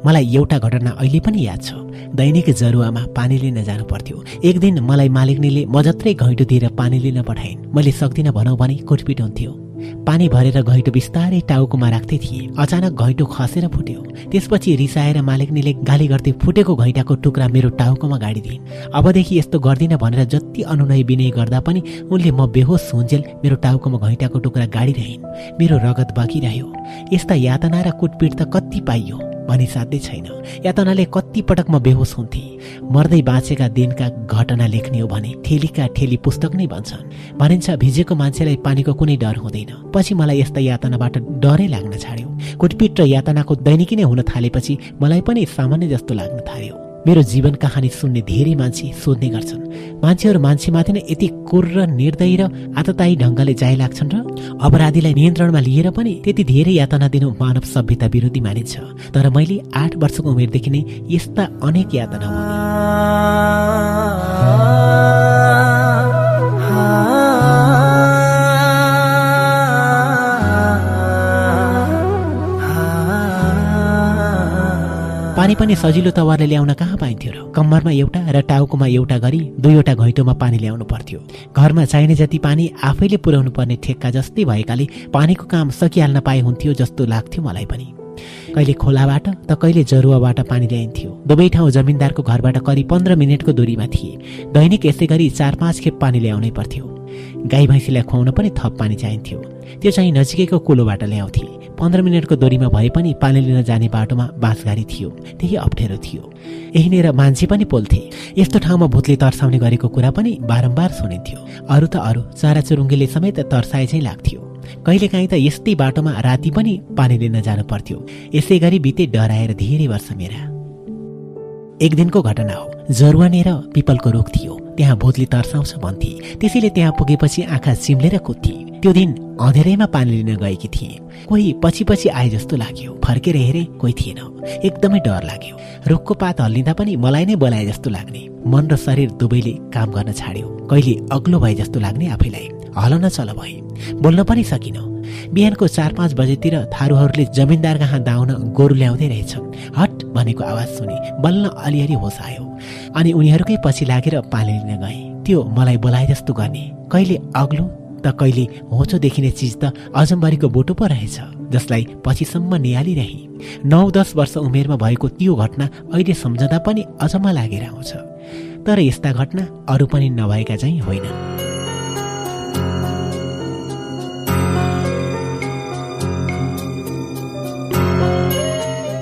मलाई एउटा घटना अहिले पनि याद छ। दैनिक जरुवामा पानी लिन जानु पर्थ्यो। एक दिन मलाई मालिकनीले म जत्रै घैँटो दिएर पानी लिन पठाइन्। मैले सक्दिनँ भनौँ भने कुटपिट हुन्थ्यो। पानी भरेर घैँटो बिस्तारै टाउकोमा राख्दै थिए। अचानक घैँटो खसेर फुट्यो। त्यसपछि रिसाएर मालिकनीले गाली गर्दै फुटेको घैँटाको टुक्रा मेरो टाउकोमा गाडिदिन्। अबदेखि यस्तो गर्दिन भनेर जति अनुनय विनय गर्दा पनि उनले म बेहोस हुन्जेल मेरो टाउकोमा घैँटाको टुक्रा गाडिरहन्। मेरो रगत बगिरह्यो यस्ता यातना र कुटपिट त कति पाइयो। भनी साध्यै छैन यातनाले कति पटक म बेहोस हुन्थे। मर्दै बाँचेका दिनका घटना लेख्ने हो भने ठेलीका ठेली पुस्तक नै भन्छन्। भनिन्छ भिजेको मान्छेलाई पानीको कुनै डर हुँदैन। पछि मलाई यस्ता यातनाबाट डरै लाग्न छाड्यो। कुटपिट र यातनाको दैनिकी नै हुन थालेपछि मलाई पनि सामान्य जस्तो लाग्न थाल्यो। मेरो जीवन कहानी सुन्ने धेरै मान्छे सोध्ने गर्छन्। मान्छेहरू मान्छेमाथि नै यति कुर र निर्दय र आतताई ढङ्गले जाइ लाग्छन् र अपराधीलाई नियन्त्रणमा लिएर पनि त्यति धेरै यातना दिनु मानव सभ्यता विरोधी मानिन्छ। तर मैले आठ वर्षको उमेरदेखि नै यस्ता अनेक यातना पानी पनि सजिलो तवरले ल्याउन कहाँ पाइन्थ्यो र? कम्मरमा एउटा र टाउकोमा एउटा गरी दुईवटा घैँटोमा पानी ल्याउनु पर्थ्यो। घरमा चाहिने जति पानी आफैले पुर्याउनु पर्ने ठेक्का जस्तै भएकाले पानीको काम सकिहाल्न पाए हुन्थ्यो जस्तो लाग्थ्यो मलाई पनि। कहिले खोलाबाट त कहिले जरुवाबाट पानी ल्याइन्थ्यो। दुवै ठाउँ जमिनदारको घरबाट करिब पन्ध्र मिनटको दूरीमा थिए। दैनिक यसै गरी चार पाँच खेप पानी ल्याउनै पर्थ्यो। गाई भैँसीलाई खुवाउन पनि थप पानी चाहिन्थ्यो। त्यो चाहिँ नजिकैको कुलोबाट ल्याउँथे। पन्ध्र मिनटको दोरीमा भए पनि पानी लिन जाने बाटोमा बाँसघारी थियो। त्यही अप्ठ्यारो थियो। यहीँनिर मान्छे पनि पोल्थे। यस्तो ठाउँमा भूतले तर्साउने गरेको कुरा पनि बारम्बार सुनिन्थ्यो। अरू त अरू चराचुरुङ्गीले समेत तर्साए चाहिँ लाग्थ्यो। कहिलेकाहीँ त यस्तै बाटोमा राति पनि पानी लिन जानु पर्थ्यो। यसै गरी बिते डराएर धेरै वर्ष मेरा। एक दिनको घटना हो। जरुवानेर पिपलको रोग थियो। त्यहाँ भूतले तर्साउँछ भन्थे। त्यसैले त्यहाँ पुगेपछि आँखा चिम्लेर कुद्थे। त्यो दिन अँधेरैमा पानी लिन गएकी थिए। कोही पछि पछि आए जस्तो लाग्यो। फर्केर हेरे कोही थिएन। एकदमै डर लाग्यो। रुखको पात हल्लिँदा पनि मलाई नै बोलाए जस्तो लाग्ने। मन र शरीर दुवैले काम गर्न छाड्यो। कहिले अग्लो भए जस्तो लाग्ने आफैलाई। हलन चल भए बोल्न पनि सकिन। बिहानको चार पाँच बजेतिर थारूहरूले जमिनदार कहाँ दाउन गोरु ल्याउँदै रहेछन्। हट भनेको आवाज सुने बल्ल अलिअलि होस आयो। अनि उनीहरूकै पछि लागेर पानी लिन गए। त्यो मलाई बोलाए जस्तो गर्ने। कहिले अग्लो त कहिले होचो देखिने चिज त अजम्बरीको बोटो पो रहेछ जसलाई पछिसम्म निहालिरहे। नौ दस वर्ष उमेरमा भएको त्यो घटना अहिले सम्झँदा पनि अचम्म लागेर आउँछ। तर यस्ता घटना अरू पनि नभएका चाहिँ होइनन्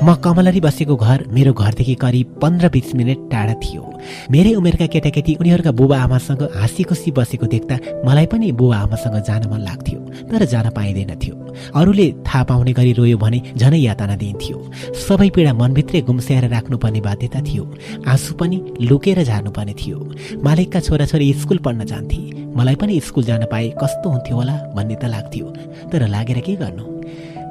म कमलरी बसेको घर मेरो घरदेखि करिब पन्ध्र बिस मिनट टाढा थियो। मेरै उमेरका केटाकेटी उनीहरूका बुबा आमासँग हाँसी खुसी बसेको देख्दा मलाई पनि बुबा आमासँग जान मन लाग्थ्यो तर जान पाइँदैनथ्यो अरूले थाहा पाउने गरी रोयो भने झनै यातना दिन्थ्यो। सबै पीडा मनभित्रै गुम्स्याएर राख्नुपर्ने बाध्यता थियो। आँसु पनि लुकेर जानुपर्ने थियो। मालिकका छोराछोरी स्कुल पढ्न जान्थे। मलाई पनि स्कुल जान पाए कस्तो हुन्थ्यो होला भन्ने त लाग्थ्यो। तर लागेर के गर्नु?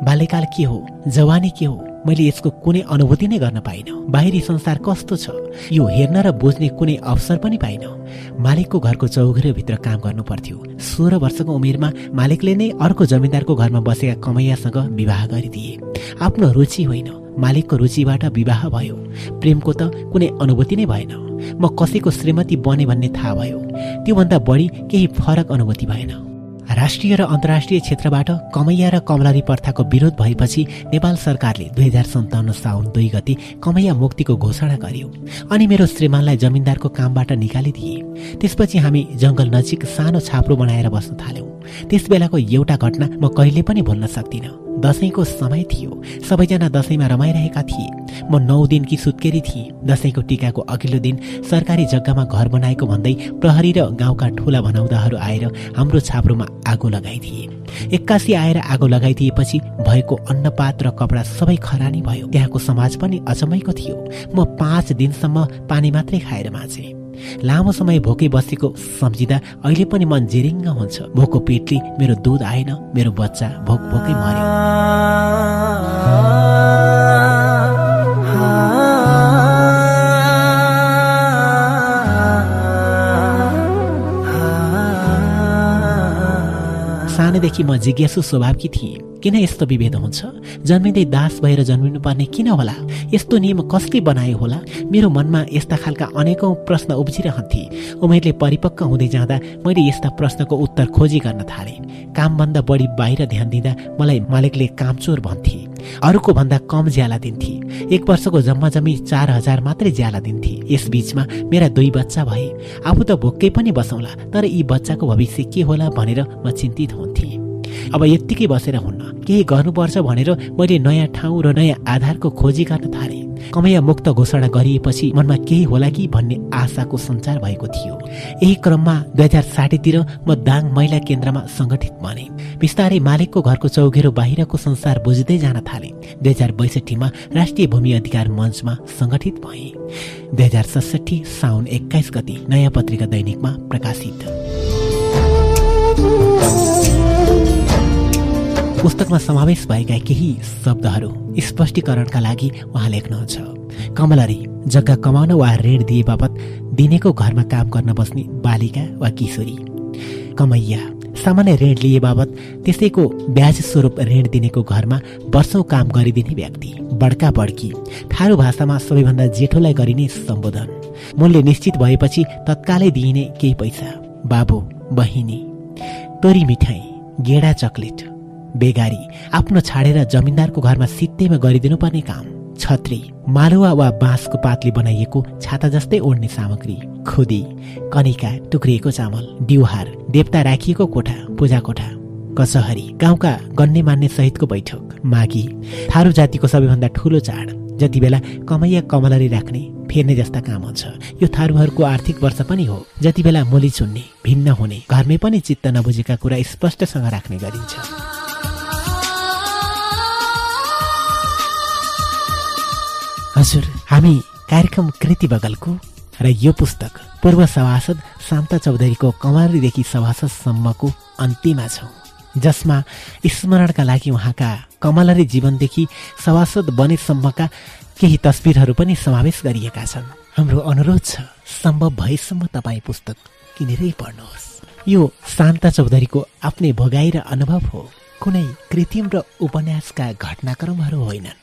बाल्यकाल के हो? जवानी के हो? मैले यसको कुनै अनुभूति नै गर्न पाइनँ। बाहिरी संसार कस्तो छ? यो हेर्न र बुझ्ने कुनै अवसर पनि पाइनँ। मालिकको घरको चौघरीभित्र काम गर्नु पर्थ्यो। सोह्र वर्षको उमेरमा मालिकले नै अर्को जमिनदारको घरमा बसेका कमैयासँग विवाह गरिदिए। आफ्नो रुचि होइन। मालिकको रुचिबाट विवाह भयो। प्रेमको त कुनै अनुभूति नै भएन। म कसैको श्रीमती बने भन्ने थाहा भयो। त्योभन्दा बढी केही फरक अनुभूति भएन। राष्ट्रिय र अन्तर्राष्ट्रिय क्षेत्रबाट कमैया र कमलारी प्रथाको विरोध भएपछि नेपाल सरकारले दुई हजार सन्ताउन्न साउन दुई गति कमैया मुक्तिको घोषणा गर्यो। अनि मेरो श्रीमानलाई जमिनदारको कामबाट निकालिदिए। त्यसपछि हामी जङ्गल नजिक सानो छाप्रो बनाएर बस्न थाल्यौँ। त्यस बेलाको एउटा घटना म कहिले पनि भुल्न सक्दिनँ। दसैँको समय थियो। सबैजना दसैँमा रमाइरहेका थिए। म नौ दिनकी सुत्केरी थिएँ। दसैँको टिकाको अघिल्लो दिन सरकारी जग्गामा घर बनाएको भन्दै प्रहरी र गाउँका ठुला भनाउँदाहरू आएर हाम्रो छाप्रोमा आगो लगाइदिए। एक्कासी आएर आगो लगाइदिएपछि भएको अन्नपात र कपडा सबै खरानी भयो। त्यहाँको समाज पनि अचम्मैको थियो। म पाँच दिनसम्म पानी मात्रै खाएर बाँचेँ लामो समय भोकै बसेको सम्झिँदा अहिले पनि मन जिरिङ्ग हुन्छ। भोको पेटले मेरो दुध आएन मेरो बच्चा भोक भोकै मर्यो। सानैदेखि म जिज्ञासु स्वभावकी थिएँ। किन यस्तो विभेद हुन्छ? जन्मिँदै दास भएर जन्मिनु पर्ने किन होला? यस्तो नियम कसले बनायो होला? मेरो मनमा यस्ता खालका अनेकौं प्रश्न उब्जिरहन्थे। उमेरले परिपक्व हुँदै जाँदा मैले यस्ता प्रश्नको उत्तर खोजी गर्न थालेँ। कामभन्दा बढी बाहिर ध्यान दिँदा मलाई मालिकले कामचोर भन्थे। अरूको भन्दा कम ज्याला दिन्थे। एक वर्षको जम्मा जम्मी चार हजार मात्रै ज्याला दिन्थे। यस बीचमा मेरा दुई बच्चा भए। आफू त भोक्कै पनि बसौँला तर यी बच्चाको भविष्य के होला भनेर म चिन्तित हुन्थेँ। अब यत्तिकै बसेर हुन्न। केही गर्नुपर्छ भनेर मैले नयाँ ठाउँ र नयाँ आधारको खोजी गर्न थालेँ। कमैया मुक्त घोषणा गरिएपछि मनमा केही होला कि भन्ने आशाको सञ्चार भएको थियो। यही क्रममा दुई हजार साठीतिर म दाङ महिला केन्द्रमा सङ्गठित बने। बिस्तारै मालिकको घरको चौघेरो बाहिरको संसार बुझ्दै जान थाले। दुई हजार बैसठीमा राष्ट्रिय भूमि अधिकार मञ्चमा सङ्गठित भए। दुई हजार साउन एक्काइस गति नयाँ पत्रिका दैनिकमा प्रकाशित। पुस्तकमा समावेश भएका केही शब्दहरू स्पष्टीकरणका लागि उहाँ लेख्नुहुन्छ। कमलरी जग्गा कमाउन वा ऋण दिए बापत दिनेको घरमा काम गर्न बस्ने बालिका वा किशोरी। कमैया सामान्य ऋण लिए बापत त्यसैको ब्याज स्वरूप ऋण दिनेको घरमा वर्षौँ काम गरिदिने व्यक्ति बड्का बड्की थारू भाषामा सबैभन्दा जेठोलाई गरिने सम्बोधन। मूल्य निश्चित भएपछि तत्कालै दिइने केही पैसा। बाबु बहिनी तोरी मिठाई गेडा चक्लेट। बेगारी आफ्नो छाडेर जमिनदारको घरमा सित्तैमा गरिदिनु पर्ने काम। छत्री मालुवा वा बाँसको पातले बनाइएको छाता जस्तै ओढ्ने सामग्री। खुदी कनिका टुक्रिएको चामल दिउहार देवता राखिएको कोठा पूजा कोठा। कसहरी गाउँका गन्ने मान्ने सहितको बैठक। माघी थारू जातिको सबैभन्दा ठुलो चाड। जति बेला कमैया कमलरी राख्ने फेर्ने जस्ता काम हुन्छ यो थारूहरूको आर्थिक वर्ष पनि हो। जति बेला मोली चुन्ने भिन्न हुने घरमै पनि चित्त नबुझेका कुरा स्पष्टसँग राख्ने गरिन्छ। हजुर हामी कार्यक्रम कृति बगलको र यो पुस्तक पूर्व सभासद शान्ता चौधरीको कमलरीदेखि सभासदसम्मको अन्त्यमा छौँ जसमा स्मरणका लागि उहाँका कमलरी जीवनदेखि सभासद बनेसम्मका केही तस्विरहरू पनि समावेश गरिएका छन्। हाम्रो अनुरोध छ सम्भव भएसम्म तपाईँ पुस्तक किनेरै पढ्नुहोस्। यो शान्ता चौधरीको आफ्नै भोगाई र अनुभव हो। कुनै कृत्रिम र उपन्यासका घटनाक्रमहरू होइनन्।